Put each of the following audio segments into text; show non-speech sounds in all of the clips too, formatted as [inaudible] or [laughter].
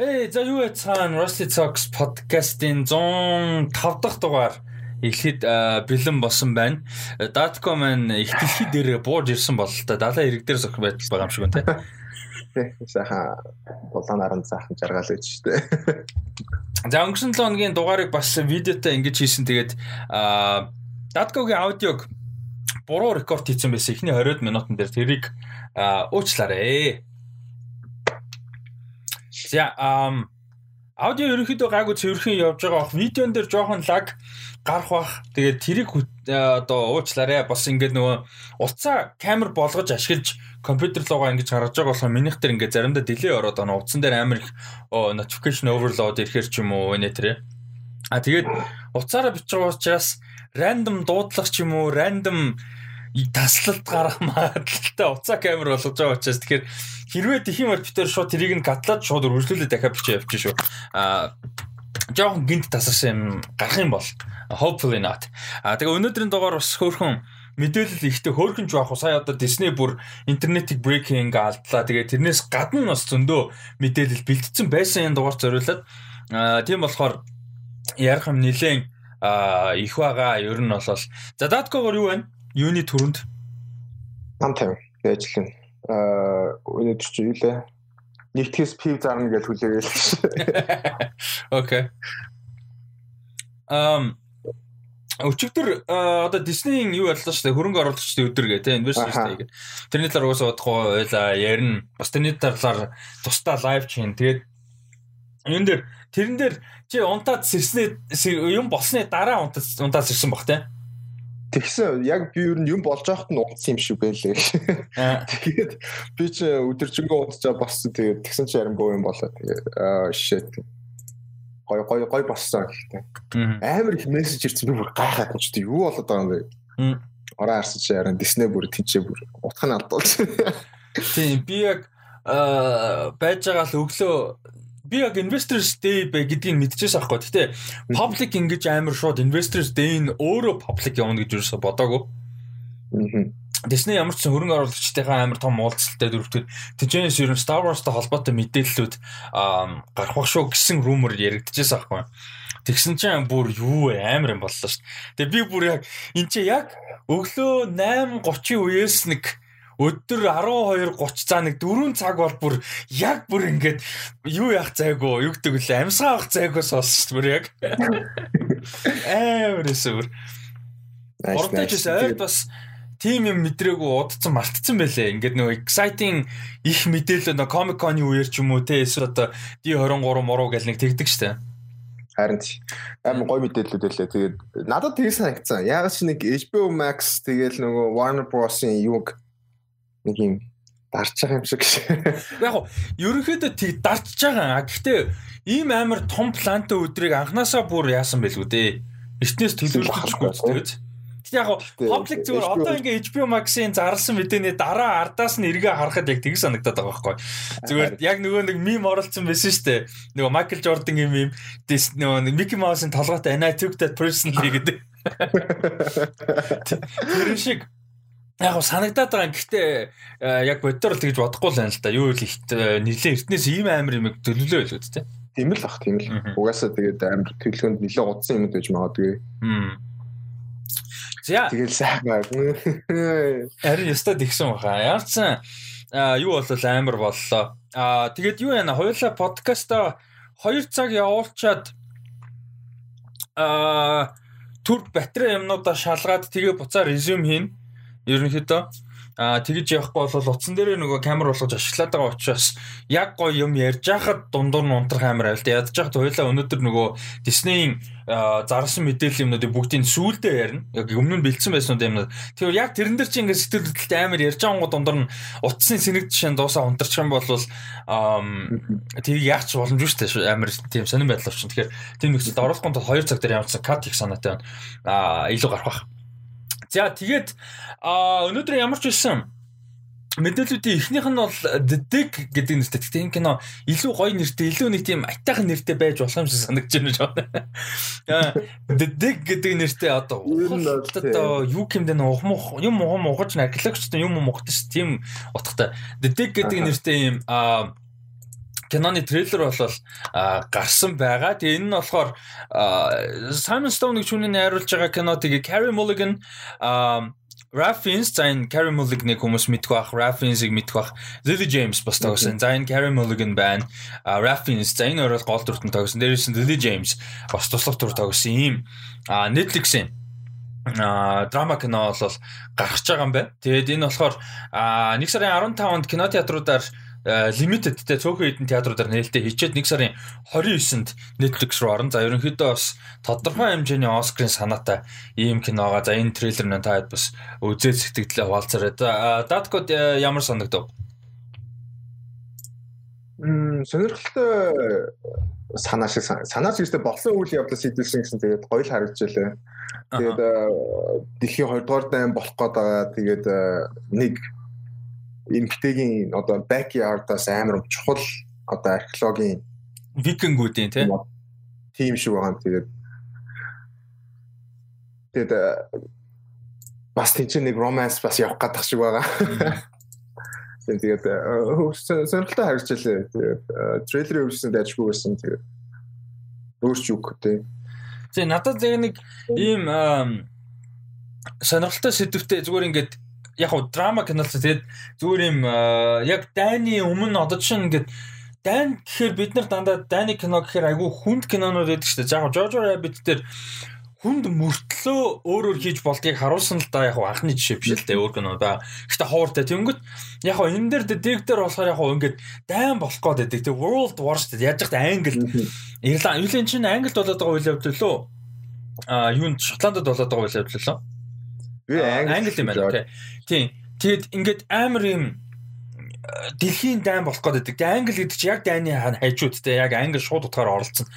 Эй, за юу яцхан Rusty Talks podcast-ийн 105 дахь дугаар эхлэхэд бэлэн болсон байна. Datcom маань их дэлхий дээр бууж ирсэн бол та далаа ирэг дээр зөх байж байгаа юм шиг байна те. [laughs] Тэг. Сайхан дулаан наран сайхан жаргал гэж штэ. За өнгөрсөн 7 хоногийн дугаарыг бас видеотой ингэж хийсэн. Тэгээд Datco-гийн аудиог буруу рекорд хийсэн байсан. Эхний 20 минутын дээр тэрийг уучлаарай. За ам аудио ерөнхийдөө гайгүй цэвэрхэн явж байгаа бах. Видеон дээр жоохон лаг гарах бах. Тэгээд тэрийг одоо уучлаарай. Бас ингээд нөгөө утсаа камер болгож ашиглаж компьютер руугаа ингэж гаргаж байгаа болохоор минийх дээр ингээд заримдаа delay ороод байна. Утсан дээр амар их notification overload ирэхэр ч юм уу нэ тэрэ. А тэгээд утсаараа байгаа учраас random дуудлах ч юм уу random таслалт гарах магадлалтай уцаа камер болгож байгаа учраас тэгэхээр хэрвээ тхийн маркетер шууд тэрийг нь катлаад шууд үргэлжлүүлээ дахиад бичиж явчих шүү. Аа жоохон гинт тасарсан юм гарах юм бол hopefully not. Аа тэгээ өнөөдрийн дугаар бас хөөрхөн мэдээлэл ихтэй хөөрхөн ч байх уу сая одоо Disney бүр интернетийг breaking алдлаа. Тэгээ тэрнээс гадна бас зөндөө мэдээлэл бэлтгэсэн байсан энэ дугаар зориулаад аа тийм болохоор ярих юм нилээн аа их байгаа. Ер нь бол за Datco-гоор юу байна? Юуны төрөнд 550 ажиллана. Аа өнөөдөр чи юу лээ? Нэгтгэс пив зарна гэж хүлээгээл. [laughs] Окей. Ам өчигдөр одоо Disney-ийн юу яллаа шүү дээ хөрөнгө оруулагчдын өдөр гэ тэ инвестор гэдэг. Тэрний талаар уусаа бодохгүй байла ярина. Бас тэрний талаар тусдаа лайв чин. Тэгээд энэ дээр тэрэн дээр чи унтаад сэрснээ юм болсны дараа унтаад унтаад сэрсэн бах тэ. Тэгсэн яг би ер нь юм болж байхад нь унтсан юм шиг байлээ. [laughs] Тэгээд би ч өдөржингөө унтчаа боссон. Тэгээд тэгсэн чи яримгүй юм болоо. Тэгээд аа shit. Гой гой гой боссон гэхдээ. Амар их мессеж ирсэн би бүр гайхаад нь ч юу болоод байгаа юм бэ? Ороо харсан чи яран Disney бүр тэнцээ бүр утх нь алдуулж. Тийм би яг байж байгаа л өглөө би яг investors day бэ гэдгийг мэдчихсэн аахгүй. Гэтэ public ингэж амар шууд investors day нь өөрөө public явна гэж юусаа бодоагүй. Disney ямар ч хөрөнгө оруулагчдынхаа амар том уулзалтад өрөвдөд тэжээс ер нь Star Wars-тай холбоотой мэдээллүүд гарах бах шүү гэсэн rumor яригдчихсэн аахгүй. Тэгсэн чинь бүр юу амар юм боллоо шүү. Тэгээ би бүр яг эн чи яг өглөө 8:30 үеэс нэг өдөр 12:30 цаа нэг 4 цаг бол бүр яг бүр ингээд юу яах зайгүй юу гэдэг лээ амьсгаа авах зайгүй сонсч бүр яг амар эсвэр Ордож ойд бас тим юм мэдрээгүй удацсан мартцсан байлээ. Ингээд нөгөө exciting их мэдээлэл нөгөө Comic Con-ы үеэр ч юм уу те эсвэл одоо D23 муруу гэл нэг тэгдэг штэ. Харин амар гоё мэдээлэлүүд байлээ. Тэгээд надад тэгээс санагдсан. Ягаад ч нэг HBO Max тэгэл нөгөө Warner Bros-ын юуг нэг юм дарж байгаа юм шиг. Яг гоо ерөнхийдөө тийг дарж байгаа. Гэхдээ ийм амар том плантай өдрийг анханасаа бүр яасан байлгүй дээ. Эртнээс төлөвлөхгүй тэгээд яг public зүгээр одоо ингээ HBO Max-ийн зарласан мэдээний дараа ардаас нь эргээ харахад яг тийг санагдаад байгаа байхгүй. Зүгээр яг нөгөө нэг мим оролцсон байсан шүү дээ. Нөгөө Michael Jordan-ийн мим нөгөө Mickey Mouse-ын толгойтой took that personally гэдэг. [laughs] Тэр шиг яг го санагдаад байгаа. Гэхдээ э, яг боддоор л тэгж бодохгүй л байна л да. Юу л ихт э, нилээ эртнээс ийм амар юм төлөвлөө байлгүй тээ. Тийм л бах тийм л. Угаасаа тэгээд амар төлөвлөгөөнд нилээ удсан юм байж магадгүй. За. Тэгэл сайхан. [laughs] Харин ястаа тэгсэн баха. Яарсан юу болол амар боллоо. Аа тэгээд юу яана хоёулаа подкаста 2 цаг явуулчаад аа түр батарей юмнуудаа шалгаад тэгээ буцаа резюм хийн ерөнхийдөө Аа тэгж явахгүй бол утсан дээрээ нөгөө камер болгож ашиглаад байгаа учраас яг гоё юм ярьж хахад дундуур нь унтрах камер айл. Ядж хахад хоёлаа өнөөдөр нөгөө Disney-ийн зарсан мэдээлэл юмнуудыг бүгдийг сүүлдээ ярина. Яг өмнө нь бэлдсэн байсан юм. Тэгэхээр яг тэрэн дээр чи ингээд сэтгэл хөдлөлтөй амар ярьж байгаа гоо дундуур нь утасны сэнэг жишээ дуусаа унтарчих юм бол тэрийг яах ч боломжгүй шүү дээ. Амар тийм сонирн байдал авчин. Тэгэхээр тийм нөхцөлд оруулахгүй тул 2 цаг дээр ямарчсан кат их санаатай байна. Аа илүү гарах бах. За тэгээд өнөөдөр ямар ч байсан мэдээллүүдийн эхнийх нь бол Dig гэдэг нэртэй. Гэхдээ энэ кино илүү гоё нэртэй, илүү нэг тийм айтайхан нэртэй байж болох юм шиг санагдаж байна жоо. Dig гэдэг нэртэй одоо одоо юу гэмдэ нэ ухмух юм ухам ухаж археологчтой юм ухдаг ш тийм утгатай. Dig гэдэг нэртэй юм киноны трейлер бол гарсан байгаа. Тэгээ энэ нь болохоор Simon Stone-ыг түүний найруулж байгаа кино тэгээ Carey Mulligan Raffins за энэ Carey Mulligan-ыг хүмүүс мэдгүй бах, Raffins-ыг мэдгүй бах. Lily James бас тогсон. За энэ Carey Mulligan байна. Raffins за энэ өөрөө гол дүртэн тогсон. Дээрээс нь Lily James бас туслах дүр тогсон. Ийм Netflix-ийн а драма кино бол гарч байгаа юм байна. Тэгээд энэ болохоор 1 сарын 15-нд кинотеатруудаар лимитедтэй цөөхөн хэдэн театруудаар нээлттэй хийчээд 1 сарын 29-нд Netflix руу орно. За ерөнхийдөө бас тодорхой хэмжээний Оскарын санаатай ийм киноога за энэ трейлер нь таад бас үзээд сэтгэлдээ хуваалцараа. Даткод ямар санагдав? Мм сонирхолтой санаа шиг санаа шиг болсон үйл явдлаас сэдвэлсэн гэсэн тэгээд гоё л харагдчихлаа. Тэгээд дэлхийн 2 дугаар дайн болох гээд байгаа. Тэгээд нэг эмгтэйгийн одоо backyard-аас амар чухал одоо археологийн викингүүдийн тийм шиг байгаа. Тэгээд тэгээд бас тийч нэг romance бас явах гэдэг шиг байгаа. Тэгээд сонирхолтой харагдчихлаа. Тэгээд трейлерыг үзсэн дайжгүй байсан. Тэгээд өөрч үг тий. Тэг надад яг нэг ийм сонирхолтой сэдвтэй зүгээр ингээд яг уу драма кинолч тэгээд зүгээр юм яг дайны өмнө одоо чинь ингээд дайн гэхээр бид нар дандаа дайны кино гэхээр айгүй хүнд кинонууд байдаг шүү дээ. Яг Jojo Rabbit дээр хүнд мөртлөө өөрөөр хийж болдгийг харуулсан л да яг анхны жишээ биш л дээ өөр кино да. Гэхдээ ховортой тэнгөт яг энэ дээр детектор болохоор яг ингээд дайн болох гээд байдаг. Тэг World War шүү дээ. Яаж ч англи Ирланд юулийн чинь англид болоод байгаа үйл явдал лөө а юунд Шотландд болоод байгаа үйл явдал лөө. Англи юм байна. Тийм. Тэгэд ингээд амар юм дэлхийн дайн болох гээд байдаг. Тэг англи гэдэг чинь яг дайны хайжуудтай яг англи шууд утгаар оролцсон.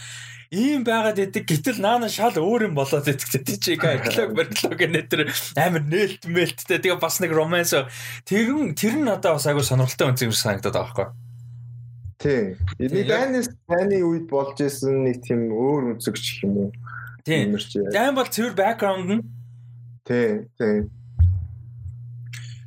Ийм байгаад идэг гэтэл наана шал өөр юм болоод идэг тий чи археолог [laughs] барилог нэтэр амар нээлт мэлттэй тэгээ бас нэг романс тэрэн тэр нь надад бас айгүй сонирхолтой үнцэг санагдаад байгаа байхгүй тий. Энэ дайнес таны үед болж исэн нэг тийм өөр үнцэг ч юм уу? Тий. Дайн бол цэвэр бэкграунд нь тий тий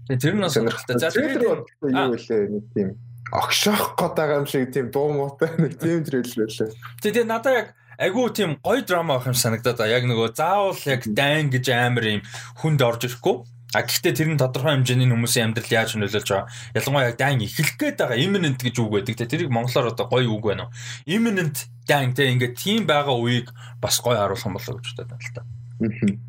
Тэр нь сонирхолтой. За тэр юу вэ нэг тийм огшоох гээд байгаа юм шиг тийм дуу муутай нэг тийм трейлер байлаа. Тэгээ надаа яг айгүй тийм гоё драма байх юм санагдаад байна. Яг нөгөө заавал яг дайн гэж амар юм хүнд орж ирэхгүй. А гэхдээ тэр нь тодорхой хэмжээний хүмүүсийн амьдрал яаж нөлөөлж байгаа. Ялангуяа яг дайн эхлэх гээд байгаа imminent гэж үг байдаг. Тэрийг монголоор одоо гоё үг байна уу? Imminent дайн те ингээд тийм байгаа үеийг бас гоё харуулсан болоо гэж бодод байна л та. Аа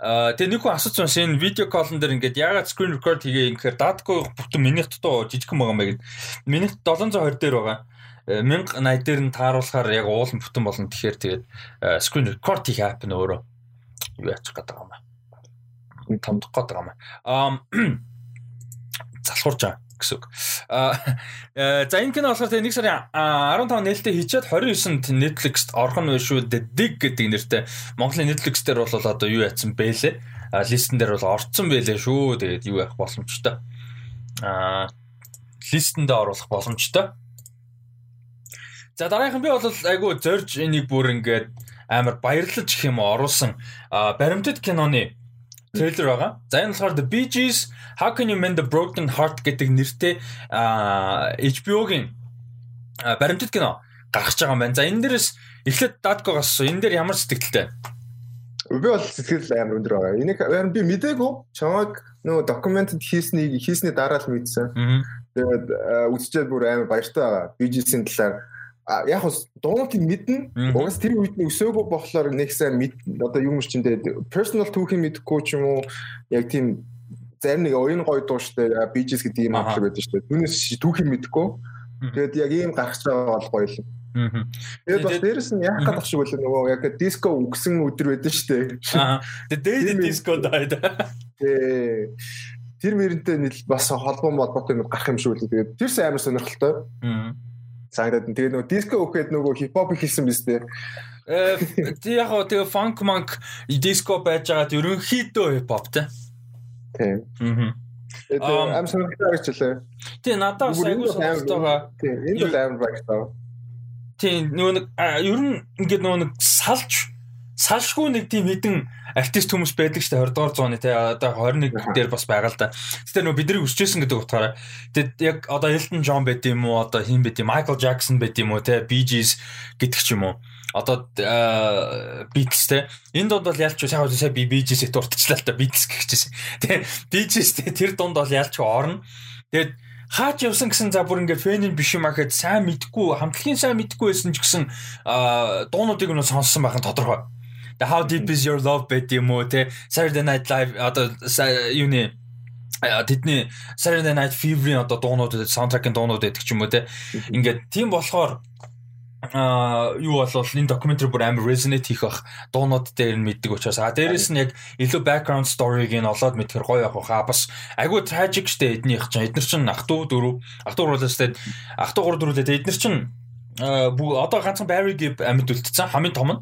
тэгээ нэг хүн асууж байна шинэ видео коллон дээр ингээд ягаад screen record хийгээ ингэхээр датко бүтэн минут дутуу жижигхэн байгаа юм байна. Минут 720 дээр байгаа. 1080 э, дээр нь тааруулахаар яг уулын бүтэн болно. Тэгэхээр тэгээд э, screen record хийх app нь өөрөө юу яачих байгаа юм аа. Томдох байгаа юм аа. [clears throat] Залхуурж байгаа гэсэн үг. Аа э, за энэ кино болохоор тэгээ 1 сарын 15 нээлттэй хийчихэд 29-нд Netflix-т орох нь шүү The Dig гэдэг нэртэй Монголын Netflix дээр бол одоо юу яатсан бэлээ. А листен дээр бол орцсон бэлээ шүү. Тэгээд юу яах боломжтой. Аа листэнд оруулах боломжтой. За дараагийн би бол айгүй зорж энийг бүр ингээд амар баярлаж гэх юм оруулсан баримтат киноны трейлер байгаа. За энэ болохоор The Bee Gees How Can You Mend a Broken Heart гэдэг нэртэй HBO-гийн баримтат кино гарч байгаа юм байна. За энэ дээрээс эхлээд Datkogоос энэ дээр ямар сэтгэлтэй? Би бол сэтгэл амар өндөр байгаа. Энийг харин би мдээгүй. Чамайг нөгөө документд хийснийг хийсний дараа л мэдсэн. Тэгээд үзчихээд бүр амар баяртай байгаа. Bee Gees-ийн талаар яг хөө дууг мэднэ. Угаас тэр үед нь өсөөгөө болохоор нэг сайн мэд одоо юм чинь тэгээд personal түүхийг мэдэхгүй ч юм уу яг тийм зарим нэг оюун гой дуу штэ BGS гэдэг юм аах байдаг штэ. Түүнээс түүхийг мэдэхгүй. Тэгээд яг ийм гарч байгаа бол гоё л. Тэгээд бас дээрэс нь яах гэдэг шиг байлаа нөгөө яг диско үгсэн өдөр байдаг штэ. Аа. Тэгээд дээд диско дайд. Тэ тэр мөрөнтэй бас холбоо молбоотой юм гарах юм шиг үлээ. Тэгээд тэр сайн амар сонирхолтой. Аа санагдаад. Тэгээ нөгөө диско өгөхөд нөгөө хипхоп хийсэн биз дээ. Э яг гоо тэгээ фанк манк диско байж байгаад ерөнхийдөө хипхоп те. Тийм. Аа. Тэгээ ам сонирхолтой ажиллаа. Тий надад бас айгүй сонирхолтой байгаа. Тий энэ бол амар багтаа. Тий нөгөө нэг ер нь ингээд нөгөө нэг салж салшгүй нэг тийм хідэн артист хүмүүс байдаг дээ 20 дугаар зууны те одоо 21 дээр бас байгаа л да. Гэтэ нөө биднийг өсчээсэн гэдэг утгаараа тэгэд яг одоо Elton John байд юм уу одоо хин байд юм Michael Jackson байд юм уу те Bee Gees гэдэг ч юм уу одоо Beatles те энэ дунд бол ялч сайн сайн би Bee Gees-ийг дуртачлаа л та Beatles гэхчихсэн. Тэ Bee Gees тэр дунд бол ялч орно. Тэгээд хаач явсан гэсэн за бүр ингээд фэн биш юм ахэд сайн мэдгүй хамтлагийн сайн мэдгүй байсан ч гэсэн дуунуудыг нь сонссон байх нь тодорхой. The How Deep Is Your Love байт юм уу те Saturday Night Live одоо юуны тэдний Saturday Night Fever-ийн одоо дуунууд саундтракийн дуунууд гэдэг ч юм уу те ингээд тийм болохоор а юу болвол энэ докюментари бүр амар resonate хийх бах дуунууд дээр нь мэддэг учраас а дээрэс нь яг илүү background story-г нь олоод мэдхэр гоё явах баха бас айгүй tragic штэ эднийх чинь эднэр чинь ах トゥ дөрөв ах トゥ гурлаастай ах トゥ гур дөрүлээ эднэр чинь одоо ганцхан Barry Gibb амьд үлдсэн хамгийн том нь а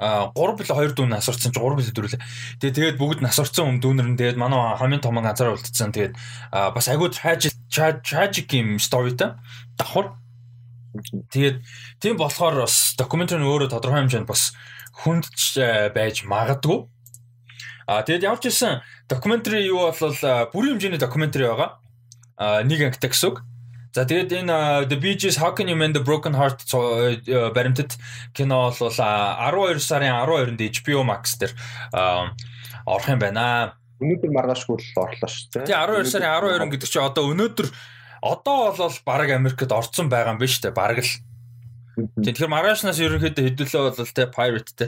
3 бил 2 дүүн асуурсан чи 3 бил дөрүлээ. Тэгээ тэгээд бүгд насурсан юм дүүнэр нь тэгээд манай хамгийн том ганцаараа үлдсэн. Тэгээд бас айгүй tragic tragic юм story та давхар. Тэгээд тийм болохоор бас докюментари нь өөрөө тодорхой хэмжээнд бас хүндж байж магадгүй. А тэгээд ямар ч хэлсэн докюментари юу бол бүрийн хэмжээний докюментари байгаа. А нэг ангитай гэсэн үг. За тэгээд энэ The Bee Gees How Can You Mend a Broken Heart э, баримтат кино бол 12 сарын 12-нд HBO Max дээр орох юм байна. Өнөөдөр маргаашгүй л орлоо шүү дээ. Тий 12 сарын 12 гэдэг чинь одоо өнөөдөр одоо бол баг Америкт орцсон байгаа юм биш үү? Бараг л Тэгэхээр маргаашнаас ерөнхийдөө хэдүүлээ бол те pirate те.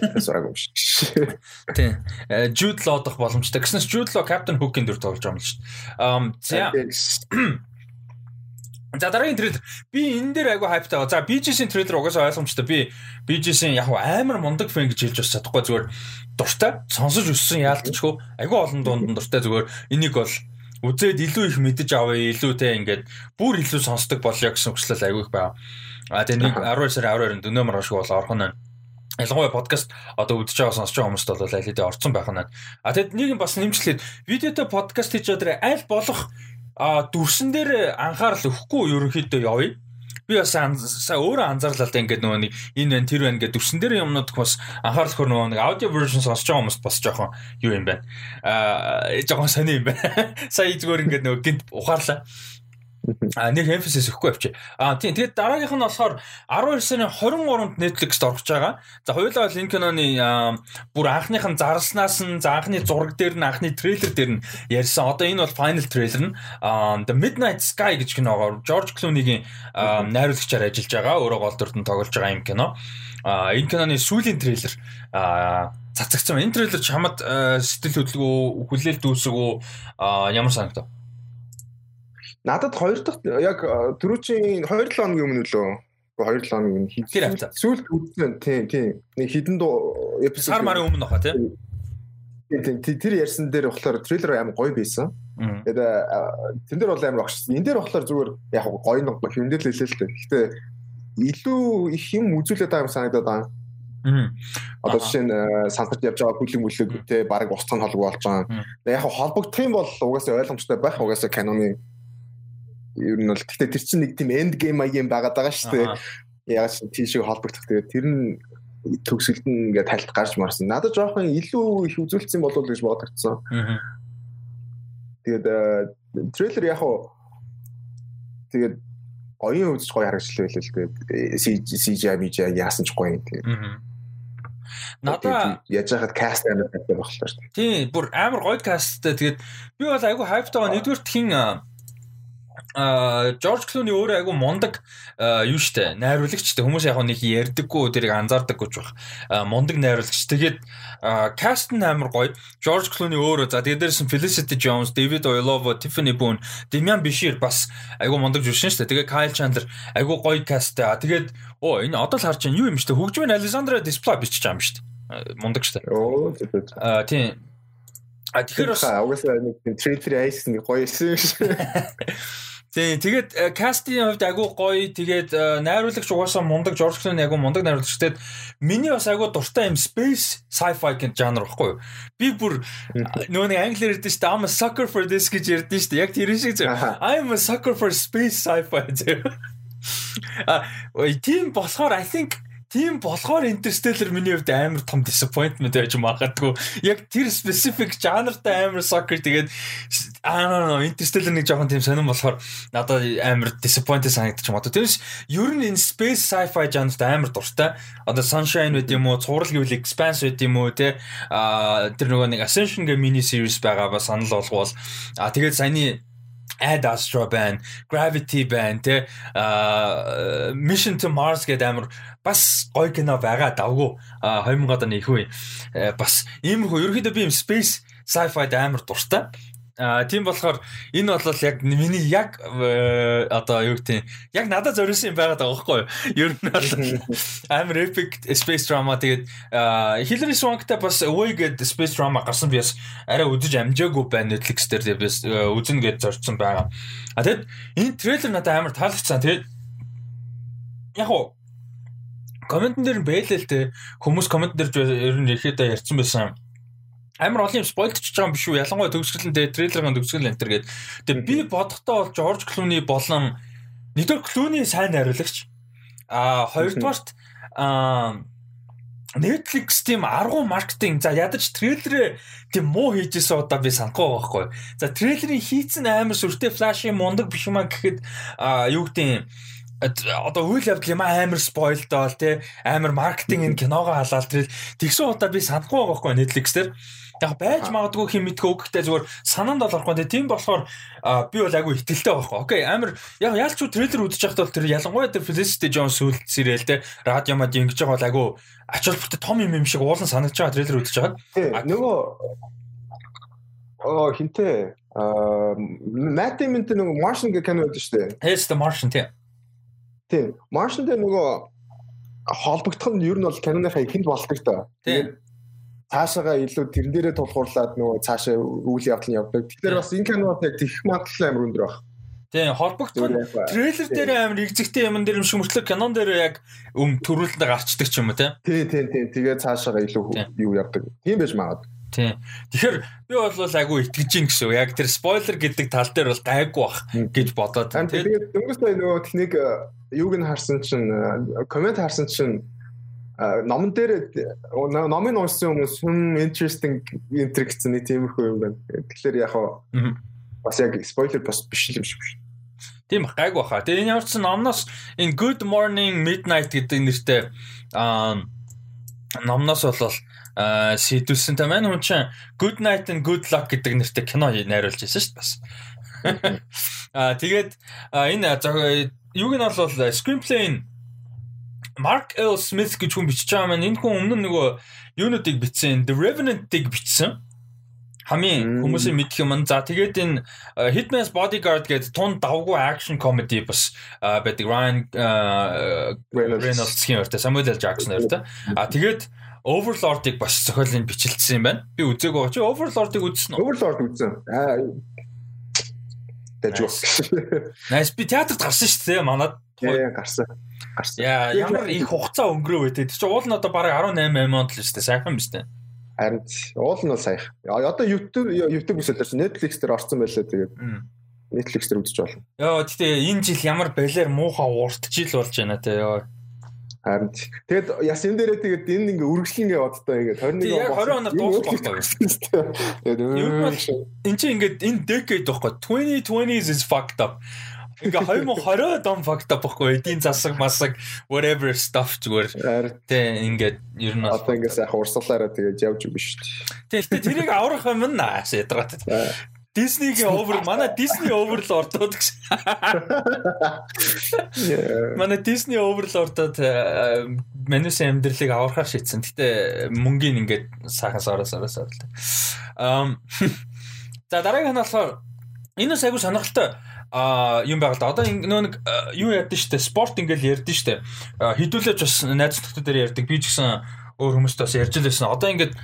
Юм шиг. Тийм. Jude Law дах боломжтой. Гэснээр Jude Law Captain Hook-ийн дүр тоглож байгаа юм л шүү дээ. Um за дараагийн трейлер би энэ дээр айгу хайптай байгаа. За BGS-ийн трейлер угаасаа ойлгомжтой. Би BGS-ийн яг амар мундаг фэн гэж хэлж бас чадахгүй зүгээр дуртай. Сонсож өссөн яалтчгүй. Айгу олон дунд дуртай зүгээр энийг бол үзээд илүү их мэдэж авъя, илүү те ингээд бүр илүү сонсдог болё гэсэн хүсэл аягүй их байна. А тэгээ нэг 12 сарын 12-нд өнөө маргааш бол орхон байна. Ялангуяа подкаст одоо үдчихэж байгаа сонсож байгаа хүмүүст бол аль хэдийн орцсон байх нь. А тэгэд нэг юм бас нэмжлээд видеотой подкаст хийж байгаа аль болох а дүрсэн дээр анхаарал өгөхгүй ерөнхийдөө явъя би бас өөрөө анзаарлаа л да ингээд нөгөө нэг энэ байна тэр байна гэдэг дүрсэн дээр юмнууд бас анхаарал хөр нөгөө нэг аудио version сонсож байгаа хүмүүст бас жоохон юу юм байна аа жоохон сони юм байна [laughs] сая зүгээр ингээд нөгөө гинт ухаарлаа А нэг emphasis өгөхгүй авчи. А тийм тэгээд дараагийнх нь болохоор 12 сарын 23-нд Netflix-д орж байгаа. За хоёулаа бол энэ киноны бүр анхных нь зарлснаас нь за анхны зураг дээр нь анхны трейлер дээр нь ярьсан. Одоо энэ бол final trailer нь The Midnight Sky гэж киногоор George Clooney-гийн найруулагчаар ажиллаж байгаа. Өөрөө гол дүрд нь тоглож байгаа юм кино. А энэ киноны сүүлийн трейлер цацагцсан. Энэ трейлер чамд сэтгэл хөдлөгөө хүлээлт үүсгөө ямар санагдав? Надад хоёр дахь яг түрүүчийн 2 7 хоногийн өмнө лөө 2 7 хоногийн хийсэн. Сүүлд үзсэн тийм тийм. Нэг хідэн эпизод сар марын өмнө баха тийм. Тийм тэр ярьсан дээр болохоор трейлер амар гоё байсан. Тэгээд тэн дээр бол амар огшсон. Энд дээр болохоор зүгээр яг гоё нэг хэмдэл хэлээ л дээ. Гэхдээ илүү их юм үзүүлээд байгаа юм санагдаад байна. Одоо жишээ нь сансарт явж байгаа бүлэг мүлэг те баг устгах холбоо болж байгаа. Яг холбогдох юм бол угаасаа ойлгомжтой байх угаасаа каноны ер нь бол гэхдээ тэр чинь нэг тийм энд гейм маягийн байгаад байгаа шүү дээ. Яг ч тийшээ холбогдох тэгээд тэр нь төгсөлд нь ингээд тайлт гарч марсан. Надад жоохон илүү их үзүүлсэн болов уу гэж бодогдсон. Тэгээд трейлер яг уу тэгээд оюун үзэж гоё харагчлаа байлээ л тэгээд CGI CGI яасан ч гоё юм тэгээд. Надаа яаж хахад каст амар байдаг болохоор шүү дээ. Тийм, бүр амар гоё касттай. Тэгээд би бол айгүй хайптай байгаа. Нэгдүгээр тхийн а Жорж Клуни өөрөө айгу мундаг юу штэ? Найруулагчтай. Хүмүүс яг нэг ярддаггүй тэрийг анзаардаггүй ч байх мундаг найруулагч. Тэгээд каст нь амар гоё. Жорж Клуни өөрөө за тэгээд дээрсэн Felicity Jones, David Oyelowo, Tiffany Boone, Damian Bishir бас айгу мундаг жүжигчин штэ. Тэгээд Kyle Chandler айгу гоё касттай тэгээд оо энэ одоо л харж байна юу юм штэ? Хөгжмийн Alexandra Desplat бичиж байгаа юм штэ. Мундаг штэ. Оо тийм. А тэгэхээр бас угаасаа нэг трейлер айсан гоё юм шиг [laughs] Тийм тэгээд кастийн хувьд агуу гоё тэгээд э, найруулагч угаасаа мундаг Жорж Клуни агуу мундаг найруулагч тэгээд миний бас агуу дуртай юм space sci-fi гэх жанр баггүй юу. Би бүр нөгөө нэг англиэр ярьдэн шүү дээ I'm a sucker for this гэж ярьдэн шүү дээ. Яг тэр шиг зөв. I'm a sucker for space sci-fi. А тийм болохоор I think тийм болохоор Interstellar миний хувьд амар том disappointment байж магадгүй. Яг тэр specific жанртай амар soccer тэгээд аа Interstellar нэг жоохон тийм сонирн болохоор надад амар disappointed санагдчих юм одоо. Тэрс ер нь энэ space sci-fi жанрт амар дуртай. Одоо Sunshine байд юм уу, Цуврал гэвэл Expanse байд юм уу те а тэр нөгөө нэг Ascension гэх mini series байгаа ба санал болгоол. А тэгээд саяны Ad Astra байна, Gravity байна, тэ Mission to Mars гэдэг амар бас гоё кино байгаа давгүй 2000 оны их үе бас иймэрхүү ерөөхдөө би юм space sci-fi амар дуртай. А тийм болохоор энэ бол яг миний яг э, одоо юу гэдэг яг надад зориулсан юм байгаа даа байхгүй юу? Ер нь бол [laughs] амар epic space drama тэгээд Hillary Swank-та бас Away гэдэг space drama гарсан би бас арай үзэж амжаагүй байна Netflix дээр би э, үзэн гэж зорчсон байгаа. А тэгэд энэ трейлер надад амар таалагдсан. Тэгээд яг уу комментэн дээр бэлээ л те хүмүүс коммент дээр ер нь ихэд ярьсан байсан амар олон юм спойлдчихж байгаа юм биш үү? Ялангуяа төгсгөлөндөө трейлерын төгсгөл энэ төр гээд. Тэгээ би бодохдоо бол Жорж Клуни болон нэгдүгээр Клуни сайн найруулагч. А хоёрдугаарт а Netflix тийм аргу маркетинг за ядаж трейлерээ тийм муу хийжсэн удаа би санахгүй байхгүй. За трейлерын хийцэн амар сүртэй флаши мундаг биш юм аа гэхэд юу гэдэг одоо үйл явдал юм амар спойлдоол те амар маркетинг энэ киногоо халаал тэрэл тэгсэн удаа би санахгүй байгаа байхгүй Netflix дээр Яг байж магадгүй хэм мэдгүй гэхдээ зүгээр санаанд болохгүй. Тийм болохоор би бол айгүй ихтэлтэй байхгүй. Окей, амар яг яалч уу трейлер үзэж байхдаа тэр ялангуяа тэр Felicity Jones сүүл сэрэл те радио мад ингэж байгаа бол айгүй ач холбогдол том юм юм шиг уулан санагдаж байгаа трейлер үзэж байгаа. Нөгөө оо хинтээ аа Matt Damon тэр нөгөө Martian гэх кино байдаг шүү дээ. Yes, the Martian тий. Тий. Martian дээр нөгөө холбогдох нь ер нь бол киноныхаа ихэнд болдог та. Тэгээд цаашаага илүү тэрэн дээрээ тулгуурлаад нөгөө цаашаа үйл явдал нь явдаг. Тэгэхээр бас энэ кинод яг тэгэх магадлал амар өндөр баг. Тийм холбогдсон трейлер дээр амар игзэгтэй юм дээр юм шиг мөртлөө кинон дээр яг өм төрүүлэлтэд гарчдаг ч юм уу тийм. Тийм тийм тийм тэгээ цаашаага илүү юу явдаг. Тийм байж магадгүй. Тийм. Тэгэхээр би бол айгүй итгэж гин гэсэн. Яг тэр спойлер гэдэг тал дээр бол гайгүй бах гэж бодоод. Тэгээд дөнгөж нөгөө техник юуг нь харсан чинь комент харсан чинь номон дээр номын уншсан хүмүүс хүм interesting энтер гэсэн нэг тиймэрхүү юм байна. Тэгэхээр яг бас яг спойлер бас биш юм шиг байна. Тийм гайг баха. Тэгээ энэ ямар ч номноос энэ Good Morning Midnight гэдэг нэртэй аа номноос болол сэдвсэн та маань хүн чинь Good Night and Good Luck гэдэг нэртэй кино найруулж байсан шүү дээ бас. Аа [laughs] тэгээд энэ юуг нь бол screenplay Mark L Smith гэж хүн бичиж байгаа маань энэ хүн өмнө нөгөө юунуудыг бичсэн The Revenant-ыг бичсэн. Хамгийн хүмүүсийн мэдх юм. За тэгээд энэ Hitman's Bodyguard гэдэг тун давгүй action comedy бас байдаг. Ryan Reynolds-ийн өртөө Samuel L. Jackson өртөө. А тэгээд Overlord-ыг бас зохиолын бичлэлсэн юм байна. Би үзег байгаа чи Overlord-ыг үзсэн үү? Overlord үзсэн. Аа Тэжүү. Найс би театрт гарсан шүү дээ манад. Тэгээ гарсан гарсан. Яа, ямар их хугацаа өнгөрөө вэ. Тэр чинь уул нь одоо бараг 18 8 онд л шүү дээ. Сайхан биз дээ. Харин уул нь бол саяхан. Одоо YouTube YouTube үсэлээс Netflix дээр орсон байлаа тэгээд. Netflix дээр үзэж болно. Йоо, гэтээ энэ жил ямар балиар муухай уртжил болж байна те. Йоо. Харин тэгэд яс энэ дээрээ тэгээд энэ ингээ үргэлжлэн ингээ бодтой ингээ 21 он яг 20 оноор дуусах байхгүй. Тэгээд энэ чинь ингээ энэ decade байхгүй 2020 is fucked up. Ингээ 2020 дом факт байхгүй эдийн засаг масаг whatever stuff зүгээр. Тэ ингээд ер нь одоо ингээ сайхан урсгалаараа тэгээд явж үгүй шүү дээ. Тэгвэл тэрийг аврах юм наа шийдrat. Disney-гийн over манай Disney Overlord-ууд гэсэн. Манай Disney Overlord-ууд манус амьдралыг аврахаар шийдсэн. Гэтэ мөнгөний ингээд саахан сараа сараа сараа. Ам За дараагийн нь болохоор энэ сайгүй сонирхолтой. А юм байгаад одоо нөө нэг юу яд нь штэ? Спорт ингээл ярьдэн штэ. Хідүүлээч бас найз нөхдөд дээр ярьдаг. Би ч гэсэн өөр хүмүүстэй бас ярьж лээсэн одоо ингээд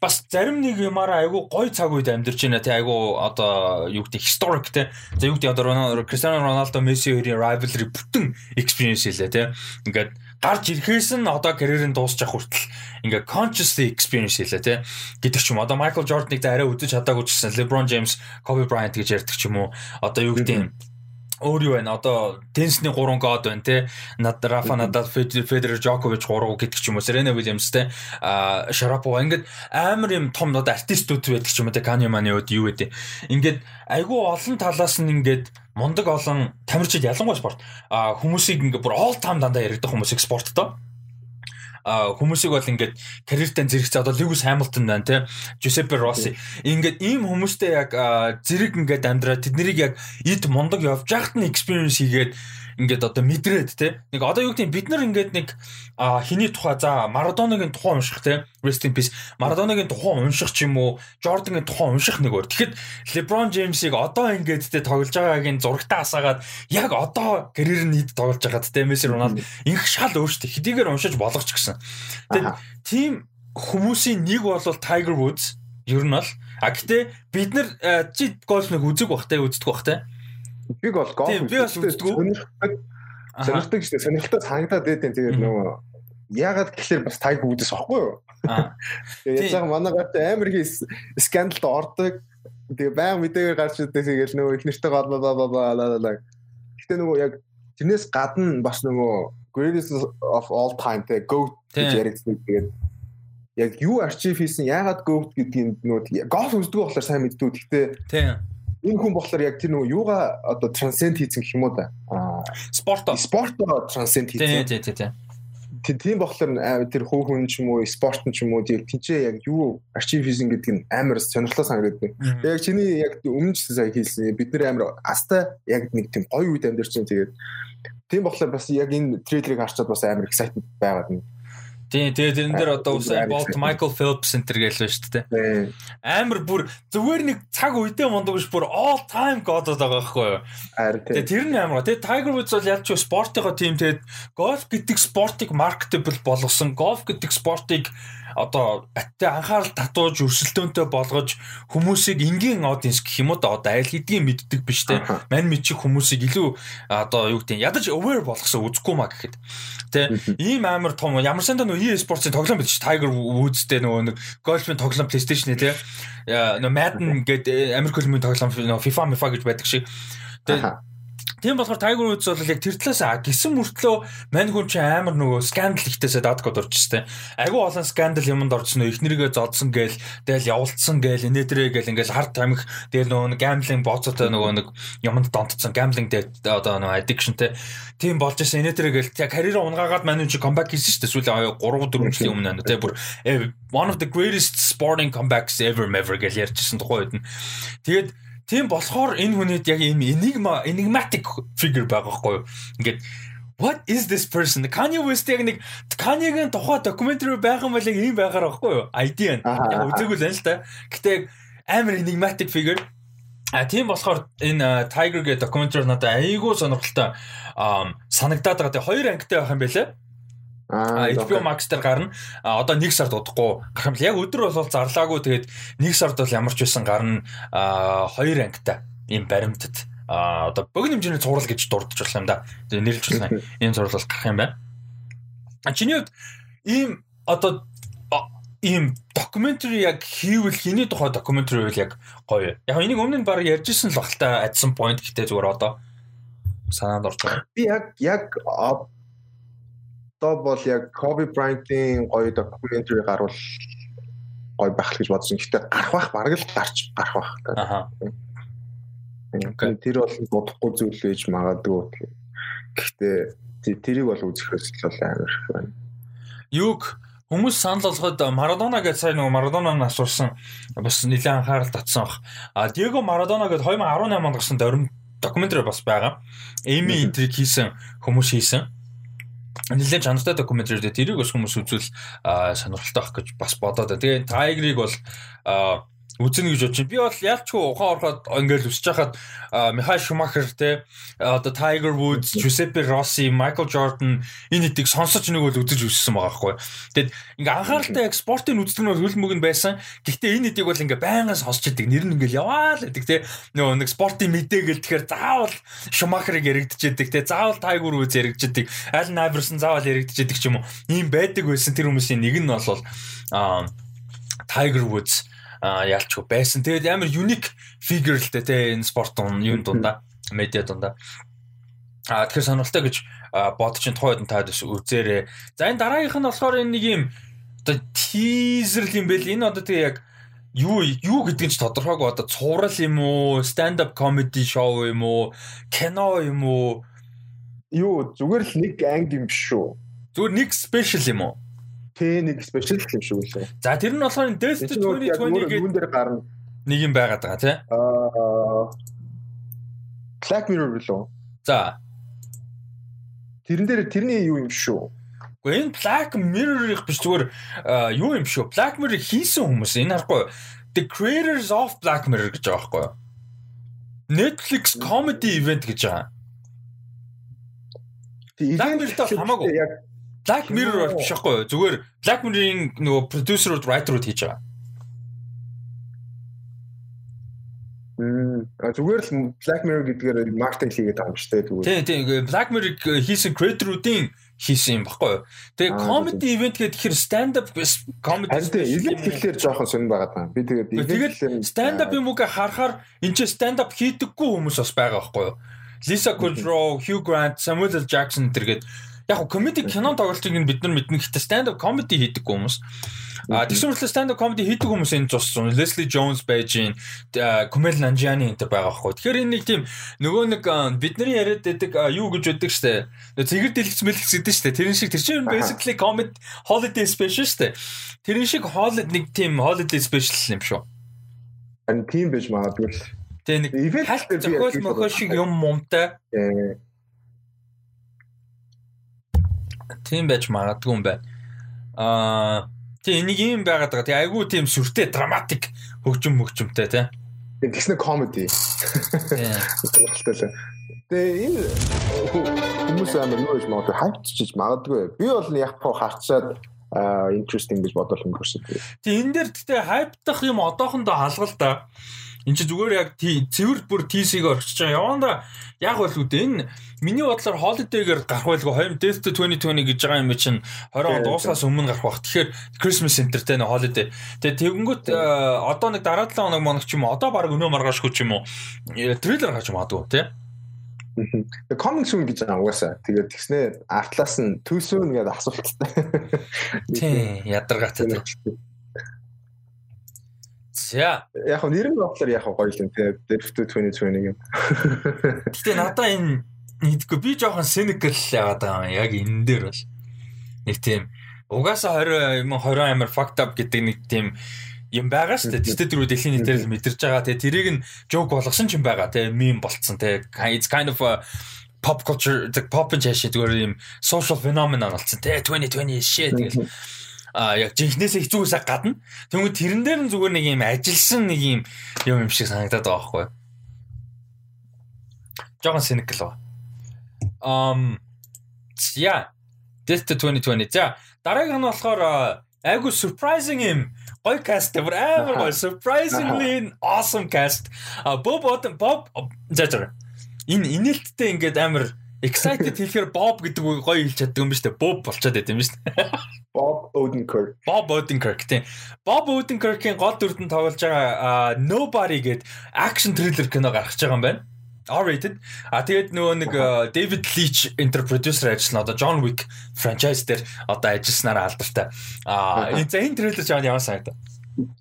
бас зарим нэг юмараа айгу гой цаг үед амьдарч байна тий айгу одоо юу гэдэг historic тий за юу гэдэг одоо Кристиано Роналдо Месси хоёрын rivalry бүтэн experience хэлээ тий ингээд гарч ирэхээс нь одоо карьерийн дуусчих хүртэл ингээ consciously experience хийлээ те. Гэдэг ч юм одоо Michael Jordan-ыг арай үзэж чадаагүй ч гэсэн LeBron James, Kobe Bryant гэж ярьдаг ч юм уу. Одоо юу гэдэг юм өөр юу байна. Одоо теннисний 3 гоод байна те. Над Рафа Надал Федерер Джокович 3 гэдэг ч юм уу? Серена Вильямс те. А Шарапова ингээд амар юм том одоо артистууд байдаг ч юм уу те. Каньяманы үед юу гэдэг. Ингээд айгүй олон талаас нь ингээд мундаг олон тамирчид ялангуяа спорт. А хүмүүсийг ингээд бүр all time дандаа яригдах хүмүүсийг спорттоо хүмүүсийг бол ингээд карьертаа зэрэгцээ одоо Льюис Хамилтон байна те Жусеппе Росси ингээд ийм хүмүүстэй яг зэрэг ингээд амьдраа тэднийг яг эд мундаг явж яхад нь experience хийгээд ингээд одоо мэдрээд те. Нэг одоо юу гэдэг бид нар ингээд нэг хиний тухай за Марадонагийн тухай унших те. Rest in peace. Марадонагийн тухай унших ч юм уу? Jordan-гийн тухай унших нэг өөр. Тэгэхэд LeBron James-ийг одоо ингээд те тоглож байгаагийн зурагтаа асаагаад яг одоо карьер нь ид тоглож байгаад те Messi Ronaldo инх шал өөртөө хэдийгээр уншиж болгоч гэсэн. Тэгээд тийм хүмүүсийн нэг бол Tiger Woods. Ер нь бол. А гэтээ бид нар чи гольф нэг үзэг бах те үздэг бах те Биг бол гоо. Тийм би бас үзтгүү. Сонирхдаг шүү дээ. Сонирхолтой санагдаад байдэн. Тэгээд нөгөө яагаад гэхэлэр бас таг бүгдээс واخгүй юу? Аа. [laughs] Тэгээд яг манай гарт амар их скандалд ордог. Тэгээ баян мэдээгээр гарч ирдэг. Тэгээд нөгөө их нэртэй гол ба ба ба ла ла. Гэтэ нөгөө яг тэрнээс гадна бас нөгөө greatest of all time тэгээ goat гэж яригдсан. Тэгээд яг юу арчив хийсэн яагаад goat гэдгийг нөгөө golf үздэг болохоор сайн мэддэг. Гэтэ энэ хүн болохоор яг тэр нөгөө юугаа одоо трансценд хийсэн гэх юм уу да. Спорто. Спорто трансценд хийсэн. Тийм тийм тийм. Тийм болохоор тэр хөө хүн ч юм уу спорт ч юм уу тийм тийчээ яг юу хийсэн гэдэг нь амар сонирхолтой санагддаг. Яг чиний яг өмнө ч сая хийсэн бид нэр амар аста яг нэг тийм гоё үед амьдарч байгаа. Тэгээд тийм болохоор бас яг энэ трейлерыг харчаад бас амар excited байгаад байна. Тийм тэгээ тэрэн дээр одоо Usain Bolt, Michael Phelps энэ төр гэлээ шүү дээ. Амар бүр зүгээр нэг цаг үедээ мундаг биш бүр all time god байгаа байхгүй юу. Тэгээ тэр нь амар. Тэгээ Tiger Woods бол ялч спортынхоо тим тэгээд golf гэдэг спортыг marketable болгосон. Golf гэдэг спортыг одоо аттай анхаарал татуулж өрсөлдөөнтэй болгож хүмүүсийг энгийн аудиенс гэх юм уу да одоо аль хэдийн мэддэг биш те. Мань мэдчих хүмүүсийг илүү одоо юу гэдэг ядаж aware болгосон үзэхгүй маа гэхэд. Те ийм амар том ямар сандаа нөө e-спортын тоглоом байдаг ш Tiger Woods-тэй нөгөө нэг гольфын тоглоом PlayStation-ы те. Нөө Madden гэдэг Америк хөлбөмбөгийн тоглоом FIFA FIFA гэж байдаг шиг. Тэгээ Тийм болохоор Tiger Woods бол яг тэр талаас гисэн мөртлөө мань хүн чинь амар нөгөө скандал ихтэйсээ даткод орчихсон. Айгу олон скандал юмд орсон нөө ихнэргээ зодсон гээл тэгэл явуулсан гээл инээдрээ гээл ингээл хард тамхи тэгэл нөгөө гамблинг боцоотой нөгөө нэг юмд донтцсон гамблинг одоо нөгөө addictionтэй тийм болж ирсэн инээдрээ гээл яг карьераа унгаагаад мань хүн чинь comeback хийсэн шүү дээ. Сүүлийн 3 4 жилийн өмнө нэ тэг бүр one of the greatest sporting comebacks ever ever гэж ярьжсэн тухай үед нь. Тэгээд Тийм болохоор энэ хүнийд яг ийм enigma enigmatic figure байгаа хгүй юу. Ингээд what is this person? Kanye West яг нэг Kanye-гийн тухай documentary байх юм бол яг ийм байгаар байхгүй юу? Idea нь. Яг үзээгүй л л та. Гэтэ амар enigmatic figure. А тийм болохоор энэ Tiger гэ documentary надад айгүй сонирхолтой санагдаад байгаа. Тэгээ хоёр ангитай байх юм байлаа. Аа HBO Max дээр гарна. А одоо 1 сард удахгүй гарах юм л яг өдөр бол зарлаагүй тэгээд 1 сард бол ямар ч байсан гарна а 2 ангитай ийм баримтад а одоо богино хэмжээний цуврал гэж дурдж болох юм да. Тэгээд байна. Энэ цуврал бол гарах юм байна. А чиний хувьд ийм одоо ийм докюментари яг хийвэл хиний тухай докюментари үйл яг гоё. Яг энийг өмнө нь баг ярьжсэн л at some point гэхдээ зүгээр одоо санаанд орж байгаа. Би яг яг одоо бол яг Kobe Bryant-ийн гоё докюментари гарвал гоё байх гэж бодсон. Гэхдээ гарах бах бараг л гарч гарах бах та. Аа. Тэр бол бодохгүй зүйл байж магадгүй. Гэхдээ тэрийг бол үзэхээс л амар их байна. Юг хүмүүс санал болгоод Марадона гэж сайн нөгөө Марадоныг асуурсан бас нэлээд анхаарал татсан баг. А Диего Марадона гэж 2018 онд гарсан дөрөв докюментари бас байгаа. Эми интриг хийсэн хүмүүс хийсэн нэлээд чанартай докюментари дээр тэрийг бас хүмүүс үзвэл сонирхолтой байх гэж бас бодоод байна. Тэгээ Тайгрыг бол үзнэ гэж байна. Би бол яалчгүй ухаан ороход ингээл өсөж хахад Михаил Шумахер те одоо Tiger Woods, Giuseppe Rossi, Michael Jordan энэ хэдийг сонсож нэг бол үзэж өссөн байгаа байхгүй. Тэгэд ингээ анхааралтай спортын үздэг нь хөлбөмбөг нь байсан. Гэхдээ энэ хэдийг бол ингээ байнга сонсч идэг. Нэр нь ингээл яваа л гэдэг те. Нөгөө нэг спортын мэдээ гэл тэгэхээр заавал Шумахерыг яригдчихэд те. Заавал Tiger Woods яригдчихэд Allen Iverson заавал яригдчихэд ч юм уу. Ийм байдаг байсан тэр хүмүүсийн нэг нь бол аа Tiger Woods ялчгүй байсан. Тэгээд амар unique figure л дээ те энэ спорт юм дундаа медиа дундаа. А тэгэхээр сонирхолтой гэж бодож ин тухайд нь таад үзээрэй. За энэ дараагийнх нь болохоор энэ нэг юм оо тизер юм байл. Энэ одоо тэгээ яг юу юу гэдэг нь ч тодорхойг одоо цуврал юм уу, stand up comedy show юм уу, кино юм уу? Юу зүгээр л нэг анги юм шүү. Зүгээр нэг special юм уу? Тэ нэг special юм шүү лээ. За тэр нь болохоор Death 2020 гэдэг юун дээр гарна. Нэг юм байгаад байгаа тий. Аа Black Mirror лөө. За Тэрэн дээр тэрний юу юм шүү. Гэхдээ энэ Black Mirror-ыг биш зүгээр юу юм шүү. Black Mirror хийсэн хүмүүс энэ харахгүй. The creators of Black Mirror гэж байгаа байхгүй юу? Netflix comedy event гэж байгаа. Mirror хамаагүй. Яг Black Mirror биш байхгүй юу? Зүгээр Black Mirror-ийн нөгөө producer-ууд, writer-ууд хийж байгаа. зүгээр л Black Mirror гэдгээр маркетинг хийгээд байгаа юм шүү дээ тэгвэл. Тийм тийм Black Mirror хийсэн creator-уудын хийсэн юм баггүй юу. Тэгээ comedy event гэхээр stand up comedy event тэгэхээр жоохон сонир байгаад байна. Би тэгээд тэгээд stand up юм уу харахаар энэ ч stand up хийдэггүй хүмүүс бас байгаа байхгүй юу. Lisa Kudrow, Hugh Grant, Samuel L. Jackson тэргээд яг комеди кино тоглолтыг бид нар мэднэ гэхдээ stand up comedy хийдэггүй хүмүүс. А тэгсэн мэт stand up comedy хийдэг хүмүүс энэ цус Leslie Jones байж гин Kumail Nanjiani энэ байгаа байхгүй. Тэгэхээр энэ нэг тийм нөгөө нэг бидний яриад байдаг юу гэж өгдөг штэ. Цэгэр дэлгэц мэлгэц гэдэг штэ. Тэрэн шиг тэр чинь basically comedy holiday special штэ. Тэрэн шиг holiday нэг тийм holiday special юм шүү. Ан тийм байж магадгүй. Тэгээ нэг халт зохиол мохоо шиг юм мумтай. Тийм байж магадгүй юм байна. Аа Тий энийг юм байгаад байгаа. Тий айгүй тийм сүртэй драматик хөгжим хөгжимтэй тий. Тэгснэ комеди. Тий. Тэгээ энэ хүмүүс амар нөөж магадгүй хайпчиж магадгүй. Би бол яг хоо харчаад interesting гэж бодол өнгөрсөн. Тий энэ дээр гэхдээ хайптах юм одоохондоо халгал да. Энд чи зүгээр яг цэвэр бүр TC-г орчиж байгаа. Яванда яг бол үүдээ энэ миний бодлоор holiday-гээр гарах байлгүй 20 Death 2020 гэж байгаа юм чинь 20 он дуусахаас өмнө гарах бах. Тэгэхээр Christmas Center тэ holiday. Тэгээ тэгэнгүүт э, одоо нэг дараа 7 хоног моног ч юм уу одоо баг өнөө маргаашгүй ч юм уу трейлер гарч магадгүй тий. The coming soon гэж байгаа угаасаа. Тэгээд тэгснээ артлаас нь too soon гэдэг асуулттай. Тий, ядаргаатай. За. Яг нь нэрэн бодлоор яг гоё юм те. Depth 2020 юм. Гэтэ надаа энэ нэгдэггүй би жоохон cynical яагаад байгаа юм яг энэ дээр бол. Нэг тийм угаасаа 20 юм 20 амир fucked up гэдэг нэг тийм юм байгаа шүү дээ. Тэд тэр дэлхийн нийтээр л мэдэрч байгаа. Тэгээ тэрийг нь joke болгосон ч юм байгаа. Тэгээ meme болцсон. Тэгээ it's kind of a pop culture the pop and shit зүгээр юм social phenomenon болцсон. Тэгээ 2020 shit тэгэл а яг жинхнээсээ хэцүүгээс гадна тэгвэл тэрэн дээр нь зүгээр нэг юм ажилсан нэг юм юм юм шиг санагдаад байгаа байхгүй. Жогон cynical ба. Um я Death 2020. За дараагийн нь болохоор айгу surprising юм гоё каст бүр амар гоё surprisingly awesome cast. Bob Bob за за энэ инээлттэй ингээд амар excited хэлэхээр Bob гэдэг үг гоё хэлж чаддаг юм ба штэ. Bob болчиход байт юм ба штэ. Bob Odenkirk. Bob Odenkirk тийм. Bob Odenkirk-ийн гол дүрдэн тоглож байгаа Nobody гэдэг action thriller кино гаргаж байгаа юм байна. R-rated. А тэгээд нөгөө нэг David Leitch интер продюсер ажиллана. Одоо John Wick franchise дээр одоо ажилласнараа алдартай. А энэ за энэ трейлер жаа ямар санагдав?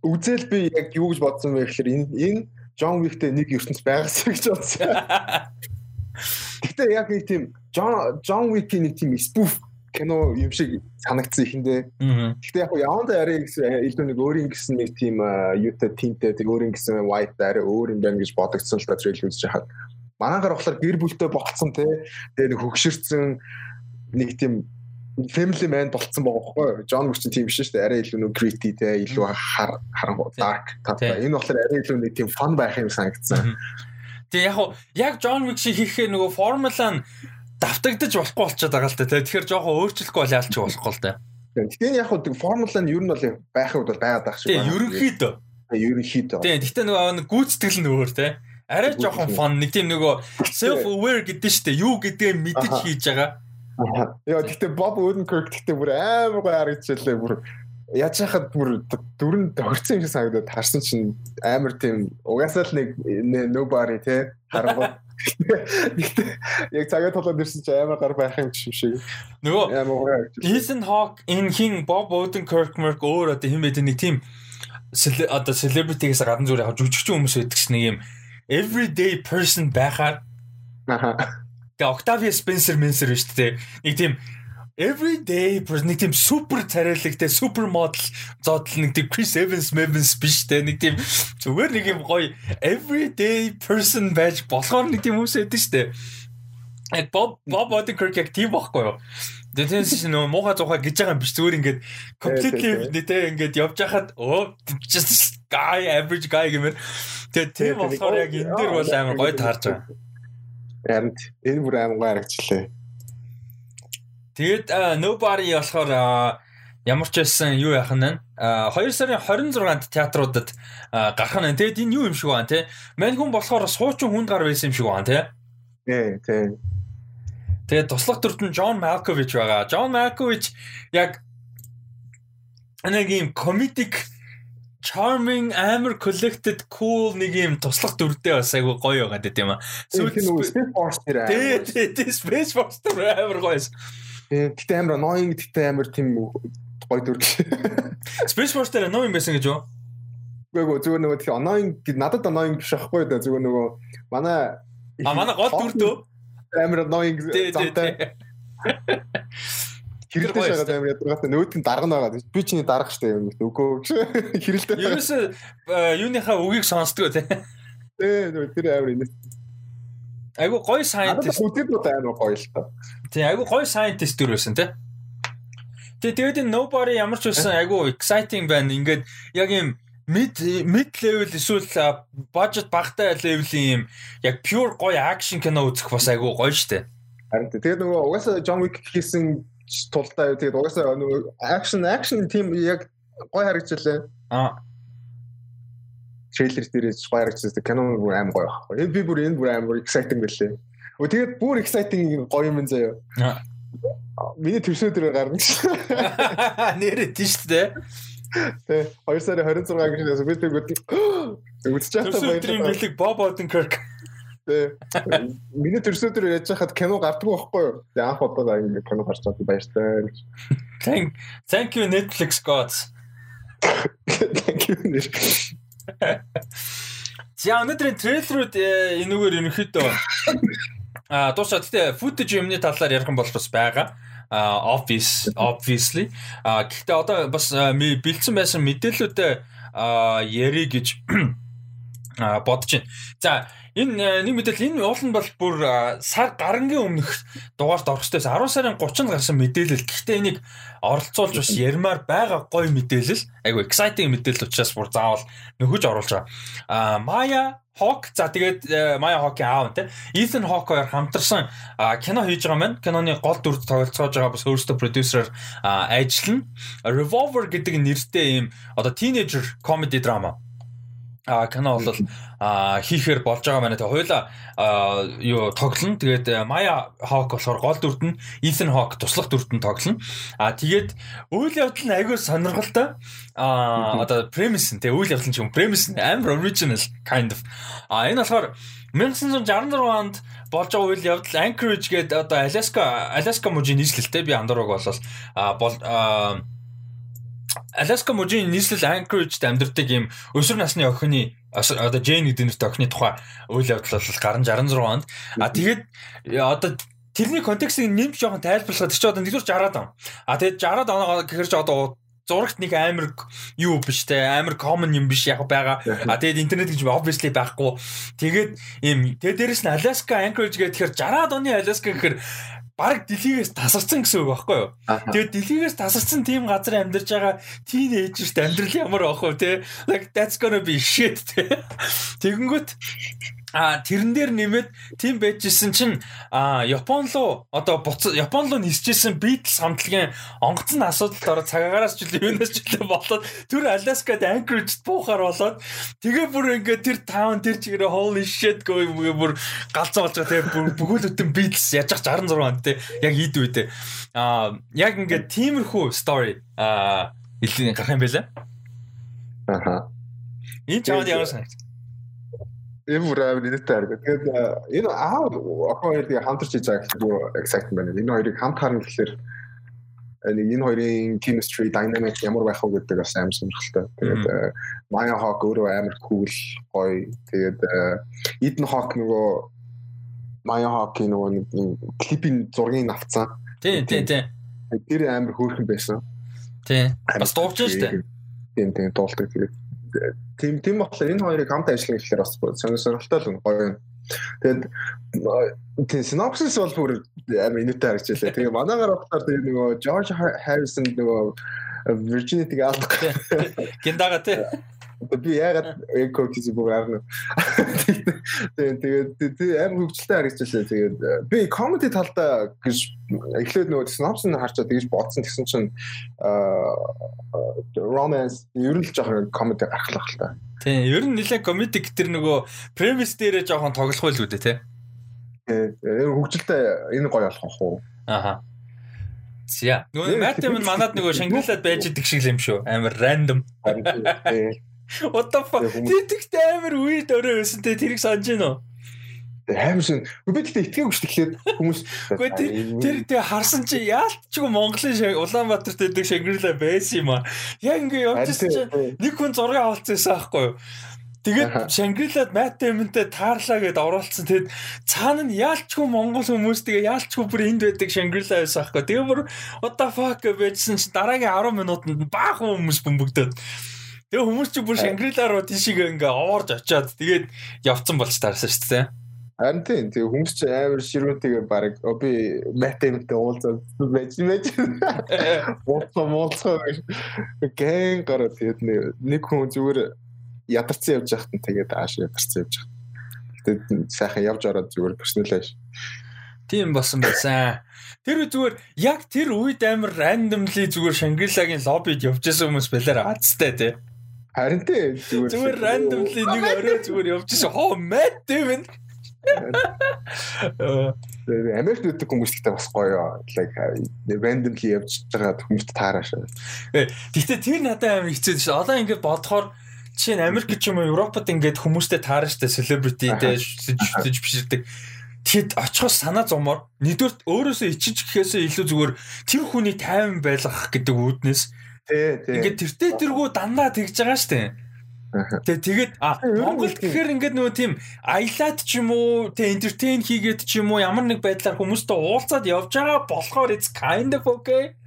Үзэл би яг юу гэж бодсон бэ гэхээр энэ энэ John Wick-тэй нэг ертөнц байгаас гэж бодсон. [laughs] Гэтэ яг нэг тийм John John Wick-ийн нэг тийм spoof кино юм шиг санагдсан ихэндээ. Гэхдээ яг яванда арай илүү нэг өөрийн гэсэн нэг тийм юутай тинтэй тэр өөрийн гэсэн white арай өөр юм байна гэж бодогдсон л та трейл үзэж хахад. Манаагаар болохоор гэр бүлтэй болцсон те. Тэгээ нэг хөгшөрсөн нэг тийм family man болцсон байгаа байхгүй. John Wick чинь тийм биш шүү дээ. Арай илүү нэг gritty те илүү хар харангуй dark татаа. Энэ болохоор арай илүү нэг тийм fun байх юм санагдсан. Тэгээ яг яг John Wick шиг хийхээ нөгөө формула нь давтагдаж болохгүй болчиход байгаа л та. Тэгэхээр жоохон өөрчлөхгүй бол яалч болохгүй л та. Гэтэ яг хөө формула нь ер нь бол байхыг бол байгаад байх шиг байна. Ерөнхийдөө. Ерөнхийдөө. Тийм. Гэтэ нөгөө гүйцэтгэл нь өөр те. Арай жоохон фон нэг тийм нөгөө self aware гэдэг нь шүү дээ. Юу гэдгээ мэдэж хийж байгаа. Яа гэтэ Bob Odenkirk гэтэ бүр амар гоё харагдчихлаа бүр яаж яхад бүр дөрөнд тохирсон юм шиг санагдаад харсан чинь амар тийм угаасаа л нэг nobody те харангуй яг цагаат толгойд ирсэн чи амар гар байх юм шиг. Нөгөө Ethan Hawke энэ хин Bob Odenkirk өөр одоо хэн бэ нэг тийм одоо celebrity-гээс гадна зүгээр яг жүжигчин хүмүүс байдаг ч нэг юм everyday person байхаар Тэгээ Octavia Spencer Menser шүү дээ. Нэг тийм everyday person нэг тийм супер царайлагтай супер модел зодол нэг тийм Chris Evans Evans биш те нэг тийм зүгээр нэг юм гоё everyday person байж болохоор нэг тийм хүмүүс байдаг дээ. Яг Bob Bob Odenkirk яг тийм байхгүй юу? Чинь нөө муухай зуухай гэж байгаа юм биш зүгээр ингээд completely нэтэ ингээд явж хахад оо just guy average guy гэмээр тэгээ тийм болохоор яг энэ дэр бол амар гоё таарж байгаа. Харин энэ бүр амар гоё харагчлаа. Тэгээд nobody болохоор ямар ч байсан юу яах нь 2 сарын 26-нд театруудад гарах нь. Тэгээд энэ юу юм шиг байна те. Мань хүн болохоор суучин хүнд гар байсан юм шиг байна те. Тий, тий. Тэгээд туслах дүрт нь Джон Малкович байгаа. Джон Малкович яг нэг юм comedic charming амар collected cool нэг юм туслах дүрдээ бас айгу гоё байгаа гэдэг юм аа. Сүүлд Space Force дээр. Тий, тий, Space Force дээр амар гоё. Гэтэ амар annoying гэтэ амар тийм гоё дүр. Space Force дээр annoying байсан гэж юу? Үгүй зүгээр нөгөө тийм annoying надад annoying биш байхгүй да зүгээр нөгөө манай А манай гол дүр дөө амар annoying замтай. Хэрэлдэж байгаа амар ядаргаатай нөгөөд нь дарга байгаа. Би чиний дарга штэ юм үгүй хэрэлдэж. Ерөөсөө юуныхаа үгийг сонсдгоо тий. Тий тэр амар инээ. Айгу гоё scientist. Үтээд амар гоё л та. Тий, айгу гоё scientist төр байсан тий. Тий, тэгээд энэ nobody ямар ч байсан айгу exciting байна. Ингээд яг юм mid mid level эсвэл budget багтай level-ийн юм яг pure гоё action кино үзэх бас айгу гоё штэ. Харин тэгээд нөгөө угаасаа John Wick хийсэн тулдаа тэгээд угаасаа нөгөө action action team яг гоё харагдчихлаа. Аа трейлер дээр гоё харагдчихсан. Кино бүр аим гоё байхгүй. Энэ би бүр энэ бүр аим бүр exciting байлээ. Өө тэгээд бүр exciting гоё юм заяа. Миний төрсөө дээр гарна. Нэрээ тийш дээ. Тэ 2 сарын 26 гэж би тэг байгаа байсан. Төрсөө бэлэг Bob Odenkirk. Тэ. Миний төрсөө дээр яаж хахад кино гардггүй байхгүй юу? Тэг анх удаа ингэ кино гарч чад баяртай. Thank thank you Netflix gods. Thank you. За өнөөдрийн трейлерүүд э, энэгээр ерөнхийдөө а дуусаад гэтээ footage юмны талаар ярих юм бол бас байгаа. А office obviously. А гэхдээ одоо бас бэлдсэн байсан мэдээлэлүүдээ ярих гэж бодож байна. За Энэ э, нэг мэдээлэл энэ уул нь бол бүр сар гарангийн өмнөх дугаарт орох ёстой. 10 сарын 30-нд гарсан мэдээлэл. Гэхдээ энийг оролцуулж бас ярмаар байгаа гоё мэдээлэл. Айгу exciting мэдээлэл учраас бүр заавал нөхөж оруулж байгаа. Аа Maya Hawk за тэгээд э, Maya Hawk-ийн аав те Ethan Hawke хоёр хамтарсан кино хийж байгаа маань киноны гол дүрд тоглолцоож байгаа бас өөрөөсөө продюсераар ажиллана. Revolver гэдэг нэртэй ийм одоо teenager comedy drama а кино бол а хийхээр болж байгаа маань тэгээ хоёла юу тоглоно. Тэгээд Maya Hawk болохоор гол дүрд нь Ethan Hawke туслах дүрд нь тоглоно. А тэгээд үйл явдал нь айгүй сонирхолтой. А одоо premise нь тэгээ үйл явдал нь ч юм premise нь амар original kind of. А энэ болохоор 1966 онд болж байгаа үйл явдал Anchorage гэдэг одоо Alaska Alaska мужийн нийслэлтэй би андуураг болол а Аляска мужийн нийслэл Anchorage-д амьдардаг юм өсвөр насны охины одоо Jane гэдэг нэртэй охины тухай үйл явдал бол гарын 66 онд. А тэгээд одоо тэрний контекстыг нэмж жоохон тайлбарлахад чи одоо нэгдүгээр 60-аад он. А тэгээд 60-аад оноо гэхэр чи одоо зурагт нэг амар юу биш те амар common юм биш яг байгаа. А тэгээд интернет гэж obviously байхгүй. Тэгээд ийм тэгээд дээрэс нь Alaska Anchorage гэхээр 60-аад оны Alaska гэхээр баг дэлхийгээс тасарсан гэсэн үг байхгүй юу. Тэгээд дэлхийгээс тасарсан тийм газар амьдарч байгаа тийнейжерт амьдрал ямар байх вэ те? Like that's gonna be shit те. Тэгэнгүүт А тэрэн дээр нэмээд тийм байжсэн чинь а Япон руу одоо буц Япон руу нисчихсэн Beatles хамтлагийн онгоцны асуудалд ороод цагаагаараас ч үл юунаас ч үл болоод тэр Alaska-д Anchorage буухаар болоод тэгээ бүр ингээд тэр таун тэр чигээр holy shit гоо бүр галзуу болж байгаа тэгээ бүгд өтөн Beatles яаж 66 онд те яг ийд үедээ а яг ингээд тиймэрхүү story а Илүү гарах юм байлаа. Аха. Энэ чамд ямар санагд? Энэ бүр амар нэттэй харагдав. Тэгээд энэ аа охин хоёр тэгээ хамтарч хийж байгаа гэхгүй exact байна. Энэ хоёрыг хамт харна гэхэлэр энэ хоёрын chemistry dynamic ямар байх вэ гэдэг бас амар сонирхолтой. Тэгээд Maya Hawk өөрөө амар cool гоё. Тэгээд Eden Hawk нөгөө Maya Hawk-ийн нөгөө клипийн зургийг авцсан. Тийм тийм тийм. Тэр амар хөөрхөн байсан. Тийм. Бас дуулж штэ. Тийм тийм дуулдаг тэгээд тийм тийм болохоор энэ хоёрыг хамт ажиллах гэхээр бас сонирхолтой л гоё. Тэгээд тийм synopsis бол бүр амар инээтэй харагдчихлаа. Тэгээ манаагаар болохоор тэгээ нөгөө George Harrison нөгөө Virginity-г алдах. Гиндага тий. Би ягаад эко гэж бүр арна. Тэгээд тэгээд амар хөвгчлээ харагдчихлаа. Тэгээд би comedy талдаа гэж эхлээд нөгөө нь харчаад тэгж бодсон гэсэн чинь romance ер нь л жоохон comedy гаргалах л та. Тийм, ер нь нэлээд comedy тэр нөгөө premise дээрээ жоохон тоглох байл үү те. Тийм, хөвгчлээ энэ гоё болох уу? Аха. За. Нөгөө Damon манад нөгөө Шангрилад байж идэг шиг юм шүү. Амар random. What the fuck? Тэгт амар weird өрөө байсан те тэрийг санаж гинөө. Амар шин. Би тэгтээ итгээгүй шүү тэгэхээр хүмүүс Үгүй тэр тэр харсан чи яалтчгүй Монголын Улаанбаатарт идэг Шангрила байсан юм аа. Яг ингээ явчихсан чи нэг хүн зураг авалцсан байхгүй юу? Тэгээд Шангрилад Мат Дэмэнтэй таарлаа гэд оруулсан. Тэгэд цаана нь яалчгүй Монгол хүмүүс тэгээ яалчгүй бүр энд байдаг Шангрила байсан аахгүй. Тэгээ бүр what the fuck гэжсэн чи дараагийн 10 минутанд баахан хүмүүс бөмбөгдөд. Тэгээ хүмүүс чи бүр Шангрила руу тийшээ ингээ оорж очиад тэгээд явцсан болж таарсан шүү дээ. Харин тийм тэгээ хүмүүс чи амар ширүүнтэйгээ баг би математик уулзаад байж байж болцоо болцоо гэн гараад тэгээд нэг хүн зүгээр ядарсан явж байхад нь тэгээд ааш ядарсан явж байгаа. Тэгээд сайхан явж ороод зүгээр персоналайш. Тийм болсон байсан. Тэр зүгээр яг тэр үед амар randomly зүгээр Шангрилагийн лоббид явж байсан хүмүүс байлаар азтай тий. Харин тий зүгээр зүгээр randomly нэг орой зүгээр явж байсан. Хоо мэт тийм Америкт үүдэг хүмүүстэй бас гоё. Like randomly явж байгаа хүмүүст таараашаа. Гэхдээ тэр надад амар хэцүү шүү. Одоо ингээд бодохоор жишээ нь Америк ч юм уу Европод ингээд хүмүүстэй таарна штэ celebrity дээр жүжиж биширдэг. Тэгэд очихоос санаа зомоор нэгдүгээр өөрөөсөө ичиж гэхээсээ илүү зүгээр тэр хүний тайван байлгах гэдэг үүднээс тий тий ингээд тэртээ тэргүү дандаа тэгж байгаа штэ. Тэгээ тэгээд а Монголд гэхээр ингээд нөгөө тийм аялаад ч юм уу тэ entertain хийгээд ч юм уу ямар нэг байдлаар хүмүүстэй уулзаад явж байгаа болохоор it's kind of okay.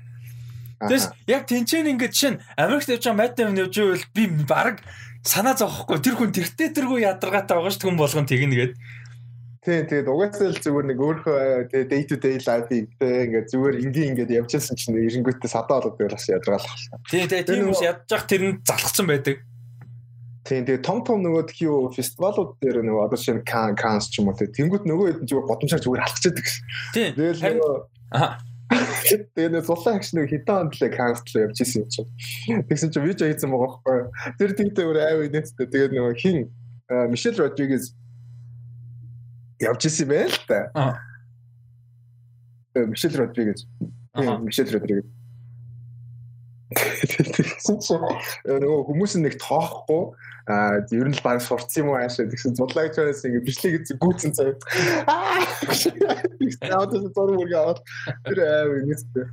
Тэс яг тэнцэн ингээд чинь Америкт явж байгаа Matt Damon явж байвал би баг санаа зовхгүй тэр хүн тэртээ тэргүй ядаргаатай байгаа ш хүн болгон тэгнэ гээд. Тийм тэгээд угаасаа л зүгээр нэг өөрөө тэгээ day to day life-ийг тэгээ ингээд зүгээр ингийн ингээд явжсэн чинь эренгүүтээ садаа болоод байвал бас ядаргаалах. Тийм тэгээ тийм хүмүүс ядж тэр нь залхсан байдаг. Тийм тэгээ том том нөгөө юу фестивалууд дээр нөгөө одоо шинэ кан канс ч юм уу тэнгууд нөгөө хэд зүгээр годомшаар зүгээр алхчихдаг гэсэн. Тийм. Тэгэл аа Тэгээ нэг суллаа агш нэг хитэн ондлоо канцл явж исэн юм чинь. Тэгсэн чинь видео хийсэн байгаа байхгүй. Тэр тэгтээ өөр аав инээстэй тэгээд нөгөө хин Мишель Родригес явж исэн байл та. Аа. Мишель Родригес. Мишель Родригес. Тэгсэн чинь нөгөө хүмүүс нэг тоохгүй а ер нь л баг сурцсан юм аашаа тэгсэн зудлаагч байс ингэ бичлэг гэж гүйтсэн цаа. Аа. Наадас зураг мөр яваад тэр аав инээстэй.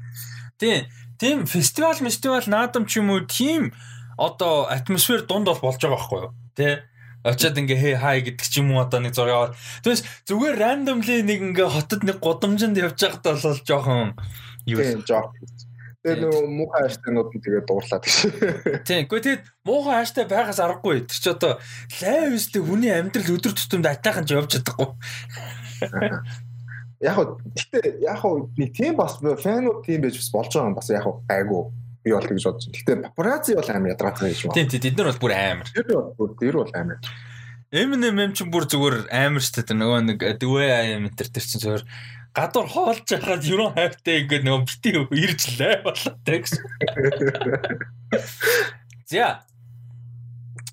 Тийм. Тийм фестивал фестивал наадам ч юм уу тийм одоо атмосфер дунд бол болж байгаа байхгүй юу? Тэ очиад ингээ хей хай гэдэг ч юм уу одоо нэг зураг аваад тэгээс зүгээр randomly нэг ингээ хотод нэг гудамжинд явж байхад бол жоохон юу жоох Тэгээ нөгөө муухай хаштагнууд нь тэгээд дуурлаад гэж. Тийм. Гэхдээ тэгээд муухай хаштаг байгаас аргагүй. Тэр чи одоо лайвстэй хүний амьдрал өдөр тутамд атайхан ч явж чадахгүй. Яг хөө гэтээ яг хөө нэг тийм бас фэнүүд тийм байж бас болж байгаа юм бас яг хөө гайгүй би бол гэж бодож байна. Гэтээ папарацци бол амар ядраатай гэж байна. Тийм тийм бид нар бол бүр амар. Тэр бол тэр бол амар. Eminem чинь бүр зүгээр амар шүү дээ. Нөгөө нэг дөвэ аяа метр тэр чинь зүгээр гадуур хоолж байхад юу хайптай ингээд нөгөө бити ирж лай болоотой гэсэн. За.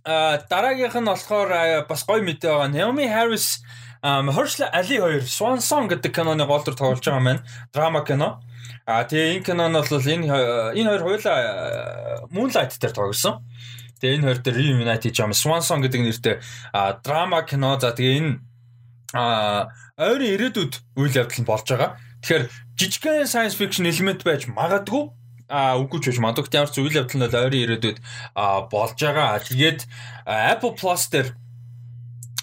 А дараагийнх нь болохоор бас гоё мэдээ байгаа. Naomi Harris Mahershala Ali хоёр Swan Song гэдэг киноны гол дүр тоглож байгаа маань драма кино. А тэгээ энэ кинон бол энэ энэ хоёр хоёулаа Moonlight дээр тоглосон. Тэгээ энэ хоёр дээр Reunited Jam Swan Song гэдэг нэртэй драма кино. За тэгээ энэ ойрын ирээдүйд үйл явдал нь болж байгаа. Тэгэхээр жижигхэн science fiction элемент байж магадгүй а үгүй ч биш магадгүй ямар ч үйл явдал нь ойрын ирээдүйд болж байгаа. Тэгээд Apple Plus дээр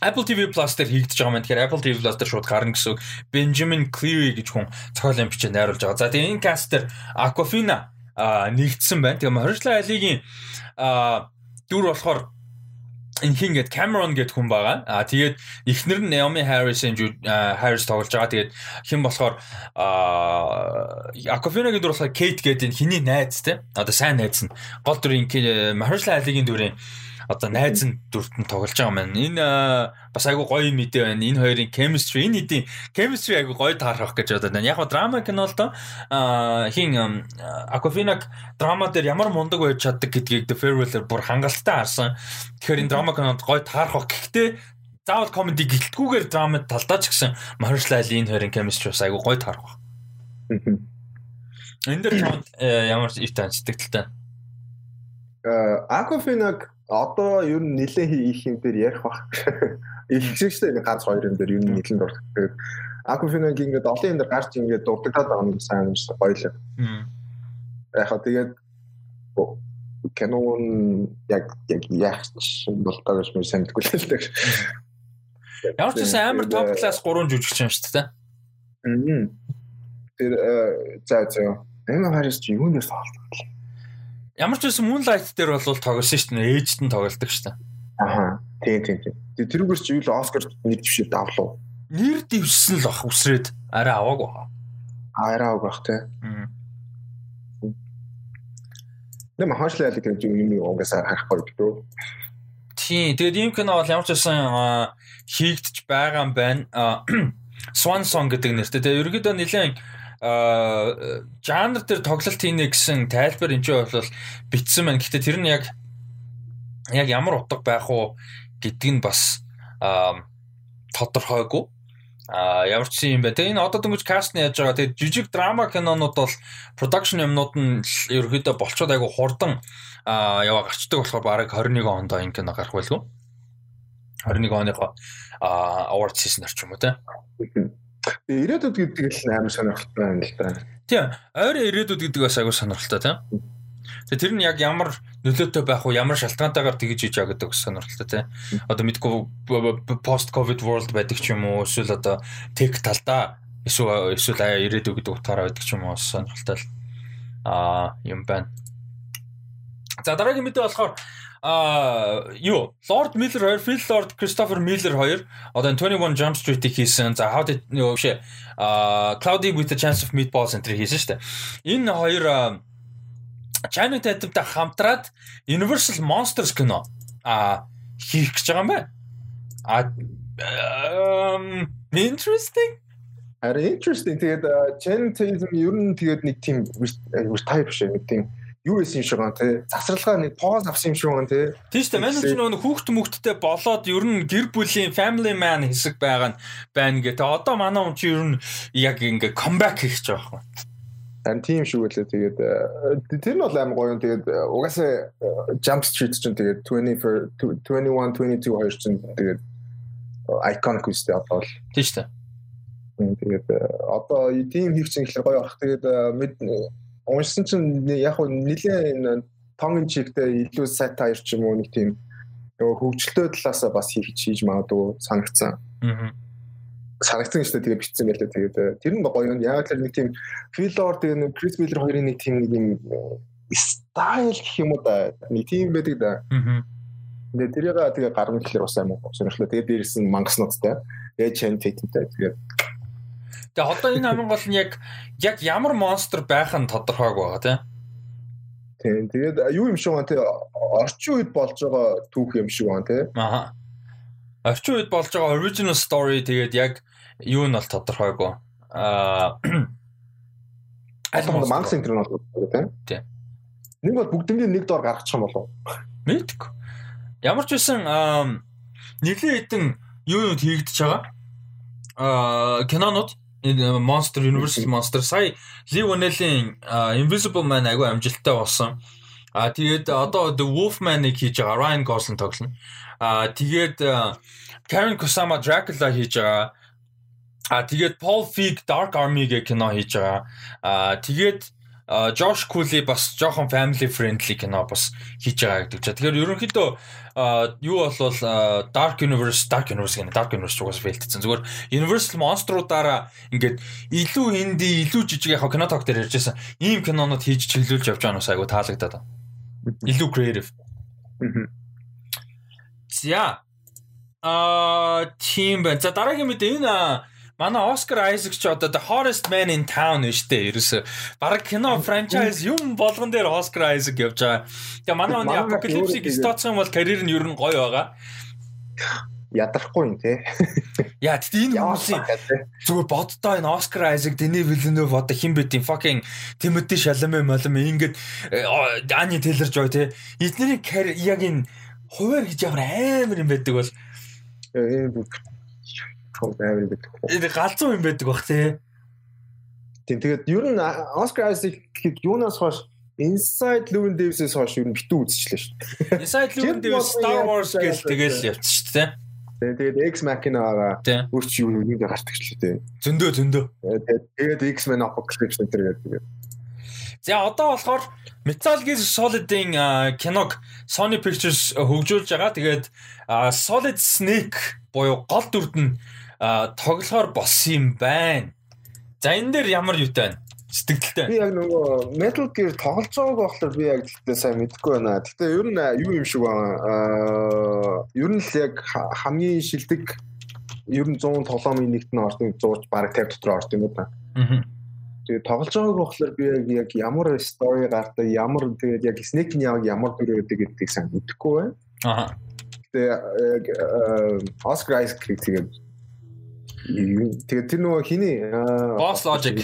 Apple TV Plus дээр хийгдэж байгаа маань тэгэхээр Apple TV Plus дээр шууд гарна гэсэн. Benjamin Cleary гэж хүн зохиолын бичээ найруулж байгаа. За тэгээ энэ каст дээр Aquafina нэгдсэн байна. Тэгээ Моржлаа алигийн дүр болохоор энэ хин гээд Cameron гээд хүн байгаа. Аа тэгээд эхнэр нь Naomi Harris-ын Harris тоглож байгаа. Тэгээд хэн болохоор Aquafina гэдэг болохоор Kate гээд энэ хиний найз те. Одоо сайн найз нь гол дүрийн Mahershala Ali-гийн дүрийн одоо найз нь дүрт нь тоглож байгаа маань. Энэ бас айгу гоё мэдээ байна. Энэ хоёрын chemistry, энэ хэдийн chemistry айгу гоё таарах гэж бодоод байна. Яг го драма кино л доо хин Aquafina драма дээр ямар мундаг байж чаддаг гэдгийг The Farewell-ээр бүр хангалттай харсан. Тэгэхээр энэ драма кинонд гоё таарах. Гэхдээ заавал комеди гэлтгүүгээр драмад талдаа ч гэсэн Mahershala Ali энэ хоёрын chemistry бас айгу гоё таарах. Энэ дээр э, ямар ивтэн сэтгэлтэй. Э Aquafina одоо ер нь нэлээ хийх юм дээр ярих бах. Илчээчтэй нэг ганц хоёр юм дээр ер нь нэлээд дуртай. Акуфиног ингээд олон юм дээр гарч ингээд дурддаад байгаа юм сайн юм шиг гоё л. Яг хаа тэгээд кинон яг яг яах болтоо гэж мөн санагдгүй л дээ. Ямар ч байсан амар топ класс 3 жүжигч юм шүү дээ. Аа. Тэр за за. Энэ харис чи юунаас таалдаг вэ? Ямар ч байсан Moonlight дээр бол тоглосон шүү дээ. Ээжд нь тоглолдог шүү дээ. Аха. Тийм тийм тийм. Тэгээ тэрүүгээс чи юу л Оскар нэр дэвшээ давлуу. Нэр дэвшсэн л бах үсрээд арай аваагүй баа. Арай аваагүй бах тий. Нэм хаашлаа л гэж юм угаасаа харахгүй гэдэг. Тийм. Тэгээд ийм кино бол ямар ч байсан хийгдэж байгаа юм байна. [clears throat] Swan Song гэдэг нэртэй. Тэгээ ерөөдөө нэлээд аа жанр дээр тоглолт хийнэ гэсэн тайлбар энэ ч бол битсэн байна. Гэхдээ тэр нь яг яг ямар утга байх уу гэдг нь бас тодорхойгүй. А ямар ч юм бэ. Тэгээ энэ одоо дөнгөж каст нь яаж байгаа. Тэгээ жижиг драма кинонууд бол production юмнууд нь ерөөдөө болцоод айгу хурдан яваа гарчдаг болохоор бараг 21 онд энэ кино гарах байлгүй. 21 оныхоо award season орч юм уу те. Ирээдүйд гэдэг л амар сонирхолтой байна л да. Тийм. Ойрын ирээдүйд гэдэг бас айгүй сонирхолтой тийм. Тэгээ тэр нь яг ямар нөлөөтэй байх уу, ямар шалтгаантайгаар тэгж хийж байгаа гэдэг сонирхолтой тийм. Одоо мэдгүй post covid world байдаг ч юм уу, эсвэл одоо tech талдаа эсвэл эсвэл ирээдүй гэдэг утгаараа байдаг ч юм уу сонирхолтой л аа юм байна. За дараагийн мэдээ болохоор а юу Lord Miller 2 Phil Lord Christopher Miller 2 одоо 21 Jump Street-ийг хийсэн. За how did юу биш а Cloudy with a Chance of Meatballs энэ хийсэн шүү дээ. Энэ хоёр Channing Tatum-тай хамтраад Universal Monsters кино а хийх гэж байгаа юм байна. А interesting Харин interesting тэгээд Channing Tatum ер нь тэгээд нэг тийм type шиг нэг тийм юу байсан юм шиг гоо тий. Завсралгаа нэг поз авсан юм шиг гоо тий. Тийм шүү. Манай ч нөгөө хүүхд мөхттэй болоод ер нь гэр бүлийн family man хэсэг байгаа нь байна гэ. Тэ одоо манай хүн чи ер нь яг ингээ comeback хийж байгаа юм. Ан тийм шүү гэлээ тэгээд э, тэр нь бол аим гоё юм тэгээд э, угаасаа э, Jump Street ч тэгээд 20 for 21 22 хоёр ч тэгээд iconic үстэй одоо л тийм шүү. Тэгээд одоо тийм хийх чинь ихлээр гоё ах тэгээд уншсан чинь яг хөө нэлийн тонгын чигтэй илүү сайтай хоёр ч юм уу нэг тийм нөгөө хөгжилтэй талаасаа бас хийж хийж магадгүй санагцсан. Аа. Санагцсан шүү дээ тэгээ битсэн байлаа тэгээд э, тэр нь гоё юм. Яг л нэг тийм Филор тэгээ нэг Крис Миллер хоёрын нэг тийм нэг юм стайл гэх юм уу да. Нэг тийм байдаг да. Аа. Тэгээ тэрийг тэгээ гарна гэхэлэр бас амар сонирхлоо. Тэгээ дээрээс нь мангаснуудтай. Тэгээ чен тэтэнтэй. Тэгээд Тэгээ одоо энэ амин гол нь яг яг ямар монстр байх нь тодорхойг байгаа тийм. Тийм. Тэгээд юу юм шиг байна те орчин үед болж байгаа түүх юм шиг байна те. Аа. Орчин үед болж байгаа original story тэгээд яг юу нь бол тодорхойгүй. Аа [clears throat] аль болох мангас энэ нь бол тийм. Тийм. Нэг бол бүгднийг нэг доор гаргачих юм болов. Мэдгүй. Ямар ч байсан нэлийн хэдэн юу юу хийгдэж байгаа. Аа кинонууд Monster Universal Monster сая Lee Whannell-ийн Invisible Man агүй амжилттай болсон. А тэгээд одоо The Wolfman-ыг хийж байгаа Ryan Gosling тоглоно. А тэгээд Karen Kusama Dracula хийж байгаа. А тэгээд Paul Feig Dark Army-г кино хийж байгаа. А тэгээд Josh Cooley бас жоохон family friendly кино бас хийж байгаа гэдэг чинь. Тэгэхээр ерөнхийдөө юу болвол Dark Universe, Dark Universe гэнэ Dark Universe угаас фейлдсэн. Зүгээр Universal Monster-уудаараа ингээд илүү инди, илүү жижиг яг кино ток дээр ярьжсэн. Ийм кинонууд хийж чиглүүлж явж байгаа нь айгу таалагдаад байна. Илүү creative. За. Аа, тийм байна. За дараагийн мэдээ энэ манай Оскар Айзек ч одоо the hottest man in town шүү дээ. Ерөөсө баг кино франчайз юм болгон дээр Оскар Айзек явж байгаа. Тэгээ манай оны Apocalypse-ийг стацсан бол карьер нь ер нь гоё байгаа. Ядрахгүй юм те. [laughs] Яа тэгтээ энэ хүмүүсийн зүгээр боддоо энэ Оскар Айзек, Дэни Вилленов одоо хин бит юм fucking Тимоти Шаламе малам ингээд Ани Тейлер Жой те. Эдний яг энэ хуваар гэж ямар амар юм байдаг бол том амар байдаг. Энэ галзуу юм байдаг бах тий. Тийм тэгээд ер нь Oscar Isaac юунаас хойш Inside Llewyn Davis-ээс хойш ер нь битүү үзчихлээ шүү дээ. Inside Llewyn Davis Star Wars гэж тэгэл явчих шүү дээ. Тэгээд X Machina-гаа өөрч юу нүдээ гардаг ч л дээ. Зөндөө зөндөө. Тэгээд X-Men Apocalypse энэ тэгээд. За одоо болохоор Metal Gear Solid-ийн киног Sony Pictures хөгжүүлж байгаа. Тэгээд Solid Snake буюу гол дүрд нь тоглохоор болсон юм байна. За энэ дээр ямар юутай байна? Сэтгэлдэлтэй. Би яг нөгөө Metal Gear байгааг болохоор би яг тэгтээ сайн мэдэхгүй байна. Тэгтээ ер нь юу юм шиг байна. Аа ер нь л яг хамгийн шилдэг ер нь 100 тоглоомын нэгт нь орсон 100 бараг 50 дотор орсон юм та. Аа. Тэгээ тоглож байгааг болохоор би яг яг ямар story гартай ямар тэгээд яг Snake-ний яг ямар дүр өгдөг гэдгийг сайн мэдэхгүй байна. Аа. Тэгээ Oscar Isaac тэгээд Тэгээд тэр нөгөө хиний Boss Logic.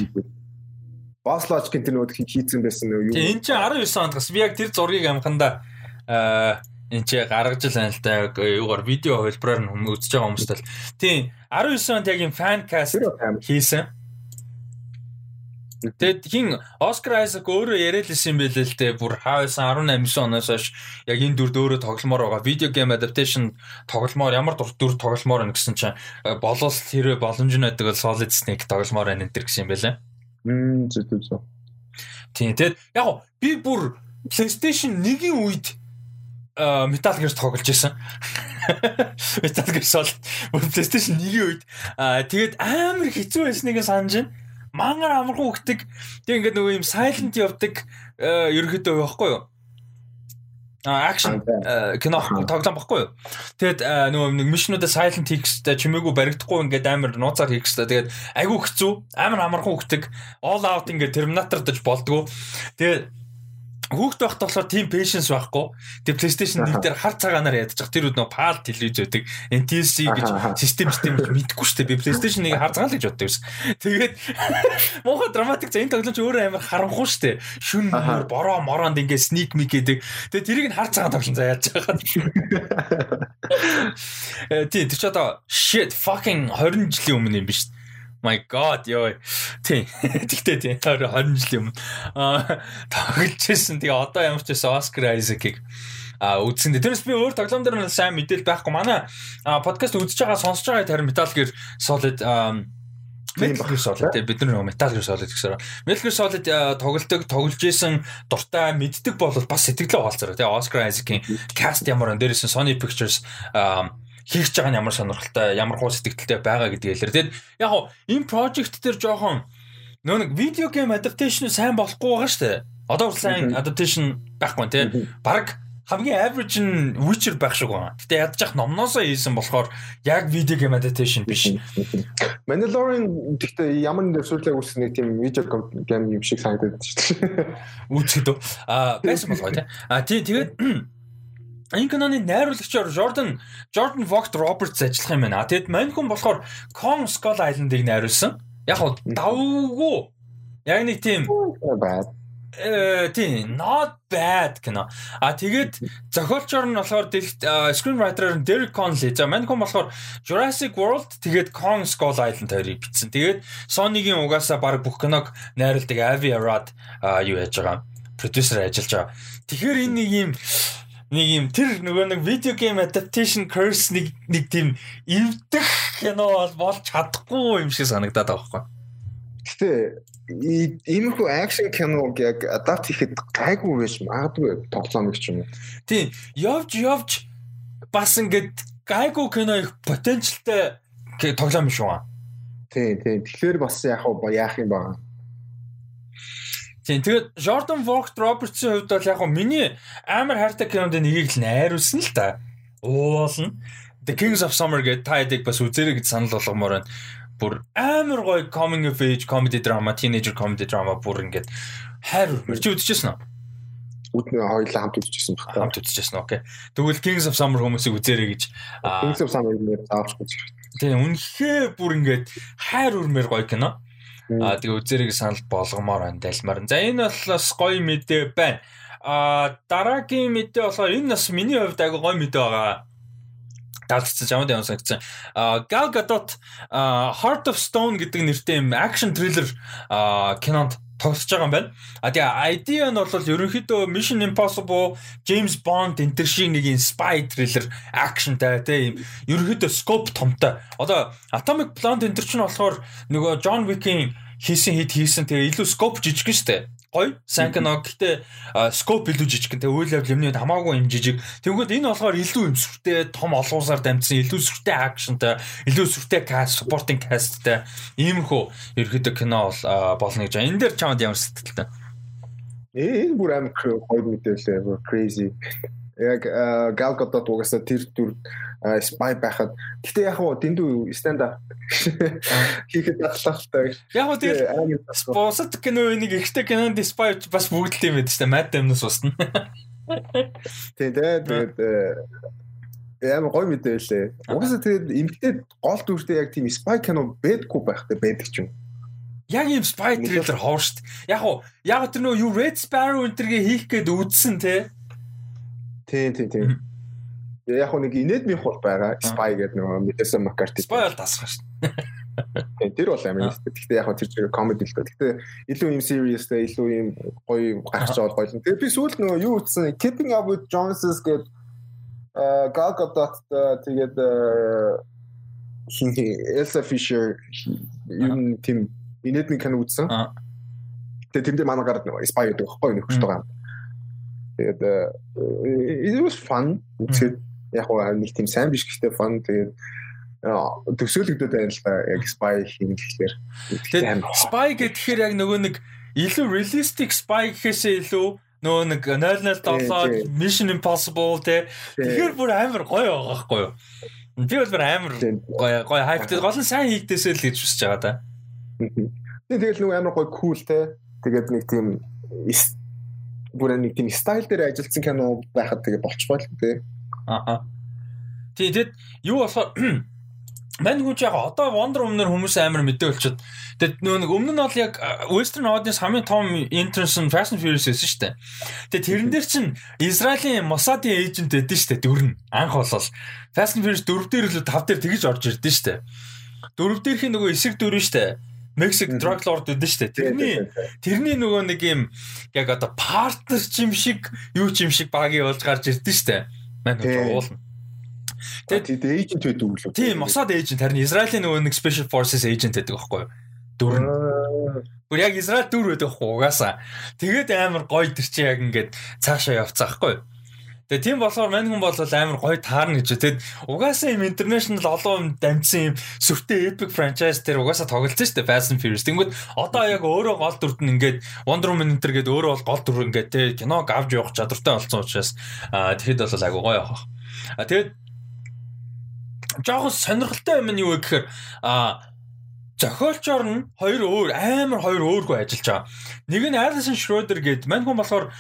Boss Logic-ийн тэр нөгөө хийцэн байсан юу? Тийм энэ чинь 19 онд гас би яг тэр зургийг амханда энэ чи гаргаж л байна л да юугаар видео хөлбраар нь үзэж байгаа хүмүүстэй л тийм 19 онд яг юм фан каст хийсэн Тэгэд хин Оскар Айзек өөрөө яриалсэн юм байлээ л дээ. Бүр хаасан 18 оноос хойш яг энэ дүрд өөрөө тогломоор байгаа. Video game adaptation тогломоор ямар дүр дүр тогломоор байна гэсэн чинь э, болоос хэрэг боломж нь байдаг бол Solid Snake тогломоор байна энэ төр гэсэн юм байлээ. Мм зүг зүг. Тийм тэгэд яг би бүр PlayStation 1-ийн үед э, Metal Gear тоглож байсан. [laughs] Metal Gear Solid PlayStation 1-ийн үед тэгээд амар хэцүү байсныг санаж байна мангар амархан хөгтөг. Тэг ингээд нөгөө юм silent явдаг э, ерөөхдөө байхгүй юу? А акшн кино тоглоом баггүй юу. Тэгэд э, нөгөө нэг мишнуудаа silent хийхстэй чимээгүй баригдахгүй ингээд амар нууцаар хийхстэй. Тэгээд айгүй хэцүү, амар амархан хөгтөг. All out ингээд терминатор дэж болдгоо. Тэгээд Хүүхд байхад болохоор team patience байхгүй. Тэгээ PlayStation 1 дээр хар цагаанаар ядчих. Тэр үед нөө PAL телевиз байдаг. NTSC гэж систем систем мэдэхгүй шүү дээ. Би PlayStation 1-ийг хар цагаан л гэж боддог байсан. Тэгээд [laughs] муухай драматик за энэ тоглоомч өөрөө амар харанхуй шүү дээ. Шүн бороо моронд ингээ sneak mic гэдэг. Тэгээ тэрийг нь хар цагаан тоглоом заяаж байгаа. [laughs] Э тий тэр ч одоо shit fucking 20 жилийн өмнө юм биш My god ёо. Тийм. Тэгтээ тийм 20 жилийн өмнө аа тоглож тэгээ одоо ямар ч байсан Оскар Айзекийг а үзсэн. Тэрнээс би өөр тоглоом дээр сайн мэдээл байхгүй. Манай подкаст үзэж байгаа сонсож байгаа харин Metal Gear Solid Metal Gear Solid бид нар Metal Gear Solid гэсэн. Metal Gear Solid тоглолтог тоглож исэн дуртай мэддэг бол бас сэтгэлээ хаалцараа тий Oscar Isaac-ийн cast ямар өн дээрээс Sony Pictures хийж байгаа нь ямар сонирхолтой, ямар хуу сэтгэлтэй байгаа гэдгийг хэлэр. Тэгэд яг хуу энэ project дээр жоохон нөө нэг видео гейм adaptation сайн болохгүй байгаа шүү дээ. Одоо сайн adaptation байхгүй тий. Бараг хамгийн average нь Witcher байх шиг байна. Гэтэ ядчих номноосоо хийсэн болохоор яг видео гейм adaptation биш. Mandalorian гэхдээ ямар нэг төсөөлөг үүсэх нэг тийм видео гейм юм шиг санагдаад шүү дээ. Үүсгэд. Аа байсан болгоо тий. Аа тий тэгээд Энэ киноны найруулагчаар Jordan Jordan Vogt Roberts ажиллах юм байна. Тэгэд мань хүн болохоор Kong Skull Island-ыг найруулсан. Яг хоо давгүй. Яг нэг тийм э тийм not bad кино. А тэгээд зохиолчор нь болохоор screenwriter нь Derek Connolly. За мань хүн болохоор Jurassic World тэгээд Kong Skull Island хоёрыг бичсэн. Тэгээд Sony-гийн угаасаа баг бүх киног найруулдаг Avi Arad юу яаж байгаа продюсер ажиллаж байгаа. Тэгэхээр энэ нэг юм нэг юм тэр нөгөө нэг видео гейм adaptation curse нэг нэг тийм эвдэх кино бол болж чадахгүй юм шиг санагдаад байгаа байхгүй. Гэтэ иймэрхүү акшн киног яг адапт хийхэд гайгүй байж магадгүй тоглоом гэж юм. Тийм явж явж бас ингээд гайгүй кино их потенциалтай тоглоом шүү. Тийм тийм тэгэхээр бас яг яах юм баа Тийм тэгээд Jordan Vogt Roberts-ийн хувьд бол яг нь миний амар хайртай кинонд нэгийг л найруулсан л та. Уулна. The Kings of Summer гэдэг та ядаг бас үзэрэй гэж санал болгомоор байна. Бүр амар гоё coming of age comedy drama, teenager comedy drama бүр ингээд хайр үрмэр чи үзчихсэн үү? Үднээ хоёулаа хамт үзчихсэн баг. Хамт үзчихсэн. Окей. Тэгвэл Kings of Summer хүмүүсийг үзээрэй гэж Kings of Summer нэр заавчгүй. Тийм үнэхээр бүр ингээд хайр үрмэр гоё кино. Аа тэгээ үзэрийг санал болгомоор байна дайлмаар. За энэ бол бас гоё мэдээ байна. Аа дараагийн мэдээ болохоор энэ бас миний хувьд агай гоё мэдээ байгаа таалцсан жамд явсан гэсэн. А Gal Gadot Heart of Stone гэдэг нэртэй юм акшн триллер кинонд тоглож байгаа юм байна. А тэгээ idea нь бол ерөнхийдөө Mission Impossible, James Bond энэ төр шиг нэг spy thriller actionтай тийм ерөнхийдөө scope томтой. Одоо Atomic Blonde энэ төр чинь болохоор нөгөө John Wick-ийн хийсэн хит хийсэн тэгээ илүү scope жижиг дээ гоё сайн кино гэхдээ скоп илүү жижиг тэгээ үйл явдал юмны хамаагүй юм жижиг. Тэгвэл энэ болохоор илүү юм сүртэй том олгуусаар дамжсан илүү сүртэй акшнтай илүү сүртэй каст supporting castтай иймэрхүү ерөөдөө кино бол болно гэж байна. Энэ дээр чамд ямар сэтгэлтэй? Ээ энэ бүр амар гоё мэдээлэл crazy яг Gal Gadot угаасаа тэр төр spy байхад гэтээ яг хуу дэндүү stand up хийхэд татлахтай. Яг хуу тэр босод кино нэг ихтэй кинонд spy бас бүгд л юм байдаг шүү дээ. Mad Damnus усна. Тийм тэгээд ямар гоё мэдээлээ. Угаасаа тэгээд эмгтээ гол дүртэй яг тийм spy кино бэдгүй байхтай байдаг ч юм. Яг юм spy thriller хоор штт. Яг хуу яг тэр нөө юу Red Sparrow энтергээ хийх гээд үдсэн те Тийм тийм тийм. Яг нэг инедмих бол байгаа. Spy гэдэг нөгөө Мэдсэн Маккарти. Spy бол тасгах шүү дээ. Тэр бол нэстэй. Гэхдээ яг тэр зэрэг comedy л дээ. Гэхдээ илүү юм seriousтэй, илүү юм гоё гарч байгаа гоё. Тэгээ би сүүлд нөгөө юу утсан Keeping Up with Joneses гэдэг Gal Gadot тэгээд Elsa Fisher юм тийм инедмик кино үзсэн. Тэгээ тэндээ манай гараад нөгөө spy гэдэг байхгүй нөхөж байгаа юм Тэгээд э, it was fun. Тэгээд яг гоо нэг тийм сайн биш гэхдээ fun. Тэгээд төсөөлөгдөд байна л да яг spy хийх гэхээр. Тэгээд spy гэхээр яг нөгөө нэг илүү realistic spy гэхээсээ илүү нөгөө нэг 007 Mission Impossible те тэгэхээр бүр амар гоё байгаа байхгүй юу? Би бол бүр амар гоё гоё хайптай гол нь сайн хийгдээсэй л гэж хүсэж байгаа да. Тэгээд нөгөө амар гоё cool те тэгээд нэг тийм бүр нэг тийм стайл дээр ажилласан кино байхад тэгээ болчихгүй л дээ. Аа. Тэгээд юу болохоор [clears throat] Мань хүн яг одоо Wonder Woman-аар хүмүүс амар мэдээ болчиход тэгээд нөө нэг өмнө нь бол яг Western audience хамгийн том interest нь Fast and Furious байсан шүү дээ. Тэгээд тэрэн дээр чинь Израилийн Mossad-ийн эйжент байдсан шүү дээ дөрн анх болол Fast and Furious 4 дээр л 5 дээр тэгж орж ирдэ шүү дээ. Дөрөв дээрхийн нөгөө эсрэг дөрөн шүү дээ. Мексик drug lord гэдэг шүү дээ. Тэрний тэрний нөгөө нэг юм яг одоо партнер чим шиг юу чим шиг багийн болж гарч ирдэ шүү дээ. Мань уулна. Тэгээд эйжент байдаг үү? Тийм, Mossad эйжент харин Израилийн нөгөө нэг special forces эйжент байдаг байхгүй юу? Дүр. Гүр яг Израиль дүр байдаг байхгүй угаасаа. Тэгээд амар гоё тэр чи яг ингээд цаашаа явцсан байхгүй юу? Тэгээ тийм болохоор мань хүн бол амар гоё таарна гэж. Тэгэд угаасаа юм international олон юм дамжсан юм сүртэй epic franchise тэр угаасаа тоглолцсон шүү дээ Fast and Furious. Тэнгүүд одоо яг өөрөө гол дүрд нь ингээд Wonder Woman энэ төр гээд өөрөө бол гол дүр ингээд те киног авч явах чадвартай болсон учраас тэгэхэд бол айгу гоё явах. А тэгэд жоохон сонирхолтой юм нь юу вэ гэхээр а зохиолчор нь хоёр өөр амар хоёр өөргөө ажиллаж байгаа. Нэг нь Alison Schroeder гэдэг мань хүн болохоор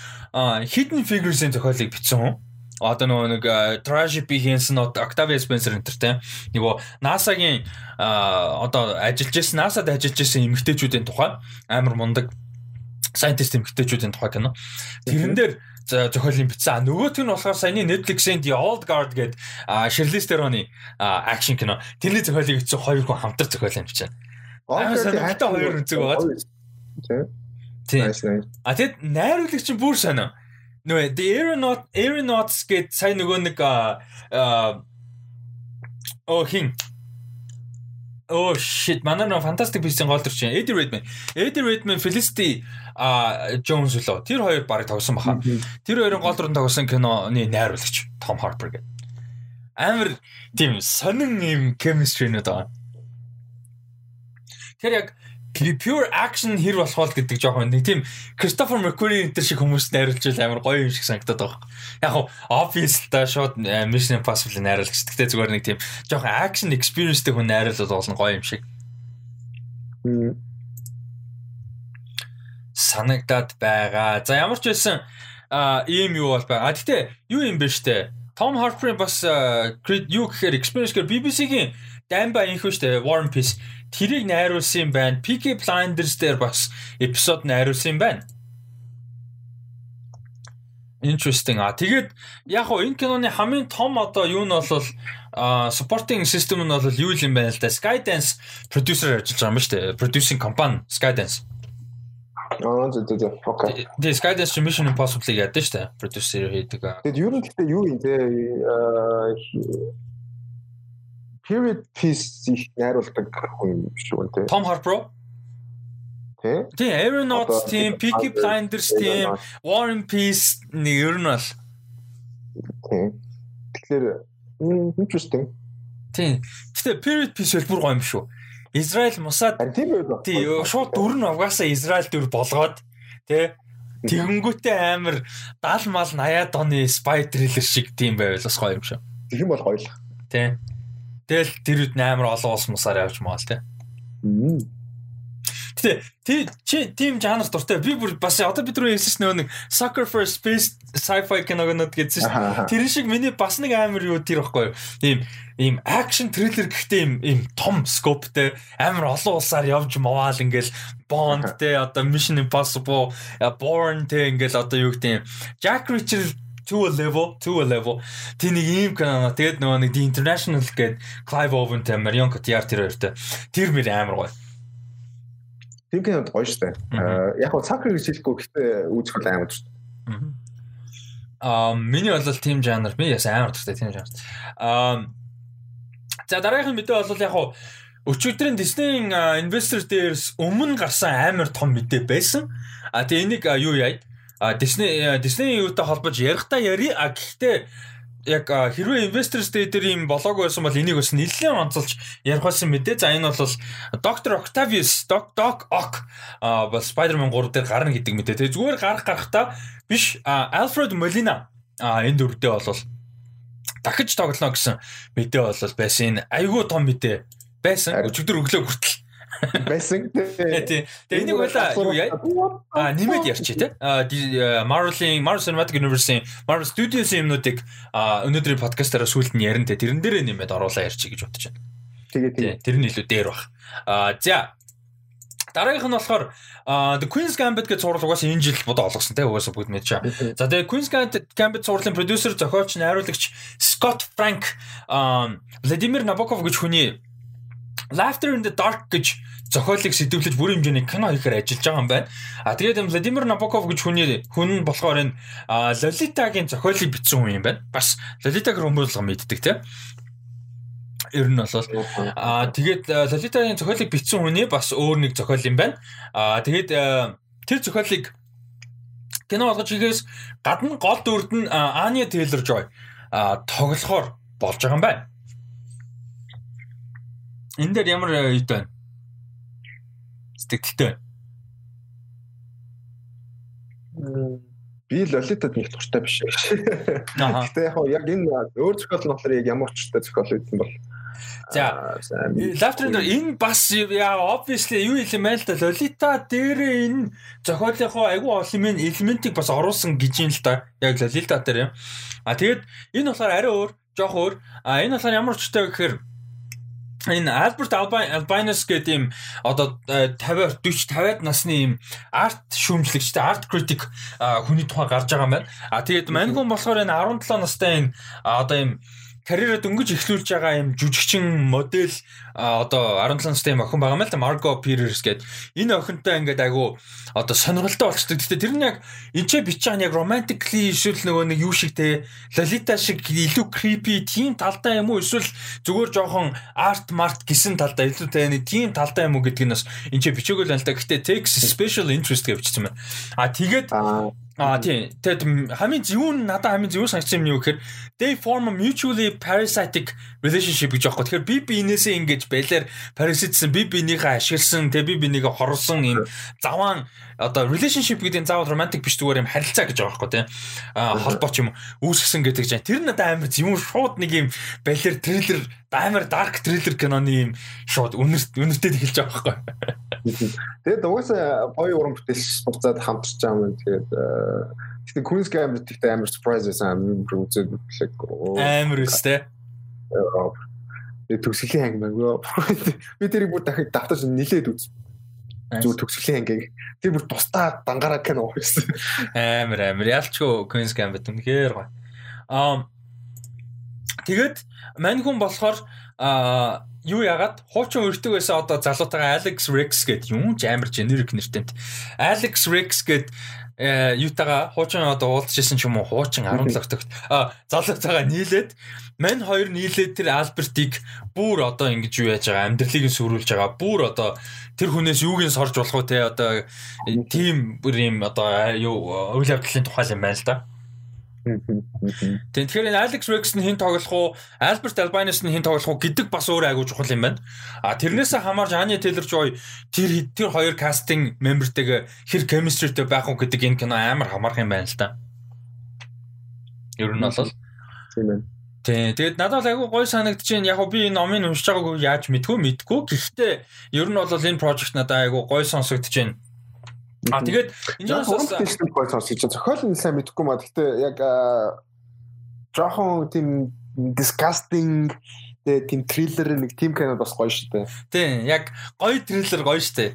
Hidden Figures-ийн зохиолыг бичсэн хүн. Одоо нөгөө нэг Tragedy хийсэн Octavia Spencer энтертэй нөгөө NASA-гийн одоо ажиллаж ирсэн NASA-д ажиллаж ирсэн эмэгтэйчүүдийн тухай амар мундаг scientist эмгтээчүүдийн тухай кино. Тэрэн дээр зохиолын бичсэн. Нөгөөх нь болохоор саяны Netflix-ийн The Old Guard гэдэг Shirley Theron-ы акшн кино. Тэрний зохиолыг бичсэн хоёр хүн хамтар зохиолын бичсэн. Санаатай хоёр үнцэг байгаа. Тийм. А тэгэд найруулагч чинь бүр сонио. Нөө The Aeronaut Aeronauts гэдэг сая нөгөө нэг аа оо хин Oh shit, манай нөө Fantastic Beasts-ийн гол чинь Eddie Redmayne. Eddie Redmayne Felicity а Jones лөө. Тэр хоёр баг тогсон баха. Тэр хоёрын гол дүрэн тогсон киноны найруулагч Tom Harper гэдэг. Амар тийм сонин юм chemistry нүд байгаа. Тэр яг pure action хэр болох бол гэдэг жоохон нэг тийм Christopher McQuarrie энэ шиг хүмүүст найруулж амар гоё юм шиг санагдаад байгаа. Яг хоо obvious та шууд э, Mission Impossible найруулагч. Гэхдээ зүгээр нэг тийм жоохон action experienceтэй хүн найруулаад болно гоё юм шиг. санагдаад байгаа. За ямар ч байсан а ийм юу бол байгаа. А гэтээ юу юм бэ штэ? Том Harper бас юу гэхээр experience гэхээр BBC-гийн Дамба инхүү штэ War and Peace тэрийг найруулсан юм байна. PK Blinders дээр бас эпизод найруулсан юм байна. Interesting. А тэгээд яг хоо энэ киноны хамгийн том одоо юу нь бол supporting system нь бол юу юм байна л да. Skydance producer ажиллаж байгаа юм шүү дээ. Producing company Skydance. Аа зөв зөв. Окей. Тэгээд Skydance Mission Impossible гэдэг шүү дээ. Producer хийдэг. Тэгээд юу нь гэхдээ юу юм те period piece их найруулдаг хүн шүү дээ. Tom Harper. Тэ? Тэ Aeronauts team, Peaky Blinders team, War and Peace нэг ер нь бол. Тэ. Тэгэхээр interesting. Тийм. Гэтэ period piece бол бүр гоё юм шүү. Израиль Мусад? Тий, шууд дүр нь угаасаа Израиль дүр болгоод тий Тэгэнгүүтээ амар 70 мал 80-аад оны spy thriller шиг тийм байвал бас гоё юм шүү. Тэгэх юм бол гоё л. Тий. Тэгэл тэр үед амар олон улс мусаар явж маал те. Гэтэ тий чи тийм жанр дуртай. Би бүр бас одоо бид рүү ярьсан нөгөө нэг Soccer for Space sci-fi киногнод гэсэн чинь тэр шиг миний бас нэг амар юу тэр байхгүй юу. Тийм ийм акшн триллер гэхдээ ийм ийм том скоптэй амар олон улсаар явж маваал ингээл Bond те одоо Mission Impossible, Bourne те ингээл одоо юу гэдэг юм. Jack Reacher to a level to a level. Тийм нэг ийм кино тэгээд нөгөө нэг The International гээд Clive Owen тэ Marion Cotillard тэр хоёртой тэр мөр амар гоё. Тийм кино гоё штэ яг гоо сакр гэж хэлэхгүй гэхдээ үүсэх бол амар штэ аа миний бол тийм жанр би яс амар дуртай тийм жанр. Аа за дараагийн мэдээ бол яг гоо Өчигдрийн Disney-ийн инвестор дээрс өмнө гарсан амар том мэдээ байсан. А тэгээ энийг юу яа? А Disney Disney юутай холбож ярихдаа яри а гэхдээ яг хэрвээ Investors Day дээр юм болоог байсан бол энийг бас нэлээд онцолж ярих байсан мэдээ. За энэ бол Dr. Octavius Doc Doc Ock а бас Spider-Man 3 дээр гарна гэдэг мэдээ. Тэгээ зүгээр гарах гарахтаа биш Alfred Molina а энэ дөрвдөө бол дахиж тоглоно гэсэн мэдээ бол байсан. Энэ айгүй том мэдээ байсан. Өчигдөр өглөө хүртэл байсан. Тийм. Тэгээ энийг байлаа юу яа? А нэмээд ярьчих тий. А Marvel-ийн Marvel Cinematic Universe-ийн Marvel Studios-ийн юмнуудыг өнөөдрийн подкастаараа сүүлд нь ярина те. Тэрэн дээрээ нэмээд оруулаа ярьчих гэж бодож байна. Тэгээ тэгээ. Тэр нь илүү дээр баг. А за Дараагийнх нь болохоор The Queen's Gambit гэж зураг угаасаа энэ жил бодоо олгосон те угаасаа бүгд мэдэж байгаа. За тэгээ Queen's Gambit зурлын продюсер, зохиолч, найруулагч Scott Frank Владимир Набоков гэж хүний Laughter in the Dark гэж зохиолыг сэтгүүлж бүр хэмжээний кино хийхээр ажиллаж байгаа юм байна. А тэгээд Владимир Набоков гэж хүний хүн болохоор энэ Lolita-гийн зохиолыг бичсэн хүн юм байна. Бас Lolita-г хүмүүлэг мэддэг тийм. Ер нь бол аа тэгээд Lolita-гийн зохиолыг бичсэн хүний бас өөр нэг зохиол юм байна. Аа тэгээд тэр зохиолыг кино болгож хийгээс гадна гол дүрд нь Anya Taylor-Joy тоглохоор болж байгаа юм байна. Энэ дээр ямар үед байна? Сэтгэлтэй байна. Би лолитад нэг туртай биш. Гэтэ яг яг энэ өөр зохиол нь болохоор яг ямар учиртай зохиол үйдэн бол За Laughter энэ бас яа obviously юу юм байл та Lolita дээр энэ зохиолынхоо айгүй олон элементийг бас оруулсан гэж юм л да. Яг Lolita дээр юм. А тэгэд энэ болохоор арай өөр, жоох өөр. А энэ болохоор ямар учиртай вэ гэхээр энэ Albert Albinus гэдэг юм одоо 50 40 50-аад насны юм арт шүүмжлэгчтэй арт критик хүний тухай гарч байгаа юм байна. А тэгээд мань хүн болохоор энэ 17 настай энэ одоо юм карьераа дөнгөж эхлүүлж байгаа юм жүжигчин модель одоо 17 настай юм охин байгаа мэл та Margot Pierce гэдэг. Энэ охинтой ингээд айгу одоо сонирхолтой болчтой. Гэтэ тэр нь яг энэ ч бич нь яг romantically эсвэл нөгөө нэг юу шиг те Lolita шиг илүү creepy тийм талдаа юм уу эсвэл зүгээр жоохон art mart гисэн талдаа илүү те нэг тийм талдаа юм уу гэдг нь бас энэ ч бичээгүй л байна л та. Гэтэ takes special interest гэж бичсэн байна. А тэгээд Аа тийм. Тэгэд хамгийн зөвүүн надад хамгийн зөвүүн санагдсан юм юу гэхээр they form a mutually parasitic relationship гэж аахгүй. Тэгэхээр би биенээсээ ингэж байлаар parasitсэн би бинийхээ ашигласан, тэг би бинийгээ хорсон юм заваан одоо relationship гэдэг нь заавал romantic биш зүгээр юм харилцаа гэж байгаа байхгүй тийм. Аа холбоо ч юм үүсгэсэн гэдэг чинь тэр надад амар зөвүүн шууд нэг юм байлаар триллер амар dark thriller киноны юм шууд үнэрт үнэртээ эхэлж байгаа байхгүй. Тэгээд угаасаа гоё уран бүтээлч буцаад хамтарч байгаа юм. Тэгээд Гэтэ Queen's Gambit гэхдээ амар surprise байсан амар үзээд үзлээ. Амар өстэй. Тэгээ төгсгөлийн анги маяг. Би тэрийг бүр дахиж давтаж нилээд үз. Зүг төгсгөлийн ангийг. Тэр бүр тусдаа дангаараа кино хийсэн. Амар амар ялчгүй Queen's Gambit үнэхээр гоё. Аа тэгээд мань хүн болохоор аа юу яагаад хуучин өртөг байсан одоо залуутайгаа Alex Rex гэдэг юм ч амар generic нэртэй. Alex Rex гэдэг Э, юутаага хуучин одоо уулзчихсан ч юм уу хуучин 17 дэх а залуутайгаа нийлээд мань хоёр нийлээд тэр Альбертийг бүр одоо ингэж юу яаж байгаа амьдралыг нь сүрүүлж байгаа бүр одоо тэр хүнээс юуг нь сорж болох уу те одоо тийм бүр юм одоо юу үйл явдлын тухай юм байна л да. Тийм тэгэхээр энэ Alex Rex нь хэн тоглох уу, Albert Albinus нь хэн тоглох уу гэдэг бас өөр айгуу чухал юм байна. А тэрнээсээ хамаарж Anya Taylor-Joy тэр тэр хоёр кастинг мембертэйгээ хэр chemistryтэй байх уу гэдэг энэ кино амар хамаарх юм байна л да. Ер нь бол тийм байна. Тийм. Тэгээд надад айгүй гой санагдчихээн. Яг би энэ номыг уншиж байгаагүй яаж мэдгүй мэдгүй. Гэхдээ ер нь бол энэ project надад айгүй гой сонсогдчихээн. А тэгээд энэ бас уран гой сонсож зохиол нь сайн мэдэхгүй маа. Гэхдээ яг жоохон тийм disgusting тийм триллер нэг тийм кино бас гоё шүү дээ. Тийм, яг гоё триллер гоё шүү дээ.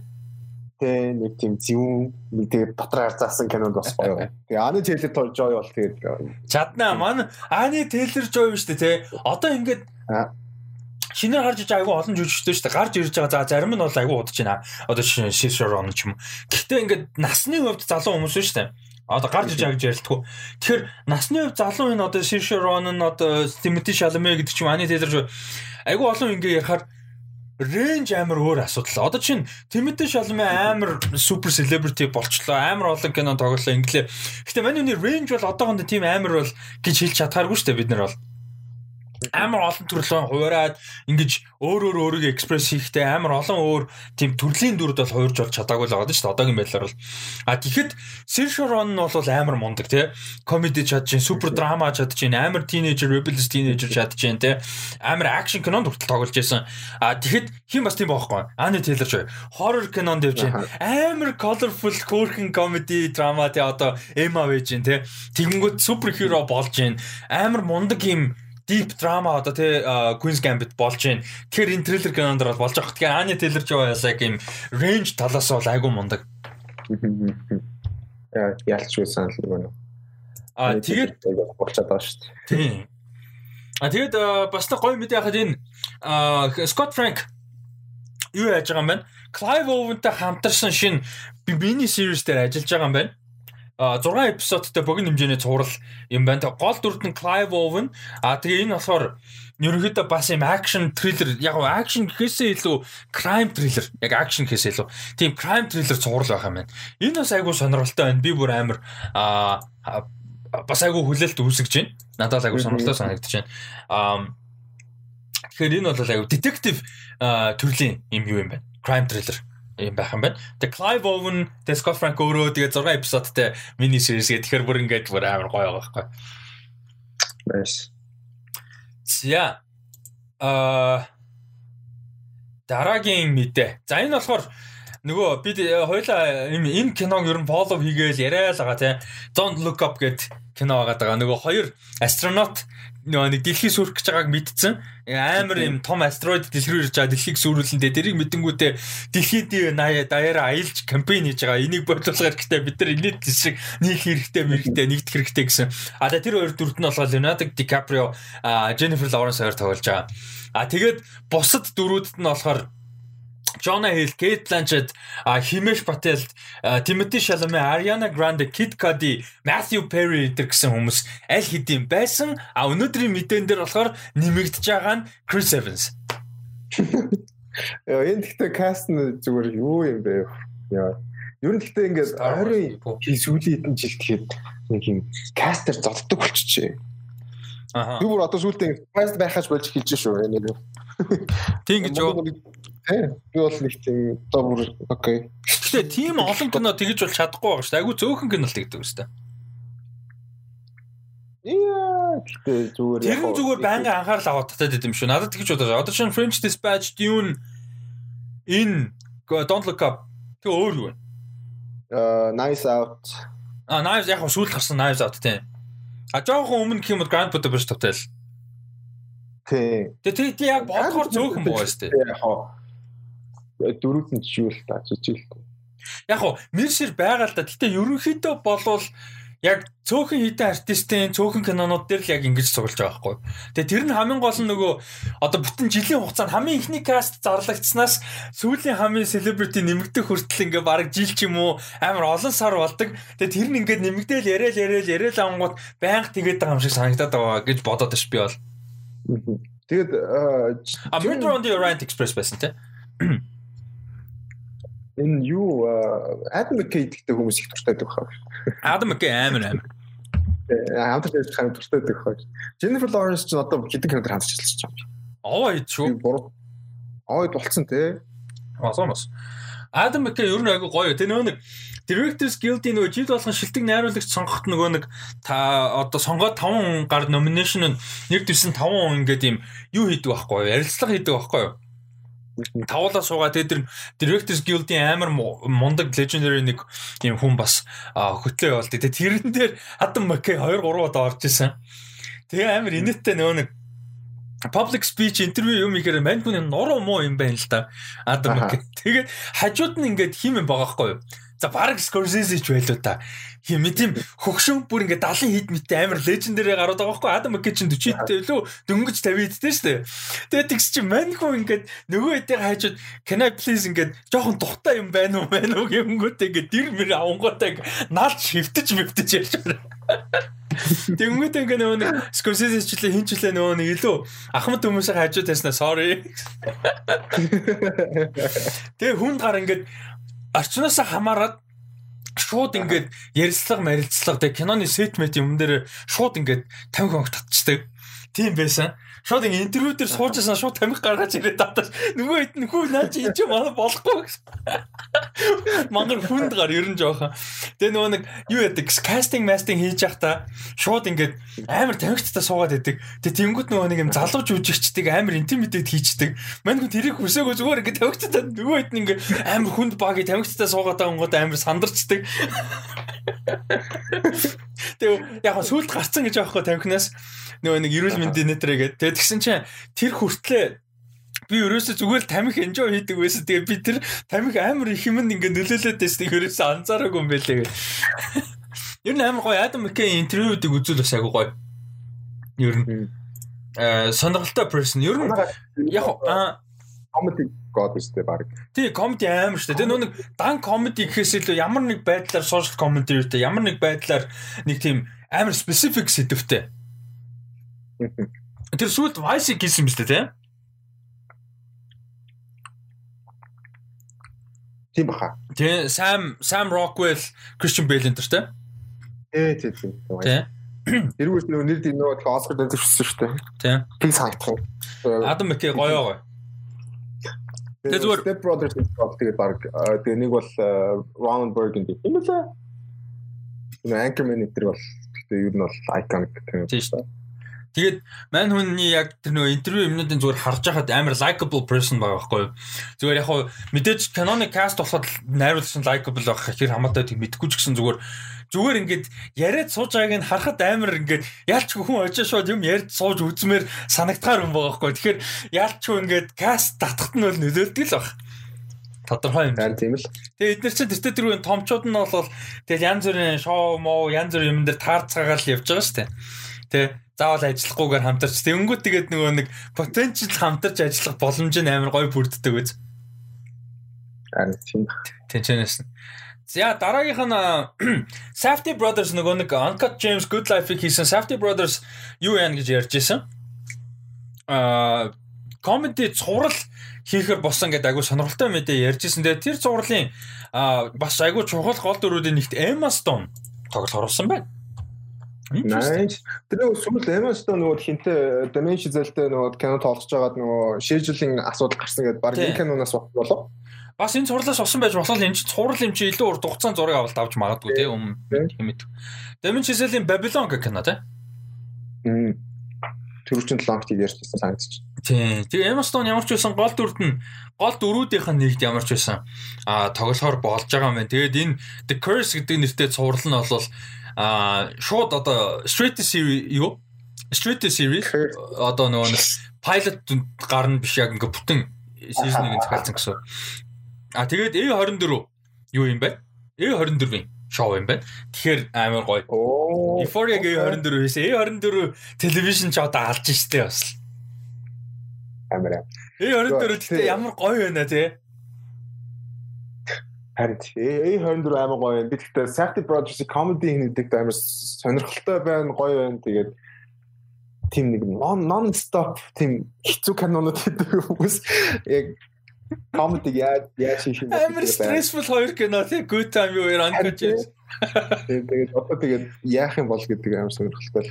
Тэ нэг тийм зөвүүн нэг тэгээ дотроо заасан кинонд бас гоё. Тэгээ Ани Тейлер Жой бол тэгээд чаднаа маань Ани Тейлер Жой шүү дээ те. Одоо ингээд шинээр харж иж айгүй олон жүжигчтэй шүү дээ. Гарч ирж байгаа. За зарим нь бол айгүй удаж байна. Одоо нь Шишрон ч юм. Гэхдээ ингээд насны хувьд залуу хүмүүс шүү дээ. Одоо гарч иж байгаа гэж ярилтгүй. Тэгэхээр насны хувьд залуу энэ одоо Шишрон нь одоо Тимоти Шалме гэдэг ч юм ани тэлэр айгүй олон ингээ ярихаар рейнж амар өөр асуудал. Одоо чинь Тимоти Шалме амар супер селебрити болчлоо. Амар олон кино тоглолоо инглээ. Гэтэ маний рейнж бол одоохондоо тийм амар бол гэж хэлж чадхааргүй шүү дээ бид нар бол амар олон төрлөө хуураад ингэж өөр өөр өөрийгөө экспресс хийхдээ амар олон өөр тийм төрлийн дүрд бол хуурж бол чадаагүй л байгаа шүү дээ. Одоогийн байдлаар бол. А тэгэхэд Сэршорон нь бол амар мундаг тий. Комеди чадж, супер драма чадж, амар тинейжер, rebellious teenager чадж, тий. Амар акшн кинонд хүртэл тоглож байсан. А тэгэхэд хин бас тийм байхгүй. Ани Тейлор ч хоррор кинонд явж амар colorful хөөрхөн комеди драма тий одоо Эма байж тий. Тэгэнгүүт супер хиро болж гин амар мундаг юм deep drama одоо тий Queen's Gambit болж байна. Тэгэхээр энэ трейлер кинонд бол болж байгаа. Тэгэхээр Anya Taylor-Joy яг юм range талаас бол айгүй мундаг. [laughs] Ялч үе санал нь. А тэгээд болчиход байгаа шүү дээ. Тийм. А тэгээд бас та гоё мэдээ хахад энэ Scott Frank юу яаж байгаа юм бэ? Clive Owen-тай хамтарсан шин мини series дээр ажиллаж байгаа юм байна. 6 эпизодтой богино хэмжээний цуврал юм байна. Гол дүрд нь Clive Owen. А тэгээ энэ болохоор ерөнхийдөө бас юм акшн триллер яг акшн гэхээсээ илүү crime thriller яг акшн гэхээсээ илүү тийм crime thriller цуврал байх юм байна. Энэ бас айгүй сонирхолтой байна. Би бүр амар а бас айгүй хүлээлт үүсгэж байна. Надад айгүй сонирхолтой санагдаж байна. А тэгэхээр энэ бол айгүй детектив төрлийн юм юу юм байна. Crime thriller юм байх юм байна. Тэгээ Clive Owen, тэгээ Scott Frank өөрөө тэгээ 6 эпизодтэй мини series гэх тэгэхээр бүр ингээд бүр амар гоё байгаа байхгүй. Nice. За. Аа дараагийн мэдээ. За энэ болохоор нөгөө бид хоёлаа юм энэ киног ер нь follow хийгээл яриа л байгаа тий. Don't look up гэд кино байгаа. Нөгөө хоёр астронот нөгөө нэг дэлхий сүрх гэж байгааг мэдсэн. Амар юм том астероид дэлхий рүү ирж байгаа дэлхийг сүрүүлэндээ тэрийг мэдэнгүүтээ дэлхийд даяараа аялж кампайн хийж байгаа. Энийг бодлуулах хэрэгтэй. Бид нар инээд шиг нийлх хэрэгтэй, мэрэгтэй, нэгдэх хэрэгтэй гэсэн. А тэр хоёр дүрт нь болохоор Leonardo DiCaprio, Jennifer Lawrence хоёр тоглож байгаа. А тэгээд бусад дөрүүд нь болохоор Жона Хил, Кейт Бланчет, Химеш Пател, Тимоти Шаламе, Ариана Гранде, Кит Кади, Матthew Perry гэдэг гэсэн хүмүүс аль хэдийн байсан. А өнөөдрийн мэдэн дээр болохоор нэмэгдэж байгаа нь Chris Evans. Яа, энэ гэхдээ каст нь зүгээр юу юм бэ? Яа. Ер нь гэхдээ ингээд ойрын сүүлийн хэдэн жил тэгэхэд нэг юм кастер зоддог болчихжээ. Аа. Юу бүр одоо сүүлдээ каст байхаж болж хэлж шүү. Нэг. Тийм гэж юу? Тийм. Би бол нэг тийм одоо бүр окей. Гэтэ тийм олон кино тэгж бол чадахгүй байгаа шүү дээ. Айгу зөөхөн кино л тэгдэг шүү дээ. Яа, гэтэ зүгээр яг Тэр зүгээр байнгын анхаарал аваад татаад идэм шүү. Надад тэгж байгаа. Одоо чинь French Dispatch, Dune in Don't Look Up тэг өөр юу вэ? Аа, Nice Out. Аа, Nice яг сүүл гарсан Nice Out тийм. А жоохон өмнө гэх юм бол Grand Budapest Hotel. Тийм. Тэгээ тий яг бодохоор зөөхөн байгаа шүү дээ. Яг дөрүүд нь жишээ л та жижиг л. Яг хоо мэршэр байгаа л да. Гэтэ ерөнхийдөө болвол яг цөөхөн хитэн артистийн цөөхөн кинонууд дээр л яг ингэж цуглаж байгаа байхгүй. Тэгээ тэр нь хамгийн гол нь нөгөө одоо бүтэн жилийн хугацаанд хамгийн ихний каст зарлагдсанаас сүүлийн хамгийн селебрити нэмэгдэх хүртэл ингээ баг жил ч юм уу амар олон сар болдог. Тэгээ тэр нь ингээ нэмэгдээл яриад яриад яриад ангууд байнга тэгээд байгаа юм шиг санагдаад байгаа гэж бодоод ш би бол. Тэгээд а Murder on the Orient Express байсан тий энэ юу Адам Маккей гэдэг хүмүүс их дуртай хаа. Адам Маккей амар амар. Хамт ажиллах хамт дуртай хаа. Jennifer Lawrence ч одоо хэдэн кинод хамт ажиллаж байгаа юм. Оо ид шүү. Оо ид болцсон те. Асуумас. Адам Маккей ер нь айгу гоё. Тэ нөө нэг Directors Guild-ийн нөгөө жил болгон шилдэг найруулагч сонгоход нөгөө нэг та одоо сонгоод 5 гар nomination нэр дэвсэн 5 хүн ингээд юм юу хийдэг байхгүй юу? Ярилцлага хийдэг байхгүй юу? Тавуулаа суугаа тэгээд тэр Directors Guild-ийн амар мундаг legendary нэг юм хүн бас хөтлөө явуулдаг. Тэгээд тэрэн дээр Адам Маккей 2 3 удаа орж исэн. Тэгээ амар инээдтэй нөгөө нэг public speech интервью юм ихээр мань хүн нуруу муу юм байна л да. Адам Маккей. Тэгээд хажууд нь ингээд хим юм байгаа хгүй юу? За баг Scorsese ч байлуу та. Хим тийм хөгшин бүр ингээ 70 хэд мэттэй амар лежендэрээ гараад байгаа байхгүй Адам Маккей чинь 40 хэд лөө дөнгөж 50 хэдтэй шүү дээ. Тэгээд тэгс чи маньхуу ингээд нөгөө хэдийг хайчууд can I please ингээд жоохон тухтай юм байна уу байна уу гэмгүүтээ ингээд дэр мэр авангуутай наалж хөвтөж мөвтөж ярьж байна. Тэнгүүт ингээ нөгөө нэг Scorsese члээ хин члээ нөгөө нэг илүү ахмад хүмүүсээ хажуу тайснаа sorry. [laughs] Тэгээ хүн гар ингээд орчноос хамаарат шууд ингээд ярилцлага марилцлага тэг киноны сетмет юм дээр шууд ингээд 50 хоног татчихдаг. Тийм байсан. Шууд ингэ интервью дээр сууж байсан шууд тамхи гаргаж ирээд татаж нөгөө хэд нь хүү наа чи энэ ч манай болохгүй гэсэн. Мангар хүнд гар ер нь жоохон. Тэгээ нөгөө нэг юу яадаг кастинг мастинг хийж явахдаа шууд ингэ амар тамхицтай суугаад байдаг. Тэгээ тэнгууд нөгөө нэг юм залууж үжигчдэг амар интимидэд хийчдэг. Мань хүн тэрийг хүсээгүй зүгээр ингэ тамхицтай нөгөө хэд нь ингэ амар хүнд баги тамхицтай суугаад байгаа гот амар сандарчдаг. Тэгээ яг сүлд гарцсан гэж аахгүй тамхинаас нөгөө нэг эрүүл мэндийн нэтрээгээд тэгээ тэгсэн чинь тэр хүртлээ би ерөөсөө зүгээр тамхи enjoy хийдэг байсан. Тэгээ би тэр тамхи амар их юмд ингээ нөлөөлөд байсан. Ерөөсөө анзаараагүй юм байлээ. [laughs] Ер нь амар гоё Адам Маккей интервьюудыг үзүүл бас агай гоё. Ер нь э сонирхолтой person. Ер нь яг comedy god үстэй баг. Тий, comedy амар шүү дээ. Тэгээ нэг дан comedy гэхээс илүү ямар нэг байдлаар social comedy үүтэй ямар нэг байдлаар нэг тийм амар specific сэдвтэй. [laughs] Тэр сүүлд Vice хийсэн мэт тий. Тийм баха. Тий, Sam Sam Rockwell, Christian Bale энэ тий. Тий, тий, тий. Тий. Тэрүүс нөө нэр дэв нөө Оскар дэвшсэн шүү дээ. Тий. Би санагдах. Адам Маккей гоё гоё. Тэгээ зүгээр Step Brothers тэгээд баг тэгээ нэг бол Ronald Burgundy. Юм лээ. Энэ Anchorman энэ бол гэхдээ ер нь бол iconic тийм шүү дээ. Тэгээд мань хүний яг тэр нөгөө интервью юмнуудын зүгээр харж байхад амар likable person байгаа байхгүй юу. Зүгээр яг хуу мэдээж Canon cast болоход найруулагч нь likable байх хэрэг хамаатай тийм мэдгүй ч гэсэн зүгээр зүгээр ингээд яриад сууж байгааг нь харахад амар ингээд яалч хүн очиж шууд юм ярьж сууж үзмээр санагдгаар юм байгаа байхгүй. Тэгэхээр яалч ингээд cast татахт нь бол нөлөөлдөг л баг. Тодорхой юм. Харин тийм л. Тэгээ эдгээр чинь тэртээ тэрүүн томчууд нь бол тэгэл янз бүрийн шоу моо янз бүрийн юм дээр таарцгаагаар л явж байгаа шүү дээ. Тэ заавал ажиллахгүйгээр хамтарч тэнгүүд тэгээд нөгөө нэг потенциал хамтарч ажиллах боломж нь амар гоё бүрддэг үз. Харин тийм. Тэнчэнэс. За дараагийнх нь [clears throat] Safety Brothers нөгөө нэг Uncut James Good Life-ийг хийсэн Safety Brothers яана гэж ярьж исэн. Аа комеди цуврал хийхээр болсон гэдэг айгу сонирхолтой мэдээ ярьжсэн. Тэгээ тэр зурлын бас айгу чухал гол дөрүүдийн нэгт Emma Stone тоглох оруулсан байна. Nice. Тэр нөгөө сүүл Stone нөгөө хинтээ Dimension зэлтэй нөгөө кино тоглож байгаад нөгөө шийдвэрлэлийн асуудал гарсан гэдэг баг энэ киноноос болов. Бас энэ цуурлаас болсон байж болох энэ чинь цуурал юм чи илүү урт хугацаанд зураг авалт авч магадгүй тийм юм хэмэд. Dimension зэлийн Babylon гэх кино тийм. Төрөвчөнд лонгтыг ярьчихсан санагдчих. Тийм. Тэгээ Stone ямар ч байсан гол дүрд нь гол дөрүүдийнх нь нэгд ямар ч байсан а тоглохоор болж байгаа юм байна. Тэгээд энэ The Curse гэдэг нэртэй цуврал нь бол а шууд одоо Straight series юу? Straight series одоо нөгөө нэг pilot гарна биш яг ингээ бүтэн season-ыг захиалсан гэсэн. А тэгээд A24 юу юм бэ? A24-ийн шоу юм байна. Тэгэхээр амар гоё. Euphoria A24 хийсэн. A24 телевизэн ч одоо алж штэ бас камера. A24 гэхдээ ямар гоё байна те. Харин A24 амар гоё байна. Би гэхдээ Safety Brothers comedy хийдэг амар сонирхолтой байна, гоё байна. Тэгээд тийм нэг non stop тийм хэцүү кинонууд хийдэг хүмүүс яг comedy яа яа шиг юм. Амар stressful хоёр кино тий good time юу Uncut Тэгээд одоо тэгээд яах юм бол гэдэг амар сонирхолтой.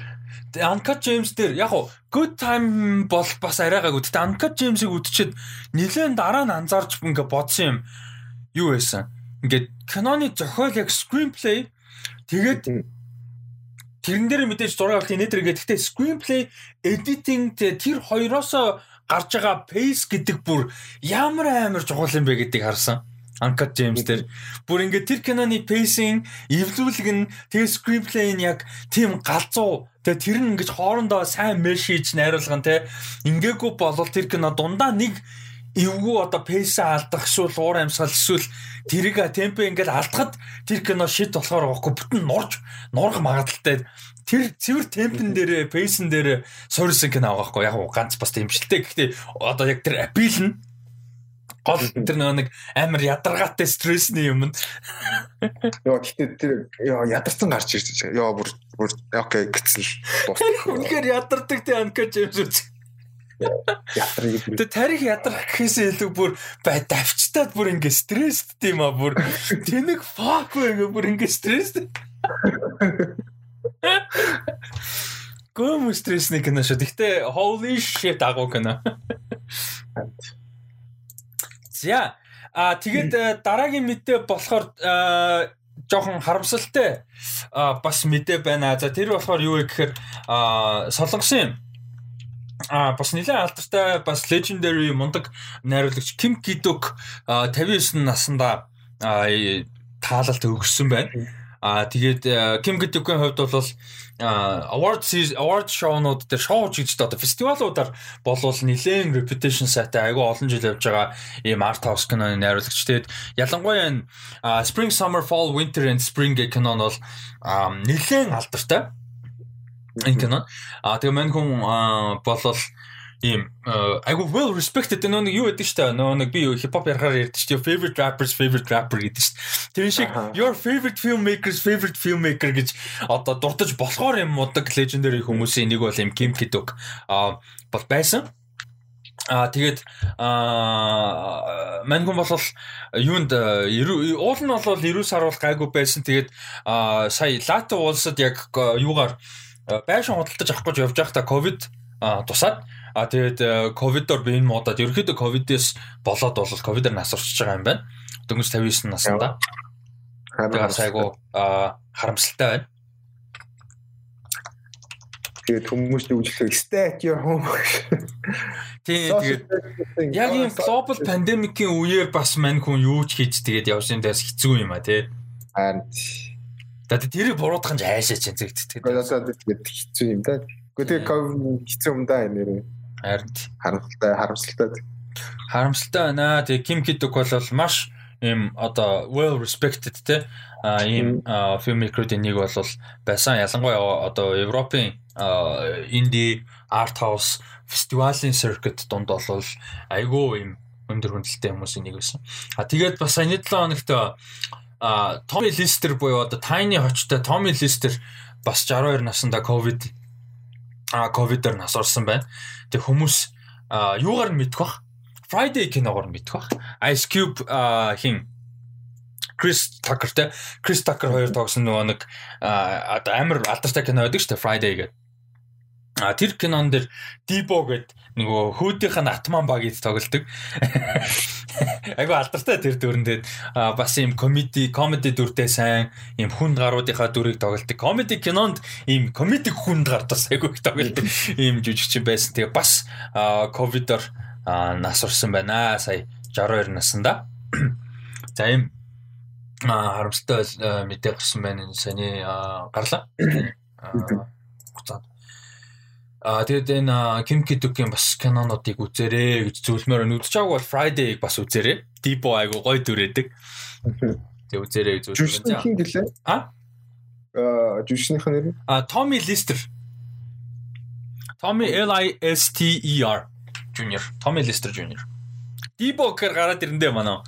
Тэгээд Uncut James дээр яг уу good time бол бас арайгаагүй. Тэгээд Uncut James-ийг үдчихэд нэлээд дараа нь анзаарч ингээ бодсон юм. Юу байсан? Ингээд киноны зохиол яг screenplay тэгээд тэрэн дээр мэдээж зураг авалт нэтэр гэдэг. Гэхдээ screenplay editing тэр хоёроос гарч байгаа pace гэдэг бүр ямар амар чухал юм бэ гэдгийг харсан. Uncut James дээр бүр ингээд тэр киноны pacing, эвлүүлэг нь тэр screenplay нь яг тийм галзуу тэгээ тэр нь ингэж хоорондоо сайн mesh хийж найруулга нь те ингээгүй болол тэр кино дундаа нэг эвгүй одоо пейс алдах эсвэл уур амьсгал эсвэл тэрийг темпо ингээд алдахад тэр кино шид болохоор байхгүй бүтэн нурж нурах магадaltaй тэр цэвэр темпэн дээр пейсэн дээр суурьсан кино байгаа байхгүй яг ганц бас тэмшилтэй гэхдээ одоо яг тэр апил нь гол тэр нэг амар ядаргаатай стрессний юм. Йоо гэхдээ тэр ёо ядарсан гарч ирж байгаа. Ёо бүр бүр окей гэцэл дуусна. Үнэхээр ядардаг тий анкаж юм зү. Ядрыг бүр. Тэ тарих ядрах гэхээсээ илүү бүр бай давчтаад бүр ингээ стрессд тийм а бүр тэнэг fuck ингээ бүр ингээ стрессд. Гом стрессний кино шүү. Гэхдээ holy shit агуу кино. За а тэгээд э, дараагийн мэдээ болохоор э, жоохон харамсалтай бас мэдээ байна. За тэр болохоор юу вэ гэхээр солонгосын а бас нэлээд алдартай бас legendary мундаг найруулагч Ким Кидок 59 наснда таалалт өгсөн байна. А тэгээд Ким Кидокийн хувьд бол award award show-нууд дээр шоу хийж одоо фестивалуудаар болвол нэлээд reputation сайтай айгүй олон жил явж байгаа ийм art house киноны найруулагч тэгээд ялангуяа энэ spring summer fall winter and spring гэх кинон бол нэлээд алдартай энэ кино. А тэгээ мань хүн болвол ийм айгу well respected нөө нэг юу гэдэг штэ нөө нэг би хипхоп ярахаар ярьдаг штэ favorite rappers favorite rapper гэдэг штэ. Тэр шиг your favorite filmmakers favorite filmmaker гэж одоо дуртаж болохоор юм мудаг legendary хүмүүсийн нэг бол юм Kim Kiduk а бол байсан. А тэгээд аа мангун бол юунд уул нь бол 90 сар бол гайгүй байсан. Тэгээд сая Лата улсад яг юугаар байшин худалдаж авах гэж явж байхдаа ковид тусаад А тэгээд ковидоор би энэ модод ерөөхдөө ковидээс болоод бол ковидээр нас орчиж байгаа юм байна. Дөнгөж 59 наснда. Тэгээд айгу харамсалтай байна. Тэгээд хүмүүс нүглэх stack your home. Тийм тэгээд яг ийм global pandemic-ийн үеэр бас мань хүн юу ч хийж тэгээд явсан дээс хэцүү юм а тий. Харин Тэгээд тэрийг буруудах нь айшаа чинь. Тэгээд одоо тэгээд хэцүү юм да. Гэхдээ тэгээд хэцүү юм да нэр. Харин харамсалтай харамсалтай. Харамсалтай байна. Тэгээд Kim Ki-duk бол маш ийм одоо well respected те а ийм filmmaker-ийн нэг бол байсан ялангуяа одоо Европын инди арт хаус фестивалийн circuit донд бол айгүй ийм өндөр хүндлэлтэй хүмүүсийн нэг байсан. А тэгээд бас саяны 7 хоногт Tommy Lister буюу одоо Tiny хочтой Tommy Lister бас 62 наснда ковид а ковидээр нас орсон байна. Тэг хүмүүс юугаар нь мэдэх бах? Friday киногоор нь мэдэх бах. Ice Cube хин Крис Такер те Крис Такер хоёр тоглосон нөгөө нэг одоо амар алдартай кино байдаг шүү дээ Friday гэдэг. А тэр кинон дэр Дибо гэд нөгөө хүүдийнх нь Атман багийг тоглолдог. [laughs] Айгу алдартай тэр дүрэндээ бас юм комеди комеди дүртэй сайн юм хүнд гаруудынхаа дүрийг тоглолдог. Комеди кинонд ийм комеди хүнд гардас айгу их тоглолдог. [laughs] Ийм жүжигчин байсан. Тэгээ бас ковидор нас орсон байна. Сая 62 наснда. [clears throat] За ийм харамсалтай мэдээ гарсан байна. Саний гарлаа. [clears throat] Аа тэгээд энэ Kim Ki-duk-ийн бас кинонуудыг үзээрэй гэж зөвлөмөр нь үзчихааг бол Friday-г бас үзээрэй. Dibo айгу гой дүрээдэг. Тэг үзээрэй гэж зөвлөмөр. Жүшнийхэн гэлээ. А? Аа жүшнийхэн нэр нь? А Tommy Lister. Tommy L I S T E R Junior. Tommy Lister Junior. Dibo гэхээр гараад ирэндээ манай.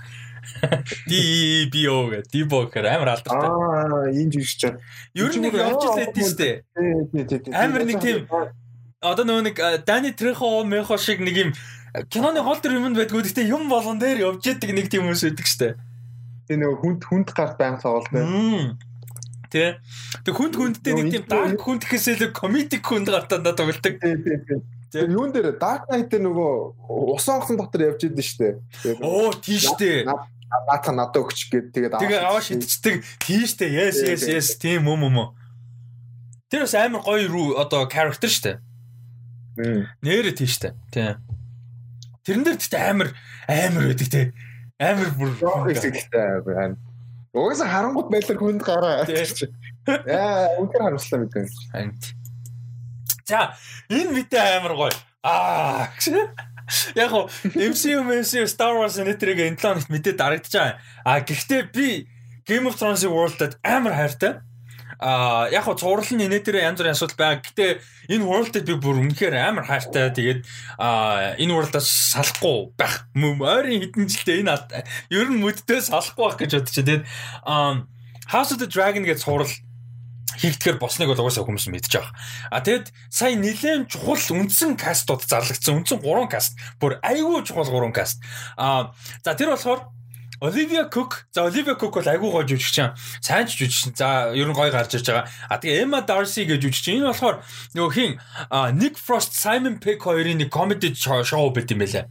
DBO гэх Dibo гэхээр амар алдартай. Аа энэ жүжигч. Ер нь нэг явж л байдсан шүү дээ. Амар нэг тийм одоо нөгөө нэг Дани Трехо Мехо шиг нэг юм киноны гол төр юмд байдгүй гэхдээ юм болгон дээр явж идэг нэг тийм хүмүүс байдаг дээ. Тэгээ нөгөө хүнд хүнд гарт байнг тоглолт. Тэ. Тэг хүнд хүндтэй нэг тийм дарк хүнд гэхээсээ комедик хүнд гартаа тоглолдог. Тэр юун дээр Dark Knight дээр нөгөө ус онгоцон дотор явж идэв дээ. Оо тийш дээ наата надад өгч гээд тэгээд тэгээ аваа шидчихдэг тийштэй yes yes yes тийм юм юм Тэр бас амар гоё руу одоо character штэ. Нэрэ тийштэй. Тийм. Тэрэн дээр тэгтээ амар амар байдаг те. Амар бүр тэгтээ. Угаасаа харангуут байлар хүнд гараа. Яа, үнээр харамслаа мэдээ. За, энэ видео амар гоё. Аа. Яг го MCU MCU Star Wars нэтрийг энэ 7 хоногт мэдээ дарагдчихаа. А гэхдээ би Game of Thrones-ийн World-д амар хайртай. А яг хоо цуврал нь энэ дээр янз бүрийн асуудал байгаа. Гэтэ энэ world-д би бүр үнэхээр амар хайртай. Тэгээд а энэ world-аас салахгүй байх. Ойрын хэдэн жилдээ энэ ер нь мүддээ салахгүй байх гэж бодчих. Тэгээд House of the Dragon гэж цуврал хийгдэхэр босныг бол угаасаа хүмүүс мэдж байгаа. А тэгэд сая нэлээд чухал үндсэн кастууд зарлагдсан. Үндсэн 3 каст. Бүр айгүй чухал 3 каст. А за тэр болохоор Оливия Кук. За Оливия Кук бол айгүй гоё жүжигчин. Сайн ч жүжигчин. За ер нь гоё гарч ирж байгаа. А тэгээ Emma Darcy гэж жүжигчин. Энэ болохоор нөгөө хин Nick Frost, Simon Pegg хоёрын нэг comedy шоу байт юм байлаа.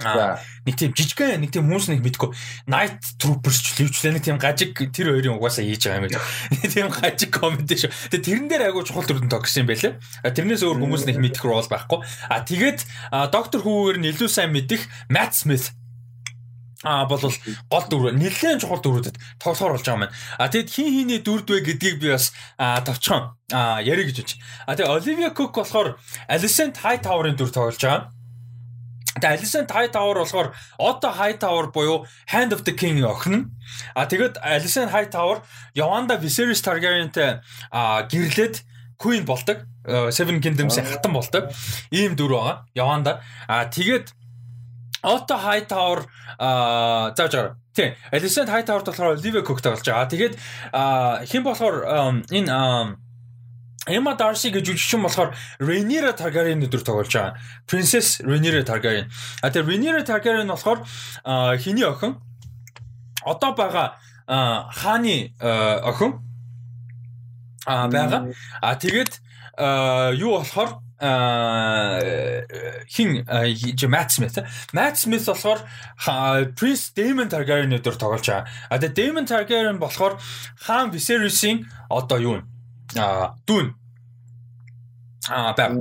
Аа нэг тийм жижигхэн нэг тийм хүмүүс нэг мэдгүй Night Troopers ч левчлээ нэг тийм гажиг тэр хоёрын угаасаа хийж байгаа юм байна. [laughs] Тийм гажиг комеди шүү. Тэгээ тэрэн дээр айгуу чухал дүрдэн тогсон юм байлээ. Тэрнээс өөр хүмүүс нэг мэдэх рол байхгүй. А тэгээд доктор хүүгээр нь илүү сайн мэдих Matt Smith А бол гол дүр нэлээд чухал дүрүүдэд тоглохоор болж байгаа юм байна. А тэгэд хин хиний дүрд вэ гэдгийг би бас товчхон ярих гэж байна. А тэгээ Оливия Кук болохоор Alicent Hightower-ын дүр тоглож байгаа. Тэгээ Alicent Hightower болохоор Otto Hightower буюу Hand of the King охин. А тэгэд Alicent Hightower Yolanda Viserys Targaryen-тэй гэрлээд Queen болдог. Seven Kingdoms-ийн хатан болдог. Ийм дүр байгаа. Yolanda. А тэгээд Otto Hightower аа зааж байгаа. Тийм. Alicent Hightower болохоор Olivia Cook тоглож байгаа. Тэгээд хэн болохоор энэ Emma Darcy гэж жүжигчин болохоор Rhaenyra Targaryen өдөр тоглож байгаа. Princess Rhaenyra Targaryen. А тэгээ Rhaenyra Targaryen болохоор хиний охин одоо байгаа хааны охин а байгаа. А тэгээд юу болохоор хин Matt Smith. Matt Smith болохоор Prince Daemon Targaryen өдөр тоглож байгаа. А тэгээ Daemon Targaryen болохоор хаан Viserys-ийн одоо юу вэ? а дүүн Аа баг.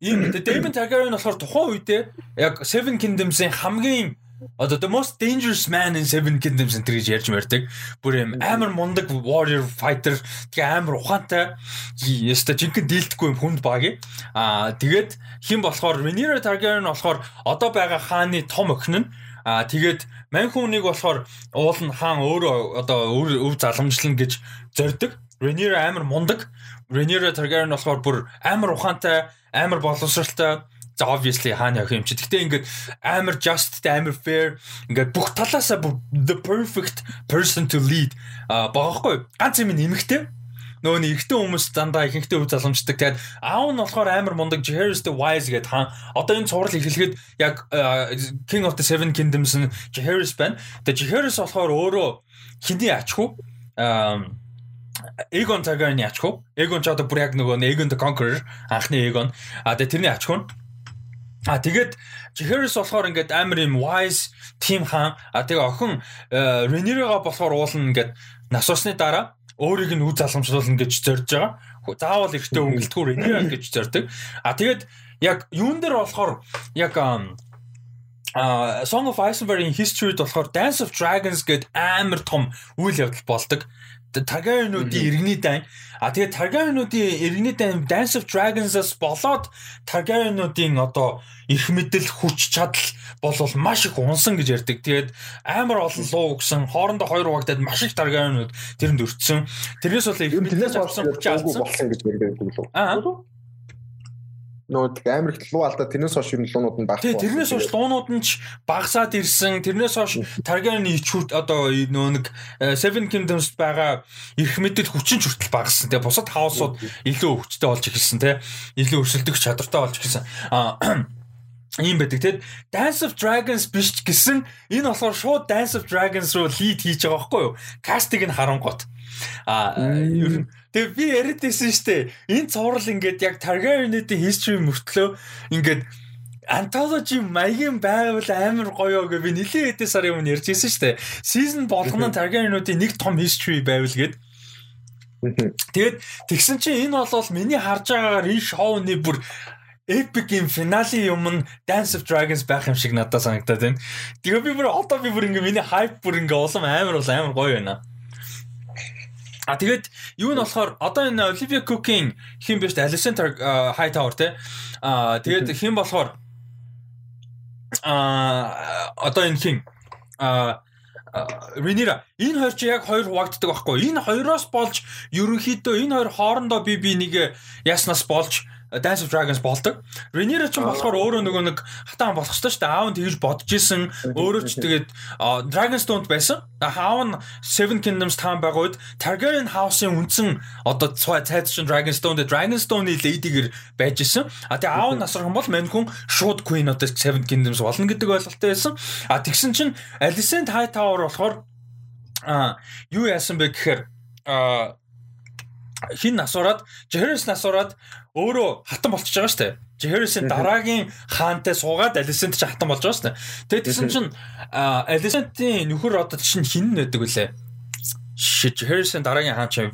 Ийм Daemon Targaryen болохоор тухайн үедээ яг Seven Kingdoms-ийн хамгийн Одоо the most dangerous man in Seven Kingdoms энэ гэж ярьж мэрдэг. Бүр юм амар мундаг warrior fighter тэгээ амар ухаантай яста жинхэнэ дийлдэхгүй юм хүнд баг. Аа тэгээд хэн болохоор Rhaenyra Targaryen болохоор одоо байгаа хааны том охин нь Аа тэгээд мань хүнийг болохоор уул нь хаан өөрөө одоо өв заламжлна гэж зорддог. Rhaenyra амар мундаг. Rhaenyra Targaryen болохоор бүр амар ухаантай, амар боловсралтай За obviously хааны охин юм чи. Гэтэ ингээд амар just амар fair ингээд бүх талаасаа the perfect person to lead а багахгүй. Ганц юм нэмэгтэй. Нөгөө нэг ихтэй хүмүүс дандаа ихэнхдээ үз залгамждаг. Тэгээд аав нь болохоор амар мундаг Jaehaerys the Wise гэдэг хаан. Одоо энэ цуврал эхлэхэд яг King of the Seven Kingdoms нь Jaehaerys байна. Тэгээд Jaehaerys болохоор өөрөө хиний ачхуу Aegon Targaryen ачхуу. Aegon ч одоо бүр яг нөгөө Aegon the Conqueror анхны Aegon. А тэгээд тэрний ачхуу А тэгээд Jaehaerys болохоор ингээд амар юм wise team хаан. А тэгээ охин Rhaenyra-га болохоор уулна ингээд нас усны дараа өөрийг нь үз залгамжлуулна гэж зорж байгаа. Заавал ихтэй өнгөлтгөө Rhaenyra гэж зордог. А тэгээд яг юун дээр болохоор яг а Song of Ice and Fire-ийн history-д болохоор Dance of Dragons гэдэг амар том үйл явдал болдог. Targaryen-уудын иргэний дайн. А тэгээд Targaryen-уудын иргэний дайн Dance of Dragons-аас болоод Targaryen-уудын одоо их мэдэл хүч чадал болвол маш их унсан гэж ярьдаг. Тэгээд амар олон луу өгсөн, хоорондоо хоёр угагдаад маш их Targaryen-ууд тэрэнд өртсөн. Тэрнээс бол их мэдэл болсон хүч алдсан гэж ярьдаг лөө. Аа нөгөө амар их луу алдаа тэрнээс хойш юм луунууд нь багтсан. Тий, тэрнээс хойш луунууд нь ч багасаад ирсэн. Тэрнээс хойш Targaryen ичүүд одоо нөгөө нэг э, Seven Kingdoms байгаа эрх мэдэл хүчин хүртэл багассан. Тэгээ бусад хаусууд илүү өвчтэй болж эхэлсэн те. Илүү өрсөлдөх чадвартай болж эхэлсэн. Аа [clears throat] ийм байдаг тийм Dance of Dragons биш гэсэн энэ болохоор шууд Dance of Dragons руу лид хийж байгаа байхгүй юу? Кастиг нь харангуут. А ер нь Тэгээ би яриад байсан дээ. Энэ цуврал ингээд яг Targaryen-ийн history мөртлөө ингээд anthology маягийн байвал амар гоё гэж би нэлээд хэдэн сарын өмнө ярьж шүү дээ. Season болгоно Targaryen-уудын нэг том history байвал гэд. Тэгээд тэгсэн чинь энэ бол миний харж байгаагаар энэ шоуны бүр epic юм финалийн юм нь Dance of Dragons байх юм шиг надад санагдаад байна. Тэгээ би бүр одоо би бүр ингээ миний hype бүр ингээ улам амар бол амар гоё байна. А тэгээд юу нь болохоор одоо энэ Olivia Cook-ийн хин биш Alison Hightower те. А тэгээд хин болохоор а одоо энэ хин а Ринира энэ хоёр чи яг хоёр хуваагддаг байхгүй. Энэ хоёроос болж ерөнхийдөө энэ хоёр хоорондоо би би нэг яснаас болж Dance of Dragons болдог. Rhaenyra ч болохоор өөрөө нөгөө нэг хатаан болох ёстой шүү дээ. Аав нь тэгж бодож исэн. Өөрөө ч тэгээд Dragonstone байсан. Аав нь Seven Kingdoms таан байгаа үед Targaryen House-ын үндсэн одоо цайд чинь Dragonstone дээр Dragonstone-ийн lady-гэр байж исэн. А тэгээд аав нь юм бол мань хүн шууд Queen the Seven Kingdoms болно гэдэг ойлголттой байсан. А тэгсэн чинь Alicent Hightower болохоор а юу яасан бэ гэхээр а хин насураад Jaehaerys насураад өөрөө хатан болчихж байгаа шүү дээ. Jaehaerys-ийн дараагийн хаантай суугаад Alicent ч хатан болж байгаа шүү дээ. Тэгээд тэгсэн чинь Alicent-ийн нөхөр одоо чинь хин нэдэг үлээ. Shit Jaehaerys-ийн дараагийн хаан чинь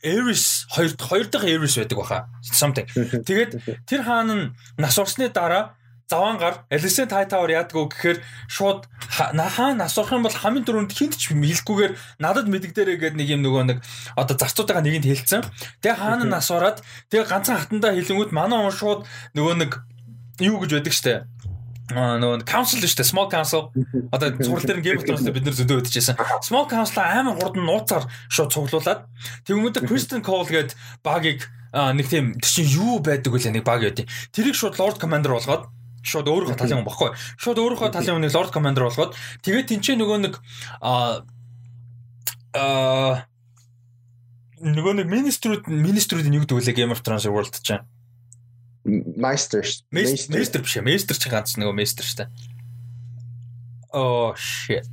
Ares хоёр хоёр дахь Ares байдаг баха. Something. [laughs] Тэгээд тэр хаан нь нас урсны дараа заван гар Alicent Hightower яадгүй гэхээр шууд хаа нас орох юм бол хамгийн дөрөнд хинт ч хэлэхгүйгээр надад мэддэгдэрэ гэдэг нэг юм нөгөө нэг одоо зарцуудаа нэгэнд хэлсэн. Тэгээ хаана нас ороод тэгээ ганцхан хатандаа хэлэнгүүт манай он шууд нөгөө нэг юу гэж байдаг штэ? А нөгөө council шүү дээ small council. Одоо цуврал дээр game of бид нар зөндөө өдөжсэн small council амар хурд нь нууцаар шууд цуглуулад тэгмүүд Kristen Cole гээд багийг нэг тийм тийм юу байдаг вэ? Нэг баг яа. Тэрийг шууд lord commander болгоод шууд өөрийнхөө талын хүн баггүй. Шууд өөрийнхөө талын хүнийг Lord Commander болгоод тэгээд тэнцээ нөгөө нэг а а нөгөө нэг министрүүд министрүүдийн юу гэдэг вэ Game of Thrones World чинь Master Master биш ээ Master чинь ганц нөгөө Master шүү дээ. Oh shit.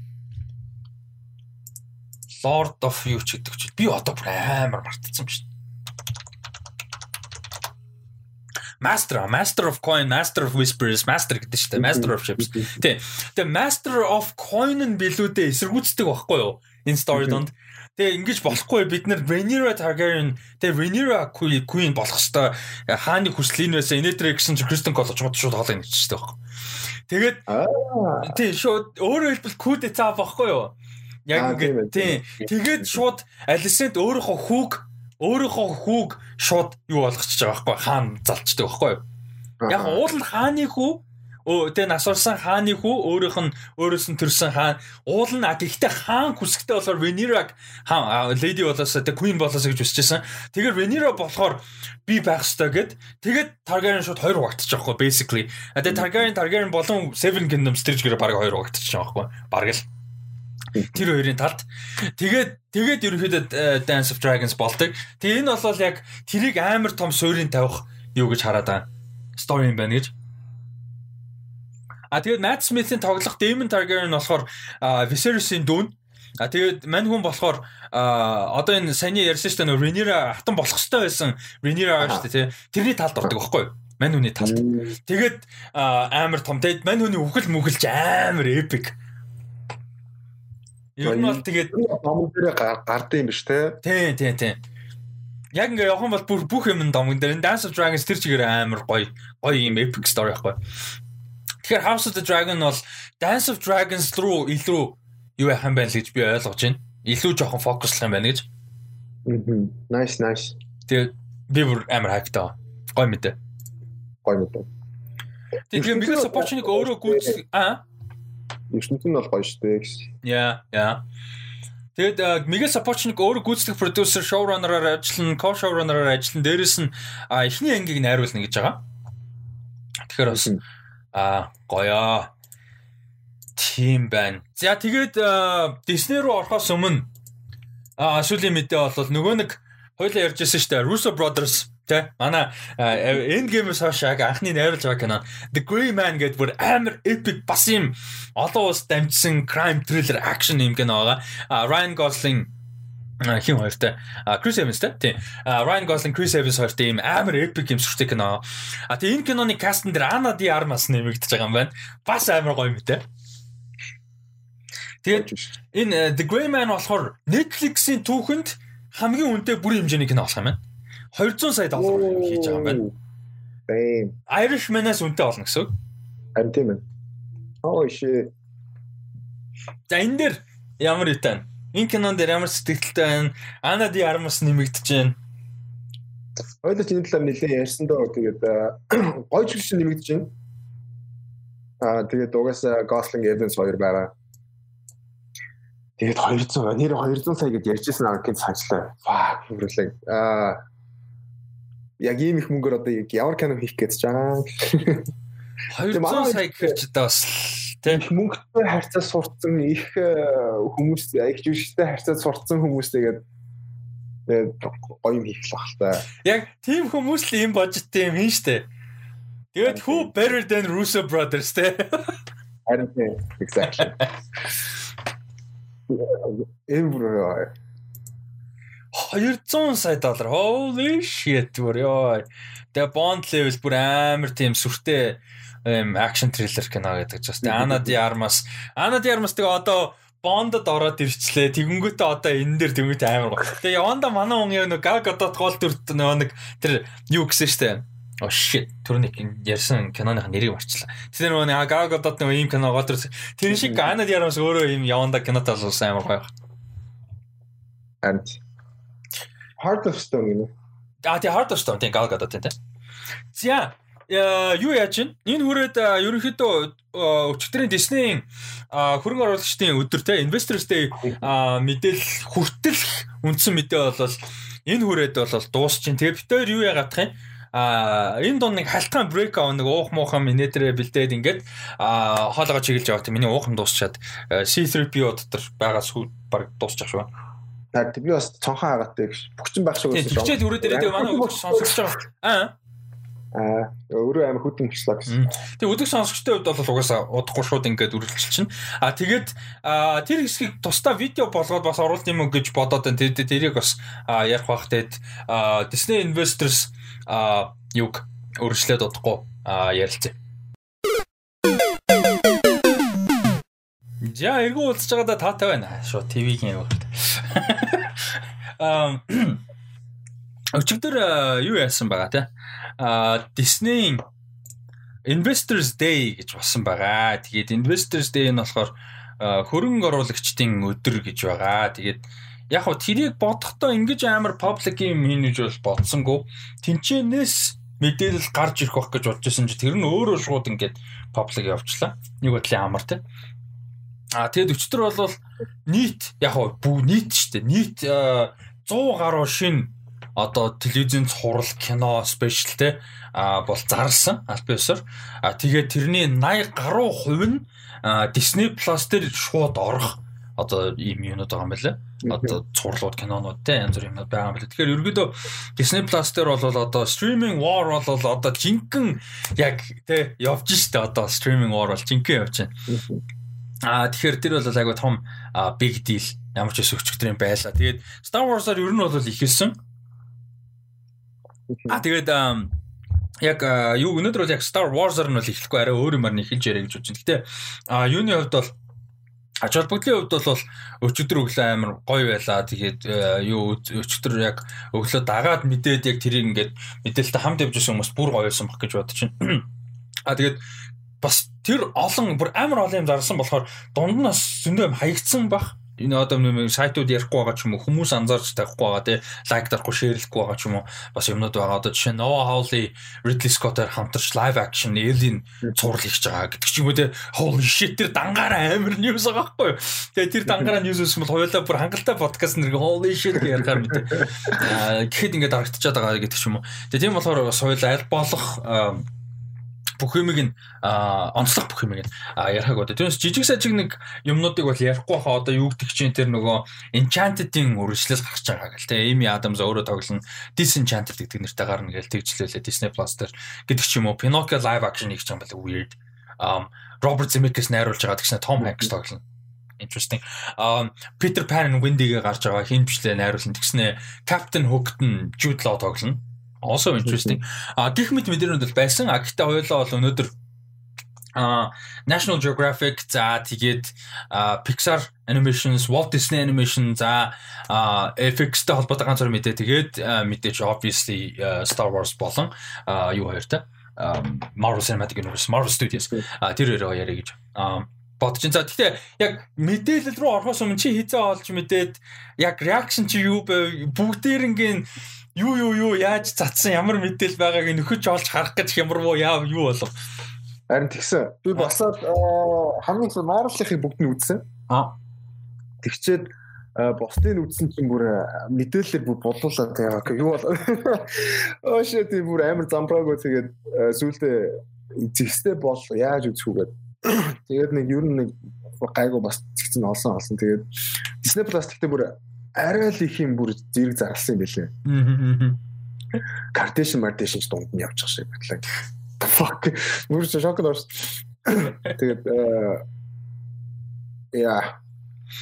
Lord of юу ч гэдэг чинь би одоо бүр амар мартчихсан шүү дээ. Master, Master of Coin, Master of Whispers, Master гэдэг чинь Master of Ships. Тий. Тэгээ Master of Coin нь билүүдээ эсэргүүцдэг байхгүй юу? Энэ story донд. Тэгээ ингэж болохгүй бид нар Rhaenyra Targaryen тэгээ Rhaenyra Queen болох хэвээр хааны хүсэл энэ байсан. Инээдрэ гэсэн чи Kristen Cole шууд шууд хоолой нэгчтэй байхгүй. Тэгээд тий шууд өөрөөр хэлбэл куд цаа байхгүй юу? Яг ингэ тий. Тэгээд шууд Alicent өөрийнхөө хүүг өөрийнхөө хүүг шууд юу болгочихж байгаа байхгүй хаан залчдаг байхгүй юу? Яг уул нь хааны хүү тэгээ насварсан хааны хүү өөрийнх нь өөрөөс нь төрсэн хаан уул нь гэхдээ хаан хүсэгтэй болохоор Venera хаан lady болоос тэгээ queen болоос гэж хүсэжсэн. Тэгэхээр Venera болохоор би байх ёстой гэд тэгээд Targaryen шууд хоёр угтчих жоохгүй basically. А тэгээ Targaryen Targaryen болон Seven Kingdoms тэр жигээр баг хоёр угтчих жоохгүй. Бараг л. Тэр хоёрын талд тэгээд тэгээд ерөнхийдөө э, Dance of Dragons болдог. Тэгээ энэ бол яг тэрийг амар том суурийн тавих юу гэж хараад байгаа. Story юм байна гэж. А тэгээд Matt Smith-ийн тоглох Damon Targaryen болохоор Viserys-ийн дүүн. А тэгээд мань хүн болохоор одоо энэ саяны ярьсан шүү дээ Rhaenyra хатан болох хэвээр байсан Rhaenyra шүү дээ тий. Тэрний талд ордог байхгүй юу? Мань хүний талд. Тэгээд амар том. Тэгээд мань хүний үхэл мүхэлж амар epic. Ер нь бол тэгээд домон дээр гардыг юм биш те. Тий, тий, тий. Яг ингээ явах юм бол бүр бүх юм домон дээр Dance of Dragons тэр чигээр амар гоё гоё юм epic story байхгүй. Тэгэхээр House of the Dragon бол Dance of Dragons руу илүү юу юм байна л гэж би ойлгож байна. Илүү жоохон фокуслах юм байна гэж. Мм. Nice, nice. Тэгээ би бүр амар хайптай. Гой мэдээ. Гой мэдээ. Тэгээ Miguel Sapochnik өөрөө гүйцэтгэх аа. Ертөнцийн нь бол гоё шүү дээ гэсэн. Яа, яа. Тэгээд Miguel Sapochnik өөрөө гүйцэтгэх продюсер, showrunner-аар ажиллана, co-showrunner-аар ажиллана. Дээрээс нь эхний ангийг найруулна гэж байгаа. Тэгэхээр бас Аа гоёо. Тийм байна. За тэгээд Disney руу орохоос өмнө аа сүүлийн мэдээ бол нөгөө нэг хоёлаа ярьжсэн шүү дээ. Russo Brothers тэ манай End Game-с яг анхны найруулж байгаа кино The Grey Man гэдэг бүр амар epic бас юм олон улс дамжсан crime thriller action юм кино байгаа. Ryan Gosling хин хоёртой Крис Эванстэй тийм Райан Гослинг Крис Эванс хоёртой ийм амар эпик юм сүртэй кино. А тийм энэ киноны кастн дээр Ана Ди Армас нэмэгдэж байгаа юм байна. Бас амар гоё мэт. Тэгээд энэ The Grey Man болохоор Netflix-ийн түүхэнд хамгийн үнэтэй бүрийн хэмжээний кино болох юм байна. 200 сая доллар хийж байгаа юм байна. Бэм. Irishman-аас үнэтэй болно гэсэн үг. Харин тийм ээ. Oh shit. За энэ дээр ямар үтэн? Энэ кинон дээр ямар сэтгэлтэй байна? Ана Ди Армас нэмэгдэж байна. Ойлоо чиний талаар нэлээд ярьсан доо тэгээд гоё ч гэсэн нэмэгдэж байна. Аа тэгээд угаасаа Gosling Evans хоёр байгаа. Тэгээд 200 нэр 200 сая гэж ярьжсэн аркад санчлаа. Fuck хүрэлээ. Аа яг ийм их мөнгөөр одоо ямар кино хийх гэж байгаа. 200 сая гэхэрч одоо бас тийм мөнгөтэй харьцаа сурцсан их э, хүмүүс их жүжигчтэй харьцаа сурцсан хүмүүстэйгээд гоё юм хийх л бах та. Яг тийм хүмүүс л ийм бажеттэй юм хийн штэ. Тэгээд who better than Russo brothers те. Харин тийм exactly. [laughs] Эвэр 200 сая доллар. Holy shit бүр ёо. Тэгээ Bond level бүр амар тийм сүртэй ийм акшн триллер кино гэдэг ч бас Ана Ди Армас Ана Ди Армас тэгээ одоо Бондод ороод ирчлээ. Тэгэнгүүтээ одоо энэ дээр тэмэгт амар гоо. Тэгээ яванда манай хүн яг нэг гаг одод гол дүрт нөгөө нэг тэр юу гэсэн штэ. Oh shit. Түрүүник ярьсан киноных нэрийг марчлаа. Тэр нөгөө нэг гаг одод нөгөө ийм кино гол дүрт. Тэр шиг Ана Ди Армас өөрөө ийм яванда кинотаа болсон амар гоо. And Heart of Stone гэнэ. А тий Heart of Stone тий гаг одод тий. За Э, юу яаж чинь энэ хүрээд э, ерөнхийдөө э, өчигдрийн Disney-ийн хөрөнгө оруулагчдын өдөр те Investors Day мэдээлэл хүртэл үндсэн мэдээ бол энэ хүрээд бол дуусч чинь тэгээ битээр юу яагаад юм а энэ дунд нэг халтгаан брейк аа нэг уух муухан минетрэ бэлдээд ингээд а хоолойгоо чиглэж тийм миний уухан дуусчаад C3PO дотор байгаа сүү баг дуусчих шүү. За би бас цонхон агаатай бүгчин байх шиг шүү. Тэгчээд үрээд ирээд манай хүмүүс сонсогч байгаа. Аа Аа өөрөө амар хөдөн болчлаа гэсэн. Тэгээ өдөг сонсогчтой хувьд бол угаасаа удахгүй шууд ингээд үргэлжилчин. А тэгээд тэр хэсгийг тусдаа видео болгоод бас оруулт юм гэж бодоод байна. Тэр тэрийг бас ярих бах тэгээд Disney Investors юг өргөжлөөд удахгүй ярилцъя. Яа эргүү уулзж байгаадаа таатай байна. Шууд ТV-гийн явах. Аа Өчигдөр юу яасан байгаа те? Аа Disney Investors Day гэж болсон байгаа. Тэгээд Investors Day нь болохоор хөрөнгө оруулагчдын өдөр гэж байгаа. Тэгээд яг хөө тэрийг бодохдоо ингэж амар public юм хийнэж бол бодсонгүй. Тинчэнээс мэдээлэл гарч ирэх байх гэж бодож исэн чи тэр нь өөрөө шууд ингээд public явуулчлаа. Нэг бодлын амар те. А тэгэд өчтөр бол нийт яг бүх нийт шүү дээ. Нийт 100 гаруй шин одоо телевизэн цуврал кино спешиал те а бол зарлсан аль биесээр а тэгээд тэрний 80 гаруй хувь нь Disney Plus дээр шууд орох одоо ийм юмнууд байгаа юм байна лээ. Одоо цуурлууд кинонууд те янз бүр юмнууд байгаа юм байна. Тэгэхээр ерөөдөө Disney Plus дээр бол одоо streaming war бол одоо жинхэнэ яг те явж штэ одоо streaming war бол жинхэнэ явж байна. Аа тэгэхээр тэр бол айгу том big deal ямар ч өчтөр юм байла. Тэгээд Star Wars-аар ер нь бол ихэлсэн А тэгээд яг юу өнөөдөр бол яг Star Wars-аар нь бол эхлэхгүй арай өөр юмар нь эхэлж яриа гэж байна. Гэтэ а юуны хувьд бол ач холбогдлын хувьд бол өчигдөр өглөө амар гоё байлаа. Тэгээд юу өчигдөр яг өглөө дагаад мэдээд яг тэрийг ингээд мэдээлэлтэй хамт явж байсан хүмүүс бүр гоё байсан баг гэж бодож байна. [clears throat] А тэгээд бас тэр олон бүр амар олон юм зарсан болохоор дунд нь бас зөндөө хаягдсан баг энэ одоо нэг сайтууд ярихгүй байгаа ч юм уу хүмүүс анзаарч тавихгүй байгаа тий. Лайк дарахгүй шеэрлэхгүй байгаа ч юм уу. Бас юмнууд байгаа. Одоо жишээ Noah Hawley Ridley Scott-аар хамтарч live action Alien цуврал хийж байгаа гэдэг. Ч юм уу тий holy shit тэр дангаараа амар news байгаа байхгүй тэгээ тэр дангаараа news үсмэл хоёулаа бүр хангалттай подкаст нэр holy shit ярихаар мэт гэхэд ингээд харагдчихад байгаа гэдэг ч юм уу. Тэгээ тийм болохоор бас хоёулаа аль болох бүх юмыг нь онцлог бүх юмыг нь ярихаг одоо. Түүнээс жижиг сажиг нэг юмнуудыг бол ярихгүй хаа одоо юу гэдэг чинь тэр нөгөө Enchanted-ийн үргэлжлэл гарч байгаа гэл те. Amy Adams өөрөө тоглоно. Disenchanted гэдэг нэртэй гарна гээл тэгжлээлээ Disney Plus дээр гэдэг ч юм уу. Pinocchio live action байгаа юм байна weird. Um Роберт Земекис найруулж байгаа гэсэн Том Hanks тоглоно interesting. Um Peter Pan Wendy-гээ гарч байгаа хин бичлээ найруулсан. Тэгснэ Captain Hook-т Jude Law тоглоно also interesting. А гих мэт мэдэрнүүд бол байсан. А гэхдээ хоёулаа бол өнөөдөр а National Geographic за тэгээд Pixar Animations, Walt Disney Animation за FX-тэй холбоотой ганц зур мэдээ тэгээд мэдээж obviously Star Wars болон юу хоёртай Marvel Cinematic Universe, Marvel Studios тэр хоёроо яриа гэж бодож байна. За гэхдээ яг мэдээлэл рүү орохоос өмнө чи хизээ олж мэдээд яг reaction чи юу бэ? Бүгдээрнгийн юу юу юу яаж цацсан? Ямар мэдээл байгааг нөхөж олж харах гэж хямрвуу яа юу болов? Харин тэгсэн. Би басаад хамгийн их Marvel-ийн бүгд нь үзсэн а. Тэгчээд бусдыг үзсэн чинь бүр мэдээлэлээр бүр бодлуулаад яа юу бол [laughs] оо shit бүр амар замбраагүй тэгээд сүултээ зэгстэй бол яаж үзэх үгээд [clears throat] тэгээд нэг ер нь нэг гайгүй бас зэгцэн олсон олсон. Тэгээд Disney Plus гэхдээ бүр арай л их юм бүр зэрэг зарласан юм байлээ. Кардашн марташн ч дунд нь явчих шиг батлаа. The fuck. Мөр шок дорс. Тэгээд яа.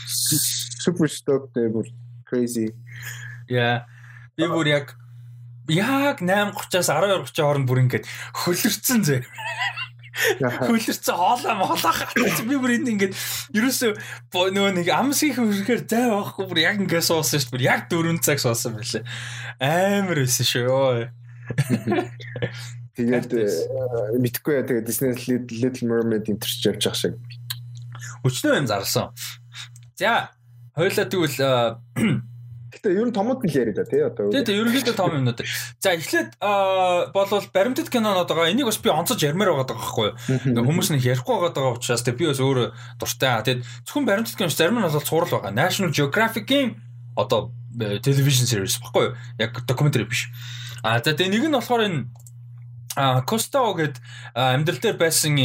Супер сток дээр crazy. Яа. Би бүр яг яг 8:30-аас 12:30 хооронд бүр ингээд хөлөрцөн зэ. [laughs] Хөлөрцөн хоолоо моолоо хатаж би бүр энд ингээд ерөөсөө нөгөө нэг амсгийн хөрөөр зай байхгүй бүр яг ингээд суусан шүү дээ. Яг 4 цаг суусан байлээ. Амар байсан шүү. Тэгээд э, мэдхгүй яа тэгээд Disney Little Mermaid интерч явж байгаа шиг. Өчнөө юм зарласан. За, хоёлаа тэгвэл э, Гэтэ ер нь томод нь л яриа да тий одоо. Тий, тий ерөнхийдөө том юмнууд. За эхлээд болвол баримтат кинонод байгаа. Энийг бас би онцож ярмаар байгаа байхгүй юу? Хүмүүс нэг ярихгүй байгаа учраас тий би бас өөрөө дуртай. Тэгээд зөвхөн баримтат киноч зарим нь бол цуврал байгаа. National Geographic-ийн одоо television series баггүй юу? Яг documentary биш. А за тэгээ нэг нь болохоор энэ Костао гэд амьдрал дээр байсан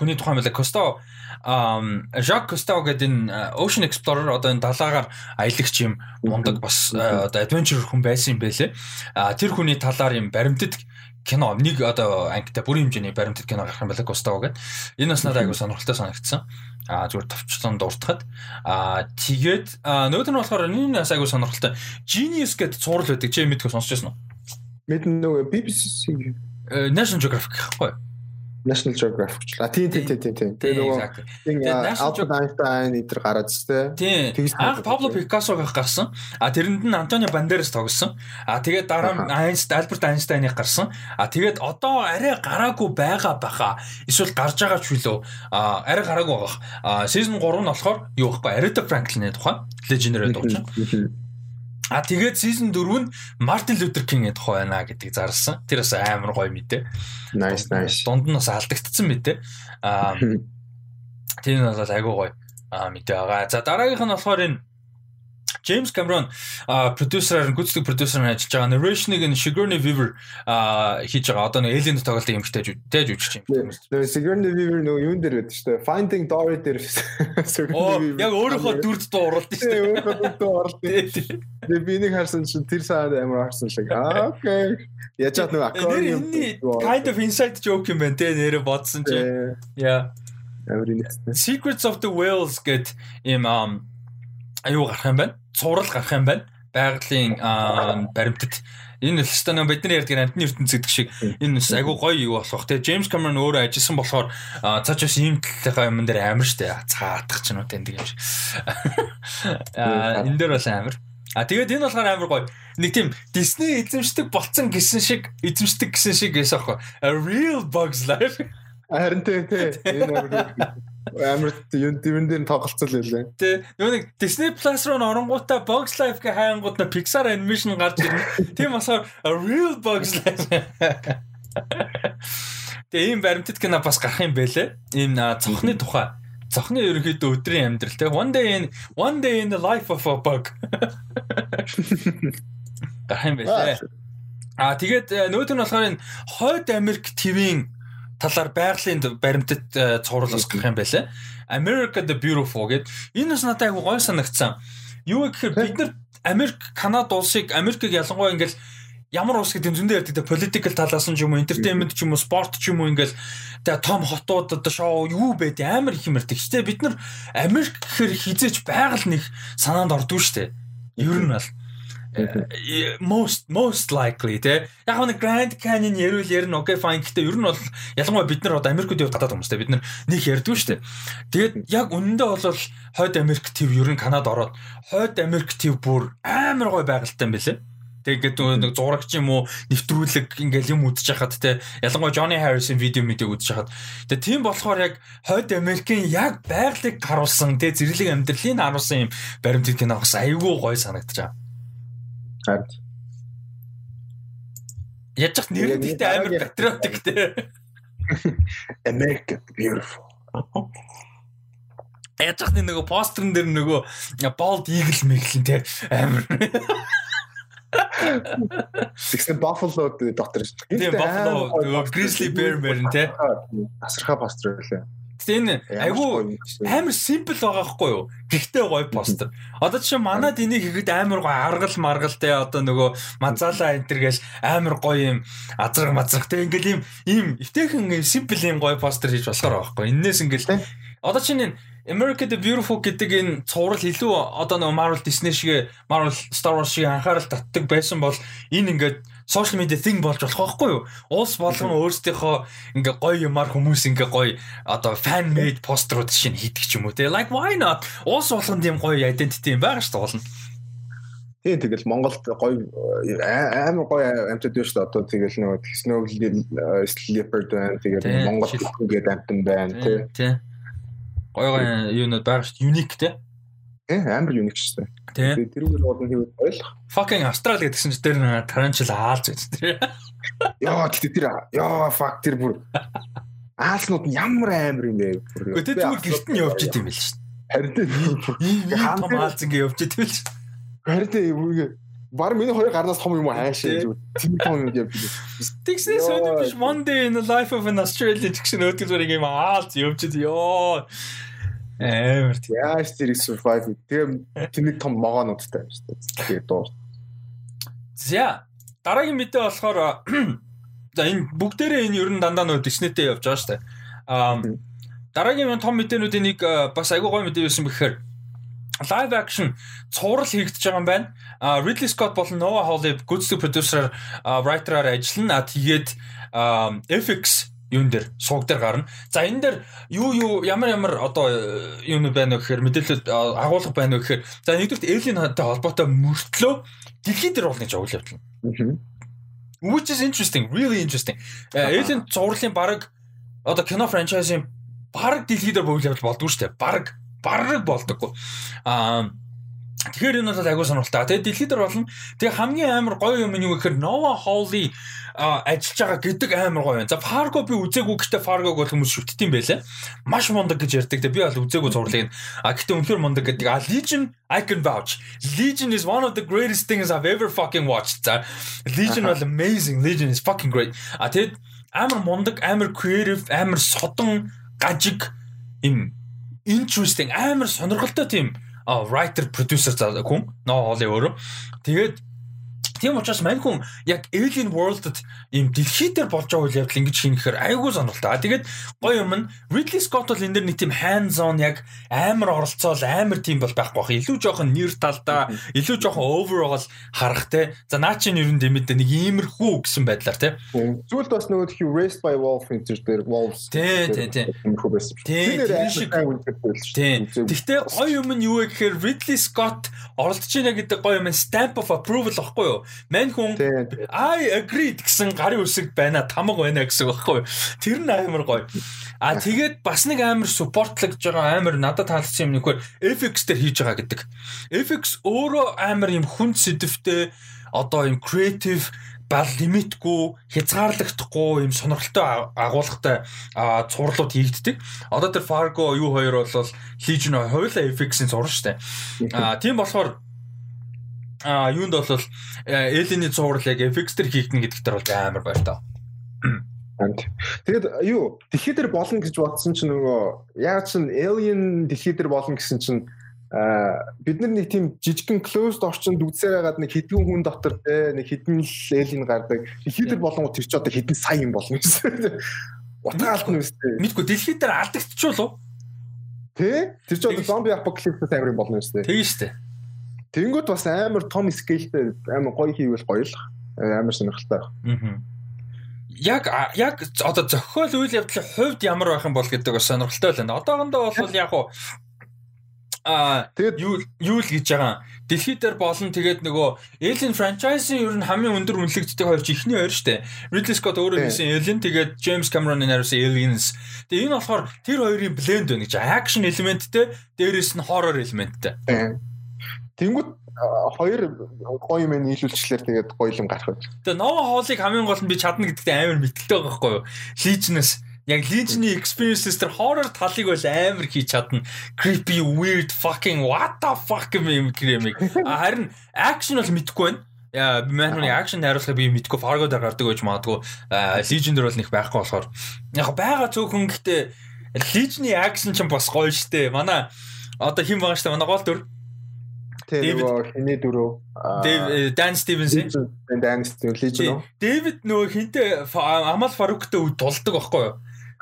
хүний тухайн байлаа Костао Жак Костао гэдэг энэ Ocean Explorer одоо энэ далаагаар аялагч юм мундаг бас одоо adventure хүн байсан юм байлээ. А тэр хүний талаар юм баримтат кино нэг одоо ангитай бүрийн хэмжээний баримтат кино гарах юм байна Костао гэдэг. Энэ бас надад айгу сонирхолтой санагдсан. А зүгээр товчлон дуртахад. А тэгээд нөгөөд нь болохоор энэ бас айгу сонирхолтой. Genius гэдэг цуврал байдаг. Чи мэдгүй сонсч байсан уу? Мэднэ нөгөө BBC National Geographic гэхгүй. National Geographic ч. А тийм тийм тийм тийм. Тэгээ нөгөө Albert Einstein эдэр гараад зтэй. Тийм. Анх Pablo Picasso гэх гарсан. А тэрэнд нь Antonio Banderas тогсон. А тэгээд дараа нь Einstein Albert Einstein-ыг гарсан. А тэгээд одоо арай гараагүй байгаа баха. Эсвэл гарч байгаа ч үлээ. А арай гараагүй байгаа. А season 3 нь болохоор юу вэ? Aretha Franklin-ийн тухай. Legendary дуучин. А тэгээд season 4 нь Martin Luther King-ийн тухай байна гэдгийг зарласан. Тэр бас амар гоё мэдээ. Nice nice. Дунд нь бас алдагдсан мэдээ. Аа [laughs] тэр нь бас айгүй гоё мэдээ байгаа. За дараагийнх нь болохоор энэ Джеймс Камерон продюсераар гүйцэтгэх продюсераар ажиллаж байгаа narration-ыг нь Sigourney Weaver хийж байгаа. Одоо нэг Alien тоглолтын эмгтэй тээж үжиж юм. Sigourney Weaver нөгөө юун дээр байдаг шүү дээ. Finding Dory дээр [laughs] Sigourney Weaver яг өөрийнхөө дүрд дуу оруулдаг шүү дээ. Өөрийнхөө дүрд дуу оруулдаг. Тэгээ би нэг харсан чинь тэр саад амар харсан шиг. Аа окей. Яжаад нөгөө аквариум kind of inside joke юм байна те нэрэ бодсон чинь. Яа. Secrets of the Whales гэд ийм аюу гарах юм байна цуврал гарах юм байна. Байгалийн баримтад энэ л өстой нөө бидний ярьдаг амтны ертөнц гэдэг шиг энэ бас айгүй гоё юу болох. Тэгээ Джеймс Камерон өөрөө ажилласан болохоор цаач бас ийм талынхаа юм дээр амар штэ. Цаатах ч юм уу тэндэг юм шиг. Аа энэ дээр бас амар. А тэгээд энэ болохоор амар гоё. Нэг тийм Disney эзэмшдэг болцсон гэсэн шиг эзэмшдэг гэсэн шиг гэсэн аахгүй. A real bugs life. Харин тийм тийм. Энэ [laughs] амар юм дивэн дээр тоглолцол байлаа. Тэ нөгөө нэг Disney Plus руу оронгуудаа Bugs Life гэ хайнгууд на Pixar animation гарч ирнэ. Тийм болохоор real Bugs Life. Тэгээ ийм баримтат кино бас гарах юм бэлээ. Ийм цонхны тухай. Цонхны ерөнхийдөө өдрийн амьдрал те. One day in one day in the life of a bug. Гарах юм бэлээ. Аа тэгээд нөгөөт нь болохоор энэ Хойд Америк ТV-ийн талаар байгалийн баримтат э, цувралс гарах юм байлаа. America the Beautiful гэд энэ бас надад айгу гой санагдсан. Юу гэхээр бид нар Америк, Канада улсыг Америкийг ялангуяа ингээл ямар улс гэдэг зөндөө ярьдаг политикал талаас нь ч юм уу entertainment ч юм уу спорт ч юм уу ингээл тэгээ том хотууд одоо шоу юу байд амар их юм ярьдаг. Гэтэ бид нар Америк гэхээр хизээч байгаль нэг санаанд ордгүй штэ. Ер нь бол Э, most most likely те яг нэг Grand Canyon ярил ярина окей fine гэхдээ ер нь бол ялангуяа бид нар одоо Америкт яваад гадаад хүмүүстэй бид нар нэг ярьдгүй шүү дээ. Тэгээд яг үнэндээ бол хойд Америк төв ер нь Канад ороод хойд Америк төв бүр амар гой байгальтай юм билэ. Тэгээд нэг зурагч юм уу нэвтрүүлэг ингээл юм үзэж хахад те ялангуяа Johnny Harrison видео мэдээ үзэж хахад тэгээд тийм болохоор яг хойд Америкийн яг байгалыг харуулсан те зэрлэг амьдралыг харуулсан юм баримтыг кино бас айгүй гой санагдчихаа. Харин. Яаж ч нэр нь гэхдээ амар патриотик те. [laughs] America beautiful. Яаж ч нэг постерн дээр нөгөө bold eagle мэглэн те амар. Тэгсэн Buffalo дотор шүү. Тийм Buffalo нөгөө grizzly bear мэрэн те. Асархаа постэр байлаа. Гэтэ энэ айгүй амар симпл байгаа хгүй юу? Гэхдээ гоё постэр. Одоо жишээ манад энийг хийхэд амар гоё аргал маргал те одоо нөгөө мазала энтер гээл амар гоё юм азраг мазраг те ингээл юм ийм эвтэйхэн симпл юм гоё постэр хийж болохоор байгаа хгүй. Иннээс ингээл одоо чинь America the Beautiful гэдэг энэ цуврал илүү одоо нөгөө Marvel Disney шиг Marvel Star Wars шиг анхаарал татдаг байсан бол энэ ингээд social media thing болж болох байхгүй юу? Улс болгон өөрсдийнхөө ингээ гоё юмар хүмүүс ингээ гоё одоо fan made постерууд шин хийдэг ч юм уу те. Like why not? Улс болгонд юм гоё identity юм байгаа шүү дээ болно. Тийм тэгэл Монголд гоё амар гоё амтд байна шүү дээ. Одоо тэгэл нөгөө Snow Leopard байна. Тэгээд Монгол гэдэг амтан байна тий. Гоё гоё юунууд байгаа шүү дээ. Unique тий. Тий амар юник шүү дээ. Тэрүүгээр болон хийвэл ойлгох. Fucking Австрал гэдгсэн чинь тэр тарантул аалж гэж тэр. Яа гэтээ тэр яа fuck тэр бүр аалснууд ямар амар юм бэ? Тэр зүгээр гэрт нь явж идэм байл дээ. Харин тийм том аалз ингээ явж идэм байл шүү. Харин тийм Бар миний хоёр гарнаас том юм хайшаа зүгээр. Тийм том юм явж байна. Тэгснээс өнөө биш one day in the life of an Australian гэсэн өдөр зүгээр юм аалз явж идэв ёо. Амар тийм. Яаж тэрийг survive тэгээ тэний том могоонуудтай шүү дээ. Тэгээ дуу. За дараагийн мэдээ болохоор [clears throat] за энэ бүгдээрээ энэ ер нь дандаа нөө Disney-тэй явж байгаа шүү дээ. Аа дараагийн том мэдээнүүдийн нэг бас айгүй гоё мэдээ байсан бэхээр live action цуврал хийгдэж байгаа юм байна. А Ridley Scott болон Noah Hawley гүйцэтгэх продюсераар writer-аар ажиллана. А тэгээд FX юун дээр сууг дээр гарна. За энэ дээр юу юу ямар ямар одоо юм байна вэ гэхээр мэдээлэл агуулга байна вэ гэхээр за нэгдүгээр Alien-тай холбоотой мөртлөө дэлхий дээр болно гэж агуул явуулна. Which is interesting, really interesting. Alien зурлалын баг одоо кино франчайзын баг дэлхий дээр боол явуул болдгоо шүү дээ. Баг баг болдоггүй. Аа Тэгэхээр энэ бол агуу сонирхолтой. Тэгээ дэлхийд дээр болно. Тэгээ хамгийн амар гоё юм нь юу гэхээр Nova Hall-ий ажиллаж байгаа гэдэг амар гоё юм. За Fargo би үзээгүй гэхдээ Fargo-г бол хүмүүс шүтдэм байлаа. Маш мундаг гэж ярьдаг. Би бол үзээгүй зурлыг. А гэхдээ үнэхээр мундаг гэдэг. А Legion I can vouch. Legion is one of the greatest things I've ever fucking watched. За Legion бол amazing. Legion is fucking great. А тэгээд амар мундаг, амар creative, амар содон, гажиг им interesting, амар сонирхолтой тийм writer producer хүн ноо хоолын өөрөө. Тэгээд Тийм учраас мань хүн яг Alien World-д ийм дэлхий дээр болж байгаа үйл явдал ингэж хийхээр айгүй сонирхолтой. Аа тэгээд гоё юм нь Ridley Scott бол энэ дэр нэг тийм hands on яг амар оролцоол амар тийм бол байхгүй бах. Илүү жоохон нэр талдаа, илүү жоохон overall харах те. За наа чинь ер нь дэмэд нэг иймэрхүү гэсэн байдлаар те. Зүйлд бас нөгөө тийм Race by Wolf энэ дээр Wolves. Тий, тий, тий. Тэр шиг тий. Гэхдээ гоё юм нь юу вэ гэхээр Ridley Scott оролцож байна гэдэг гоё юм stamp of approval ахгүй юу? Мань хүн I agreed гэсэн гарын үсэг байна, тамга байна гэсэн багхгүй. Тэр нь амар гоё. А тэгээд бас нэг амар supportлагж байгаа амар надад таалагдсан юм нөхөр FX дээр хийж байгаа гэдэг. FX өөрөө амар юм хүн сэдвтэй одоо юм creative бал лимитгүй хязгаарлагдахгүй юм сонирхолтой агуулгатай цувралууд хийгддэг. Одоо тэр Fargo юу хоёр бол Legion хоёулаа FX-ийн зураг штэ. А тийм болохоор а юунд бол Alien-ийн цуврал яг FX дээр хийгдэн гэдэгт бол амар баяр таа. Тэгээд юу дэлхий дээр болно гэж бодсон чинь нөгөө яг чинь Alien дэлхий дээр болно гэсэн чинь бид нар нэг тийм жижигхэн closed орчинд үзсээр хагаад нэг хэдэн хүн дотор те нэг хэдэн л alien гардаг. Дэлхий дээр болонгоо тэр ч одоо хэдэн сая юм болно гэсэн. Утгаалт нь үстэй. Мэдгүй дэлхий дээр алдагдчихвол уу? Тэ? Тэр ч одоо зомби апокалипс амар юм болно үстэй. Шүү дээ. Тэнгүүд бас амар том скейлтэй амар гоё хийвэл гоё л амар сонирхолтой байна. Яг яг одоо зохиол үйл явдлын хувьд ямар байх юм бол гэдэг бас сонирхолтой байна. Одоохондоо бол яг уу А тэгээд юу юу л гэж байгаа. Дэлхий дээр болон тэгээд нөгөө Alien franchise-ийн ер нь хамгийн өндөр үнэлэгддэг хоёр ч ихний хоёр штэ. Ridley Scott өөрөө хийсэн Alien тэгээд James Cameron-ын хариусан Aliens. Тэгээд энэ болохоор тэр хоёрын blend байна гэж. Action элементтэй, дээрэс нь horror элементтэй. Тэнгүүт хоёр гоё юм нийлүүлчлэр тэгээд гоё юм гарах байж. Тэгээ Nova Hall-ыг хамгийн гол нь би чадна гэдэгт амар мэтгэлтэй байгаа байхгүй юу? Legion-ээс яг Legion-ы experiences тэр horror талыг бол амар хийж чадна. Creepy, weird, fucking what the fuck юм гэмиг. Харин action бол мэдэхгүй байна. Яа, манууны action хариулахыг би мэдгүй Fargo дээр гардаг гэж магадгүй. Legion дээр бол нэг байхгүй болохоор. Яг байгаа цөөхөн гэхдээ Legion-ы action ч бас гоё штэ. Манай одоо хэн байгаа штэ манай гол дүр Тэгээ нөгөө хиний дөрөв. Дэв Дан Стивенс. Дан Стивенс нөө. Дэвид нөгөө хинтээ Амал Фаруктай дулдаг байхгүй юу?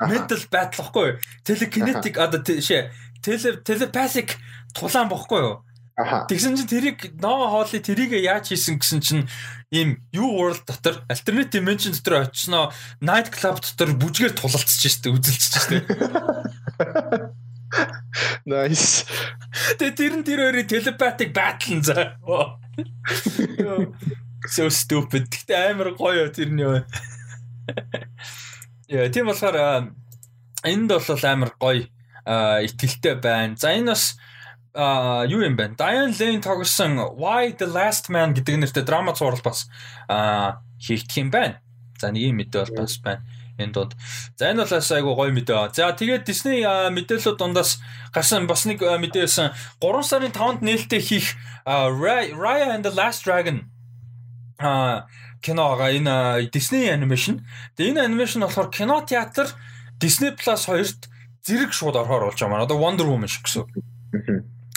Mental battle байхгүй юу? Telekinetic одоо шээ telepathic тулаан бохгүй юу? Тэгсэн чинь тэрийг Nova Hall-ы тэрийг яаж хийсэн гэсэн чинь ийм юу world дотор alternative dimension дотор очсноо night club дотор бүжгээр тулалцж штэ үзэлцэж штэ. [laughs] Nice. Тэгээ тэр нь тэр хоёрын telepathic battle за. So stupid. Гэтэ амар гоё тэрний юу. Яа, тийм болохоор энд бол амар гоё итгэлтэй байна. За энэ бас юу юм бэ? Diane Lane тогсон Why the Last Man гэдэг нэртэй драма зураг бас хийгдэх юм байна. За нэг юм мэдээ бол бас байна энэ дунд. За энэ бол айгу гоё мэдээ. За тэгээд Disney мэдээлэлүүд дундаас гарсан бас нэг мэдээ байсан. 3 сарын 5-нд нээлттэй хийх Raya and the Last Dragon а киноога энэ Disney animation. Тэгээ энэ animation болохоор кино театр Disney Plus 2-т зэрэг шууд орохоор болж байгаа маань. Одоо Wonder Woman шиг гэсэн.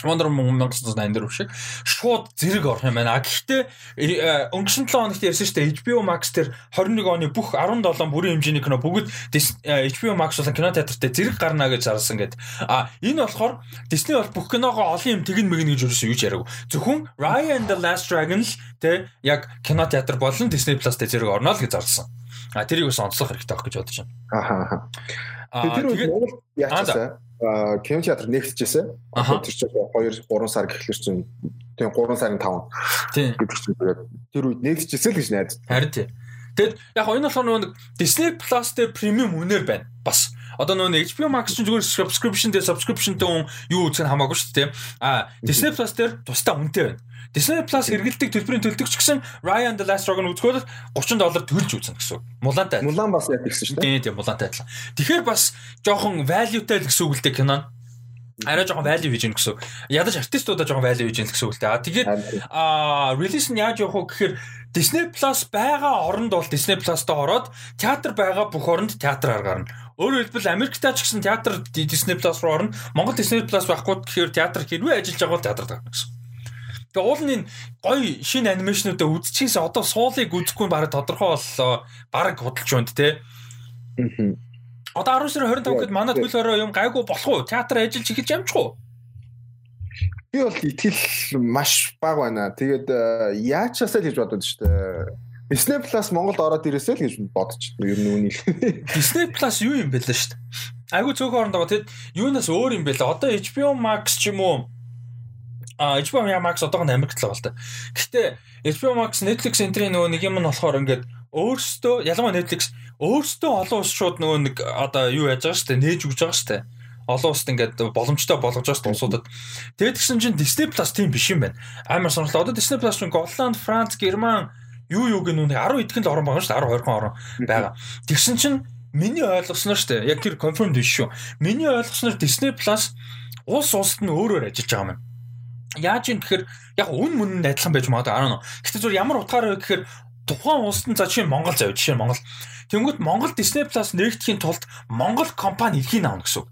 Wonder Woman 1984 шиг шууд зэрэг орох юм байна. Гэхдээ э, өнгөрсөн 7 хоногт ярьсан шүү дээ HBO Max дээр 21 оны бүх 17 бүрийн хэмжээний кино бүгд HBO э, Max болон кино театрт зэрэг гарна гэж зарласан гэдэг. А энэ болохоор Disney бол бүх киногоо олон юм тэгэн мэгнэ гэж юусэн юу ч яриаггүй. Зөвхөн Raya and the Last Dragon л тэ яг кино театр болон Disney Plus дээр зэрэг орно л гэж зарласан. А тэрийг бас онцлох хэрэгтэй байх гэж бодож байна. Ахаа. А тэр үед Монгол яачаасаа кинотеатр нэгтжсэн. Тэр чинь 2 3 сар гэхлээр чинь тийм 3 сарын 5. Тийм. гэдэг чинь тэр үед нэгтжсэн л гэж найдаж. Харин тийм. Тэгэд яг энэ болохоор нөгөө Disney Plus дээр премиум үнээр байна. Бас одоо нөгөө HBO Max чинь зүгээр subscription дээр subscription дээр юу үзэх нь хамаагүй шүү дээ. А Disney Plus дээр тусдаа үнэтэй байна. Disney Plus хэрэгэлдэг төлбөрийн төлдөгч гэсэн Ryan the Last Dragon үзэхөөр 30 доллар төлж үзнэ гэсэн. Мулаантай. Мулаан бас яг гэсэн шүү дээ. Тийм тийм мулаантай адилхан. Тэгэхээр бас жоохон valueтай л гэсэн үг л дээ кинон. Арай жоохон value хийж гэнэ гэсэн. Ядаж артистуудаа жоохон value хийж гэнэ гэсэн үг л дээ. А тэгээд а release нь яаж явах вэ гэхээр Disney Plus байгаа оронд бол Disney Plus-тай ороод театр байгаа бүх оронд театраар гарна. Өөрөөр хэлбэл Америктай ч гэсэн театр Disney Plus руу орно. Монгол Disney Plus байхгүй тэгэхээр театр хэрвээ ажиллаж байгаа бол театрт гарна гэсэн. Тэгээ уул нь гоё шинэ анимашнуудаа үзчихээс одоо суулыг үзэхгүй бараг тодорхой боллоо. Бараг худалч байна те. Одоо 10 сарын 25-нд манай хөл хороо юм гайгүй болох уу? Театр ажиллаж эхэлж ямчих уу? Би бол итгэл маш бага байна. Тэгээд э, яачаасаа л гэж бодод шүү дээ. Disney Plus Монголд ороод ирээсэй л гэж бодож байна. Ер нь үнийг. [laughs] Disney Plus юу юм бэ лээ шүү дээ. Айгу цөөхөн орондоо тэгэд юунаас өөр юм бэ лээ. Одоо HBO Max ч юм уу А HBO Max одоогонд Америкт л байгаа л та. Гэхдээ HBO Max Netflix энтрийн нөгөө нэг юм нь болохоор ингээд өөрсдөө ялангуяа Netflix өөрсдөө олон улс шууд нөгөө нэг одоо юу яаж байгаа дээ нээж өгч байгаа дээ олон улсад ингээд боломжтой болгож байгаа улсуудад. Тэгээд тэгсэн чинь Disney Plus тийм биш юм байна. Амар сонирхолтой. Одоо Disney Plus чинь Голланд, Франц, Герман юу юу гэх нүг 10 идэхэн л орон байгаа шүү дээ. 10 20 орон байгаа. Тэгсэн чинь миний ойлгосноор шүү дээ. Яг тэр confirmed биш шүү. Миний ойлгосноор Disney Plus улс улсад нь өөрөөр ажиллаж байгаа юм Яаж юм гэхээр яг үн мөн нь адилхан байж магадгүй араа. Гэхдээ зүгээр ямар утгаараа вэ гэхээр тухайн улсад за жишээ Монгол зав жишээ Монгол. Тэнгүүт Монгол Disney Plus нэгдэхийн тулд Монгол компани эрхийг авна гэсэн үг.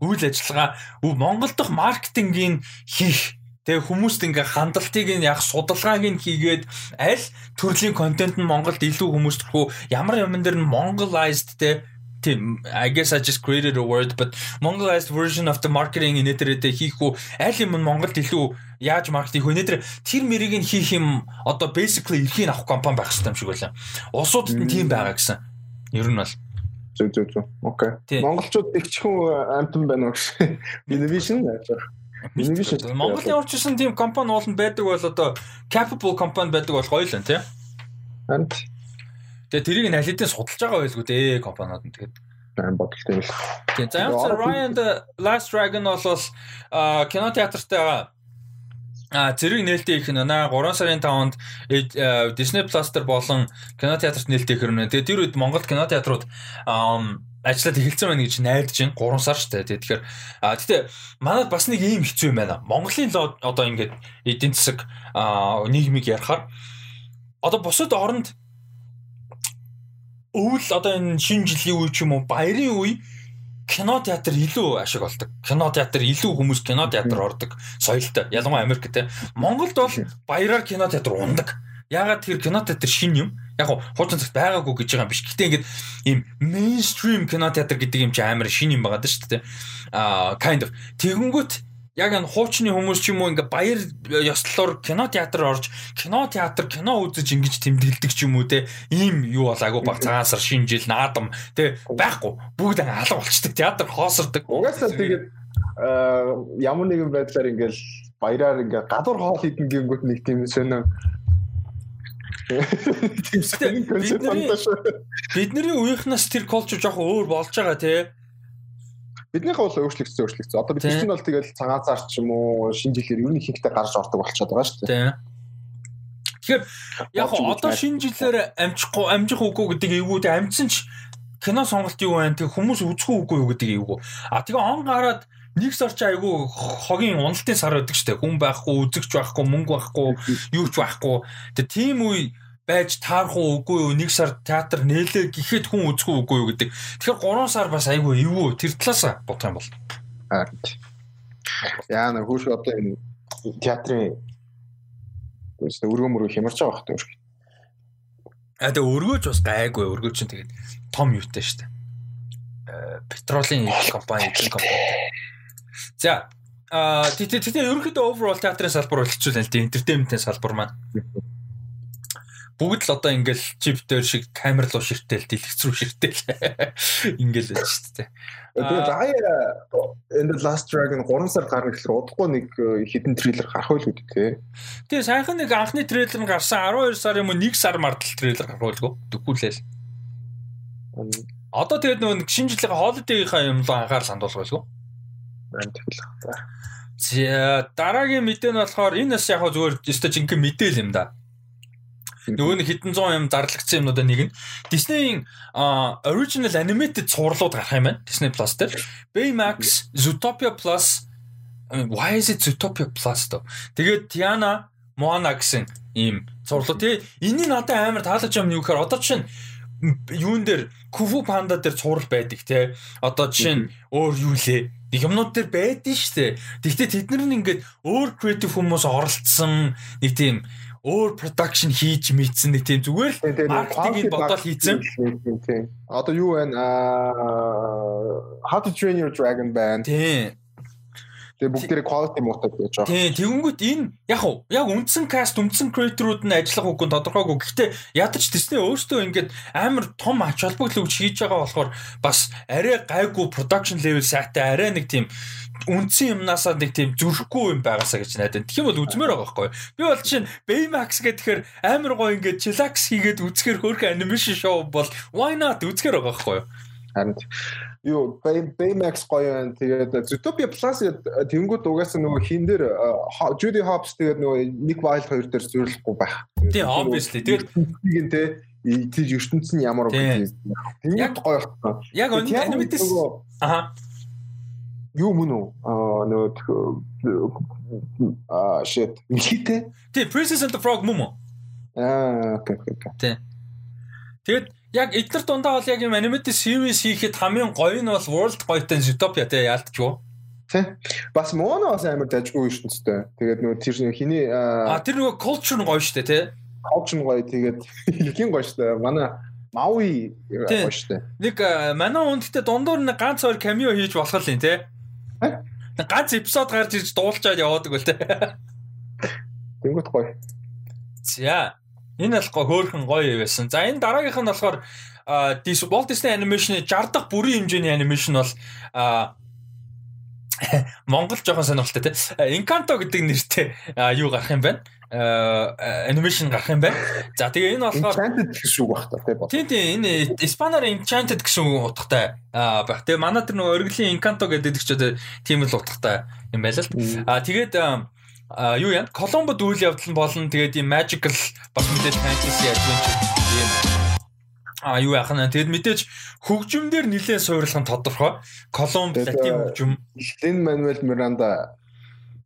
Үйл ажиллагаа Монгол дахь маркетингийн хийх Тэгээ хүмүүст ингээ хандлтыг нь яг судалгааг нь хийгээд аль төрлийн контент нь Монголд илүү хүмүүст төрхөө ямар юмн дээр нь Mongolized те тийм I guess I just created a word but Mongolized version of the marketing инээдэрээ хийх үү аль юм Монголд илүү яаж маркетинг хөө нэтэр тэр мэрийг нь хийх юм одоо basically эрхийг авах компани байх хэрэгтэй юм шиг байлаа. Улсуудад нь тийм байгаа гэсэн. Ер нь бол зүг зүг зүг. Окей. Монголчууд ихчхэн амтан байна уу гэж. Innovation яаж Innovation. Монголын орчсон тийм компани ууланд байдаг бол одоо capable компани байдаг бол гоё л энэ тий. Амт. Тэгээ тэрийг хэдийн судалж байгаа байлгүй дээ компаниуд нь тэгээд сайн бодолтой байл. Тийм. За ямар Ryan the Last Dragon бол кино театртаа А зэрэг нээлттэй их нэ 3 сарын 5-нд Disney Plus дээр болон кино театрт нээлттэй хэрнэ. Тэгээ тэр үед Монгол кино театрууд ажиллаад эхэлсэн байна гэж найдаж байна. 3 сар шүү дээ. Тэгэхээр а гэтээ манад бас нэг ийм хэцүү юм байна. Монголын одоо ингээд эдийн засаг нийгмиг ярахаар одоо бусад оронд өвөл одоо энэ шинэ жилийн үе ч юм уу баярын үе кино театр илүү ашиг болдог. Кино театр илүү хүмүүс кино театр ордог соёлтой. Ялангуяа Америкт те. Монголд бол баяраар кино театр ундаг. Ягаад тэр кино театр шин юм? Яг хуучин цагт байгаагүй гэж байгаа юм биш. Гэтэ ингээд ийм мейнстрим кино театр гэдэг юм чи амар шин юм байгаа даа шүү дээ. Аа kind of. Тэгэнгүүт яг энэ хуучны хүмүүс ч юм уу ингээ баяр ёслолоор кино театр орж кино театр кино үзэж ингэж тэмдэглэдэг ч юм уу те ийм юу бол агуу баг цагаан сар шинэ жил наадам те байхгүй. Бүгд алга болчдөг театр хоосордог угаасаа тэгээд ямар нэгэн байдлаар ингээл баяраар ингээ гадуур хоол идэн гингүүт нэг тийм сонир Бидний үеийнхнаас тэр колч жоох өөр болж байгаа тий Биднийхээ бол өөрчлөгдсөн өөрчлөгдсөн. Одоо бид чинь бол тэгэл цагаан цаар ч юм уу шинэ жилээр ер нь ихэнхдээ гарч ордог болчиход байгаа шүү дээ. Тэгэхээр яг одоо шинэ жилээр амжихгүй амжих үгүй гэдэг эвгүүд амжсан ч кино сонголт юу байна? Тэг хүмүүс үзэх үгүй юу гэдэг эвгүй. А тэгээ он гараад нэг сар ч айгүй хогийн уналтын сар байдаг шүү дээ. Хүн байхгүй, үзэгч байхгүй, мөнгө байхгүй, юу ч байхгүй. Тэгээ тийм үе байж таарах уу үгүй юу нэг сар театр нээлээ гэхэд хүн үзэх үгүй юу гэдэг. Тэгэхээр 3 сар бас айгүй эвгүй тэр талаас бодох юм бол. Яа на хөөш одоо энэ театрын үст өргөө мөрөө хямарч байгаа хэрэг. А тэгээ өргөөч бас гайгүй өргөө чинь тэгээд том юутай шүү дээ. Э петролийн компани эдийн компани. За а тэгтээ ерөнхийдөө overall театрын салбар бол хэцүү л дээ entertainment-ийн салбар маань [laughs] бүгд л одоо ингээл чип дээр шиг камер руу ширтэл дэлгэц рүү ширтэл [laughs] ингээл л шүү дээ. Тэгээ заяа энэ Last Dragon 3 сар гарна гэхэлэр удахгүй нэг хідэн трейлер гарах байл үү те. Тэгээ сайхан нэг анхны трейлер нь гарсан 12 сар юм уу 1 сар мартал трейлер гарах байлгүй дөхүүлээл. Одоо тэгээд нөгөө шинэ жилийн holiday-ийнхаа юм л анхаарал хандуулах байлгүй. Байна тэгэл. За дараагийн мэдээ нь болохоор энэ бас яг зүгээр өстой жинхэнэ мэдээл юм да. Нөгөө нэг хэдэн зуун юм зарлагдсан юмнуудаа нэг нь Disney-ийн original animated цувралууд гарах юм байна. Disney Plus дээр. Baymax, Zootopia Plus why is it Zootopia Plus то. Тэгээд Tiana, Moana гэсэн ийм цувралууд тий. Энийг надад амар таалаж юм юу гэхээр одоо чинь юун дээр Kufu Panda дээр цуврал байдаг те. Одоо жишээ нь өөр юу лээ. Нэг юмнууд дээр байдэн штэ. Тэгвэл тэд нар нь ингээд өөр creative хүмүүс оролцсон нэг тийм өөр production хийж мэдсэн нэг тийм зүгээр л маркетингийг бодоод хийсэн. Тийм. Одоо юу вэ? How to Train Your Dragon байна. Тийм. Тэгээ бүгдээрээ quality муутай гэж байгаа. Тийм, тэгэнгүүт энэ яг уу яг үндсэн каст, үндсэн креаторууд нь ажиллах үгүй тодорхойгүй. Гэхдээ ядаж Disney өөртөө ингээд амар том ач холбогдол өгч хийж байгаа болохоор бас арай гайгүй production level сайтай арай нэг тийм үндсэн юмнасаа нэг тийм зүрхгүй юм байгаасаа гэж найдаа. Тэгэх юм бол үзмээр байгаа байхгүй. Би бол чинь Baymax гэхээр амар гоё ингээд chillax хийгээд үзэхэр хөөрхөн animation show бол why not үзэхэр байгаа байхгүй. Харин юу Baymax гоё байна. Тэгээд Zootopia Plus тэнгууд угаасаа нөгөө хин дээр Judy Hopps тэгээд нөгөө Nick Wilde хоёр дээр зөвлөхгүй байх. Тийм obviously. Тэгээд тийм те тэр ертөнц нь ямар вэ? Тэнгууд гоё байна. Яг animated аа юу мөн үү? Аа нөгөө аа shit. Тийм Princess and the Frog мөн үү? Аа окей окей. Тийм. Тэгээд яг эдгээр дундаа бол яг юм animated series хийхэд хамгийн гоё нь бол World гоётой Zootopia те яалтчгүй. Тэ. Бас Moana бас амар дажгүй ертөнцтэй. Тэгээд нөгөө тэр хиний а тэр нөгөө culture нь гоё штэ те. Culture нь гоё тэгээд [laughs] хин гоё штэ. Манай Maui гоё штэ. Нэг манай хүндтэй дундуур нэг ганц хоёр cameo хийж болох юм те. Ганц эпизод гарч ирж дуулчаад яваадаг үл те. Тэнгүүт гоё. За Энэ бол хөөхөн гоё байсан. За энэ дараагийнх нь болохоор Walt Disney Animation-ы 60 дахь бүрийн хэмжээний анимашн бол [laughs] Монгол жоохон сонирхолтой тий. Encanto гэдэг нэртэй юу гарах юм байна? анимашн гарах юм байна. За тэгээ энэ болохоор Enchanted гэсэн үг байх та тий. Тийм тийм энэ Испанаар Enchanted гэсэн утгатай байх. Тэгээ манай тэр нөгөө оргилийн Encanto гэдэг ч одоо тийм л утгатай юм байл л. А тэгээд а юу яа? Коломбод үйл явдал нь болно. Тэгээд ийм magical бас мэдээж fantasy adventure юм. А юу яах нь? Тэгэд мэдээж хөгжимдөр нэлээд суйрлах нь тодорхой Коломб латин хөгжим. Лин Мануэл Миранда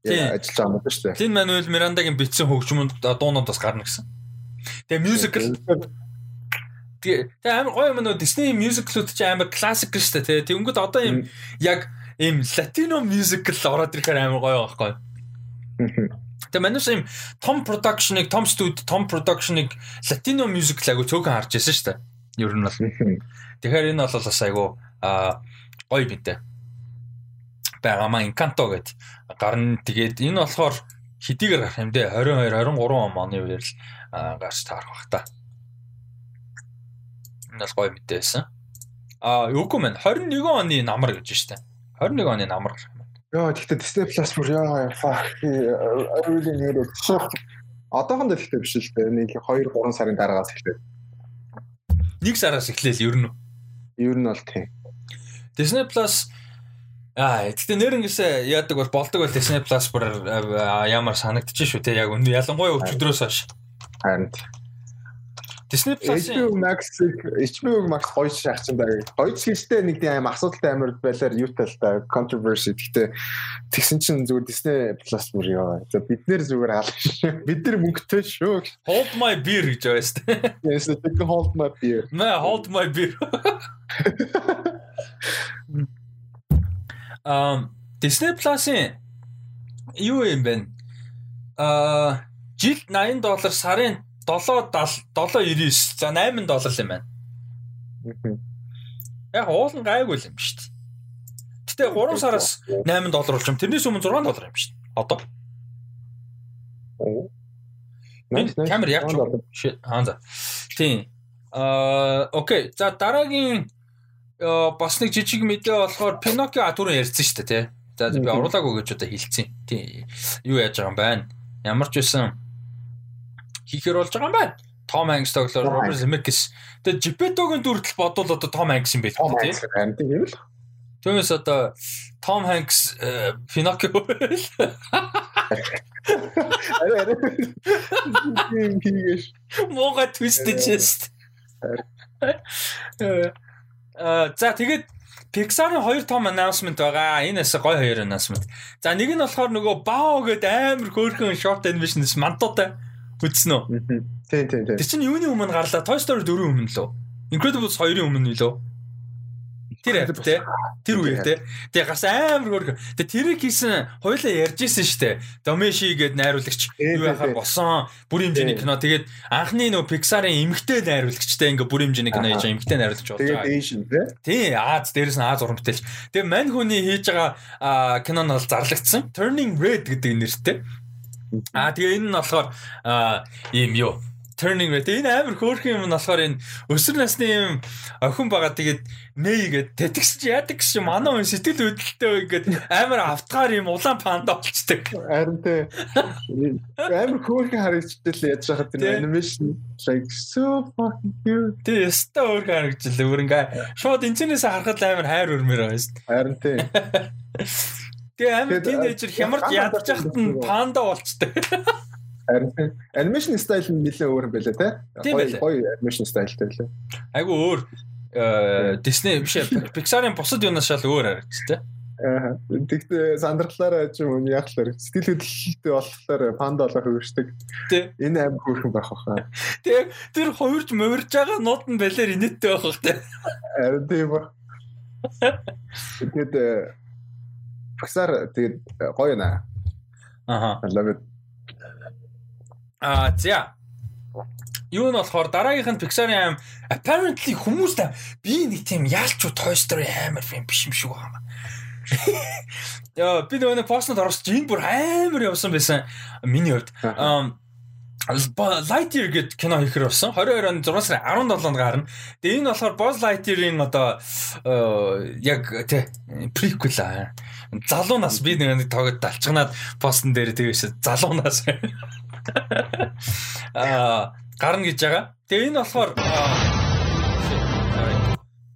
ажиллаж байгаа юм байна шүү дээ Лин Мануэл Мирандагийн бичсэн хөгжмөнд дуунууд бас гарна гэсэн. Тэгээ musical. Тэгээ амар гоё юм нөө Disney musical-ууд ч амар классик шүү дээ тэгээ тэгэнгүүт одоо ийм яг ийм латино musical ороод ирэхээр амар гоё байхгүй Тэгээ манайс юм том production-ыг, том студи, том production-ыг Latino music л айгу цөөхөн харж байсан шүү дээ. Ер нь бол. Тэгэхээр энэ бол бас айгу аа гоё бинтэй. Байгамаа Encanto гэд гарна. Тэгээд энэ болохоор хэдийгээр гарах юм дээ 22 23 оны үеэр л гарч таарах бах та. Энэ бол гоё мэдээ байсан. Аа үгүй мэн 21 оны намар гэж штэ. 21 оны намар гарах Яа тэгтээ Disney Plus бүр яа fuck really need it. Одоохондоо тэгтээ биш л дээ. Нэг 2 3 сарын дараагаас эхлэв. Нэг сараас эхлээл ер нь. Ер нь бол тийм. Disney Plus Аа, тэгтээ нэрнгээсээ яадаг бол болдог бол Disney Plus бүр ямар санагдчих шүү те яг ялангуяа өчигдрөөс хойш. Харин Disney Plus HBO Max-ыг HBO Max гоё шахчин даа. Гоё чигтэй нэг тийм асуудалтай амар байлаар юутай л та controversy гэхдээ тэгсэн чинь зүгээр Disney Plus бүр ёо. За бид нэр зүгээр хаалж. [laughs] Бид нар мөнгөтэй шүү. Hold my beer гэж байгаа шүү. [laughs] Yes, take hold my beer. Мэ hold my beer. [laughs] Um Disney Plus-ын юу юм бэ? Аа жилд 80 доллар сарын 7 799 за 8 доллар юм байна. Яг уулын гайгүй юм шүү дээ. Гэтэ 3 сараас 8 доллар болж юм. Тэрнээс өмнө 6 доллар юм шүү дээ. Одоо. Оо. Камер яг хаан за. Тийм. Аа окей. За дараагийн бас нэг жижиг мэдээ болохоор Pinocchio түрүү ярьсан шүү дээ тий. За би оруулаагүй гэж одоо хэлсэн. Тийм. Юу яаж байгаа юм байна? Ямар ч байсан хийхэр болж байгаа юм байна. Том Hanks тоглоор Robert Zemeckis. Тэгээ Geppetto-гийн дүртэл бодвол одоо Том Hanks юм байх тий. Харин тийм л. Түүнээс одоо Том Hanks Pinocchio. [laughs] Арай арай. Мога твистэж шээ. Аа за тэгээд Pixar-ын хоёр том announcement байгаа. Энэ бас гой хоёр announcement. За нэг нь болохоор нөгөө Bao гэдэг амар хөөрхөн short animation-с мантуутай үзсэн үү? Тийм тийм тийм. Тэр чинь юуны өмнө гарлаа? Toy Story 4 өмнө лөө. Incredibles 2-ын өмнө лөө. Тэр яг те. Тэр үеэр те. Тэгээ гас амар хөрг. Тэгээ тэрийг хийсэн хоёлаа ярьжсэн штэ. Домеши гээд найруулагч юу яхаар босон бүр хэмжээний кино. Тэгээд анхны нөө Pixar-ын эмгтэй найруулагчтай ингээ бүр хэмжээний кино хийж эмгтэй найруулагч болж байгаа. Тэгээд Asian те. Тий, Аз дээрээс нь Аз уран бүтээлч. Тэгээ мань хүний хийж байгаа кино нь бол зарлагдсан. Turning Red гэдэг нэртэй. Аа тэгээ энэ нь болохоор ийм юу turning red. Энэ амар хөөрхөн юм нь болохоор энэ өсвөр насны юм охин байгаа тэгээд Мэй гээд тэтгс чи яадаг гэж манай хүн сэтгэл хөдлөлтөө ингээд амар автгаар юм улаан панда болчдаг. Харин тэ амар хөөрхөн харагдчихлээ яаж хахад тэр animation like so fucking cute. Тэ яста хөөрхөн харагдчихлээ. Өөр ингээ шууд энэчнээс харахад амар хайр өрмөр дээ. Харин тэ. [laughs] Тэгээ амар тинейжер хямарч ядаж хахад [laughs] нь панда. Харин анимашн стайл нь нэлээд өөр юм байлаа те. Гоё гоё анимашн стайлтай байлаа. Айгу өөр Disney биш Pixar-ын бусад юунаас шал өөр харагдаж те. Аа. Тэгтээ сандралаараа ч юм уу яахлаар сэтгэл хөдлөлтөй болохоор панда олох хөвөрчдөг. Тэ. Энэ аим хөөрхөн байх баха. Тэг тэр хоёрч мөрж байгаа нууд нь балер инээдтэй байх бах те. Харин тийм ба. [laughs] Тэгээд Pixar тэгээд гоё наа. Аха. I love it. Аа за. Юу нь болохоор дараагийнх нь Pixar-ын аим apparently хүмүүст би нэг тийм яалч Toy Story амар фильм биш юм шиг байна. [laughs] Яа би нөгөө постод орсон чинь бүр амар явсан байсан. Миний хувьд. Lightyear гэд кино хийхэр болсон. 22 оны 6 сарын 17-нд гарна. Тэгээ энэ болохоор Buzz Lightyear-ийн одоо яг тий prequel аа. Залуунаас би нэг тоглоод далчганаад постн дээр тэгээс залуунаас Аа гарна гэж байгаа. Тэгээ энэ болохоор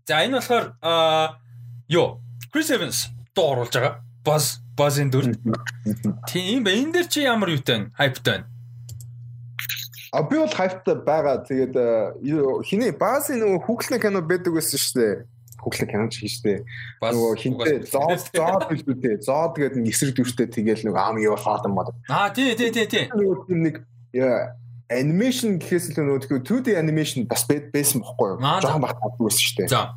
За энэ болохоор юу Chris Evans дуу оруулж байгаа. Buzz Buzz-ын дүр. Тийм бай. Энэ дэр чи ямар юутай хайптай байна? А би бол хайптай байгаа. Тэгээд хиний Buzz-ын нөгөө хүүхлэн кино байдаг байсан шүү дээ хүүхлэг киноч хийжтэй. Нөгөө хинтээ зоод [laughs] зоод билгүүдээ зоод гэдэг нэг эсрэг дүртэй тэгэл нөгөө ам юу фаадам мод. Аа тий тий тий тий. Нэг анимашн гэхээс л нөгөө 2D анимашн бас байсан бохгүй юу? Жохон бах байсан шүү дээ. За.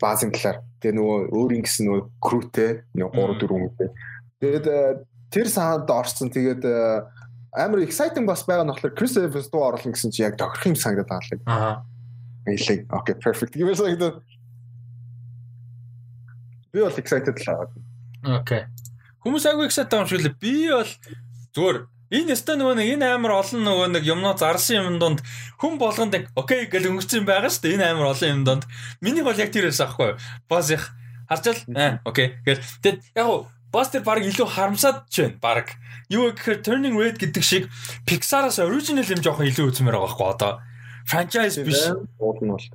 Баазын талаар. Тэгээ нөгөө өөрийн гэсэн нөгөө крүүтэй нөгөө 3 4 үнэтэй. Тэгээд тэр саанд орсон тэгээд амар exciting бас байгаа нь болохоор Chris Evans дуу оруулна гэсэн чи яг тохирох юм санагдаад байгаа л. Аа. Эйлэг. Окей, perfect. Гэвээс санагдаад Би бол excited л байгаа. Окей. Хүмүүс айгүй excited байгаа юм шиг л би бол зүгээр энэ өстой нөгөө нэг энэ амар олон нөгөө нэг юмноо зарсан юм донд хүн болгонд окей гэж өнгөрсөн байгаа шүү дээ. Энэ амар олон юм донд. Миний бол яг тэр байсан аахгүй юу? Бас их харжал аа окей. Гэл тэгэд яг бас тэр баг илүү харамсаад ч байна баг. Юу гэхээр Turning Red гэдэг шиг Pixar-аас original юм жоохон илүү үзмээр байгаа байхгүй одоо. Franchise биш. Уулна бол.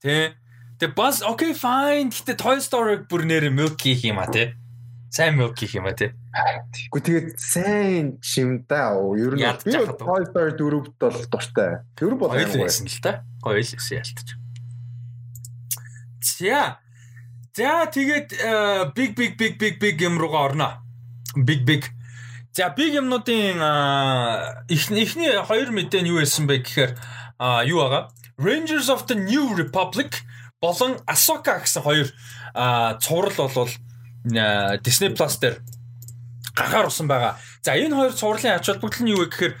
Тэ. Тэгээ бас окей fine гэтээ Toy Story бүр нэр milk хийх юм а тий. Сайн milk хийх юм а тий. Гэхдээ тэгээд сайн чим да. Ер нь би Toy Story 4-д бол дуртай. Тэр бол гоё байсан л та. Гоё л байсан ялтаж. За. За тэгээд big big big big big юм руугаа орно. Big big. За big юмнуудын эхний хоёр мэдээ нь юу байсан бэ гэхээр юу байгаа? Rangers of the New Republic болон Ahsoka гэсэн хоёр цуврал болвол Disney Plus дээр гагаар усан байгаа. За энэ хоёр цувралын ач холбогдол нь юу вэ гэхээр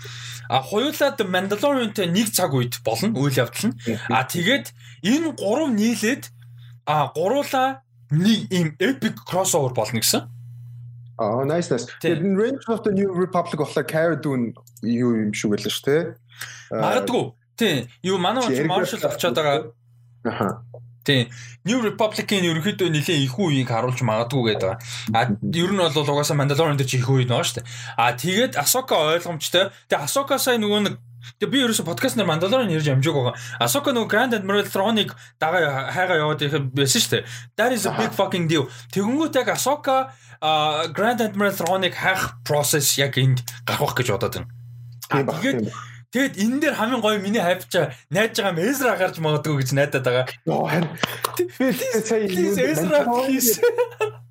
а хоёулаа The Mandalorian-тэй нэг цаг үед болно үйл явдал нь. А тэгээд энэ гурав нийлээд а гуруула нэг ийм epic crossover болно гэсэн. Аа nice nice. Тэгээд Rangers of the New Republic болохоор Cara Dune юу юм шиг байлаа шүү, тэ. Магадгүй. Тийм. Юу манай Marshall болчиход байгаа. Аха. Тийм. New Republic-ийн ерөнхийдөө нэлийн их үеийг харуулж магадгүй гэдэг. А ер нь бол угаасаа Mandalorian дээр чи их үе нөө шүү дээ. А тэгээд Ahsoka ойлгомжтой. Тэгээд Ahsoka сая нөгөө нэг Тэгээ би ерөөсө подкаст нэр Mandalorian ярьж амжиг байгаа. Ahsoka нөгөө Grand Admiral Thrawn-ыг дагаа хайгаа яваад их байсан шүү дээ. That is a big fucking deal. Тэгэнгүүт яг Ahsoka Grand Admiral Thrawn-ыг хайх process яг энд гарах гэж бодоод байна. Тэгээд Тэгэд энэ дээр хамгийн гоё миний хайпчаа найж байгаа юм Эзра гарч магадгүй гэж найдаад байгаа. Би сая Эзра please.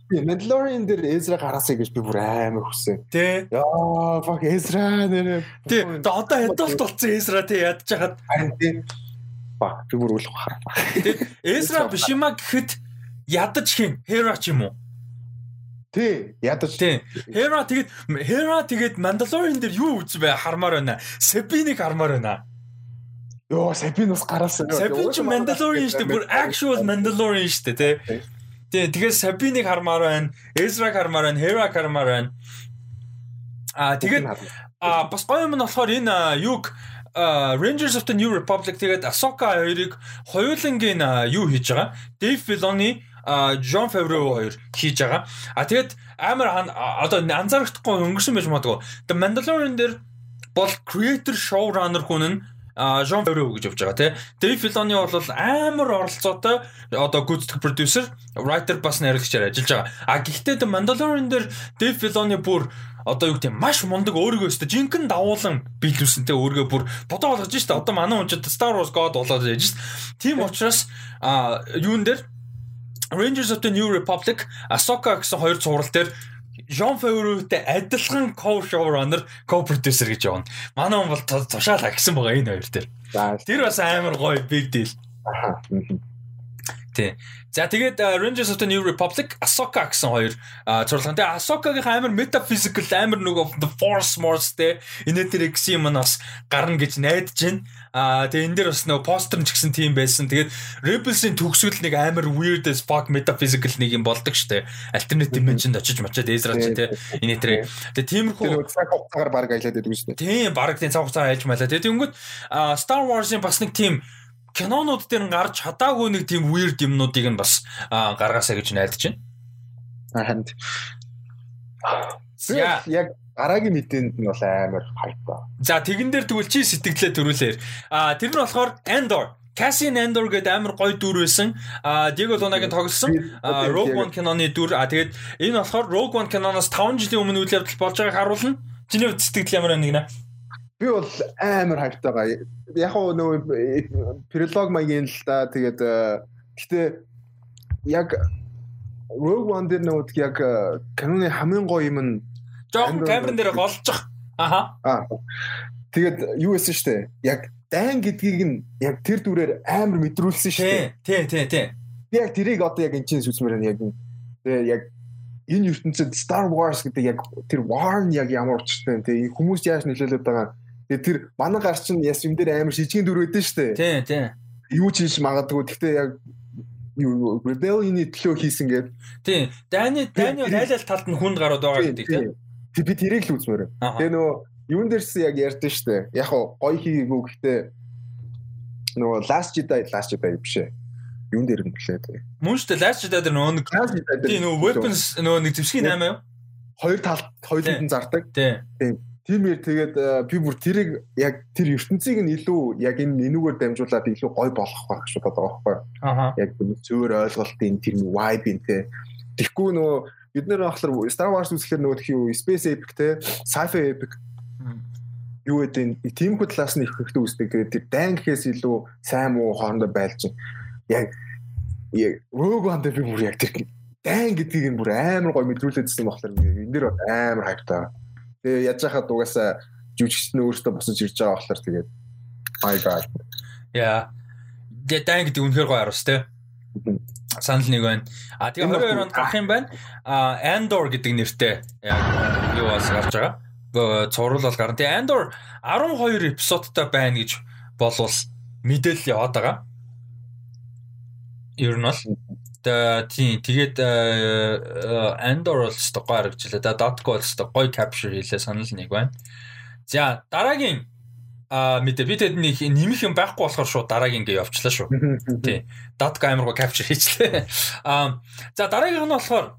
Mandalorian дээр Эзра гараасаа гэж би бүр амар хүссэн. Тэ. Яа, fuck Эзра нэрээ. Тэ. Одоо adult болсон Эзра тэ ядж хаад. Харин тэ. Ба, би бүр үл хараа. Тэ. Эзра биш юма гэхэд ядаж хин Hera ч юм уу? Тий, ядаж. Тий. Hera тэгээд Hera тэгээд Mandalorian дээр юу үз бай хармаар байна. Sabine-ыг хармаар байна. Йоо, Sabine бас гараасан. Sabine ч Mandalorian шүү дээ. Бүр actual Mandalorian шүү дээ, тий. Тий, тэгээд Sabine-ыг хармаар байна. Ezra-г хармаар байна. Hera хармаар байна. Аа, тэгээд аа бас гоё юм нь болохоор энэ юг Rangers of the New Republic тэгээд Ahsoka хоёрыг хоёулангийн юу хийж байгаа. Dave Filoni Жон Фавро хоёр хийж байгаа. А тэгээд амар одоо анзаарахдаггүй өнгөрсөн байж магадгүй. The Mandalorian дээр бол creator showrunner хүн нь Жон Фавро гэж явж байгаа тий. Дэйв Филони бол амар оролцоотой одоо гүйцэтгэх producer, writer бас найруулагчаар ажиллаж байгаа. А гэхдээ The Mandalorian дээр Дэйв Филони бүр одоо юу гэдэг маш мундаг өөрийгөө өстө жинхэнэ давуулан биелүүлсэнтэй өөрийгөө бүр бодоо болгож штэ одоо манай хүнчид Star Wars God болоод яаж штэ тийм учраас юун дээр Rangers of the New Republic Ahsoka гэсэн хоёр цуврал дээр Jean Favreau-тэй адилхан co-showrunner, co-producer гэж явна. Манай хүн бол тушаалаа гэсэн байгаа энэ хоёр дээр. Тэр бас амар гоё big deal. Тий. За тэгээд Rangers of the New Republic Ahsoka гэсэн хоёр зурлага. Тэгээд Ahsoka-гийн амар metaphysical амар нөгөө the force morse те энэ дээр гэсэн юм нас гарна гэж найдаж байна. Аа тэгээд энэ дээр бас нөгөө постэр ч гэсэн тийм байсан. Тэгээд Rebels-ийн төгсгөл нэг амар weird as fuck metaphysical нэг юм болдог штэ. Alternate dimension-д очиж мочоод Ezra ч те энэ дээр. Тэгээд тиймэрхүү цаг хугацаагаар баг аялаад байдаг дээ. Тийм баг тийм цаг хугацаа айлж малаа. Тэгээд тэнгүүт Star Wars-ийн бас нэг тийм кинонууд дээр гарч чадаагүй нэг тийм weird юмнуудыг нь бас гаргаасаа гэж найдаж байна. Харин яг гараагийн мэдээнд нь бол амар хайп ба. За тэгэн дээр тэгвэл чи сэтгэлээ төрүүлээр. А тэр нь болохоор Andor Cassian Andor гэдэг амар гоё дүр байсан. А Diego Luna-гийн тоглосон Rogue One киноны дүр. А тэгээд энэ болохоор Rogue One киноноос 5 жилийн өмнө үйл явдал болж байгааг харуулна. Чиний сэтгэл ямар нэг нэ? Би бол амар хайптай байгаа. Яг нөгөө пролог маягийн л да тэгээд гэтээ яг Rogue One дээр нөгөө яг каноны хамгийн гоё юм нь жоохон камерын дээр голчих. Аха. Аа. Тэгээд юу байсан штэ? Яг дайн гэдгийг нь яг тэр дүрээр амар мэдрүүлсэн штэ. Тий, тий, тий. Би яг тэрийг одоо яг энэ чинь сүсмээр нь яг тэгээ яг энэ ертөнцид Star Wars гэдэг яг тэр war нь яг ямар учиртай вэ? Тэгээ хүмүүс яаж нөлөөлөд байгаа Тэгээ тэр манай гар чинь яс юм дээр амар шижгийн дүр байдэн штэ. Тий, тий. Юу ч хийж магадгүй. Гэхдээ яг rebellion-ы төлөө хийсэн гээд. Тий. Дайны дайны айл айл талд нь хүнд гарууд байгаа гэдэг тий. Тэг би тэрийг л үзмээр. Тэгээ нөгөө юун дээрс яг ярьдэн штэ. Яг гоё хийгээгүй гэхдээ нөгөө last Jedi last Jedi биш ээ юун дээр юм блээ тэгээ. Мөн шүү дээ Last Jedi дээр нөгөө нэг тийм нөгөө weapons нөгөө нэг зэвсгийн 8 юу? Хоёр талд хоёуланд нь зардаг. Тийм. Тиймэр тэгээд э, би бүр тэрийг яг тэр ертөнцийг нь илүү яг энэ энүүгээр дамжуулаад илүү гой болгох байх шүү бодож байгаа байхгүй. Яг зөөр ойлголтын тэр vibe нь те. Тэгэхгүй нөгөө бид нэр ахлаар Star Wars үзэхээр нөгөө тхий юу space epic те sci-fi epic юу гэдэг тиймхүү талаас нь их хэрэгтэй үздэг. Тэгээд тэр дайн гэхээс илүү сайн муу хоорондоо байлж яг яг Rogue One дээр би бүр яг тэр дайн гэдгийг нь бүр амар гой мэдрүүлээдсэн болохоор энэ дэр амар хайптай. Тэгээ яаж хахад угаасаа жүжигчд нь өөрөөсөө босож ирж байгаа болохоор тэгээд my god. Яа. Дэдэн гэдэг үнэхээр гоё араас те. Санал нэг байна. А тэгээ 22 онд гарах юм байна. А Andor гэдэг нэртэй яг юу бас гарч байгаа. Цуврал бол гарна. Тэгээ Andor 12 эпизодтай байна гэж болвол мэдээлэл яваад байгаа. Ер нь бол тийм тэгээд Andor бол өстой гоё харагдчихлаа. Да Dotco бол өстой гоё capture хийлээ санал нэг байна. За дараагийн а мэдээ би тэднийг нэмэх юм байхгүй болохоор шууд дараагийн ингээ явчлаа шүү. [laughs] Тий. Dotco амарго capture хийчлээ. [laughs] А за дараагийнх нь болохоор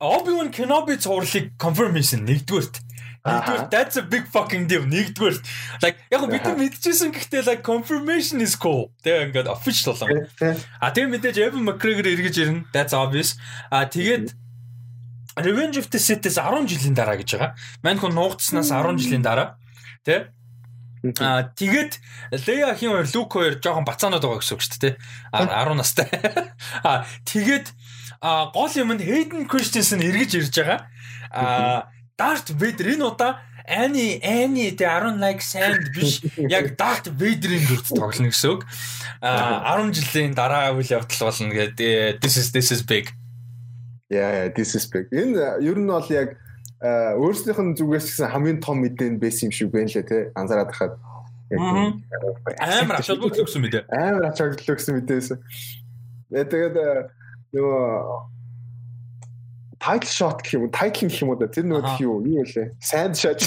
Obi-Wan Kenobi цувралыг confirmation нэгдүгээрт. Нэгдүгээр that's a big fucking deal. Нэгдүгээр like яг бид мэдчихсэн гэхдээ like confirmation is cool. Тэгээ ингээд official болоо. А тэгээ мэдээж Evan McGregor эргэж ирнэ. That's obvious. А тэгээд Revenge of the Sith-с 10 жилийн дараа гэж байгаа. Мань хүн нуугдснаас 10 жилийн дараа. Тэ? Аа тэгээд Лея хин хоёр Люк хоёр жоохон бацаанууд байгаа гэсэн үг шүү дээ. А 10 настай. [laughs] Аа тэгээд а гол юмд Hayden Christensen эргэж ирж байгаа. А Darth Vader энэ удаа Ани Ани тэ 10 like sand биш яг Darth Vader-ийн дүрд тоглоно гэсэн үг. А 10 жилийн дараа үйл явдал болно гэдэг. This is this is big. Yeah, this is big. Энэ ер нь бол яг Э, өөрсдийнх нь зүгээс гэсэн хамгийн том мэдээ нь байсан юм шиг байна лээ тий анзаараад хахад амар ач холбогдол өгсөн мэдээ амар ач холбогдол өгсөн мэдээ байсан тэгээд э, нөгөө title shot гэх юм уу? Title гэх юм уу тэр нөгөө юу юу вэ? Sand shot.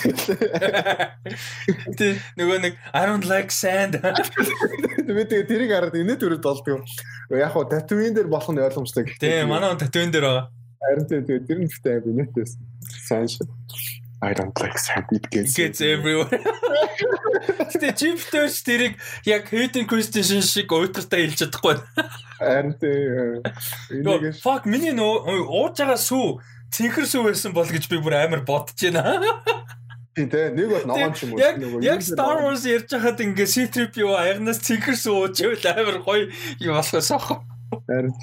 [laughs] Тий нөгөө нэг I don't like sand. Би тэгээд тэрийг хараад энэ төрөд болдгоо. Яг хуу татуин дээр болох нь ойлгомжтой гэх тий манай татуин дээр байгаа. Харин тэгээд тэр нь ихтэй бинэтээс сайн шүү. I don't like sand it gets, gets everywhere. [laughs] Тэ чиптерс тэрийг яг Hayden Christensen шиг уйтгартай хэлж чадахгүй. Харин тэ fuck миний нөө ууж байгаа сүү цэнхэр сүү байсан бол гэж би бүр амар бодож байна. Тийм тэ нэг бол ногоон ч юм уу яг Star Wars ярьж хахад ингээ C3PO аягнаас цэнхэр сүү ууж ивэл амар гоё юм болохоос ах. Харин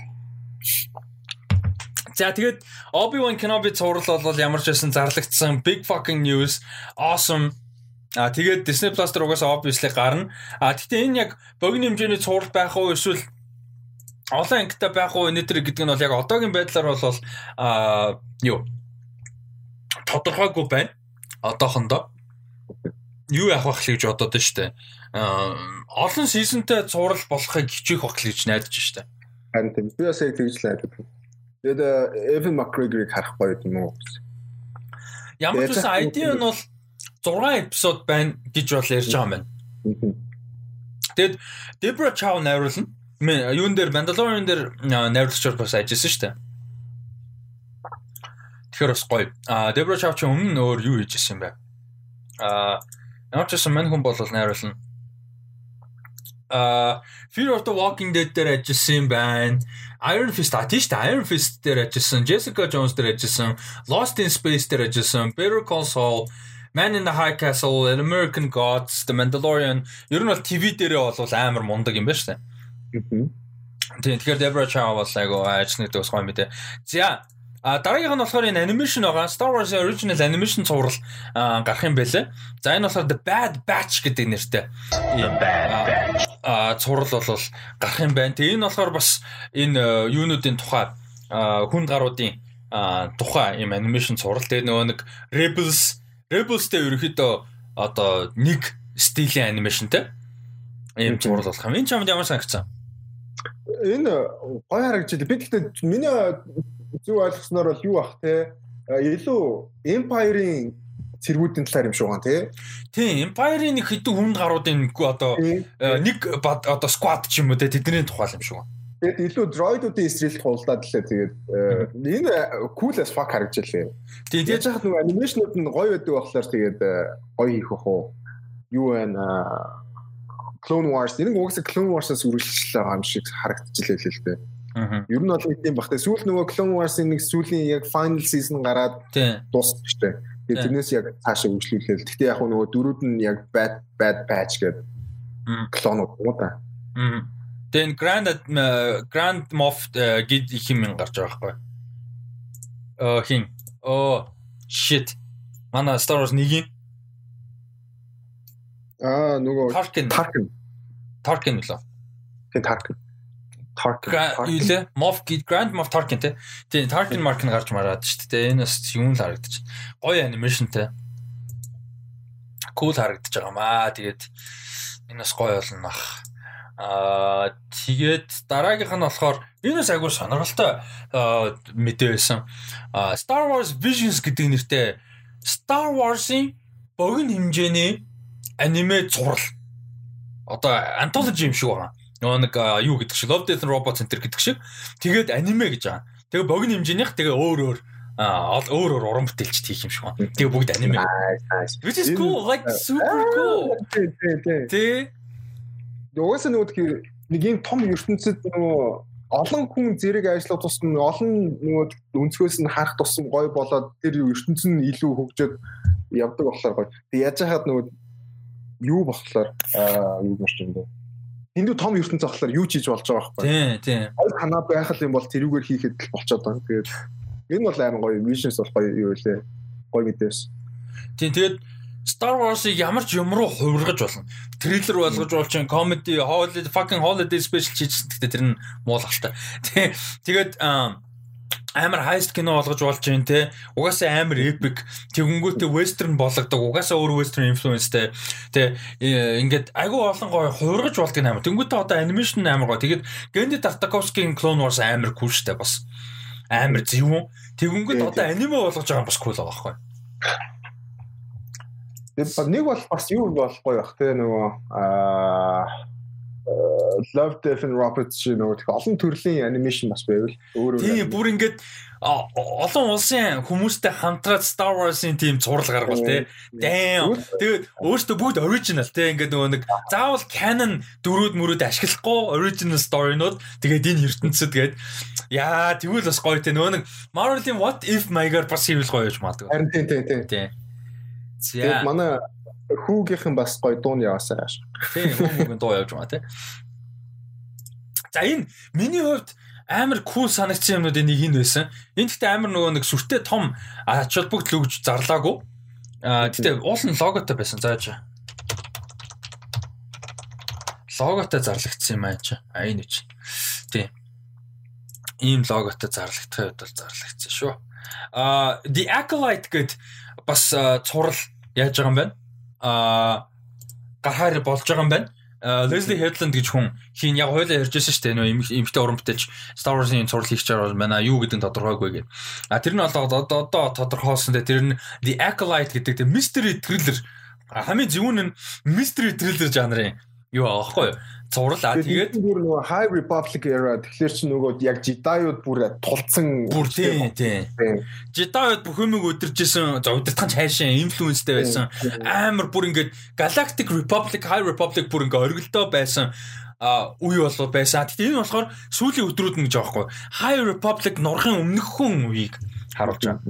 За тэгээд Obi-Wan Kenobi цуврал бол ямар ч байсан зарлагдсан big fucking news awesome А тэгээд Disney Plus дээр угаасаа obviously гарна. А гэхдээ энэ яг богино хэмжээний цуврал байх уу эсвэл олон ангитай байх уу энэ төр гэдэг нь бол яг одоогийн байдлаар бол а юу тодорхойгүй байна. Одоохондоо юу явах байх гэж бодоод байна штэ. А олон сизонтэй цуврал болохыг хичээх байх гэж найдаж штэ. Харин тийм. Би бас яг тэгж л найдаж байна. Тэгээд Evan McGregor-ыг харах гоё юм уу? Ямар ч үсэн ID нь бол 6 эпизод байна гэж бол ярьж байгаа юм байна. Тэгэд Debra Chow найруулна. Юун дээр Mandalorian дээр найруулагчаар бас ажилласан шүү дээ. Тэгэхээр бас гоё. А Debra Chow ч өмнө өөр юу хийж ирсэн юм бэ? А ямар ч үсэн мань хүн бол найруулна. А Fear of the Walking Dead дээр ажилласан юм байна. Iron Fist а тийш та Iron Fist дээр ажилласан, Jessica Jones дээр ажилласан, Lost in Space дээр ажилласан, Better Call Saul, Man in the High Castle, An American Gods, The Mandalorian ер нь бол TV дээрээ бол амар мундаг юм байна шүү дээ. Тийм тэгэхээр Deborah Chow бол айгу ажныг дэвс гоё мэдээ. За А дараагийнх нь болохоор энэ анимашн байгаа. Star Wars original animation цуврал гарах юм байлээ. За энэ болохоор The Bad Batch гэдэг нэртэй. Ийм а цуврал бол гарах юм байна. Тэгээ энэ болохоор бас энэ э, юунуудын тухай хүн гаруудын тухай ийм анимашн цуврал. Тэгээ нөгөө нэг Rebels Rebels-тэй ерөөхдөө одоо нэг стилийн анимашнтэй ийм цуврал болох юм. Энэ ч ямар санагцсан? Энэ гоё харагдчих. Би гэхдээ миний зөв ойлгосноор бол юу ах те илүү Empire-ийн цэргүүдийн талаар юм шүү ган тий. Тийм, Empire-ийн нэг хэдэн хүнд гаруудын одоо нэг одоо squad ч юм уу те тэдний тухай юм шүү. Тэгээд илүү droid-уудын эсрэлт хулдаад лээ. Тэгээд энэ cool as fuck харагдчихлээ. Тийм, тэгээд яхад нөгөө анимашнууд нь гоё байдаг болохоор тэгээд гоё хийх уу. Юу вэ? Clone Wars энэ угсаа Clone Wars-аас үргэлжлэл байгаа юм шиг харагдчихлээ л дээ. Ер нь бол ийм бах. Сүүл нөгөө Clone Wars-ын нэг сүүлийн яг final season гараад дээ. Тэгээ тэрнээс яг цаашаа үргэлжлүүлээл. Гэтэ яг нөгөө дөрүүд нь яг bad bad patch гэдэг клонууд юм да. Тэгээ Grand Grand Moff э, гэд их юм гарч байгаа байхгүй. Оо хин. Оо shit. Манай Star Wars нэг юм. Аа нөгөө Tarkin. Tarkin. Tarkin лөө. Тэгээ Tarkin. Tarkin юу лээ? Moff Grand Moff Tarkin те. Тийм Tarkin mark нь гарч мараад шүү дээ. Энэ бас юм л харагдаж. Гоё анимашнтай. Cool харагдаж байгаа маа. Тэгээд энэ бас гоё болно ах. Аа тэгээд дараагийнх нь болохоор энэ бас айгүй сонирхолтой мэдээ байсан. Star Wars Visions гэдэг нэртэй Star Wars-ийн богино хэмжээний аниме зураг. Одоо антологи юм шиг байна нэг юу гэдэг шиг Love Death Robots Center гэдэг шиг тэгээд аниме гэж байгаа. Тэгээ богино хэмжээнийх тэгээ өөр өөр аа өөр өөр уран бүтээлч хийх юм шиг байна. Тэгээ бүгд аниме. Which is cool, like super cool. Тэ. Угаас нөгөө нэг юм том ертөнцид нөгөө олон хүн зэрэг ажиллах тусам олон нөгөө өнцгөөс нь харах тусам гой болоод тэр ертөнц нь илүү хөгжөөд явдаг болохоор гой. Тэг яаж хаад нөгөө юу болохоор аа юу гэж юм бэ? Энд том ертөнц захлаар юу ч хийж болж байгаа байхгүй. Тийм, тийм. Хоёр танаа байх юм бол тэрүүгээр хийхэд л болчиход байна. Тэгээд энэ бол амар гоё visions бол гоё юу вэ? Гоё мэдээс. Тийм, тэгээд Star Wars-ыг ямар ч юм руу хувиргаж болно. Трейлер болгож болж чинь comedy, holiday, fucking holiday special хийчихсэн. Гэхдээ тэр нь муулгалтай. Тэгээд амар хайст кино болгож болж байна те. Угаасаа амар эпик. Тэгэнгүүтээ вестерн болгодог угаасаа өөр вестерн инфлюенстэй. Те ингээд айгүй олон гой хуургаж болдог амар. Тэгэнгүүтээ одоо анимашн амар гой тэгээд Гэнди Тартаковскийн Clone Wars амар кул штэ бас. Амар зөвүүн тэгэнгүүт одоо аниме болгож байгаа юм бас кул байгаа байхгүй. Тэгээд нэг бол бас юу болохгүй бах те нөгөө аа Love Death and Robots шиг нөгөө олон төрлийн анимашн бас байвал өөр өөр. Тийм бүр ингээд олон улсын хүмүүстэй хамтраад Star Wars-ийн тийм зураг гаргавал тий. Damn. Тэгээд өөртөө бүгд original тий ингээд нөгөө нэг заавал canon дөрүүд мөрөд ашиглахгүй original story-нууд тэгээд энэ ертөнцид гээд яа тэгвэл бас гоё тий нөгөө нэг Marvel-ийн What If маягаар бас хийвэл гоё гэж магадгүй. Харин тий тий тий. За. Манай хүүгийнхэн бас гоё дууны яваасаа ааш. Тийм хүүгийн дуу явж байгаа тий. За энэ миний хувьд амар кул санагдсан юмнуудын нэг энэ байсан. Энэ гэхдээ амар нөгөө нэг сүртэй том ач холбогдол өгж зарлаагүй. Аа гэхдээ уулын логотой байсан зааж. Логотой зарлагдсан юм аа чи. А энэ үчи. Тийм. Ийм логотой зарлагдахын хувьд бол зарлагдсан шүү. Аа The Acolyte гэд бас цурал яаж байгаа юм бэ? А гарахаар болж байгаа юм байна. Leslie Headland гэж хүн хин яг хойлоо ярьж байсан шүү дээ нөө эмэгтэй уран бүтээлч Star Wars-ийн цуврал хийх чаар байна юу гэдэг нь тодорхойгүй гэ. А тэр нь бол одоо тодорхойлсон дээ тэр нь The Acolyte гэдэг тийм mystery thriller хамгийн зөвүүн нь mystery thriller жанрын юу аахгүй юу? Зурлаа тэгээд бүр нөгөө High Republic era тэгэхээр чи нөгөө яг Jedi-ууд бүр тулцсан бүр тийм тийм. Jedi-ууд бүх юмыг өдөржсэн за удирдахын хайшин инфлюенстэй байсан. Амар бүр ингээд Galactic Republic, High Republic бүр ингээд оргилдоо байсан а үе болоо байсан. Тэгтээ энэ болохоор сүүлийн өдрүүд нь гэж аахгүй. High Republic нурахын өмнөхөн үеийг харуулж байгаа.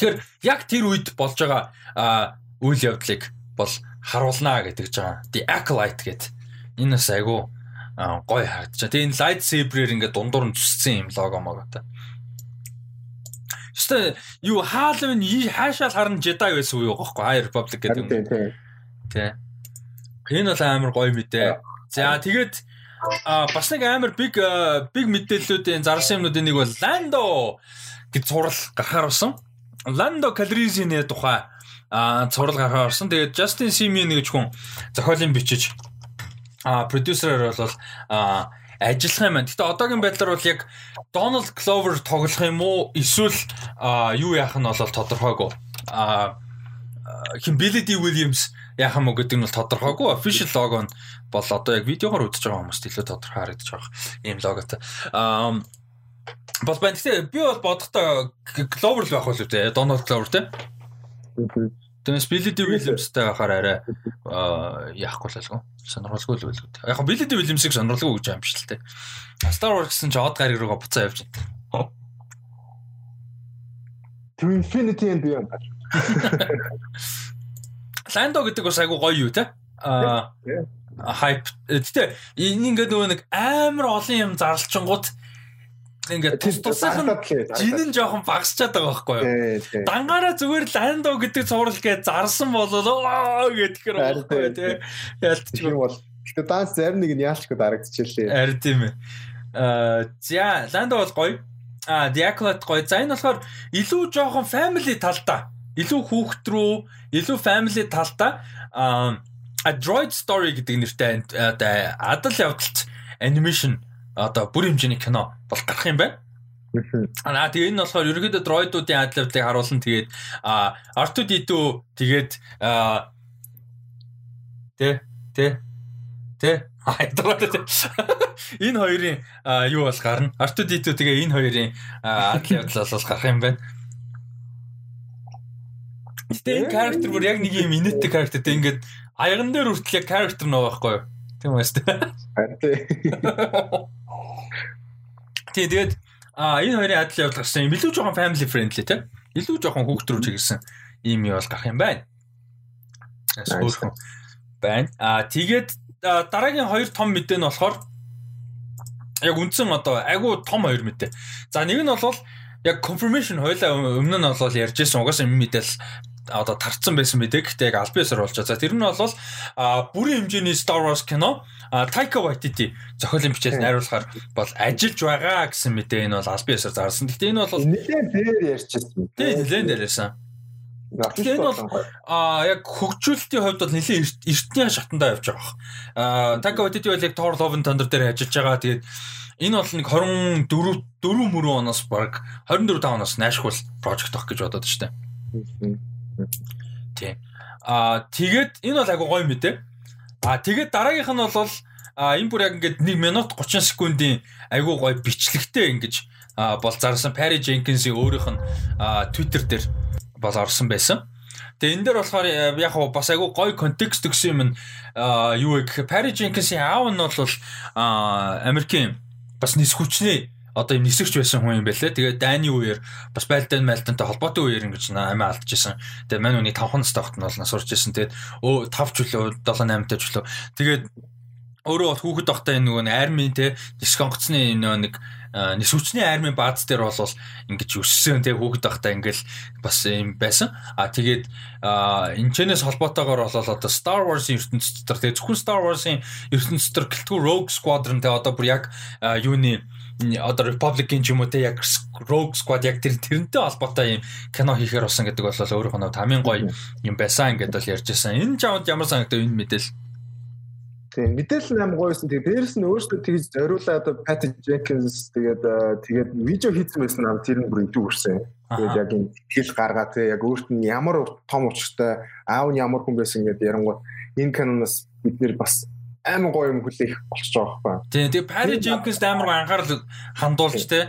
Тэгэхээр яг тэр үед болж байгаа үйл явдлыг бол харуулнаа гэдэг ч байгаа. The Acolyte гэдэг Энэ бас айгу гой харагдчиха. Тэгээ энэ lightsaber-ээр ингээд дундуур нь зүссэн юм лого моготой. Гэхдээ юу хаалын хаашаал харна Jedi байсан уу гоохгүй High Republic гэдэг юм. Тэ. Энэ бол амар гоё мэдээ. За тэгээд а бас нэг амар big big мэдээллүүдийн зарласан юмнуудын нэг бол Lando гэж зурал гарахаар болсон. Lando Calrissian-ы тухай а зурал гарахаар болсон. Тэгээд Justin Simien гэж хүн зохиолын бичиж а продюсераар бол а ажиллах юм байна. Гэтэ одоогийн байдлаар бол яг Donald Glover тоглох юм уу эсвэл юу яах нь бол тодорхойгүй. А хин Billy D Williams яах юм уу гэдэг нь бол тодорхойгүй. Official logo нь бол одоо яг видеогоор үзэж байгаа хүмүүст илүү тодорхой харагдаж байгаа ийм логотой. Аа бол байна. Гэтэ би бол бодохдоо Glover л байх болов те. Donald Glover те. Тэгээс Billy D Williams-тай байхаар арай яахгүй л алгүй. Сонирхолгүй л байлгүй. Яг Billy D Williams-ыг сонирхолгүй гэж юм биш л те. Star Wars гэсэн чи од гариг руугаа буцаа явж байна. To Infinity and Beyond. Lando гэдэг бас айгу гоё юу те. Аа хайп. Гэтэ энэ ингээд нөгөө нэг амар олон юм зарлчингууд ингээд тус тусах нь жин нь жоохон багасчаад байгаа байхгүй юу. Дангаараа зүгээр ландо гэдэг цуврал гэж зарсан болоо гэхээр байхгүй тий. Ялтчих юм бол. Гэтэ данс зарим нэг нь яалчгүй дарагдчихлээ. Ари тийм ээ. Аа за Ландо бол гоё. Аа Diacolate гоё. За энэ болохоор илүү жоохон family талдаа. Илүү хүүхэд рүү, илүү family талдаа аа Droid Story гэдэг нэртэй адал явдалт анимашн одоо бүр хэмжээний кино бол гарах юм байна. Аа тэгээ энэ болохоор ерөөдөө дроидуудын адал явдлыг харуулсан. Тэгээд R2D2 тэгээд тэ тэ тэ [laughs] энэ хоёрын юу бол гарна. R2D2 тэгээ энэ хоёрын адал явдал бол гарах юм байна. Гэтэ энэ character бүр яг нэг юм инээдтэй character тэ ингээд аяган дээр хүртэл яг character нөө байхгүй юу? Тийм үү? Харин тий. Тий тэгээд А энэ хоёрын адил явдал гарсан юм илүү жоохон family friendly те. Илүү жоохон хүүхд рүү чиглэсэн ийм юу бол гарах юм байна. Өөрхөн байна. А тэгээд дараагийн хоёр том мэдээ нь болохоор яг үндсэн одоо айгу том хоёр мэдээ. За нэг нь бол яг confirmation хойлоо өмнө нь бол ярьжсэн угаасаа юм мэдээлэл одоо тарцсан байсан мэдээ. Гэхдээ яг аль биесээр болж байгаа. За тэр нь бол бүрийн хэмжээний Star Wars кино Taika Waititi зохиолын бичээс найруулахаар бол ажиллаж байгаа гэсэн мэдээ энэ бол аль биесээр зарсан. Гэхдээ энэ бол нэлээд дээр ярьчихсан. Тийм нэлээд дээр ярьсан. Тэгэхээр энэ бол а яг хөгжүүлэлтийн хувьд бол нэлээд эртний шатандаа явж байгаа. А Taika Waititi бол яг Thor Love and Thunder дээр ажиллаж байгаа. Тэгээд энэ бол нэг 24 4 мөрөө оноос баг 24 5 оноос наашгүй project ах гэж бодоод штэ. Тий. Аа тэгээд энэ бол агай гоё мэдээ. Аа тэгээд дараагийнх нь бол а энэ бүр яг ингээд 1 минут 30 секундын айгүй гоё бичлэгтэй ингэж бол зарсан Пари Дженкинсийн өөрийнх нь Twitter дээр бол орсон байсан. Тэгээ энэ дээр болохоор э, яг бас айгүй гоё контекст өгсөн юм нь юу вэ гэхээр Пари Дженкинсийн аав нь бол Америкийн бас нис хүчний одоо юм нисэгч байсан хүн юм байлээ. Тэгээд дайны үеэр бас байлдаан майлдантай холбоотой үеэр ингэж амиа алдчихсан. Тэгээд мань үний 5 настай хот нь бол насурж исэн. Тэгээд өө 5 жилөө 7 8 та жилөө. Тэгээд өөрөө бол хүүхэд байхдаа энэ нөгөө армийн те дисконцны энэ нэг нисвчний армийн бааз дээр бол ингэж өссөн те хүүхэд байхдаа ингээл бас юм байсан. А тэгээд энэ чэнэс холбоотойгоор бол одоо Star Wars-ийн ертөнцийн дотор тэгээ зөвхөн Star Wars-ийн ертөнцийн дотор гэлтгүй Rogue Squadron те одоо бүр яг юуны одоо Republican ч юм уу те яг Rogue Squad яг тэр тэрнтэй холбоотой юм кино хийхээр болсон гэдэг бол өөрөөх нь хамгийн гоё юм байсан ингээд бол ярьж байсан. Энэ жавд ямар санагдав энэ мэдээлэл Тийм мэдээлэл амар гоё байсан. Тэгээ дээрэс нь өөрөөсөө тэгж зориулаад одоо Pat Jenkins тэгээд тэгээд видео хийсэн байсан ам тэр нь бүр идэв өрсөн. Тэгээд яг энэ хэл гаргаа тэгээ яг өөрт нь ямар том учиртай аав нь ямар хүн байсан гэдэг ярангуут энэ канонаас бид нэр бас амар гоё юм хүлээх болчихж байгаа байхгүй. Тийм тэгээ Pat Jenkins амар гоё анхаарал хандуулж те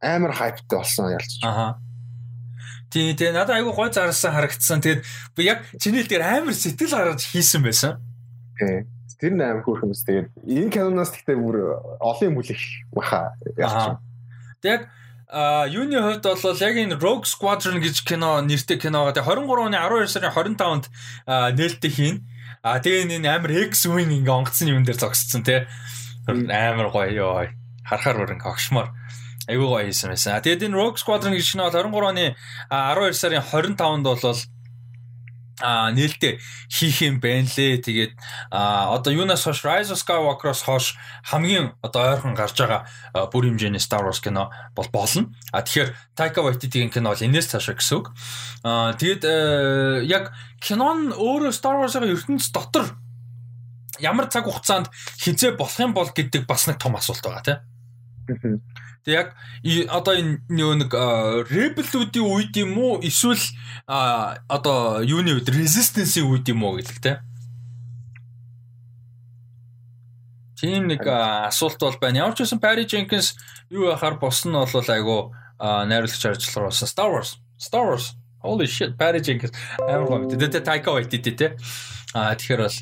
амар хайптай болсон ялч. Аха. Тийм тэгээ надад айгүй гой зарсан харагдсан. Тэгээд би яг чиний дээр амар сэтгэл гаргаж хийсэн байсан. Тийм Тэр нь амар хөөрхөн мэс. Тэгээд энэ киноноос гэхдээ бүр олон юм хүлээх баха. Яг а юуны хувьд бол яг энэ Rogue Squadron гэж кино нэртэй киногоо 23 оны 12 сарын 25-нд нээлттэй хийн. А тэгээ энэ амар X-wing ингээ онгоцны юм дээр зогсцсон тий. Амар гоё ёо. Харахаар бүр ингээ огшмоор. Айгуу гоё хийсэн байсан. Тэгээд энэ Rogue Squadron гэж кино 23 оны 12 сарын 25-нд бол а нээлттэй хийх юм байна лээ. Тэгээд а одоо юунаас хойш Rise of Skywalker-оос хойш хамгийн одоо ойрхон гарч байгаа бүр хэмжээний Star Wars кино бол болно. А тэгэхээр Taika Waititi-гийн кино бол энэс цаашаа гэсэн үг. А тэгээд э, яг кино нь өөрөө Star Wars-ын ертөнц дотор ямар цаг хугацаанд хизээ болох юм бол гэдэг бас нэг том асуулт байгаа тийм. Тэг яг одоо энэ нэг rebel-үүдийн үед юм уу эсвэл одоо юуны үед resistance-ийн үед юм уу гэдэг те. Тийм нэг асуулт бол байна. Ямар ч байсан Barry Jenkins юу яхаар босон нь бол айгу найруулагч ажиллаар болсон Star Wars. Star Wars. Holy shit Barry Jenkins амар гоё. Тэгээ Taika Waititi те. А тэгэхээр бол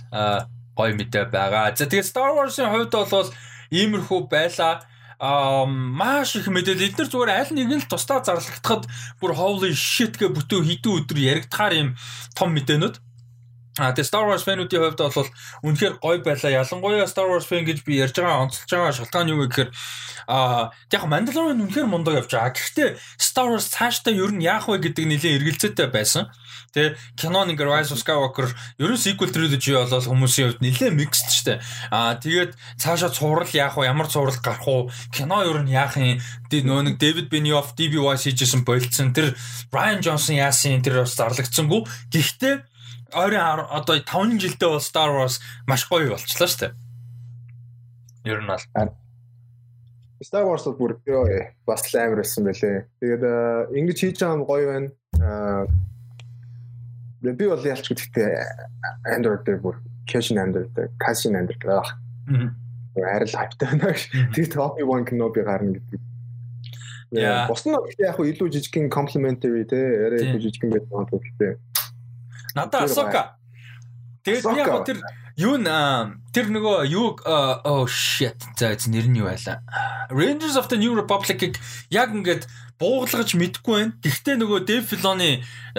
гоё мэдээ байгаа. За тэгээд Star Wars-ын хувьд бол иймэрхүү байла аа маш их мэдээлэл. Эдгээр зүгээр аль нэг нь л тусдаа зарлагдахад бүр holy shit гэ бүтэн хэдэн өдөр яригдахаар юм том мэдээнүүд А тэгээ Star Wars фэнүүдийн хувьд бол үнэхээр гоё байлаа. Ялангуяа Star Wars фэн гэж би ярьж байгаа онцолж байгаа шалтгаан юу вэ гэхээр а яг Mandalorian үнэхээр мундаг явж байгаа. Гэхдээ Star Wars цаашдаа ер нь яах вэ гэдэг нэлийн эргэлзээтэй байсан. Тэ кино нэг Rise of Skywalker ерөн sequel trilogy болол хүмүүсийн хувьд нэлээд mixed штэ. А тэгээд цаашаа цуврал яах вэ? Ямар цуврал гарах уу? Кино ер нь яах юм? Нөө нэг David Benioff, DB Weiss хийжсэн болцсон. Тэр Brian Johnson яасан тэр бас зарлагдсангүй. Гэхдээ ойрын одоо 5 жилдээ бол Star Wars маш гоё болчлаа шүү дээ. Ер нь бол Star Wars бол бүр бас амар байсан байлээ. Тэгээд ингэж хийж байгаа юм гоё байна. Аа би бол ялч гэхдээ Android дээр бүр Cash Android дээр Cash Android байх. Аа. Арил хайптай байна. Тэгээд Obi-Wan Kenobi гарна гэдэг. Яа. Бус нь яг хөө илүү жижигхэн complimentary те арай илүү жижигхэн байдаг юм гэхдээ Надаа Асока. Тэгээд би яг тэр юу н тэр нөгөө юу oh shit за нэр нь юу байлаа. Rangers of the New Republic-ийг яг ингээд буугалгаж мэдгүй байна. Гэхдээ нөгөө Dave Filoni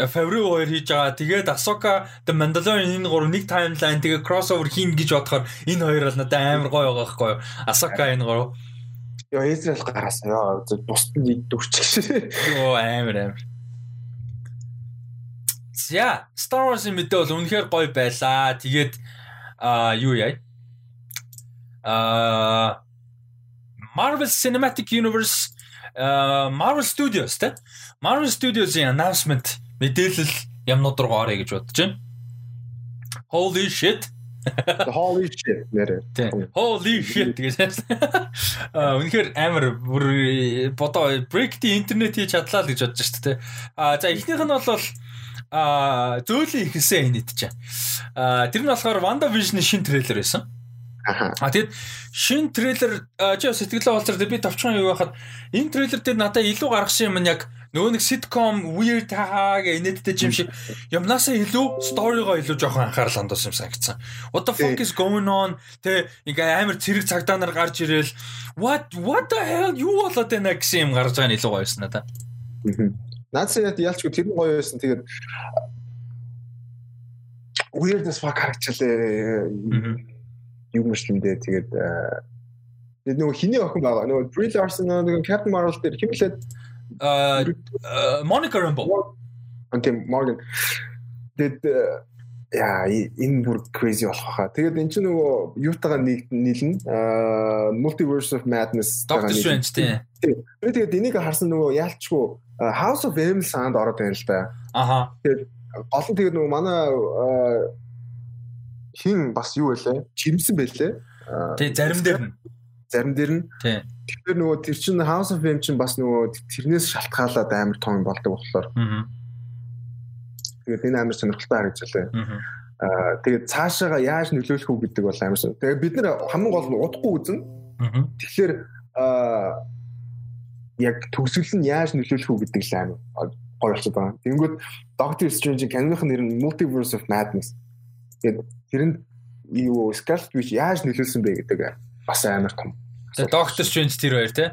Favreau хоёр хийж байгаа. Тэгээд Ahsoka The Mandalorian энэ гурав нэг таймлайн тэгээ crossover хийн гэж бодохоор энэ хоёр бол надад амар гоё байгаа байхгүй юу? Ahsoka энэ гурав. Яа Израиль гараас яа бусд нь дүүрч. Йоо амар амар. За Star Wars-ын мэдээ бол үнэхээр гоё байлаа. Тэгээд аа юу яа? Аа Marvel Cinematic Universe Marvel Studios тэ Marvel Studios-ийн announcement мэдээлэл юмнууд руу орё гэж бодож байна. Holy shit. [laughs] Holy shit нэрэ. Holy shit гэж. [laughs] Аа үнэхээр амар бүр бодоо break the internet хийж чадлаа л гэж бодож шүү дээ. Аа за эхнийх нь бол а зөөлөн ихсэн энэ идэж. А тэр нь болохоор WandaVision-ийн шин трейлер байсан. А тэгэд шин трейлер чи сэтгэлээ болцор би товчхон юу байхад энэ трейлер дээр надад илүү гаргасан юм нь яг нөгөө нэг sitcom weird хаа гэ инээдтэй юм шиг юмнасаа илүү сторигоо илүү жоохон анхаарал хандуулсан юм санагдсан. What the fuck is going on? Тэ ингээ амар цэрэг цагдаа нар гарч ирээл what what the hell юу болоод байна гэсэн юм гарч байгаа нь илүү гоё байсан надаа. Наадсан яд ялчгүй тэр нь гоё байсан. Тэгээд weird as fuck харагчлаа. Юу мөрчлөндөө тэгээд тэгээд нөгөө хиний охин байгаа. Нөгөө Brie Larson нөгөө Captain Marvel дээр химлээд аа Monica Rambeau. Антим Morgan. Тэгээд яа энэ бүр crazy болох хаа. Тэгээд эн чинь нөгөө юутаага нийлнэ. Аа Multiverse of Madness Doctor Strange тийм. Тэгээд энийг харсан нөгөө яалчгүй House of M санд ороод байна л да. Аха. Тэгээд гол нь тэгээд нөгөө манай хин бас юу вэ? Жимсэн байлээ. Тэг зарим дээр нь. Зарим дээр нь. Тэгэхээр нөгөө тэр чин House of M чин бас нөгөө тэрнээс шалтгаалаад амар том болдог болохоор. Тэгээд энэ амар сонирхолтой харагдчихлаа. Аа тэгээд цаашаага яаж нөлөөлөх үү гэдэг бол амар сон. Тэгээд бид нэр хамгийн гол нь удахгүй үзнэ. Тэгэхээр аа яг төгсгөл нь яаж нөлөөлөх үү гэдэг л амар гоё болчиход байгаа. Тэнгүүд Doctor Strange киноных нэр нь Multiverse of Madness. Тэгээд тэрэнд юу Scarlet Witch яаж нөлөөлсөн бэ гэдэг бас амар том. Тэгээд Doctor Strange тэр хоёр тий.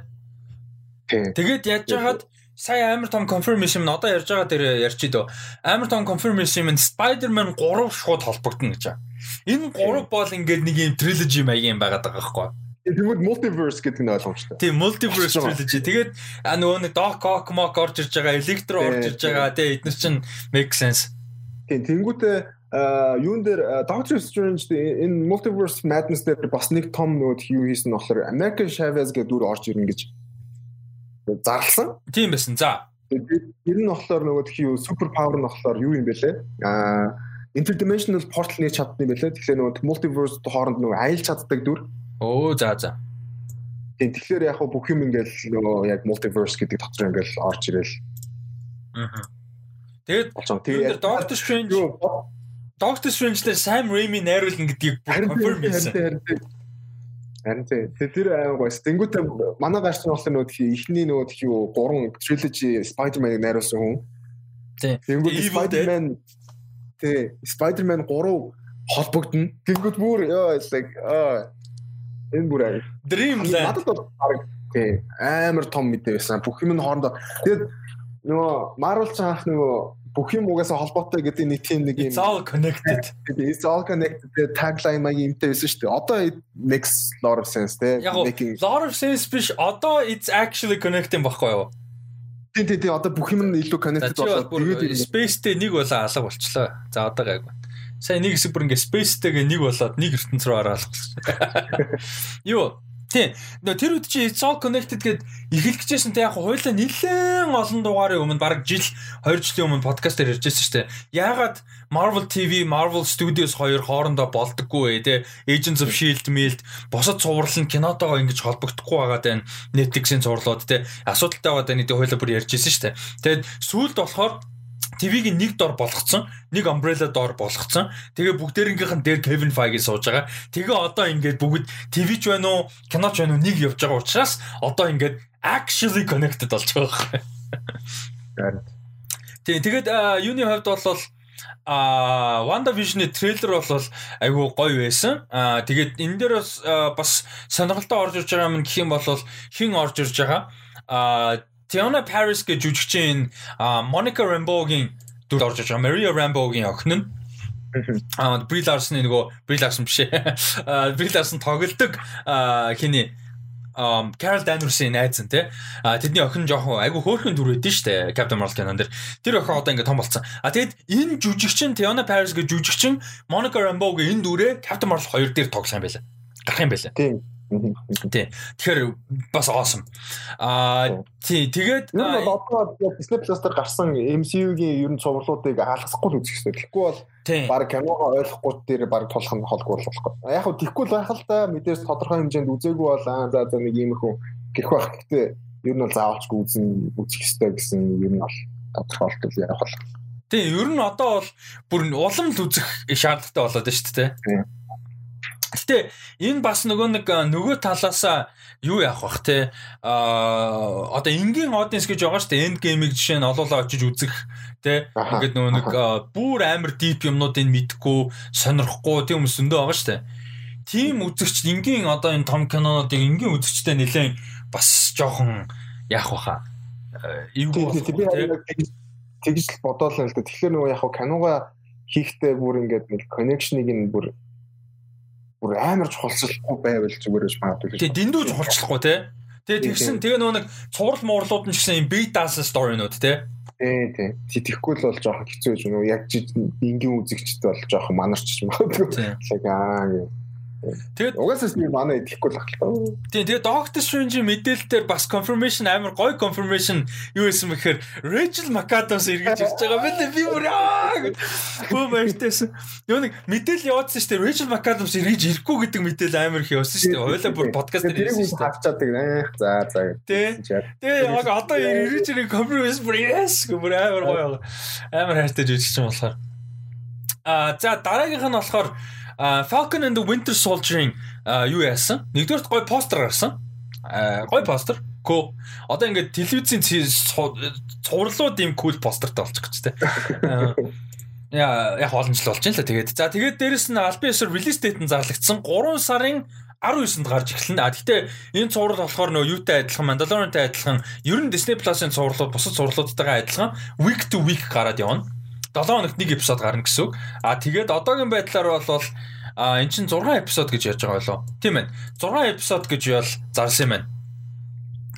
Тэгээд яаж жагаад сая амар том confirmation нь одоо ярьж байгаа дээр ярьчих дөө. Амар том confirmation нь Spider-Man 3 шууд холбогдно гэж байна. Энэ 3 бол ингээд нэг юм trilogy маягийн байгаад байгаа байхгүй юу? Тэгвэл multiverse гэдэг нь ойлгомжтой. Тийм multiverse trilogy. Тэгээд нөгөө нэг Doc Ock Mock орж ирж байгаа, Electro орж ирж байгаа. Тэгээ эдгээр чинь make sense. Тийм тэнгуүтээ юун дээр Doctor Strange энэ multiverse madness дээр бас нэг том нөгөө юу хийсэн нь болохоор American Chavez гэдэг дүр орж ирнэ гэж зарласан. Тийм байсан. За. Тэр нь болохоор нөгөө юу супер павер нь болохоор юу юм бэлээ? Аа interdimensional portal нээж чаддсан юм бэлээ. Тэгэхээр нөгөө multiverse хооронд нөгөө аялж чаддаг дүр Оо за за. Тийм тэгэхээр яг бүх юм ингээл нөгөө яг multiverse гэдэг дотор ингээл орж ирэл. Аа. Тэгээд тэгээд Doctor Strange Doctor Strange дээр Sam Raimi найруулна гэдгийг confirm хийсэн. Харин тэр аяа гоос. Тэнгүүтээ манай нь болохоор нөгөө ихний нөгөө тхий юу гурван trilogy Spider-Man-ыг найруулсан хүн. Тийм. Тэнгүүт Spider-Man тий Spider-Man 3 холбогдно. Тэнгүүт бүр ёо like аа Энэ бүр аа. Dreamland. Надад бол баг тий амар том мэдээ байсан. Бүх юм нь хоорондоо. Тэгээд нөгөө Marvel ч анх нөгөө бүх юм угаасаа холбоотой гэдэг нэг тийм нэг юм It's all connected. It's all connected tagline маяг юмтай байсан шүү дээ. Одоо makes lot of sense те. Making lot of sense биш одоо it's actually connecting баггүй юу? Тийм тийм тийм одоо бүх юм нь илүү connected болоод тэгээд space-тэй нэг болоо алга болчлоо. За одоо гайгүй. Сайн нэг хэсэг бүр ингээ space-тэйгээ нэг болоод нэг ертөнц рүү араалах. [laughs] Юу. Нөө тэр үед чи It's All Connected гэд эхлэгчээсэн те яг хойлоо нэлээд олон дугаарын өмнө баг жил 2 жилийн өмнө подкаст дээр ярьжсэн шүү дээ. Яагаад Marvel TV, Marvel Studios хоёр хоорондоо болдоггүй вэ те? Agents of Shield, Mild босод цуврал нь кинотойгоо ингэж холбогдохгүй байгаа даа Netflix-ийн цувралууд те. Асуудалтай байгаа даа нэг хойлоо бүр ярьжсэн шүү дээ. Тэгээд сүүлд болохоор TV-г нэг дор болгоцсон, нэг umbrella дор болгоцсон. Тэгээ бүгдээрнгийнх нь дээр Kevin Feige сууж байгаа. Тэгээ одоо ингээд бүгд TV ч байна уу, кино ч байна уу нэг явж байгаа учраас одоо ингээд actually connected болж байгаа юм. Тэгээ тэгээд юуны хувьд бол а WandaVision-ы трейлер бол айгүй гоё байсан. А тэгээд энэ дээр бас бас сонирхолтой орж ирж байгаа юм гэх юм бол хин орж ирж байгаа. А Tiana Paris гэж жүжигчин Monica Rambeau-гийн дүр орж байгаа. Maria Rambeau-гийн охин нь Аа Brie Larson нөгөө Brie Larson биш ээ. Brie Larson тоглодог хиний Carol Danvers-ийн найз нь тий. А тэдний охин жоохон айгу хөөрхөн дүр өгдөн штэ Captain Marvel кинон дэр. Тэр охин одоо ингээд том болсон. А тэгэд энэ жүжигчин Tiana Paris гэж жүжигчин Monica Rambeau-гийн энэ дүрээ Captain Marvel 2 дээр тоглох юм байлаа. Гарах юм байлаа. Тийм. Тий. Тэгэхээр бас awesome. Аа тий тэгээд ер нь одоо Disney Plus дээр гарсан MCU-гийн ер нь цувралуудыг хаалгасахгүй л үзэх хэрэгтэй. Тэгэхгүй бол баг киногоо ойлгохгүй дээр баг тулах нь холгүй болохгүй. Яг хөө тэгхгүй л байх л да мэдээж тодорхой хэмжээнд үзээгүй бол аа за за нэг юм их гэх байх. Гэхдээ ер нь бол заавалчгүй үзэн үзэх хэрэгтэй гэсэн ер нь бол тодорхойлтол ярих бол. Тий, ер нь одоо бол бүр улам л үзэх шаардлагатай болоод байна шүү дээ. Гэтэ энэ бас нөгөө нэг нөгөө талаасаа юу яах бах те а одоо энгийн аудиенс гэж байгаа шүү дээ. Энд геймийг жишээ нь олоолаа очиж үзэх те ингээд нөгөө нэг бүр амар дип юмнуудыг мэдхгүй сонирхгүй тийм хүмүүс өндөө байгаа шүү дээ. Тийм үзэгч энгийн одоо энэ том кинонуудыг энгийн үзэгчтэй нэлээд бас жоохон яах баха эвгүй тэгж л бодоолаа л да тэгэхээр нөгөө яг киногаа хийхдээ бүр ингээд нэг коннекшнийг нь бүр бүр амар чухалчлахгүй байвал зүгээр гэж магадгүй. Тэгээ дэндүү чухалчлахгүй те. Тэгээ тэгсэн тэгээ нөгөө нэг цуврал муурлууд нь гэсэн юм big dance story-нууд те. Тий, тий. Тэгэхгүй л бол жоохон хэцүү гэж нөгөө яг энгийн үзэгчд бол жоохон манарч магадгүй. Яг аа Тэгээд угаасаа нэг манай идэхгүй л ахлаа. Тийм тэгээд Doctor Strange мэдээлэлээр бас confirmation амар гоё confirmation юу байсан бэхээр Rachel McAdams эргэж ирж байгаа бэлээ би бүр аа. Бөө баяртайсан. Юу нэг мэдээлэл явуулсан шүү дээ. Rachel McAdams эргэж ирэхгүй гэдэг мэдээлэл амар их явуулсан шүү дээ. Хойлоо бүр подкаст дээр хэлсэн шүү дээ. Хавчаад гэнэ. За за. Тэ. Тэгээ яг одоо эргэж ирэх confirmation бүр yes бүр амар гоё. Амар хайртай жүжигч юм болохоор. А за дараагийнх нь болохоор Falcon and the Winter Soldier-ийн юу яасан? Нэгдүгээр гой постэр гарсан. Гой постэр. Көө. Одоо ингээд телевизийн цувралууд ийм кул постертай болчих гэж тэ. Яа яг олон жил болж байна л тэгээд. За тэгээд дээрэс нь албан ёсоор релиз дэйт нь зарлагдсан 3 сарын 19-нд гарч эхэлнэ. А гэхдээ энэ цуврал болохоор нөө юутай адилхан Mandalorian-тай адилхан ер нь Disney Plus-ын цувралууд бусад цувралуудтайгаа адилхан week to week гараад явна. 7 хоногт нэг эпизод гарна гэсэн үг. А тэгээд одоогийн байдлаар бол а эн чинь 6 эпизод гэж ярьж байгаа болоо. Тийм ээ. 6 эпизод гэж бол зарласан юм байна.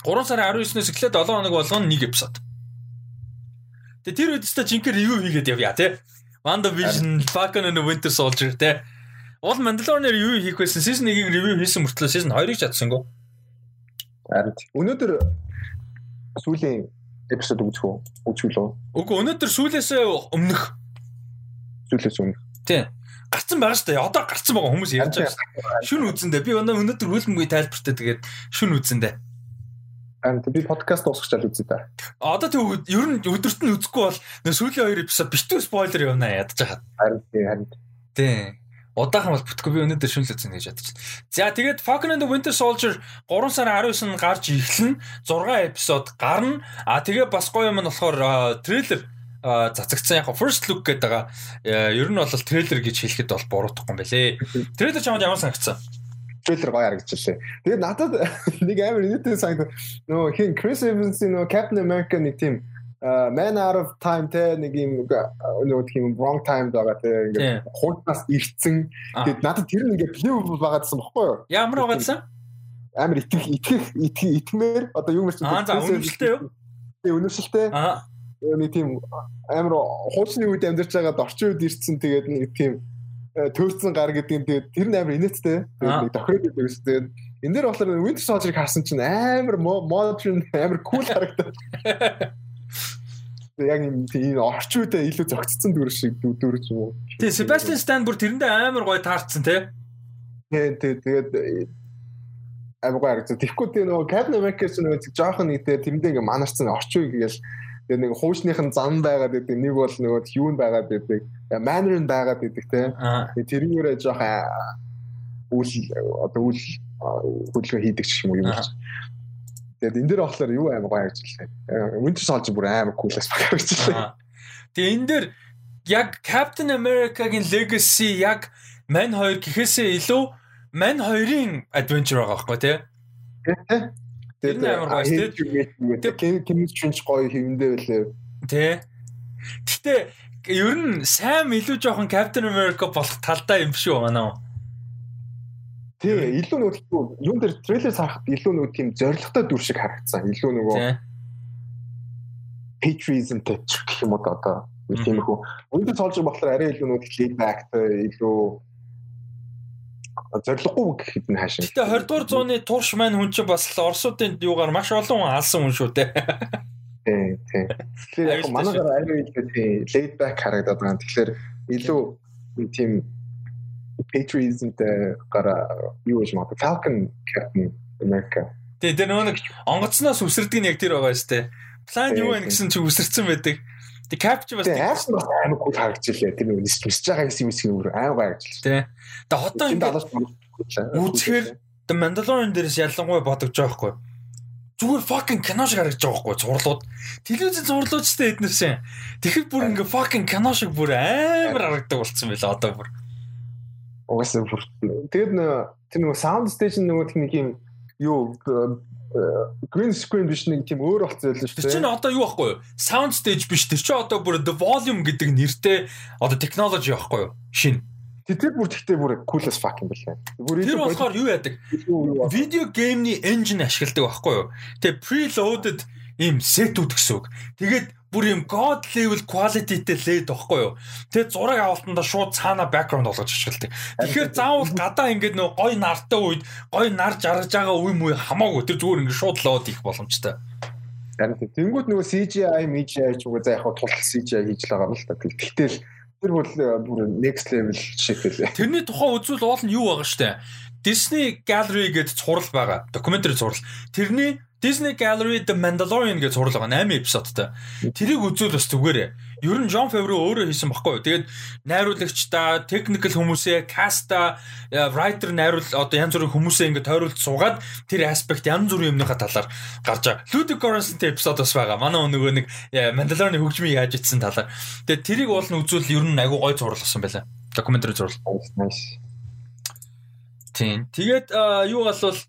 3 сарын 19-ноос эхлээд 7 хоног болгоно нэг эпизод. Тэгээ тэр үедээ жинхэнэ ревю хийгээд явъя тий. WandaVision, Falcon and the Winter Soldier тий. Уул Mandalorian-ээр юу хийх байсан? Season 1-ийг ревю хийсэн мөртлөө Season 2-ыг чадсангүй. Харин өнөөдөр сүүлийн эпизод үзэх үү? Үзвэл үү? Үгүй өнөөдөр сүүлээсээ өмнөх. Сүүлээс өмнөх. Тийм. Гарцсан байгаа шүү дээ. Одоо гарцсан байгаа хүмүүс ярьж байгаа. Шүн үзэндээ би өнөөдөр хөлбөмбөгийн тайлбартай тэгээд шүн үзэндээ. Аа би подкаст дуусгачаал үзье та. Одоо тэг ер нь өдөрт нь үзэхгүй бол сүүлийн хоёр эпизод битүү спойлер явна ядаж хаад. Харин харин. Тийм. Удаахан бол бүтгэхгүй би өнөөдөр шүнлээ зэн гэж ядчих. За тэгээд Falcon and the Winter Soldier 3 сарын 19-нд гарч эхэлнэ. 6 эпизод гарна. А тэгээ бас гоё юм нь болохоор трейлер цацагцсан яг first look гэдэг байгаа. Ер нь бол трейлер гэж хэлэхэд бол буруутахгүй юм байлээ. Трейлер чамд ямар санагдсан? трейлер гоё харагдчихлаа. Тэгээд надад [laughs] нэг амар нийтэн санагд нөгөө хин Chris Evans-ийн нөгөө Captain America нэг тийм Man Out of Time те нэг юм нөгөө тийм wrong time байгаа те ингээд хуутаас ирцэн тэгээд надад тэр нь ингээд плей байгаадсан бохгүй юу? Ямар байгаадсан? Амар итгэх итгэх итгэх итмээр одоо юу мэрч Аа за үнэмшилтэй юу? Тэгээ үнэмшилтэй. Аа нэг тийм амар хуучны үед амьдарч байгаад орчин үед ирсэн тэгээд нэг тийм төөрцөн гар гэдэг нь тэгээд тэр нь амар инээдтэй. Тэгээд нэг тохироод байдаг гэсэн. Тэгээд энэ дээр болохоор Winter Soldier-ыг харсан чинь амар modern амар cool харагдав. Яг юм тийм үедээ илүү зөгцсөн дүр шиг дүр ч юм уу. Тэгээ Sebastian Stan бүр тэрэндээ амар гоё таарцсан тий. Тэгээ тэгээд амар гоё харагдсан. Тэгэхгүй тэгээ нөгөө Captain America-с нөгөө жоохон нэг тэрэндээ ингээ манарцсан үе гээл Тэгээ нэг хуучных нь зам байгаад байдаг. Нэг бол нөгөө юу байгаад байдаг. Manner нь байгаад байдаг те. Тэрүүрээ жоох үл одоо үл хөдөлгөөн хийдэг ч юм уу юм. Тэгээд энэ дээр болохоор юу аим гоё ажиллаа. Winter Soldier бүр аим кулас баг ажиллаа. Тэгээ энэ дээр яг Captain America-гийн legacy яг Man 2 гэхээсээ илүү Man 2-ын adventure байгаа байхгүй тий? Тэгээд амар гоё шүү дээ. Кимич ч гоё хэвэндээ байлээ. Тэ. Гэтэ ер нь сайн илүү жоохон Captain America болох талдаа юм шүү манай. Тий, илүү нөгөө юун дээр трейлер харахад илүү нөгөө тийм зоригтой дүр шиг харагдсан. Илүү нөгөө patriotismтэй гэх юм уу одоо тийм их үү. Үнэндээ цолж болохоор арай илүү нөгөө laid back илүү зориггүй гэхэд нь хаашаа. Гэтэ 20 дугаар зууны турш маань хүн чинь бас Оросуудын юугаар маш олон хүн алсан хүн шүү дээ. Тий, тий. Тэгэхээр яг манайгаар арай илүү тий laid back харагдаад байгаа. Тэгэхээр илүү тийм patriotismтэй гараа юу гэж магадгүй Falcon Captain America. Тэгээ тэр нэг онгоцноос үсэрдэг нь яг тэр байгаа шүү дээ. План юу вэ гэсэн чи үсэрсэн байдаг. Тэг capture бас айсан бас амар гол харагдчихлээ. Тэр нэг нисж байгаа гэсэн юм шиг өөр амар гарч. Тэ. Тэг хотоо ингээд үзэхээр The Mandalorian дээрээс ялангуяа бодогч байгаа хгүй. Зүгээр fucking кино шиг харагдаж байгаа хгүй зурлууд. Телевизэн зурлуудчтай эднэрсэн. Тэгэхэд бүр ингээ fucking кино шиг бүр амар харагддаг болцсон байла одоо бүр. Угаасаа бүр тэгээд тэр нөгөө sound station нөгөө нэг юм юу green screen биш нэг тийм өөр болцсон байлаа шүү дээ. Тэр чинь одоо юу байхгүй юу? Sound stage биш. Тэр чинь одоо бүр the volume гэдэг нэртэй одоо technology байхгүй юу? Шин. Тэр бүр тэгтээ бүр cool as fuck юм байна. Тэр болохоор юу яадаг? Видео геймний engine ашигладаг байхгүй юу? Тэгээ preloaded ийм сетүүд гэсэн үг. Тэгээд бүр юм god level quality-тэй лээд байхгүй юу. Тэгээ зураг авалтанда шууд цаана background болгож ашигладаг. Тэгэхээр заавал гадаа ингээд нөө гой нартай үед гой нар жаргаж байгаа үе мүү хамаагүй тэр зүгээр ингээд шууд лоод их боломжтой. Харин тэнгууд нөгөө CGI, MGI ч үгүй за яг тул CGI хийж л байгаа юм л та. Тэгтэл тэр бол бүр next level шиг лээ. Тэрний тухай үзвэл уул нь юу байгаа штэ. Disney Gallery гэдэг цуврал байгаа. Докюментари цуврал. Тэрний Disney Gallery The Mandalorian гэж зурлага 8 эпизодтой. Тэрийг үзвэл бас зүгээрээ. Ер нь John Favreau өөрөө хийсэн баггүй. Тэгээд найруулагчдаа, technical хүмүүсээ, cast-а, writer найруул одоо янз бүрийн хүмүүсээ ингэ тойруулж суугаад тэр аспект янз бүрийн юмныхаа талаар гарч байгаа. Ludwig Göransson-тэй эпизод бас байгаа. Манай нөгөө нэг Mandalorian хөгжмийг яаж ицсэн талаар. Тэгээд тэрийг уул нь үзвэл ер нь айгүй гой зурласан байлаа. Докюментари зурлал. Тийм. Тэгээд юу болвол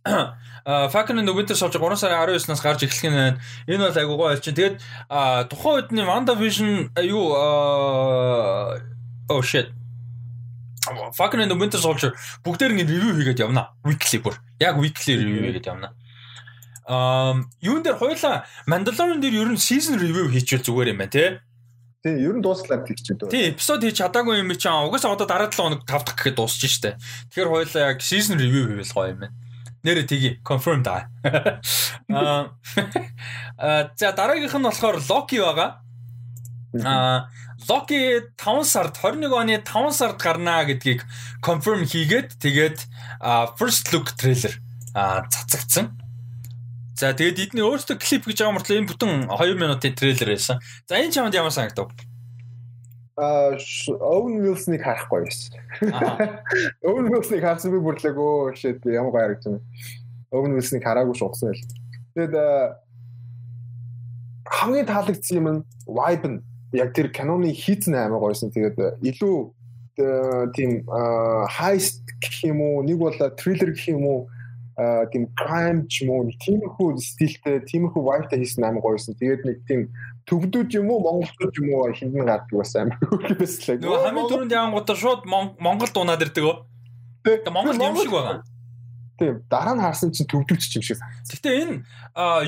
Falcon and the Winter Soldier 3 сарын 19-наас гарч эхлэх нь байна. Энэ бол айгуу гоё чинь. Тэгээд тухайн үед нь WandaVision юу oh shit. Falcon and the Winter Soldier бүгдээр ингэ ревю хийгээд явна. Weekly бүр. Яг weekly review хийгээд явна. Um юун дээр хоёлаа Mandalorian дээр ер нь season review хийчихвэл зүгээр юм байна те. Тийм, ер нь дууслаа гэх чинь дөө. Тийм, эпизод хийж чадаагүй юм чи угаасаа одоо дараа 7 хоног 5 дахь гэхэд дуусчих штэ. Тэгэхээр хоёулаа яг season review хийвэл гоё юм байна. Нэрэ тгий, confirm да. Аа. За дараагийнх нь болохоор Loki байгаа. Аа, Loki 5 сард 21 оны 5 сард гарнаа гэдгийг confirm хийгээд тэгээд first look trailer аа цацагдсан. За тэгээд эдний өөрсдөө клип гэж байгаа мөртлөө энэ бүтэн 2 минутын трейлер байсан. За энэ чамд ямар санагдав? Owen Wilson-ыг харахгүй байсан. Owen Wilson-ыг харсан би бүрлэг өө shit ямар гоё харагдаж байна. Owen Wilson-ыг хараагүй шугсан байл. Тэгээд хамгийн таалагдсан юм нь vibe нь яг тэр киноны хийцэн амар гоёсэн. Тэгээд илүү тийм heist гэх юм уу, нэг бол thriller гэх юм уу тийм crime ч юм уу тиймэрхүү стилтэй тиймэрхүү vibe-тай хийсэн амар гоёсэн. Тэгээд нэг тийм төгдүүд юм уу монголчууд юм уу хиндэн гардаг бас амар [laughs] хөөслөө. Нөгөө хамгийн түрүүнд яангуудаа шууд монгол дуунаад ирдэг өө. Тэгээ монгол юм шиг байгаа. Тийм дараа нь харсан чинь төгдөвч юм шиг санагдсан. Гэтэ энэ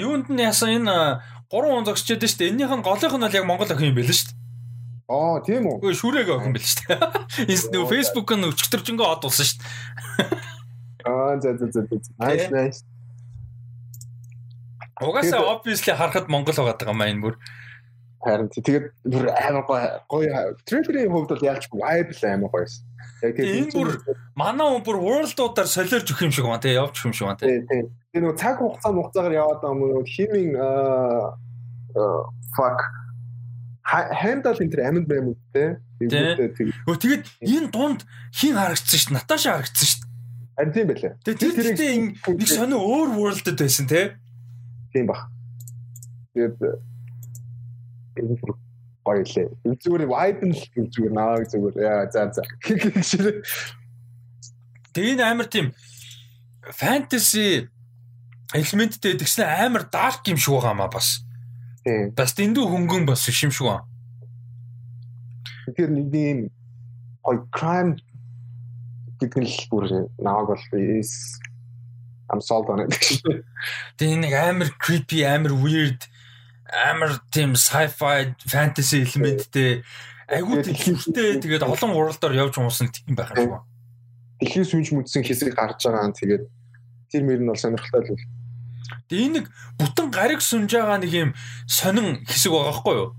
юунд нь яасан энэ гурван он зогсчихэд шүү дээ. Энийх нь голынх нь бол яг монгол охин юм байл шүү дээ. Аа тийм үү. Шүрэг охин байл шүү дээ. Энэ нь өчтөржингөө од болсон шүү дээ. [laughs] Аа за за за. Nice nice. Угаасаа obviously харахад монгол байгаа юм аа энэ бүр. Харин тэгээд бүр амар гоё гоё трейлерийн хувьд бол яалч vibe л амар гоёсэн. Яг тийм энэ бүр манай хүн бүр world-уудаар солиорч өгөх юм шиг байна тий явж өгөх юм шиг байна тий. Тэр нөгөө цаг хугацаа хугацаагаар яваад байгаа юм химийн fuck хандал энэ тэр амьд баймууд тий. Тэгээд энэ дунд хин харагдсан шүү дээ. Наташа харагдсан шүү дээ. Харин тийм байлаа. Тэгээд тэр тэрээ нэг сонио өөр world-д байсан тий. Тийм баг. Тэгээд энэ гоё лээ. Зүгээр vibe нь л зүгээр наваг зүгээр яа за за. Тэгээ энэ амар тийм fantasy элементтэй тэгсэн амар dark юм шиг байгаа маа бас. Тийм. Бас дэндүү хөнгөн бас юм шиг байна. Тэгэхээр нэг юм гоё crime гэдэг нь л бүр наваг бол I'm sold on it. Тэгээ нэг амар creepy, амар weird амар тийм sci-fi fantasy элементтэй айгуу дэлхийтэй тэгээд олон уралдаар явж унсан тийм байх юм байна. Дэлхийн сүнж мүдсэн хэсэг гарч байгаа нь тэгээд тэр мөр нь бол сонирхолтой л. Тэгээ энэ нэг бүтэн гариг сүнж байгаа нэг юм сонин хэсэг байгаа хгүй юу?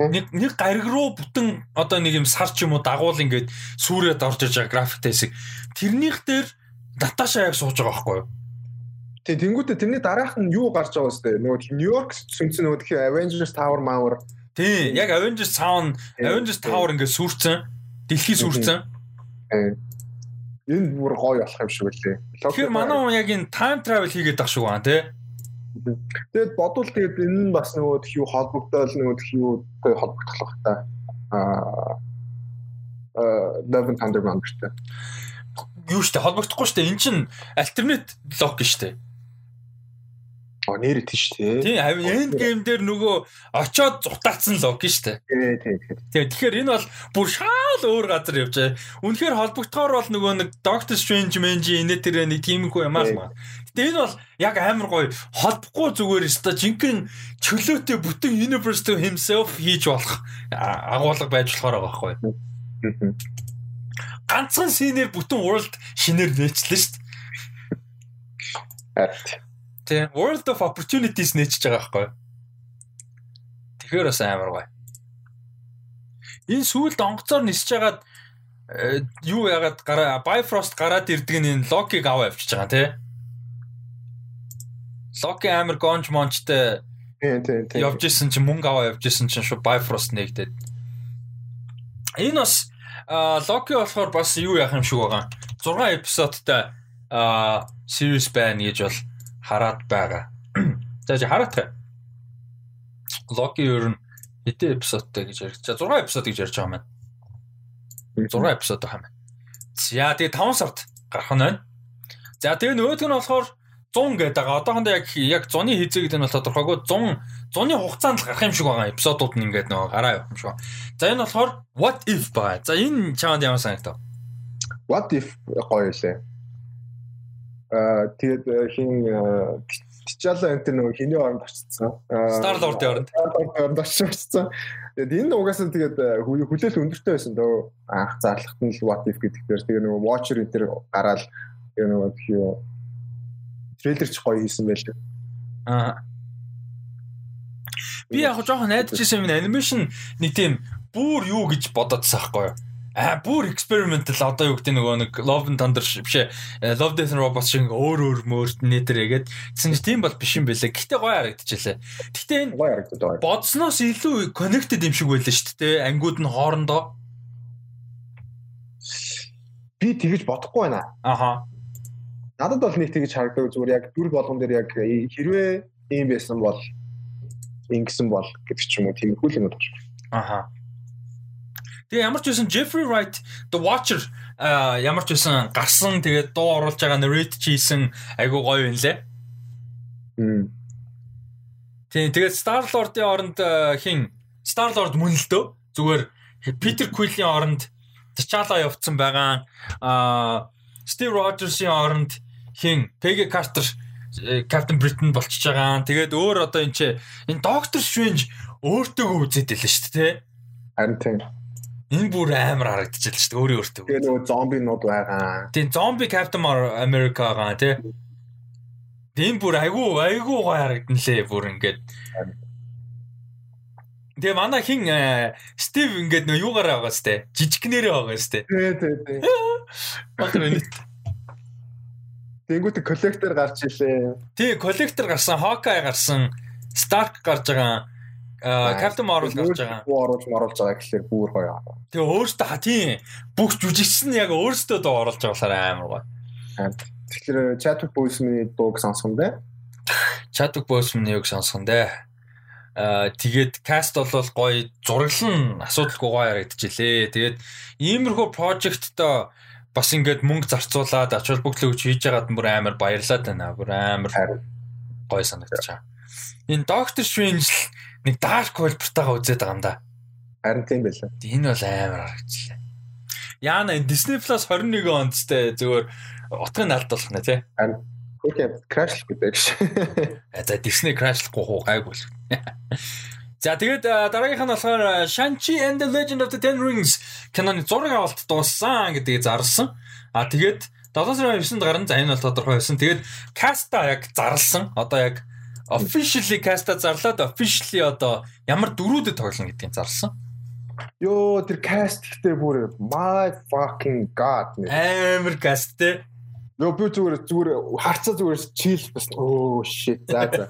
Нэг нэг гариг руу бүтэн одоо нэг юм сар ч юм уу дагуул ингээд сүрээд орж иж байгаа графиктэй хэсэг. Тэрнийх дээр Наташа яг сууж байгаа хгүй юу? Тийм тэнгуүтэ тэрний дараах нь юу гарч байгаа вэ? Нөгөө Нью-Йорк сүнцэн нөгөө тхи Avengers Tower Mauer. Тийм яг Avengers Town Avengers Tower ингээд сүрцэн дэлхий сүрцэн. Энэ бүр гоё болох юм шиг үлээ. Тэгэхээр манай хүн яг энэ time travel хийгээд байгаа шүү гоо тий. Тэгэд бодвол тэгээд энэ нь бас нөгөө тхи юу холбогдол нөгөө тхи юутай холбогдох байх та. Аа Love and Thunder Mountain. Юу штэ холбогдохгүй штэ эн чин альтернат лог штэ. А нэр тийш тий. Тийм энд гейм дээр нөгөө очоод зутаацсан лог шүү дээ. Тий, тий. Тийм тэгэхээр энэ бол бүр шаал өөр газар явж байгаа. Үнэхээр холбогдохоор бол нөгөө нэг Doctor Strange Manji инээ тэр нэг тиймэрхүү юм аа. Гэтэ энэ бол яг амар гоё холбохгүй зүгээр өстой жинхэнэ чөлөөтэй бүтэн universe to himself хийж болох агуулга байж болохоор байгаа байхгүй. Ганцхан синээр бүтэн world шинээр нээчлээ шүү дээ. Тэ World of Opportunities нээчихэж байгаа байхгүй. Тэгэхээр бас амар гоё. Энэ сүүлд онгоцоор нисэж хагаад э, юу яагаад гараа Bifrost гараад ирдэг нь энэ Loki-г аваа авчиж байгаа тий. Loki амар гонж мончтой тий тий явж исэн чинь мөнгө аваа явж исэн чинь шүү Bifrost нэгдээд. Энэ бас Loki болохоор бас юу яах юм шиг байгаа. 6 эпизодтай а series байна гэж бол хараад байгаа. [clears throat] За чи хараад. Локи ер нь хэдэн эпизодтэй гэж ярьж байгаа. 6 эпизод гэж ярьж байгаа юм. 6 эпизод байгаа юм. За тэгээ 5 сард гарах нь байна. За тэгээ нөгөөх нь болохоор 100 гэдэг байгаа. Одоохондоо яг яг зуны хизээ гэдэг нь бол тодорхойгүй 100 зуны хугацаанд л гарах юм шиг байгаа. Эпизодууд нь ингээд нөгөө гараа явах юм шиг байна. За энэ болохоор what if баа. За энэ чамд ямар санагдав? What if гоё лээ тэгээд э, хин Тичала энэ нөгөө хиний оронд очсон. Star Lord-ийн оронд. Star Lord-ийн оронд очсон. Тэгээд энэ угаасаа тэгээд э, хүлээл өндөртэй байсан дөө анх зарлахт нь what if гэдэг дээр тэгээд нөгөө Watcher энэ төр гараад тэгээд нөгөө трейлер ч гоё хийсэн байлээ. Аа. Би яг жоохон найдаж ирсэн юм анимашн нэг тийм бүр юу гэж бодоодсан байхгүй юу? а бүр experimental одоо юу гэдэг нөгөө нэг Love and Thunder биш ээ Love Death and Robots шиг өөр өөр мөрт нэтрэгээд гэсэн тийм бол биш юм байлаа. Гэхдээ гоё харагдчихлаа. Гэхдээ энэ гоё харагдаад байгаа. Бодсноос илүү connected юм шиг байлаа шүү дээ. Ангууд нь хоорондоо. Би тэгэж бодохгүй байна. Аха. Надад бол нэг тэгэж харагдав зүгээр яг дүр болгон дээр яг хэрвээ ийм байсан бол ингэсэн бол гэдэг ч юм уу л юм байна. Аха. Тэгээ ямар ч байсан Jeffrey Wright The Watcher ямар ч байсан гарсан тэгээд дуу оруулж байгаа narrate хийсэн айгуу гоё юм лээ. Тийм тэгээд Star Lord-ийн оронд хин Star Lord мөн л дөө зүгээр Peter Quill-ийн оронд T'Challa явцсан байгаа. Аа Steve Rogers-ийн оронд хин Peggy Carter Captain Britain болчихж байгаа. Тэгээд өөр одоо энэ ч энэ Doctor Strange өөртөө үзээд байлаа шүү дээ. Харин тийм. Энэ бүр амар харагдчихлаа шүү дээ. Өөрөө өөртөө. Тэгээ нөгөө зомбинууд байгаа. Тийм зомби Captain America байгаа тий. Тийм бүр айгүй айгүй гоё харагдан лээ бүр ингээд. Тэгээ манай хин Стив ингээд нөө юугаар байгаа сте. Жижигнэрээ байгаа сте. Тий, тий, тий. [laughs] Батар энэ. Тэнгүүт коллектор гарч илээ. Тий, коллектор гарсан, Hawkeye гарсан, Stark гарч байгаа. Captain Marvel гарч байгаа. Бүү оруулж оруулж байгаа гэхэлэр бүр гоё. Тэгээ өөртөө ха тийм бүх жүжигчсэн яг өөртөө доо оруулж байгаа болохоор амар гоё. Тэгэхээр Chadwick Boseman-ы дууг сонсгон дээ. Chadwick Boseman-ы юг сонсгон дээ. Аа тэгээд каст бол гоё зураглан асуудалгүй гоё харагдчихлээ. Тэгээд иймэрхүү прожекттой бас ингээд мөнгө зарцуулаад ач холбогдлоо хийж байгаад бүр амар баярлаад байна. Бүр амар гоё санагдчихаа. Энэ Doctor Strange нэг Dark World-тайгаа үзээд байгаа юм да. Харин тийм байлаа. Энэ бол амар харагдчихлаа. Яна энэ Disney Plus 21 онд тэ зөвөр утгыг алдуулах нэ тий. Харин Окей, крашлахгүй дээ гэж. За Disney крашлахгүй хуу гайгүй л. За тэгээд дараагийнх нь болохоор Shang-Chi and the Legend of the Ten Rings киноны зураг авалт дууссан гэдгийг зарлсан. А тэгээд 7 сарын 9-нд гарна. За энэ бол тодорхой байсан. Тэгээд каста яг зарлсан. Одоо яг officially каста зарлаад officially одоо ямар дөрүүдэд тоглоно гэдгийг зарлсан. Йоо тэр каст гэхдээ бүр my fucking god. Амар каст те. Нөө би зүгээр зүгээр харцаа зүгээр чийл бас оо shit за за.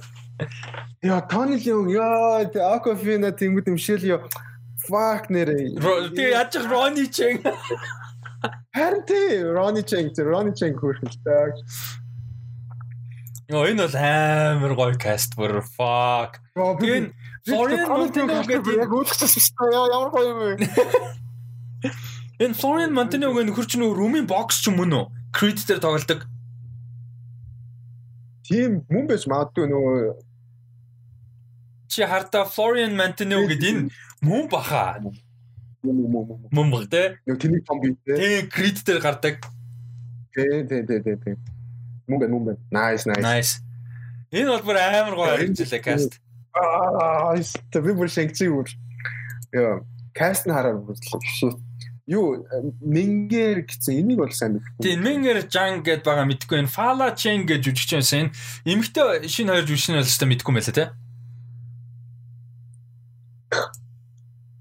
Яа Тони Леон яа Акофина тэнгууд имшэл ёо fuck нэрээ. Тэгээ яаж Рони Чен. Харин тий Рони Чен Рони Чен хүрхэлтэй. Йоо энэ бол амар гоё каст бүр fuck. Тэгээ Florian Montenegro гэдэг яг үүлчихсэн яа ямар гоё юм бэ. Энэ Florian Montenegro нөхөрч нөө Румын бокс ч юм уу? Creed дээр тоглодог. Тийм мөн байж магадгүй нөгөө чи хардаа Florian Montenegro гэдэг энэ мөн баха. Мөн баг те. Нөгөө тэнийг том бий те. Тийм Creed дээр гардаг. Тий, тий, тий, тий. Мөн бэ, мөн бэ. Nice, nice. Nice. Энэ бол бүр амар гоё хэрэгжлээ каст. Аа, тэ би бүр шигчээ бүр. Яа, каст нь хараа шит юу Мингер гэсэн энийг бол сайн мэдгүй. Тийм Мингер Жан гэд байгаа мэдгүй. Энэ Фала Чен гэж жүжигч байсан. Эмэгтэй шинэ хоёр жүжигч нь бол өстой мэдгүй байлаа те.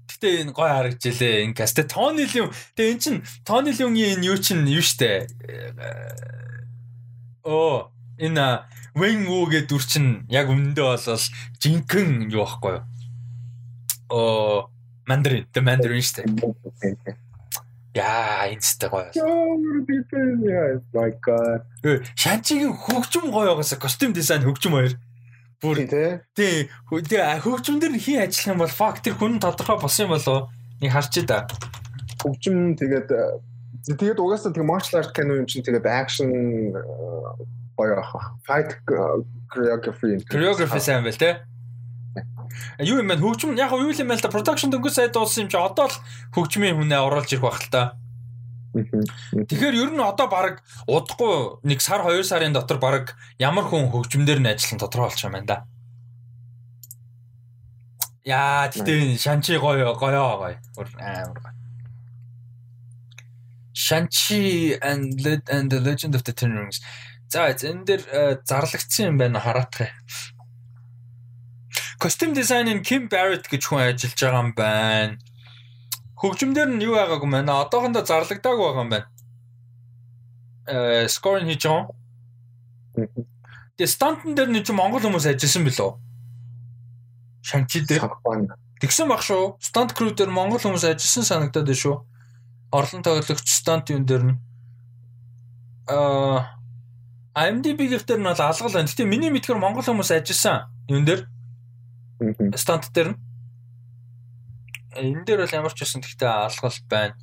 Гэтэ энэ гой харагджилээ энэ каст. Тони Лим. Тэгээ эн чин Тони Лимгийн энэ юу чин юу штэ. Оо энэ Вэн Ву гэдэг дүр чин яг өмнөдөө бол жинхэнэ юу байхгүй юу? Оо Мандарин, the Mandarin штэ. Яа, инстэ гоё. My god. Шанчигийн хөгжим гоё байгаас костюм дизайн хөгжим хоёр. Бүр тий. Тий. Хөгжим дээр хин ажиллах юм бол fuck тэр хүн тодорхой болсон юм болоо. Нэг харчи да. Хөгжим тэгээд тэгээд угаасаа тэг martial art кино юм чинь тэгээд action гоё ах. Fight choreography. Choreography сайн байл те. Юу юм бэ? Хөгжим яг юу юм бэ л да production дөнгөж сая дууссан юм чи одоо л хөгжмийн хүнээ оруулж ирэх байх л та. Тэгэхээр ер нь одоо баг удахгүй нэг сар 2 сарын дотор баг ямар хүн хөгжмөндөр нь ажиллан тодорхой болчих юм байна да. Яа, тэгтээ Шанчи гоё гоё гоё. Амар гоё. Шанчи and and the Legend of the Ten Rings. За энэ дээр зарлагдсан юм байна хараатах. Костюм дизайнын Kim Barrett гэж хүн ажиллаж байгаа юм байна. Хөгжмөндөр нь юу байгаагүй байна. Одоохондоо зарлагдаагүй байгаа юм байна. Э скоринг хийж байгаа. Тэгээ стантн дээр нь ч Монгол хүмүүс ажилласан билүү? Шанчи дээр. Тэгсэн баг шүү. Стант крүү дээр Монгол хүмүүс ажилласан санагдаад байна шүү. Орлон тоглогч стант юм дээр нь. Аа IMDb-ийн дээр нь бол алгал байна. Гэтэ миний мэдхээр Монгол хүмүүс ажилласан юм дээр стант дээр нь энэ дээр бол ямар ч байсан гэхдээ алгал байна.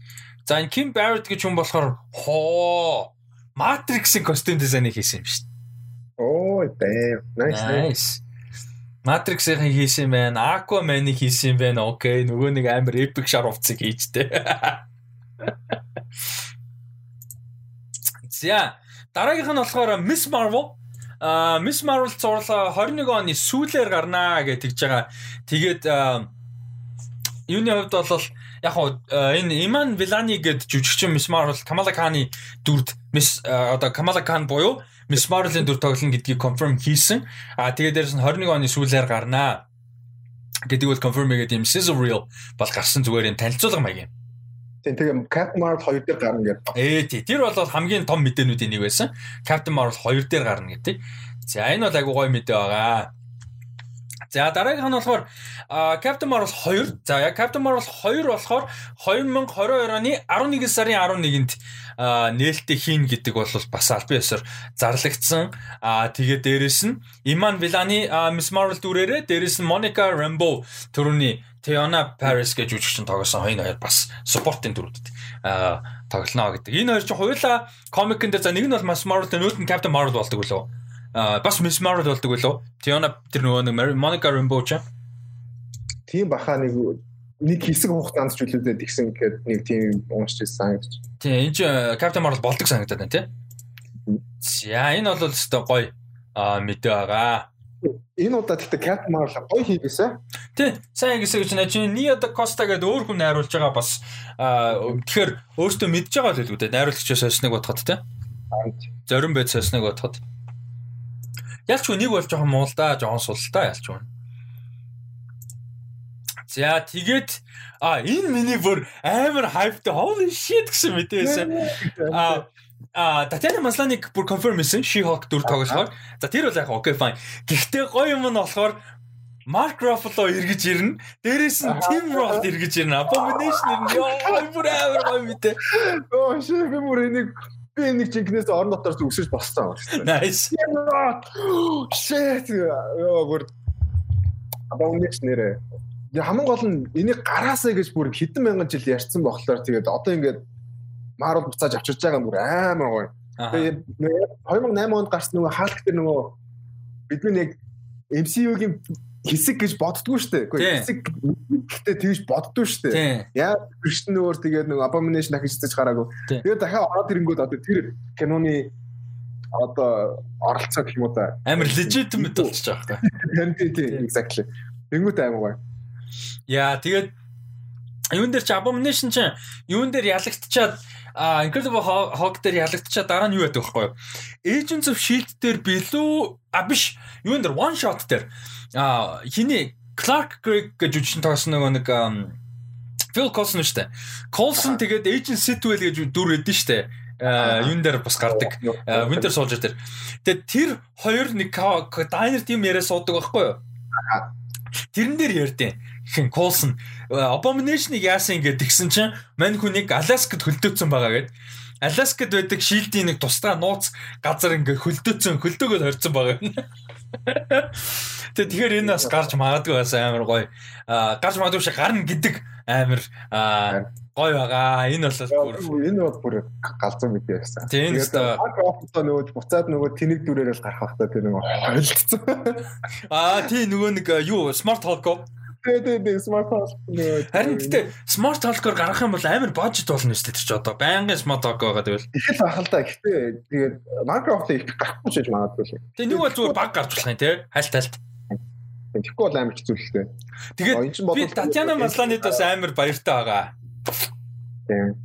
За энэ Kim Barrett гэж хүн болохоор хоо Matrix-ийн костюм дизайныг хийсэн юм шүү дээ. Оо, damn. Nice. Nice. Matrix-ийн хийсэн байна. Aquaman-ыг хийсэн байна. Окей, нөгөө нэг амар epic шар хувцсыг хийжтэй. [laughs] За, дараагийнх нь болохоор Miss Marvel. А Miss Marvel зурлаа 21 оны сүүлээр гарнаа гэж тэгж байгаа. Тэгээд юуны хувьд бол яг хоо энэ Иман Вилани гэдэг жүжигчин Miss Marvel Kamala Khan-ы дүрд Miss одоо Kamala Khan буюу Miss Marvel-ийн дүр тоглоно гэдгийг confirm хийсэн. А тэгээд дээрэс нь 21 оны сүүлээр гарнаа гэдэг бол confirm хийгээд юм sizzle reel бол гарсан зүгээр юм танилцуулга маяг юм. Тийм тэгээ Captain Marvel 2 дээр гарна гэдэг. Ээ тий. Тэр бол хамгийн том мэдээнүүдийн нэг байсан. Captain Marvel 2 дээр гарна гэдэг. За энэ бол айгуу гоё мэдээ байгаа. За дараагийнх нь болохоор Captain Marvel 2. За яг Captain Marvel 2 болохоор 2022 оны 11 сарын 11-нд нээлттэй хийн гэдэг бол бас аль биесээр зарлагдсан. Аа тэгээд дээрэс нь Iman Villani Miss Marvel дүрээрээ дээрэс нь Monica Rambeau төрөний Tiana Paris гэж жүжигчин тоглосон хоёр хоёр бас дүрүүдэд аа тоглоно гэдэг. Энэ хоёр чинь хоёулаа комикэн дээр за нэг нь бол Miss Marvel нөгөөд нь Captain Marvel болдог үлээ бас Miss Marvel болдог байлоо. Tiana тэр нөгөө нэг Monica Rambeau ч. Тийм баха нэг нэг хэсэг хугацаанд ч үлдээд тэгсэн гэхэд нэг тийм уншиж ирсэн гэж. Тийм энэ ч Captain Marvel болдог санагдаад байна тий. За энэ бол өстой гоё аа мэдээ байгаа. Энэ удаа тэгтээ Captain Marvel гоё хийгээсэ. Тий, сайн ингэсэн гэж нэ чинь Nia da Costa гэдэг өөр хүн найруулж байгаа бас тэгэхээр өөртөө мэдж байгаа л үү дээ. Найруулагчаас сосныг бодоход тий. Зарим байд сосныг бодоход. Ялчгүй нэг бол жоохон муу л да, жоохон сул л да ялчгүй. За тэгээд а энэ миний бүр амар хайптай holy shit гэсэн мэдээсэн. А а Татьяна Масланик бүр confirm хийсэн She-Hulk дүр тоглохоор. За тэр бол яг окей fine. Гэхдээ гоё юм нь болохоор Mark Ruffalo эргэж ирнэ. Дээрээс нь Tim Roth эргэж ирнэ. Abomination ёо бүр амар гоё мэдээ. Оо би бүр энийг би нэг жинкнээс орон дотоос үсэж боссон. Nice. [gasps] Shit. Йоо бүр abomination нэрээ. Хамгийн гол нь энийг гараасаа гэж бүр хэдэн мянган жил ярьсан болохоор тэгээд одоо ингээд Marvel буцааж авчирч байгаа бүр амар гоё. Тэгээд 2008 онд гарсан нөгөө Hulk дээр нөгөө бидний нэг MCU-гийн хэсэг гэж боддгоо штэ. Үгүй хэсэг гэхдээ тэгж боддгоо штэ. Яа Кристен өөр тэгээд нэг abomination дахиж цэж гараагүй. Тэгээд дахиад ороод ирэнгүүт одоо тэр киноны одоо оролцоо гэх юм уу та. Амар legitimate болчих жоох та. Тийм тийм exactly. Тэнгүүт аймаг бай. Яа тэгээд юун дээр ч abomination ч юун дээр ялагдчихад а Incredible Hulk дээр ялагдчихаа дараа нь юу байдаг вэ? Agents of Shield дээр билүү а биш юун дээр one shot дээр а хиний Clark Gregg гэж үжин тоосон нөгөө нэг Phil Coulson шүү дээ. Coulson тэгээд Agent Sitwell гэж дүр өгдөн шүү дээ. юун дээр бас гардаг Winter Soldier дээр. Тэгээд тэр хоёр нэг diner team яриа суудаг байхгүй юу? Тэрэн дээр ярьдیں۔ Хин Coulson Abomination-ыг яасан ингэ тэгсэн чинь мань хүнийг Alaska-д хөлдөөцсөн байгаа гэдэг. Alaska-д байдаг шилдийн нэг тусдаа нууц газар ингээ хөлдөөцсөн хөлдөөгөө хорцсон байгаа. Тэгэхээр энэ бас гарч магадгүй бас амар гоё. Аа гарч магадгүй шиг гарна гэдэг амар гоё байгаа. Энэ бол энэ бол бүр галзуу мэдээ байсан. Тэгээд одоо нөгөө буцаад нөгөө тэнэг дүрээр л гарах хэрэгтэй тэр нөгөө хойлцсон. Аа [laughs] тий нөгөө нэг юу smart hawk Тэгээ тэгээ smart talk нөө. Харин гэтээ smart talk-оор гарах юм бол амар бажет болно шүү дээ тэр чи одоо байнгын smart talk байгаа тэгвэл. Их л бахал та. Гэтээ тэгээд Minecraft их гарахгүй шиж магадгүй. Тэгээ нэг бол зүгээр баг гарч болох юм тий. Хальт хальт. Тэгэхгүй бол амар хэцүү л дээ. Тэгээд би Татьяна Масланид бас амар баяртай байгаа. Тийм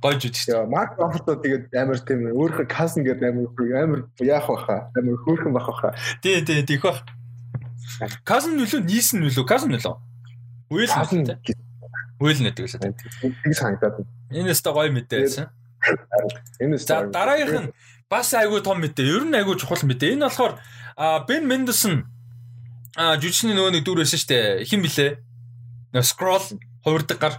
гойж үз шүү. Марк Раффото тэгээд амар тийм өөрийнхөө касн гэдэг амар амар яах баха. Амар хөөрхөн бах баха. Тий, тий, тийх бах. Казн нөлөө нийсэн нөлөө казн нөлөө. Үйл нөлөө. Үйл нөлөө гэсэн. Тэг санагдаад. Энэ өстө гоё мэдээ байсан. Энэ өстө. Дараагийнх нь бас айгүй том мэдээ. Ер нь айгүй чухал мэдээ. Энэ болохоор Бен Мендельсон а жүжигчний нөгөө нэг дүр байсан шүү дээ. Хин блэ? Scroll хувирдаг гар.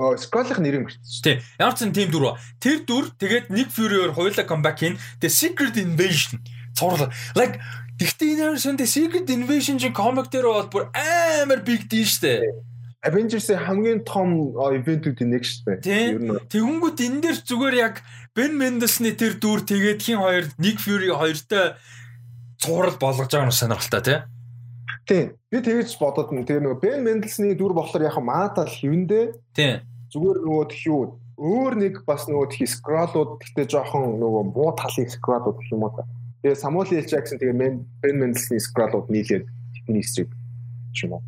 Оо, Scroll-ийн нэр юм шүү дээ. Ямар ч тийм дүр ба. Тэр дүр тэгээд Nick Fury-оор хоёулаа comeback хийн. The Secret Invasion цуурлаа. Like Гэхдээ энэ амар сүндэ Secret Invasion чинь комик дээр бол бүр амар big deal штэ. Avengers-ийн хамгийн том ивентүүдийн нэг дээ. Тэгэнгүүт энэ дээр зүгээр яг Ben Mendelsohn-ы тэр дүр тэгээд хин хоёр Nick Fury хоёртой цуврал болгож байгаа нь сонирхолтой тий. Тийм. Би тэгэж бодоод нь тэгээ нөгөө Ben Mendelsohn-ы дүр болохоор яг маатал хивэндээ. Тийм. Зүгээр нөгөө тхи юу өөр нэг бас нөгөө тхи скролууд гэхдээ жоохон нөгөө муу талын скролууд гэх юм уу та. Тэгээ Samuel L. Jackson тэгээ Ben Mendelsohn-ы скролууд нийлээд тэдний эсрэг юм уу.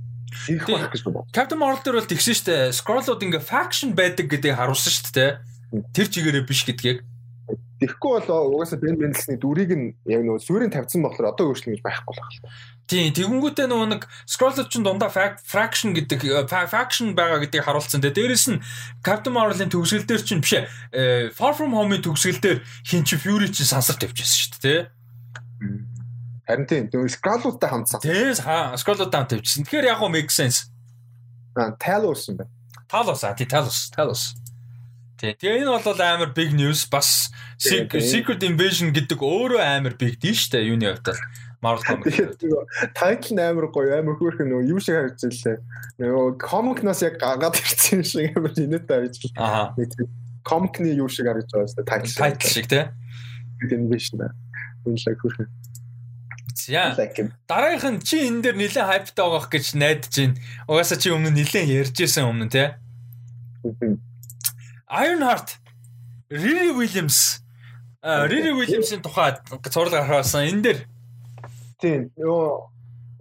Их байх гэж бодоо. Captain Marvel дээр бол тэгсэн шүү дээ. Scroll-ууд ингээ faction байдаг гэдгийг харуулсан шүү дээ. Тэр чигээрээ биш гэдгийг. Тэгэхгүй бол угаасаа Ben Mendelsohn-ы дүрийг нь яг нөгөө суурийн тавьсан болохоор одоо өөрчлөн гэж байхгүй байх л. Тийм, тэгэнгүүтээ нөгөө нэг Scroll-ууд ч дундаа faction гэдэг э, faction байгаа гэдгийг харуулсан. Тэгээ дээрэс нь Captain Marvel-ын төгсгөл дээр чинь биш ээ. Far From Home-ын төгсгөл дээр хин чи Fury чинь сансар тавьчихсан шүү дээ. Харин тийм Scroll-уудтай хамтсан. Тийм, Scroll-уудтай хамт тавьчихсан. Тэгэхээр яг гоо make sense. Аа, Talos юм байна. Talos аа, тий Talos, Talos. Тий. Тэгээ энэ бол амар big news бас Secret Invasion гэдэг өөрөө амар big дээ шүү дээ юуны хувьд. Marvel Comics. Title амар гоё, амар хөөрхөн нөгөө юу шиг харагдаж илээ. Нөгөө comic-наас яг гаргаад ирсэн шиг амар инээдтэй байж. Аа. Comic-ны юу шиг харагдаж байгаа шүү дээ. Title шиг тий. Invasion. Үнэлэг хөөрхөн. За. Дараагийнх нь чи энэ дээр нэлээд хайптай байгаах гэж найдаж байна. Угаасаа чи өмнө нэлээд ярьжсэн өмнө те. Ironheart Riri Williams. Riri Williams-ийн тухай зурлаг гаргасан. Энэ дээр. Тийм нөгөө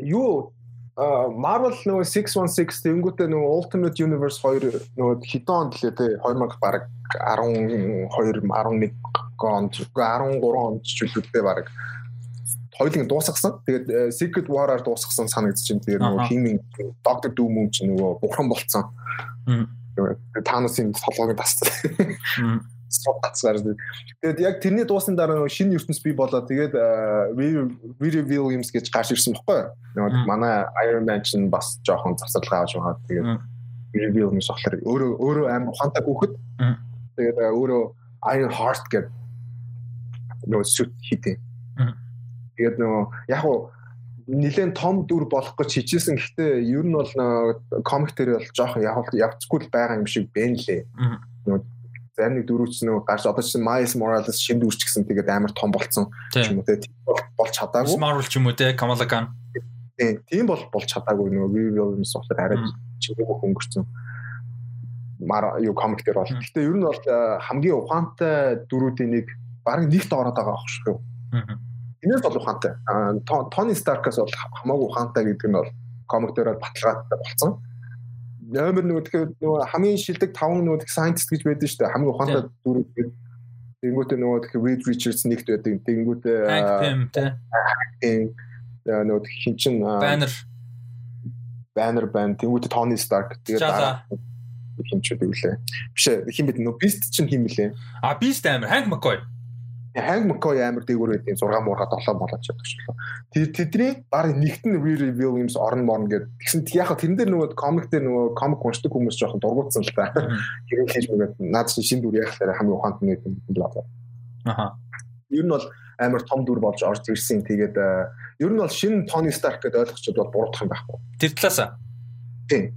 юу? Marvel нөгөө 616 тэнгүүтээ нөгөө Ultimate Universe 2 нөгөө онд лээ те 2000 баг 12 11 онд 13 онд ч үлдээ баг хоёулын дуусгасан. Тэгээд э, Secret War-аар дуусгасан санагдаж байна. Тэгээд нөгөө химийн Doctor Doom юм чи нөгөө бурхан болцсон. Таносын толгойг тассан. Согцгаар. Тэгээд яг тэрний дуусны дараа нөгөө шинэ ертөнц бий болоо. Тэгээд Riri Williams гэж гарч ирсэн баггүй. Нөгөө манай Iron Man чинь бас жоохон завсарлага авч байгаа. Тэгээд Riri Williams болохоор өөрөө өөрөө амар ухаантай хүүхэд. Тэгээд өөрөө Iron Heart гэдэг нөгөө сүт хийдэг Тэгээд нөгөө яг уу нэлээд том дүр болох гэж хичээсэн. Гэхдээ ер нь бол комик дээр бол жоохон явцгүй байгаа юм шиг байна лээ. Нөгөө зарим нэг дөрүүч нөгөө гарч одоо чинь Miles Morales шинэ дүрч гэсэн тэгээд амар том болцсон юм уу те болж чадаагүй. Marvel ч юм уу те Kamala Khan. Тийм бол болж чадаагүй нөгөө Williams болохоор арай чиглэг өнгөрцөн. Мар юу комик дээр бол. Гэхдээ ер нь бол хамгийн ухаантай дөрүүдийн нэг баг нэгт ороод байгаа байх шүү. Аа Энээс бол ухаантай. Тони Старкаас бол хамаагүй ухаантай гэдэг нь бол комик дээр баталгаатай болсон. Номер нөгөө тэгэхээр нөгөө хамгийн шилдэг 5 нөгөө scientist гэж байдаг шүү дээ. Хамгийн ухаантай дүр гэдэг. Тэнгүүтээ нөгөө тэгэхээр Reed Richards нэгт байдаг. Тэнгүүтээ нөгөө хин чин Banner Banner байна. Тэнгүүтээ Тони Старк тэгээд хин ч үү лээ. Биш хин бид нөгөө Beast чинь хин мөлий. А Beast амар Hank McCoy. Ханг Маккой амар дээгүүр байдیں۔ 6 муурга 7 болооч яддаг шүү. Тэр тэдний баг нэгтэн Riri Williams орн морн гэдэг. Тэгсэн яг тэрэн дээр нөгөө комик дээр нөгөө комик уншдаг хүмүүс жоохон дургуутсан л та. Хэрэг хийж мэгээд наад чи шин дүр яхахлаар хамгийн ухаант нэг юм болоо. Аха. Ер нь бол амар том дүр болж орж ирсэн. Тэгээд ер нь бол шинэ Tony Stark гэдэг ойлгочод бол буруудах юм байхгүй. Тэр талаасаа. Тийм.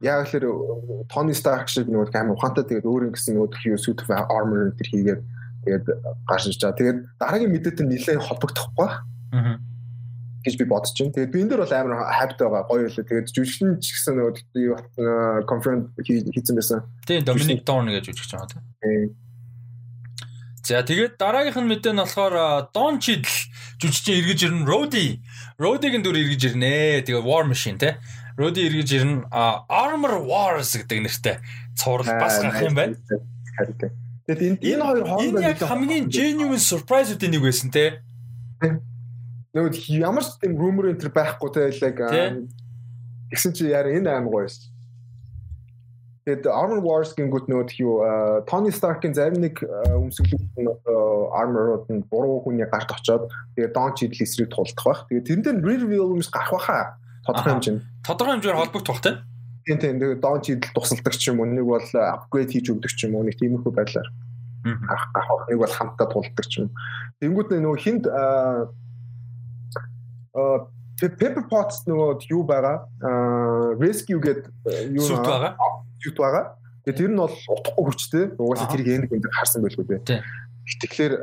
Яг л Tony Stark шиг нөгөө амар ухаантай тэгээд өөр юм гэсэн нөгөө хүү suit of armor тэр хийгээд Тэгээд гарч ирж байгаа. Тэгээд дараагийн мэдээтэй нэлээд холбогдохгүй аа гэж би бодож байна. Тэгээд би энэ дөр бол амар хайптай байгаа. Гоё үлээ. Тэгээд жүжигчин ч гэсэн нөгөө конференц хийсэн байсан. Тийм, Доминик Дорн гэж жүжигч байгаа тийм. За тэгээд дараагийнх нь мэдээ нь болохоор Don Cheadle жүжигчин эргэж ирнэ. Rody. Rody-гийн дүр эргэж ирнэ. Тэгээ War Machine те. Rody эргэж ирнэ. Armor Wars гэдэг нэртэй цуврал бас гарах юм байна. Харин Тэгэд энэ энэ хоёр хоорондоо яг хамгийн genuine surprise-үүдийн нэг байсан те. Нөгөө ямар ч тийм rumor энэ байхгүй те like гэсэн чи яа энэ аим гоё шүү. Тэгэд Armor Wars гингүүт нөгөө юу Tony Stark-ийн зарим нэг өмсгөл armor-ууд нь буруу хүний гарт очоод тэгээд Don Cheadle эсрэг тулдах байх. Тэгээд тэрэн дээр reveal юмс гарах байхаа тодорхой хэмжээнд. Тодорхой хэмжээр холбогдох бах те. Тийм тийм тэгээд дон чидэл тусалдаг ч юм уу нэг бол апгрейд хийж өгдөг ч юм уу нэг тиймэрхүү байдлаар гарах гахах нэг бол хамтдаа тулдаг ч юм. Тэнгүүд нөгөө хинд аа Pepper Potts нөгөө юу байгаа? Аа Rescue гэдэг юу байгаа? Юу байгаа? Тэгээ тэр нь бол утгагүй хүчтэй. Угаасаа тэр энд энэ харсан байлгүй дээ. Тэгэхээр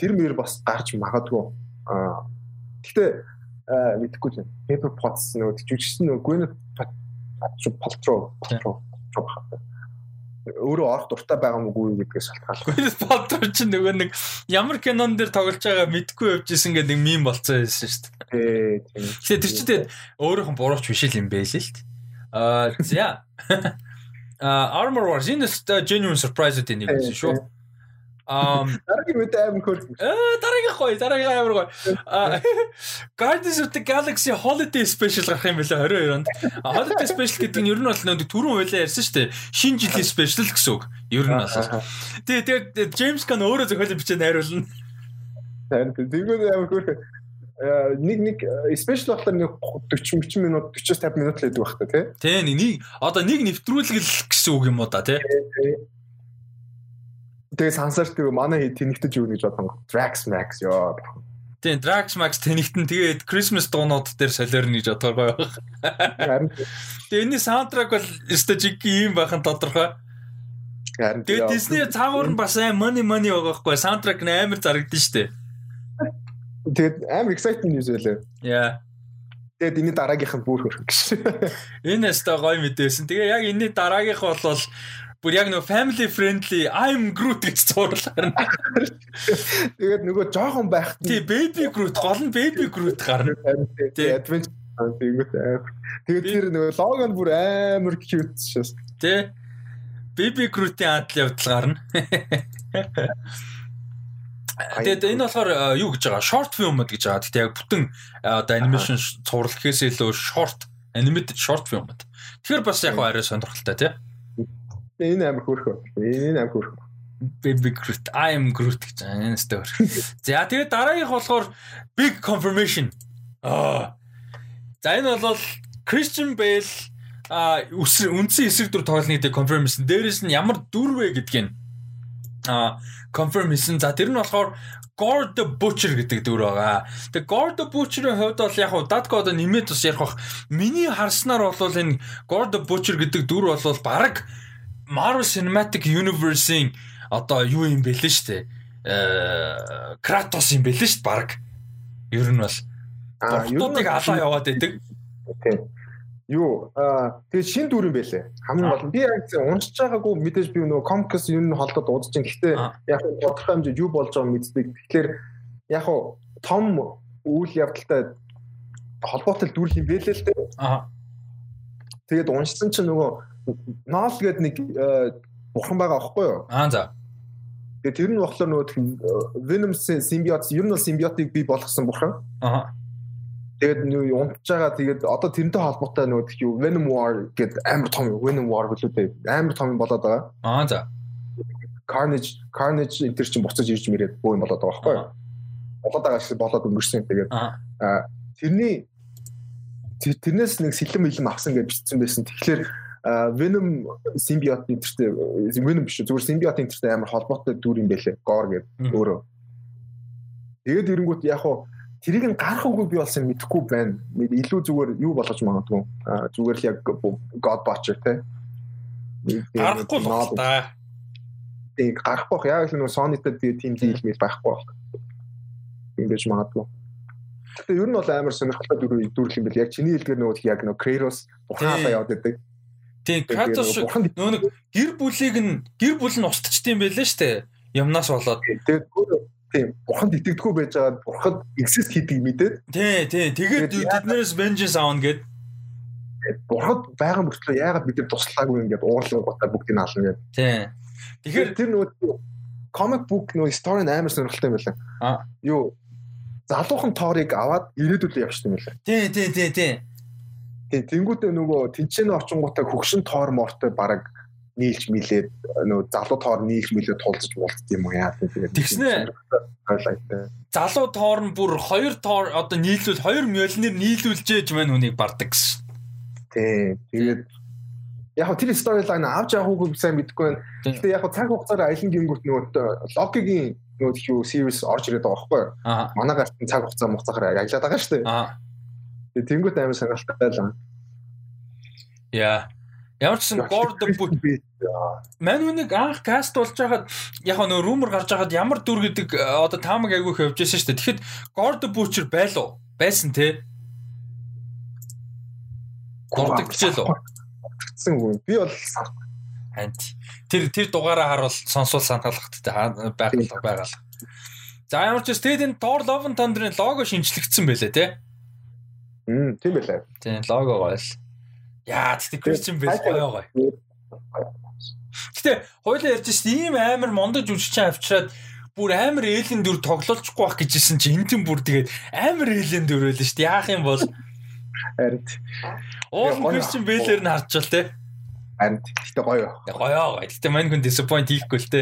тэр мөр бас гарч магадгүй. Гэхдээ мэдхгүй л Pepper Potts нөгөө жүжигчсэн нөгөө Gwyneth Paltrow Paltrow өөрөө орох дуртай байгаа мгүй гэдгээс шалтгаалж. Paltrow чинь нөгөө нэг ямар кинон дээр тоглож байгаа мэдгүй явж исэн гэдэг мим болцсон байсан шүү дээ. Тийм. Тэгэхээр тэр чинь тэгээд өөрөөх нь бурууч биш юм байл л л. Аа за. [laughs] Аа Armor Wars энэ genuine surprise гэдэг нэг байсан шүү. Um дараагийн мэд аим хөр. Э дараагийн гоё, дараагийн амар гоё. Guardians of the Galaxy Holiday Special гарах юм байна 22 онд. Holiday Special гэдэг нь ер нь бол нэг түрүүн байлаа ярьсан шүү дээ. Шинэ жилийн special гэсэн үг. Ер нь бол. Тэгээ тэгээ James Gunn өөрөө зохиолын бичээ найруулна. Тэгээд амар хөр нэг нэг special болохоор нэг 40 30 минут 40-50 минут л байдаг байх та тий. Тий нэг одоо нэг нэвтрүүлгэл гэсэн үг юм уу да тий. Тэгээ сансаар тэгээ манай тэнэгтэж юу гэж бодсон. Drax Max ёо. Тийм Drax Max тэнэгтэн тэгээд Christmas дуунууд дээр солиорно гэж бодгоор байгаа. Тэгээ энэний саундтрак бол стажиг юм байхын тодорхой. Тэгээд Disney цаагаар нь бас аим money money байгаа хгүй саундтрак нь амар зарагдсан шүү дээ. Тэгээд амар exciting news байлаа. Яа. Тэгээд энэ дараагийнх нь бүр хөрх гэж. Энэ өстой гоё мэдээсэн. Тэгээ яг энэ дараагийнх бол бүр яг нөгөө family friendly I'm Groot гэж зурлаар. Тэгээд нөгөө жоохон байх. Тий, baby Groot гол нь baby Groot гарна. Тий, adventure тэгээд тэгээд тэр нөгөө лого нь бүр амар cute шээс. Тий. Baby Groot-ийн адал явдал гарна. Тэгээд энэ болохоор юу гэж байгаа? Short film гэж байгаа. Гэтэ яг бүтэн одоо анимашн цуврал гэхээс илүү short animated short film. Тэгэхээр бас яг арай сонирхолтой тий. Энэ амар хөөрхөө. Энэ амар хөөрхөө. Baby Groot, I am Groot гэж энэ стор. За тэгээд дараагийнх болохоор big confirmation. Аа. За энэ бол Christian Bale а үндсэн эсрэг дүр тоглоно гэдэг confirm хийсэн. Дээрээс нь ямар дүр вэ гэдгийг а confirm хийсэн. За тэр нь болохоор God the Butcher гэдэг дүр байгаа. Тэгээ God the Butcher-ийн хувьд бол яг хуу Dadko одоо нэмээд бас ярих бах. Миний харснаар бол энэ God the Butcher гэдэг дүр бол баг Marvel Cinematic Universe-ийн одоо юу юм бэлэн штэ. Э Kratos юм бэлэн штэ баг. Ер нь бол Бортуудыг алаа яваад байдаг. Тийм. Юу аа тэгээ шин дүр юм байлээ. Хамгийн гол нь би яг уншиж байгаагүй мэдээж би нөгөө комикс ер нь холдоод удаж чинь. Гэхдээ яг тодорхой хэмжээ юу болж байгааг мэддэг. Тэгэхээр яг том үйл явдалтай холбоотой дүр юм байлээ л дээ. Аа. Тэгээд уншсан чинь нөгөө Нол гээд нэг э, бурхан байгаа аахгүй юу? Аа за. Тэгээ тэр нь болохоор нөгөө Venom симбиот ер нь бол симбиотыг бий болгосон бурхан. Аа. Тэгээд нөгөө унтж байгаа тэгээд одоо тэрнтэй холбоотой нөгөө юу Venom War гэдэг амар том Venom War гэлүүдээ амар том болоод байгаа. Аа за. Carnage Carnage энэ чинь буцаж ирж мэрээд бөө юм болоод байгаа байхгүй юу? Болоод байгаа шиг болоод өнгөрсөн. Тэгээд тэрний тэрнээс нэг сэлэм илэм авсан гэж бичсэн байсан. Тэгэхээр Venom симбиот энтертэй Venom биш зүгээр симбиот энтертэй амар холбоотой дүр юм байлээ. Gore гэдэг өөрөө. Тэгээд ирэнгүүт яг хуу тэрийг нь гарах үгүй би болсон мэдэхгүй байна. Илүү зүгээр юу болгож магадгүй. Зүгээр л яг God Butcher те. Гарахгүй л та. Тэг гарахгүй яг л нөө Sony-тэй тийм дийл мэл байхгүй байх. Ингэж магадгүй. Гэтэ ер нь бол амар сонирхолтой дүр дүрлэх юм бэл яг чиний хэлдгээр нөгөө яг нөгөө Kratos ухаалаа яваад байдаг. Тийм Кратос нөө нэг гэр бүлийг нь гэр бүл нь устчихдээ юм байлаа штэ. Юмнаас болоод. Тэгээд тийм бурханд итгэдэггүй байж байгаа бурхад эксис хийдэг мэдээд. Тий, тий. Тэгээд тэднээс vengeance аавна гэд. Бурхад байгаа мөртлөө яагаад бид нар туслаагүй юм гээд уурлан гутаа бүгдийг нь ална гэд. Тий. Тэгэхээр тэр нөгөө comic book нөгөө story амар сонирхолтой юм байна. Аа. Юу залуухан тоорыг аваад ирээдүйд явчихсан юм байна. Тий, тий, тий, тий. Тийм тэнгуүтээ нөгөө тэнцэнэ очингуудаа хөгшин тоор мортой бараг нийлж милээд нөгөө залуу тоор нийлж милээд тулцж болцсон юм уу яа тэгээд тэгснэ залуу тоор нь бүр хоёр тоор одоо нийлүүл хоёр мөлнөр нийлүүлжээж маань үнийг бардаг гэсэн. Тийм тэгээд яг тэр сторилайн авч явахгүй сайн мэдэхгүй байна. Гэтэ яг цаг хугацаар аялан гингүүт нөгөө логигийн нөгөө юу series орж ирээд байгаа байхгүй юу? Манайгаар цаг хугацаа муцахаар аялаад байгаа шүү дээ. Тэгээ тэнгуут амар сонирхолтой байлаа. Яа. Ямар ч сан Горд Мань үнийг анх каст болж байхад яг нөө румер гарч байхад ямар дүр гэдэг э, одоо таамаг айгүйх явжсэн шүү дээ. Тэгэхэд Горд Бүүчер байлуу? Байсан те. Горд гэжэл үү? Тэгсэн үү? Би бол хант. Тэр тэр дугаараа харуул сонсвол санаалгахтай байгаль байгаал. За ямар ч тэгээд энэ Thor Love and Thunder-ын лого шинжлэгдсэн байлээ те. Мм тийм байлаа. Тийм лого гоё л. Яа тэгтээ Christian Bale гоё гоё. Гэтэ хойлоо ярьж шít ийм амар мондож жүжигчин авчираад бүр амар ээлэн дүр тоглолцохгүй байх гэжсэн чи энэ тийм бүр тэгээд амар ээлэн дүр байлаа шít яах юм бол харин Уул Christian Bale-ээр нь харчвал те. Харин гэтэ гоё. Гоё гоё. Гэтэ мань хүн disappoint хийхгүй л те.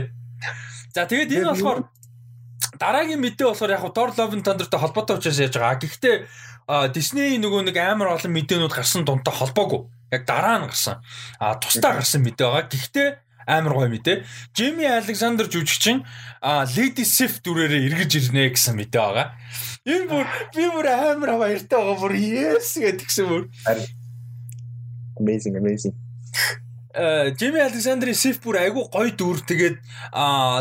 За тэгээд энэ болохоор дараагийн мэдээ болохоор яг Thor Love and Thunder-тай холбоотой учраас яаж байгаа. Гэхдээ Disney нөгөө нэг амар олон мэдээнүүд гарсан дунтай холбоогүй. Яг дараа нь гарсан. А тусдаа гарсан мэдээ байгаа. Гэхдээ амар гоё мэдээ. Jimmy Alexander жүжигчин а Lady Sif дүрээрээ эргэж ирнэ гэсэн мэдээ байгаа. Энэ бүр би бүр амар баяртай байгаа бүр yes гэдгсэн бүр. Amazing amazing. Джими Александрийн Сиф бүр айгүй гоё дүр тэгээд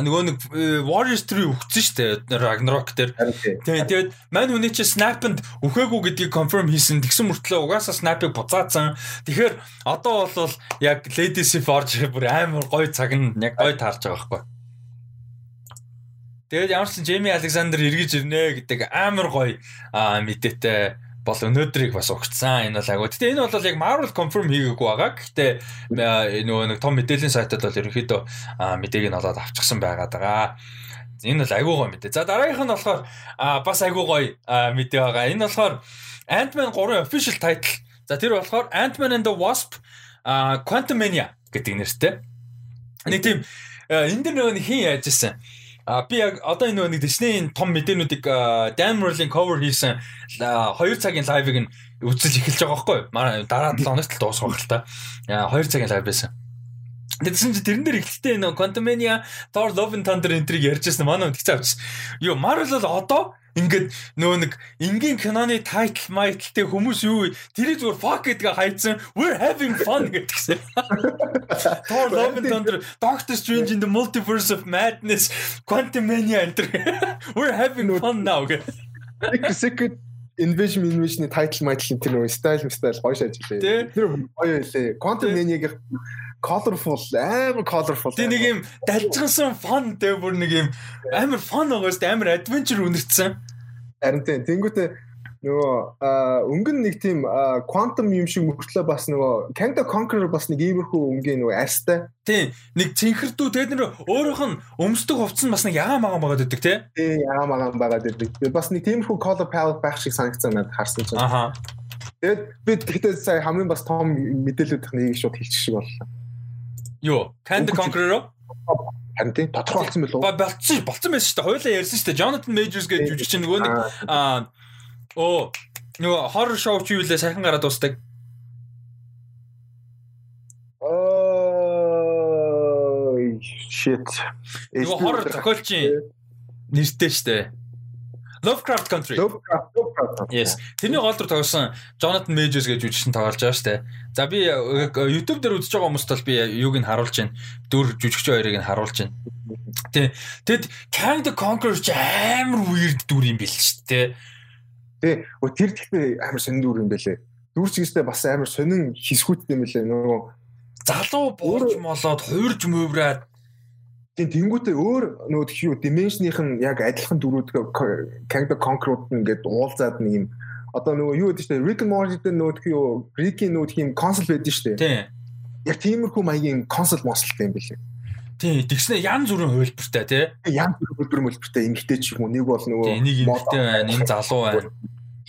нөгөө нэг э, Warriors 3 өгсөн шүү дээ Ragnarok дээр. Тэгээд мань хүний чи Snap-нд үхээгүй гэдгийг confirm хийсэн. Тэгсэн мөртлөө угаасаа Snap-ыг буцаацсан. Тэгэхээр одоо бол яг Lady Sif орж бүр амар гоё цаг нь яг гоё таарч байгаа байхгүй. Тэгээд ямар ч Джейми Александр эргэж ирнэ гэдэг амар гоё мэдээтэй бол өнөөдрийг бас өгцсөн. Энэ бол агуу. Гэтэ энэ бол яг Marvel confirm хийгээгүй байгаа. Гэхдээ нөгөө нэг том мэдээллийн сайтад бол ерөнхийдөө мэдээг нь олоод авчихсан байгаад байгаа. Энэ бол агуу гоё мэдээ. За дараагийнх нь болохоор бас агуу гоё мэдээ байгаа. Энэ болохоор Ant-Man 3 official title. За тэр болохоор Ant-Man and the Wasp Quantumania гэдэг нэртэй. Нэг тийм энэ дэр нөгөө хин яаж исэн А би яг одоо энэ нэг Disney-ийн том мэдээнүүдийг Dan Murray-ийн cover хийсэн 2 цагийн лайвыг нь үзэж эхэлж байгаа байхгүй юу? Дараа 7 хоногт л л та. 2 цагийн лайв байсан. Тэгсэн чи тэрэн дээр ихтэй нөө Quantumania, Thor Love and Thunder энтриг ярьжсэн манай хүнд хэцүү авчихсан. Йоо, Marvel бол одоо Ингээд нөө нэг энгийн киноны тайтл майталтай хүмүүс юу тэрийг зүгээр fuck гэдгээ хайцсан we're having fun гэдгсэн. [laughs] Thor Love and Thunder, Doctor Strange in the Multiverse of Madness, Quantumania энэ [laughs] we're having fun now гэх. Secret Invasion Invasion-ы тайтл майтл тэр нөө style style гоё шааж илээ. Тэр гоё байлээ. Quantumania-гийн colorful амар colorful. Тэ нэг юм далжгансан fun тэ бүр нэг юм амар fun байгаа шүү дээ. Амар adventure үнэрсэн. Харин тийм. Тэнгүүтээ нөгөө өнгөн нэг тийм quantum юм шиг мөртлөө бас нөгөө Kangda Conqueror бас нэг иймэрхүү өнгийн нөгөө арьстай. Тийм. Нэг цэнхэрдүү тэгээд нэр өөрөөх нь өмсдөг хувцас нь бас нэг ягаан магаан байгаад байдаг тий. Тийм ягаан магаан байгаад байдаг. Бас нэг тиймэрхүү color palette байх шиг санагдсан надад харсан чинь. Аха. Тэгээд би тэгэхдээ сая хамгийн бас том мэдээлэлүүдх нь шууд хэлчих шиг боллоо. Юу? Kangda Conqueror Харин тийм тодорхой болсон билүү? Болцсон болцсон байсан шүү дээ. Хойлоо ярьсан шүү дээ. Jonathan Majors гэж жүжигч нөгөө нэг аа оо нөгөө horror show чи юу лээ сайхан гараад дуустдаг. Аа shit. Нөгөө horror зохиолчийн нэртэй шүү дээ. Lovecraft Country. Lovecraft. Yes. Тэрний гол дүр тогсон Jonathan Majors гэж жүжигчин тоглож байгаа дээ. За би YouTube дээр үзэж байгаа хүмүүст бол би юуг нь харуулж байна. Дүр жүжигч хоёрыг нь харуулж байна. Тэ. Тэгэд Kang the Conqueror ч амар weird дүр юм бэл дээ. Тэ. Тэр тэгтээ амар сонин дүр юм бэлээ. Дүр чигэстэй бас амар сонин хисгүүттэй юм бэлээ. Нөгөө залуу болж молоод хуурж мөвраад Тийм тэнгуүтээ өөр нөгөө тхиүү dimension-ийнх нь яг адилхан дөрүүд Kang the Conqueror ингээд уулзаад нэг юм одоо нөгөө юу гэдэг чинь Rick and Morty дээр нөгөө тхиүү Rick-ийн нөгөө тийм консол байдаг шүү дээ. Тийм. Яг тиймэрхүү маягийн консол монсолтой юм билээ. Тийм, тэгснэ ян зүрийн хувилбартай тий. Ян зүрийн хувилбар мөлбөртэй эмгтэй ч юм уу нэг бол нөгөө нэг эмгтэй байна, энэ залуу байна.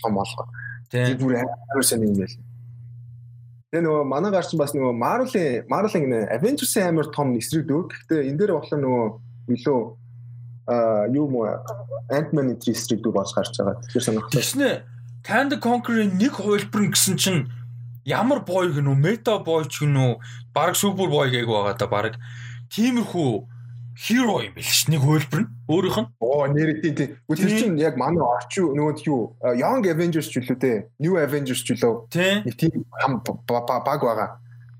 Том болго. Тийм. Зүр амар сайн юм байлээ. Тэгээ нөгөө манай гарч бас нөгөө Marvel-ийн Marvel-ийн нэ Avengers-ийн амар том эсрэг дүү. Гэхдээ энэ дээр болохоор нөгөө илүү а юу мө Ant-Man-ийн эсрэг дүү болж гарч байгаа. Тэгэхээр сонирхолтой. Тэснэ the Conqueror-ийн нэг хувилбар гэсэн чинь ямар бой үү? Meta boy ч үү? Бараг супер бой гээг байгаа да бараг тиймэрхүү hero юм биш нэг хувилбар нь. Өөрийнх нь. Оо нэр тийм тийм. Тэр чинь яг манай орчин нөгөө юу Young Avengers ч үлээ те. New Avengers ч үлээ. Нэг тийм хам баг байгаа.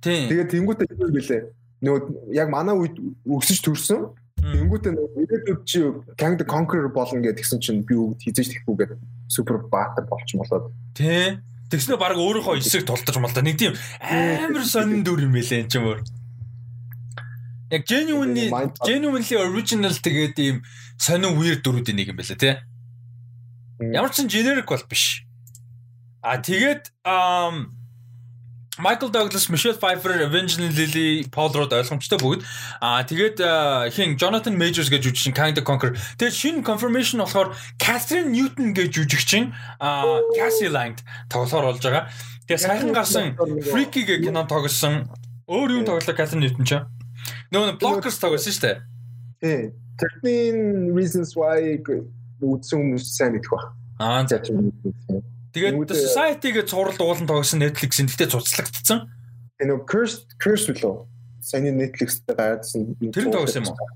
Тийм. Тэгээд тэнгуүтэй юу гэлээ. Нөгөө яг манай үед өгсөж төрсөн. Тэнгуүтэй нөгөө ирээдүйд чи Kang the Conqueror болно гэд тэгсэн чинь би үг хийж тэхгүй гэд супер баатар болчихмолоод. Тийм. Тэгснэ баг өөрийнхөө эсрэг тултаж мал да. Нэг тийм амар сонин дүр юм байлаа энэ ч юм уу. Яг genuinely genuinely original тэгээд ийм сонин weird дүрүүдийн нэг юм байлаа тий. Ямар ч generic бол биш. А тэгээд um Michael Douglas, Michelle Pfeiffer, Evangeline Lilly, Paul Rudd ойлгомжтой бүгд. Аа тэгээд хин Jonathan Majors гэж жүжигчин Kind of Conquer. Тэгээд шинэ confirmation болохоор Catherine Newton гэж жүжигчин аа Cassie Lang тоглохоор болж байгаа. Тэгээд сайхан гарсан Freaky гэх кино тоглосон. Өөр юм тоглолоо Catherine Newton ч. Нөгөө Blockers тоглосон шүү дээ. Тий. 13 reasons why үзсэн хүмүүс сайн мэдэх ба. Аа за. Тэгээд Society гэж цуврал дуулан тоглосон Netflix-ийн гэхдээ цуцлагдсан. Тэгээ нөгөө Curse Curse үлээ. Саяны Netflix-тэй гарсан. Тэр нь тоглосон юм уу?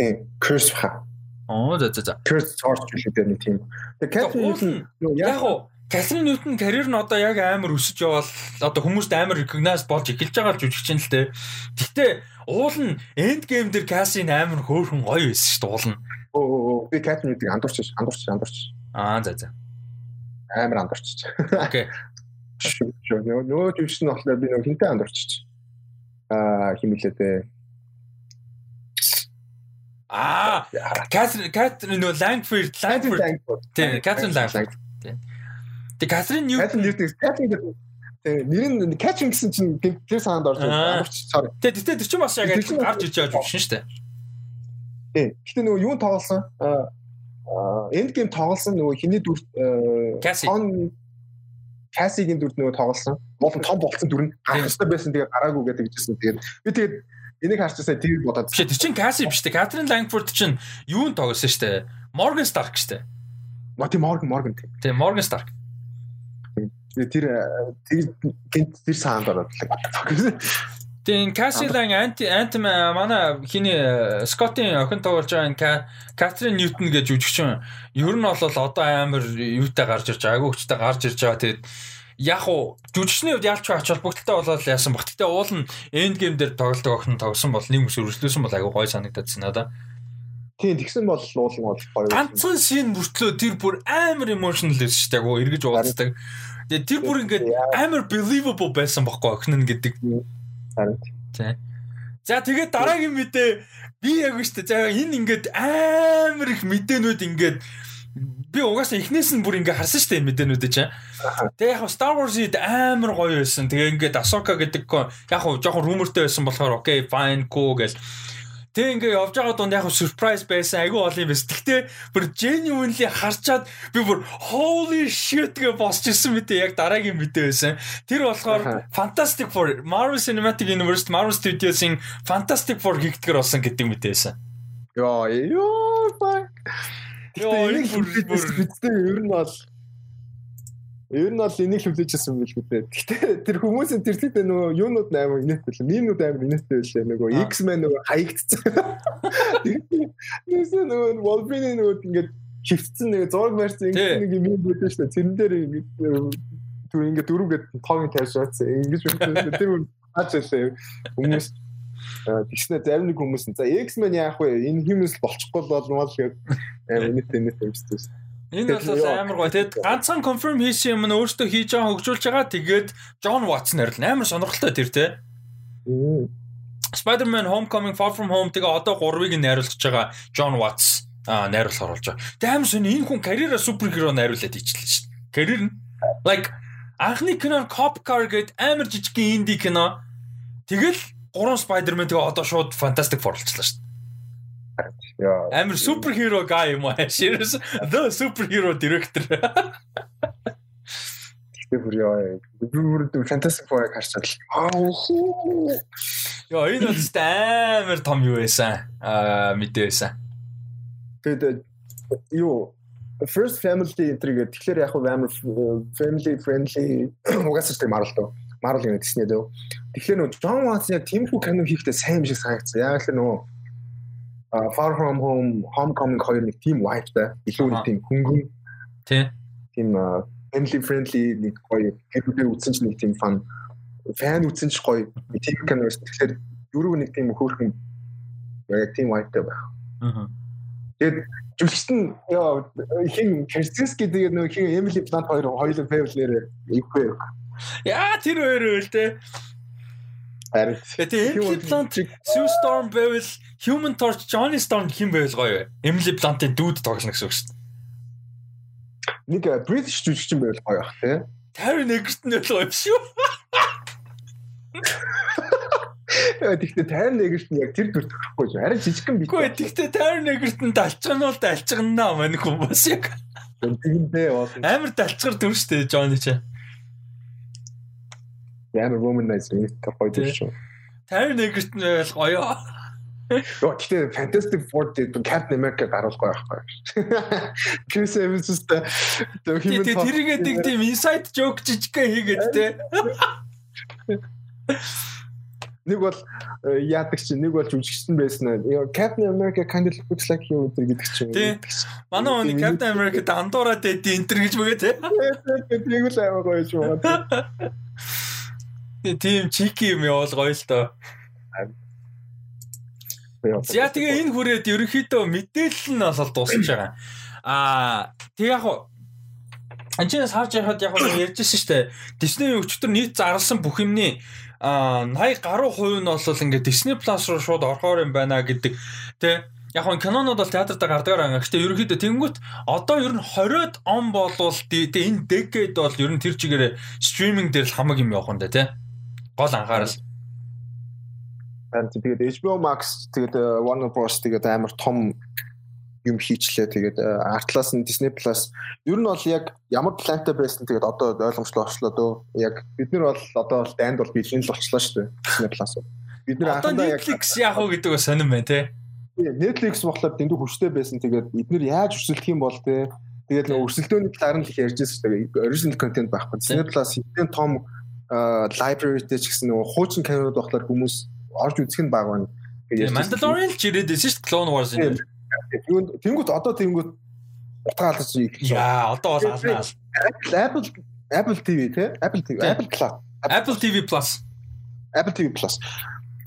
Тийм, Curse ха. Оо за за за. Curse Torch үлээ нэг тийм. Тэгээ Catherine яг Catherine Newton карьер нь одоо яг амар өсөж явал одоо хүмүүст амар recognize болж эхэлж байгаа л жүжигч юм л те. Гэхдээ уул нь end game дээр Cassie амар хөөрхөн гоё байсан шүү дээ уул нь. Оо би Catherine Newton андуурч андуурч андуурч. Аа за за амар андуурчиж. Окей. [laughs] Нөгөө жүжигч нь болохоор би нөгөө хинтээ андуурчиж. Аа химэлээ дээ. Аа, Катрин Катрин нөгөө Langford Langford. Тийм, Катрин Langford. Тэг Катрин Ньютон. Катрин Ньютон Катрин гэдэг нэр нь Катрин гэсэн чинь тэр саанд орж андуурчиж цаар. Тэг тэгтээ тэр чинь бас яг гарч иж байгаа жүжигч шүү дээ. Тийм. Гэтэ нөгөө юун тоглосон? Энд гейм тоглосон нөгөө хиний дүр Каси Касигийн дүр нөгөө тоглосон. Болон том болсон дүр нь гарах хэрэгтэй байсан тэгээ гараагүй гэдэг жисэн. Тэгээд би тэгээд энийг харчихсаа тэр бодоод. Биш тэр чинь Каси биш тэ. Катрин Лангфорд чинь юунд тоглосон шүү дээ. Morgan Stark шүү дээ. Моти Morgan Morgan тийм. Тийм Morgan Stark. Тэр тэр тэр саанд ороод. Тийм Cassie Lang анти анти манай хиний Скоттын охин тоглож байгаа Катрин Ньютон гэж жүжигчин. Ер нь бол одоо амар юутай гарч ирж байгаа. Агуучтай гарч ирж байгаа. Тэгээд яг уу жүжигчний хувьд ялч ач холбогдолтой болоод яасан баг. Гэтэ уул нь энд гейм дээр тоглолтог охин тогсон бол нэг ус өршлөөсөн бол агуу гой санагдаад надаа. Тийм тэгсэн бол уулын бол гоё. Ганцхан шин мөртлөө тэр бүр амар emotional байсан шүү дээ. Агуу эргэж уулздаг. Тэгээд тэр бүр ингээд амар believable байсан байхгүй охин нь гэдэг. Харин. Тий. За тэгээд дараагийн мэдээ би яг үстэй. За энэ ингээд амар их мэдээнүүд ингээд би угаасаа эхнээс нь бүр ингээ харсан шүү дээ энэ мэдээнүүдээ чинь. Тэгээ яг Star Wars-ид амар гоё байсан. Тэгээ ингээд Ahsoka гэдэг яг жоохон rumorтэй байсан болохоор окей, fine, cool гэл Тэг ингээ явж байгаа дунд яг surprise байсан айгүй ол юм байсан. Гэхдээ бүр genuinely харчаад би бүр holy shit гэж босч ирсэн мэт яг дараагийн мэдээ байсан. Тэр болохоор Fantastic Four Marvel Cinematic Universe Marvel Studios-ийн Fantastic Four хийгдгэр болсон гэдэг мэдээ байсан. Йоо ёо fuck. Йоо энэ бүр бүр ер нь бол Ер нь бол энийг хүлээжсэн байл үү. Гэтэ тэр хүмүүсийн зүйтэй нөгөө юунууд амар инээдтэй л мимнууд амар инээдтэй байлээ. Нөгөө X-Men нөгөө хаягдсан. [laughs] Нүсээ нөгөө Wolverine нөгөө ингээд хөвцсөн нэг зураг барьсан нэг мим байдаг шүү дээ. Тэрэн дээр түр ингээд дөрвгээд тоог тавьж шаацсан. Ингэж үнэхээр тэр хаачаалаа хүмүүс тэгснэ зарим нэг хүмүүс за X-Men яах вэ? Энэ хүмүүс болчихгүй болмоо л гээд амар инээдтэй инээдтэй юмштэй. Энэ бол амар гоё. Тэгэд ганцхан confirm хийсэн юм нь өөртөө хийж байгаа хөгжүүлж байгаа. Тэгээд John Watson арил амар сонирхолтой тэр те. Spider-Man Homecoming Far From Home тэгээ одоо 3-ыг найруулж байгаа John Watts а найруулах оруулж байгаа. Тэгээ амар сони энэ хүн карьераа суперхеро найруулад ичлээ шүү дээ. Карьер нь like анхны кино Cop Car гэдэг амар жижиг инди кино. Тэгэл 3 Spider-Man тэгээ одоо шууд Fantastic Four болчихлоо шүү дээ. Амар суперхиро guy юм аа. Serious the superhero director. Тэгтээ бүр яа. Бүр Fantastic Four харцал. Яа энэ бол амар том юу байсан. Аа мэдээ байсан. Тэгээд юу first family энтриг тэгэхээр яг амар family friendly угаасаа тийм дөө. Marvel юм гэснээр дөө. Тэгэхээр нөө John Watson яг тиймэрхүү кино хийхдээ сайн юм шиг санагдсан. Яг л нөө Far From Home, Homecoming хоёр нэг team wife-тай илүү нэг тийм хөнгөн тий. Тийм family friendly нэг гоё гэрүүдээр үзсэн ч нэг тийм фан фан үзсэн ч гоё team киноос тэгэхээр дөрөв нэг тийм хөөрхөн яг team wife-тай байх. Аа. Тэгээд жүжигчт нь хин Керстинский тэгээд нөх хин Эмили Блант хоёр хоёулаа фэвлэр ивгүй. Яа тэр хоёр үл те. Харин тэгээ Emily Blunt Sue Storm байвал Human Torch Johnny Storm хэн байвал гоё вэ? Emily Blunt-ийн дүүд тоглоно гэсэн үг шүү дээ. Нэг British жүжигчин байвал гоё ах тий. Taron Egerton байвал гоё шүү. Тэгтээ Taron Egerton яг тэр дүр төрөхгүй шүү. Харин жижигхэн бит. Үгүй тэгтээ Taron Egerton далчган нь бол далчганаа мань хүмүүс яг. Тэгэнтэй бол амар далчгар дүр шүү дээ Johnny ч. Ямар womanizer нэг гоё дүр шүү. Taron Egerton байвал гоё. Йоо тэгтээ Fantastic Four гэдэг Captain America гаруул гоё байхгүй. Chris Evans тэ хэмээн тэрийгээ нэг тийм inside joke жижигхэн хийгээд тэ. Нэг бол э, яадаг чинь нэг бол жүжигчсэн байсан. Captain America kind of looks like you гэдэг чинь. Тий. Манай оны Captain America дандуураад байд энэ гэж мөгөө тий. Тэрийг л аймаг гоё шүү. Тийм чики юм явал гоё л доо. За тэгээ энэ хүрээд ерөнхийдөө мэдээлэл нь бол дуусч байгаа. Аа тэг яг Анчаас харж яхад яг нь ярьжсэн шүү дээ. Disney өчтөр нийт зарласан бүх юмний а 80 гаруй хувь нь бол ингээд Disney Plus руу шууд орохоор юм байна гэдэг тий яг нь кинонууд бол театрт гардаг аа. Гэхдээ ерөнхийдөө тэнгүүт одоо ер нь 20-од он болвол энэ decade бол ер нь тэр чигээр стриминг дээр л хамаг юм явах юм да тий гол анхаарал. And тэгээд HBO Max тэгээд э, Warner Bros тэгээд амар том юм хийчлээ. Тэгээд э, артлаас нь Disney Plus ер нь бол яг ямар плантай байсан тэгээд одоо ойлгомжтой болчлоо дөө. Яг бид нар бол одоо бол дайнд бол бэлэн л болчлоо шүү дээ. Disney Plus. Бид нар анхандаа яг Netflix яах вэ гэдэг нь сонирм байна те. Netflix болохоор дэндүү хүчтэй байсан. Тэгээд нар яаж өрсөлдөх юм бол те. Тэгээд нэг өрсөлдөөний талаар нь л ярьжсэн шүү дээ. Original content байхгүй. Disney Plus хэдэн том library-тэй ч гэсэн нөгөө хуучин кинонууд болохоор хүмүүс орж үзэх нь баг байна. Тэгээд Mandalorian ч ирээд байсан шүү дээ Clone Wars энэ. Тэнгүүт одоо тэнгүүт утгаалж ирэх. Яа, одоо бол алнаа. Apple Apple TV тий? Apple TV, Apple Plus. Apple TV Plus. Apple TV Plus.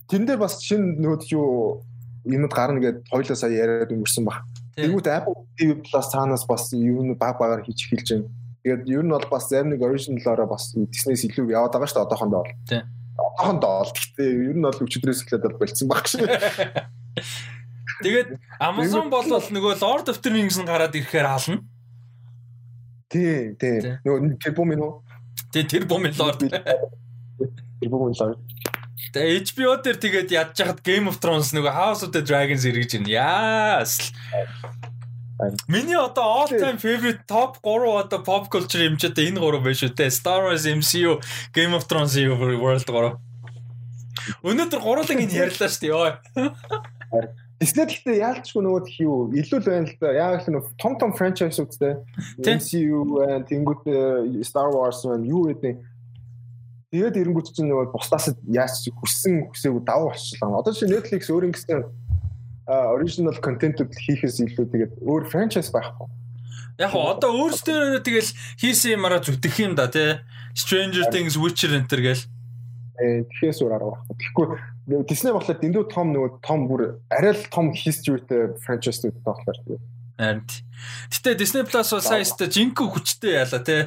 Тэн дээр бас шинэ нөгөө юу юмуд гарна гэдээ хоёлоо сая яриад өнгөрсөн баг. Тэнгүүт Apple TV Plus цаанаас бас юу баг багаар хийж эхэлж байна. Тэгээд ер нь бол бас зарим нэг original-ороо бас Disney-с илүү яваад байгаа шүү дээ одоохондоо бол. Тийм. Одоохондоо бол гэхдээ ер нь бол өчигдрээс эхлээд бол болцсон баг шүү. [laughs] Тэгээд Amazon бол нөгөө Lord of the Rings-ын гараад ирэхээр хаална. Тий, тий. Нөгөө тэр бомын уу? Тий, тэр бомын Lord. Тэр бомын Lord. [laughs] Тэгээ HBO дээр тэгээд ядж хахад Game of Thrones нөгөө House of the Dragons эргэж байна. Яас. Миний одоо all time favorite top 3 одоо pop culture одоо энэ гурав байна шүү дээ. Star Wars, MCU, Game of Thrones, World 3. Өнөөдөр гурлаг энэ ярьлаа шүү дээ. Disney гэхдээ яалчгүй нөгөө тхий юу илүү л байна л да. Яг л нөгөө том том franchise үстэй. MCU тэнгууд Star Wars байна, юу гэдэг. Тэгээд эренгүүт чинь нөгөө бусдаас яаж хүссэн хүсээгүй давуу болчихлоо. Одоо чи Netflix өөр ингэсэн original content-д хийхээс илүү тэгээд өөр franchise байхгүй. Яг гоо одоо өөрсдөө тэгэл хийсэн юмараа зүтгэх юм да тий. Stranger Things, Witcher enter гээл. Э тэгэхээр өөр арга байхгүй. Тэгэхгүй Disney болохоор дэндүү том нөгөө том бүр арай л том historyтэй franchise-үүд болохоор тий. Харин. Гэтэ Disney Plus бол саяста жинхэнэ хүчтэй яалаа тий.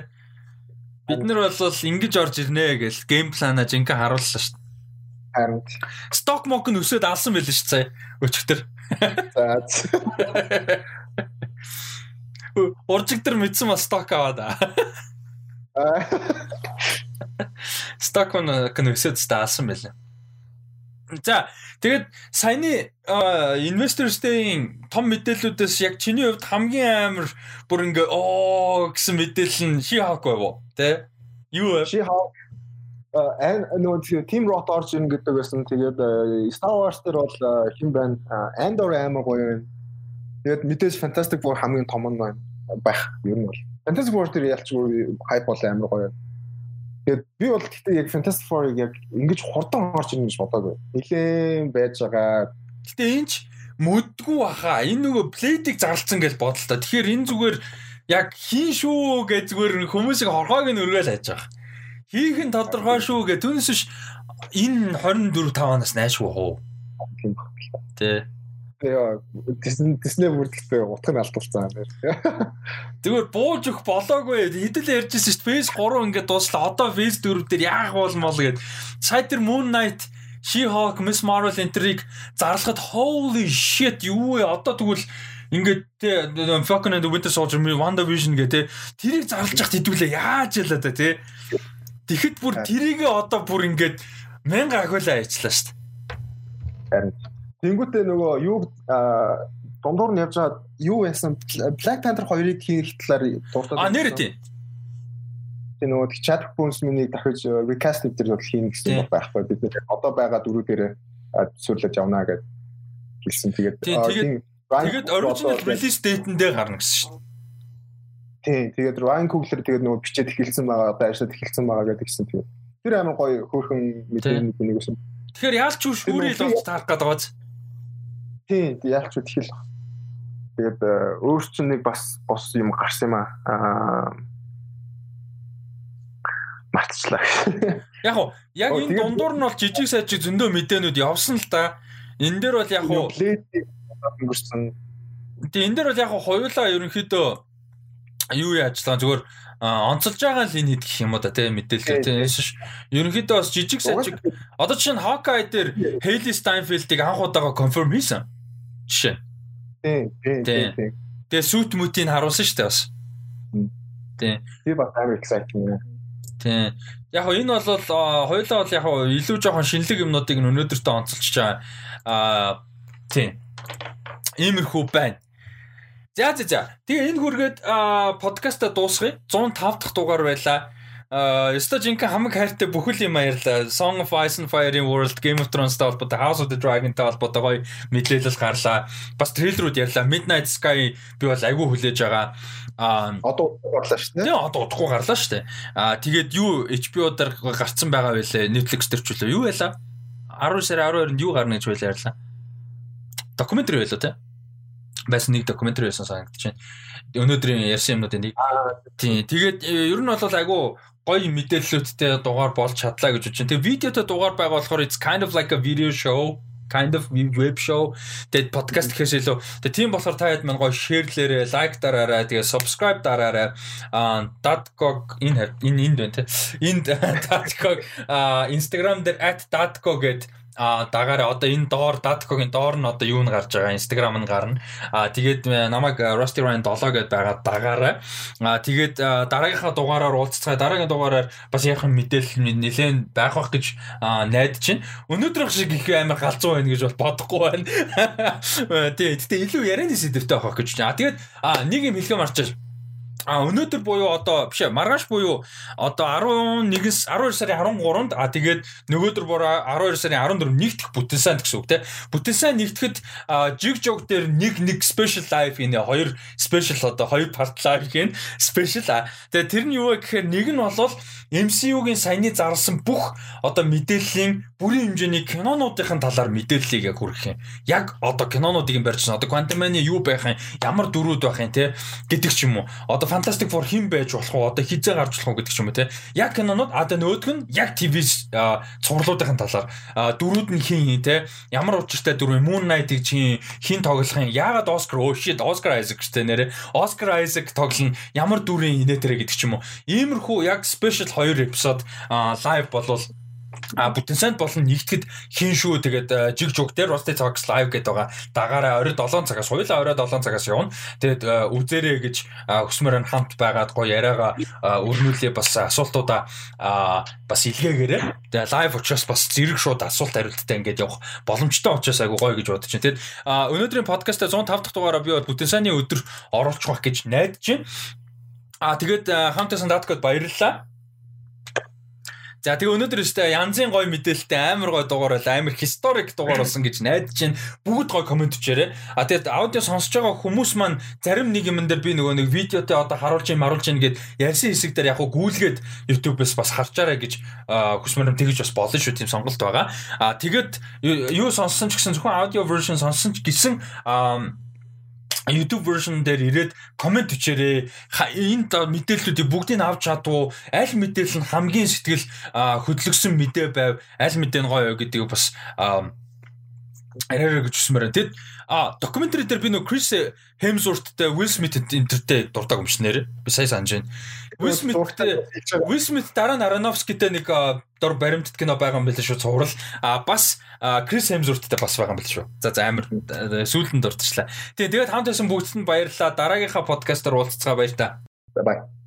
Бид нар бол ингэж орж ирнэ гэж гейм плана жинхэнэ харууллаа шүү Харин сток мок нь өсөд алсан байл ш цаа өчтөр. За. [laughs] Уржигдэр мэдсэн бас сток аваад. Сток [laughs] нь өсөд алсан байл. За тэгээд саяны инвесторсдын том мэдээллүүдээс яг чиний хувьд хамгийн амар бүр ингээ оо гэсэн мэдээлэл нь ши хаагүй юу? Тэ? Юу вэ? Ши хаа ан нөгөө Team Rot орж ийн гэдэг байсан. Тэгээд Star Wars дээр бол хэн байна? Andor амар гоё байна. Тэгээд мэдээж Fantastic Four хамгийн том нь байна байх. Нь бол Fantastic Four дээр ялчгүй хайп бол амар гоё. Тэгээд би бол гэхдээ яг Fantastic Four-ыг яг ингэж хурдан орж ирнэ гэж бодоагүй. Нилээн байж байгаа. Гэтэ энэ ч мөдгүү баха. Энэ нөгөө плейдийг зарлцсан гэж бодлоо. Тэгэхээр энэ зүгээр яг хийн шүү гэж зүгээр хүмүүсийг хорхоог нь өргөөл хайж байгаа. Хийх нь тодорхой шүү гэ түнс ш энэ 24 5 оноос найшгүй хоо. Тийм баг. Тэ. Яа, Disney бүрдэлтэй утга нь алдуулсан юм байна. [laughs] Зүгээр бууж өгөх болоогүй. Хэдэл ярьжсэн шүү дээ. Phase 3 ингээд дууслаа. Одоо Phase 4 дээр яах болмол гэд. Тэр Moon Knight She-Hulk, Miss Marvel энтриг зарлахад holy shit юу вэ? Одоо тэгвэл ингээд те Falcon and the Winter Soldier, WandaVision гэдэг тэрийг зарлж яхад хэдүүлээ яаж ялаа та те. Тэгэхэд бүр тэрийг одоо бүр ингээд мянга ахиулаа ажиллаа шүү дээ. Харин тэнгуүтээ нөгөө юу дундуур нь явж байгаа юу яасан Black Panther 2-ыг хийх талаар дуртай. А нэр тий. Тэгээ нөгөө Chadwick Boseman-ыг дахиж recast дээр бол хийнэ гэсэн байхгүй бид одоо байгаа дөрүүдээр сурлаж явна гэж хэлсэн. Тэгээд тэгээд Тэгээд original release date-ндээ гарна гэсэн шүү дээ. Тийм. Тэгээд Ryan Coogler тэгээд нөгөө бичээд эхэлсэн байгаа, одоо ажиллаад эхэлсэн байгаа гэдэг гисэн тэгээд. Тэр амар гоё хөөрхөн мэдээний нэгээс. Тэгэхээр яалч юу шүүрэл болж таарах гээд байгааз. Тийм. Яалч юу тэгэл. Тэгээд э, өөр чинь нэг бас бос юм гарсан юм аа. Мартчлаа. Яг уу яг энэ дундуур нь бол жижиг сайжиг зөндөө мэдээнүүд явсан л да. Энэ дээр бол яг уу өнгөрсөн. Тэгээ энэ дээр бол яг хоёулаа ерөнхийдөө юу яажлаа зүгээр онцолж байгаа л энэ хэд гэх юм уу да тийм мэдээлэл тийм ш. Ерөнхийдөө бас жижиг сажиг одоо жишээ нь Hawkeye дээр Hailey Steinfeld-ийг анх удаага конфирм хийсэн. Жишээ. Тийм тийм. Тэгээ сүт мүтийг харуулсан шүү дээ бас. Тийм. Би бас амар exciting. Тийм. Яг нь энэ бол хоёулаа бол яг илүү жоохон шинэлэг юмнуудыг өнөөдөртөө онцолж байгаа. Аа тийм Иймэрхүү байна. За за за. Тэгээ энэ хүргээд подкаста дуусгая. 105 дахь дугаар байлаа. Аа, ёстой жинхэнэ хамаг хайртай бүхэл юм ярьлаа. Song of Ice and Fire-ийн World, Game of Thrones-тай холбоотой, House of the Dragon-тай холбоотой гоё мэдээлэл гарлаа. Бас трейлерүүд ярьлаа. Midnight Sky би бол айгүй хүлээж байгаа. Аа, одоо гарлаа шүү дээ. Тийм, одоо удахгүй гарлаа шүү дээ. Аа, тэгээд юу HBO дээр гарцсан байгаа байлээ. Netflix дээр ч үлээ. Юу байлаа? 10 сарын 12-нд юу гарна гэж байлаа ярьлаа докюментари байлоо те. Байсан нэг докюментари байсан санагдаж байна. Өнөөдрийн ярьсан юмнуудын нэг. Тийм. Тэгээд э, ер нь бол айгүй гоё мэдээллүүдтэй дугаар болж чадлаа гэж байна. Тэгээ видеотой дугаар байгаа болохоор it's kind of like a video show kind of web show тэгээд подкаст гэхээс илүү тэгээд тийм болохоор та хэд мань гоё шеэрлээрээ лайк дараарай тэгээд subscribe дараарай а datgog энэ энэ энд байна те энд [laughs] datgog а instagram дээр @datgog гэдэг а дагаараа одоо энэ доор Datco-гийн доор нь одоо юу н гарч байгаа Instagram нь гарна. А тэгээд э, намайг э, Rusty Ryan 7 гэдээ байгаа дагаараа. А тэгээд э, дараагийнхаа дугаараар уулзцгаа дараагийн дугаараар бас яахан мэдээлэл нэлээд байх бах гэж найдаж байна. Өнөөдрийнх шиг их амар галзуу байна гэж бодохгүй байна. [laughs] Тий, гэтээ илүү ярианы сэдвтэй авах гэж байна. А тэгээд нэг юм хэлхээ марчаа А өнөөдөр буюу одоо биш маргааш буюу одоо 11-с 12 сарын 13-нд а тэгээд нөгөөдөр бороо 12 сарын 14 нэгдэх бүтэн сайн гэсэн үг те. Бүтэн сайн нэгдэхэд жиг жог дээр нэг нэг special live энэ хоёр special одоо хоёр part live гэн special а. Тэгээд тэр нь юу вэ гэхээр нэг нь болвол MCU-гийн саяны зарласан бүх одоо мэдээллийн бүрийн хэмжээний кинонуудын талаар мэдээллийг яг хүргэх юм. Яг одоо кинонуудыг юм барьж байна. Одоо Quantum Mania юу байх юм, ямар дөрүүд байх юм те гэдэг ч юм уу. Одоо Fantastic Four хэн байж болох уу, одоо хизээ гарч болох уу гэдэг ч юм уу те. Яг кинонууд а нөгөөх нь яг ТV цувралуудын талаар дөрүүд нь хин те ямар учиртай дөрөв Moon Knight-ыг чи хин тоглох юм. Яагаад Oscar oh shit Oscar Isaac те нэрэ Oscar Isaac тоглоно ямар дүрийн инээ тэрэ гэдэг ч юм уу. Иймэрхүү яг special 2 эпизод лайв болвол А бүтэн санд болон нэгтгэд хийн шүү тэгээд жиг жуг дээр Rusty Talks live гэдэг байгаа. Дагаараа орой 7 цагаас хуйлаа орой 7 цагаас явна. Тэгээд үзээрэй гэж өсмөр нь хамт байгаад гоё яриагаа өрнүүлээ бас асуултуудаа бас илгээгээрэй. Тэгээд live учраас бас зэрэг шууд асуулт хариулттай ингээд явах боломжтой учраас айгу гоё гэж бодож байна. Тэгээд өнөөдрийн подкастаа 105 дахь дугаараа би бүтэн саны өдөр оруулах гэж найдаж байна. А тэгээд хамтасан даткод баярлалаа. За тэгээ өнөөдөр өстэй янзын гой мэдээлэлтэй амар гой дугаар байл амар historic дугаар болсон гэж найдаж байна. Бүгд гой комент өчээрээ. А тэгээд аудио сонсож байгаа хүмүүс маань зарим нэг юм дээр би нөгөө нэг видеотой одоо харуулж юм харуулж юм гээд ярьсан хэсэг дээр яг гүйлгээд YouTube-ээс бас харчаарай гэж хүсмээр тэгж бас болно шүү тийм сонголт байгаа. А тэгээд юу сонссон ч гэсэн зөвхөн аудио version сонссон ч гэсэн YouTube version дээр ирээд комент өчээрээ энэ мэдээллүүдийг бүгдийг авч чадвуу аль мэдээлэл нь хамгийн сэтгэл хөдлөсөн мэдээ байв аль мэдээ нь гоё гэдгийг бас арай гэж үсмээр. Тэгэд а докюментари дээр би нөө Крис Хемсворттэй Will Smith энтертэй дурдаг юм шинээр. Би сая санаж байна. Will Smith дараа нь Aronofsky-тэй нэг дор баримтат кино байгаа юм байл шүү цуврал. А бас Крис Хемсворттэй бас байгаа юм байл шүү. За за амар сүүлдэнд дурдчихлаа. Тэгээ тэгээд хамт байсан бүгдд нь баярлалаа. Дараагийнхаа подкастаар уулзцгаа баяр та. Bye bye.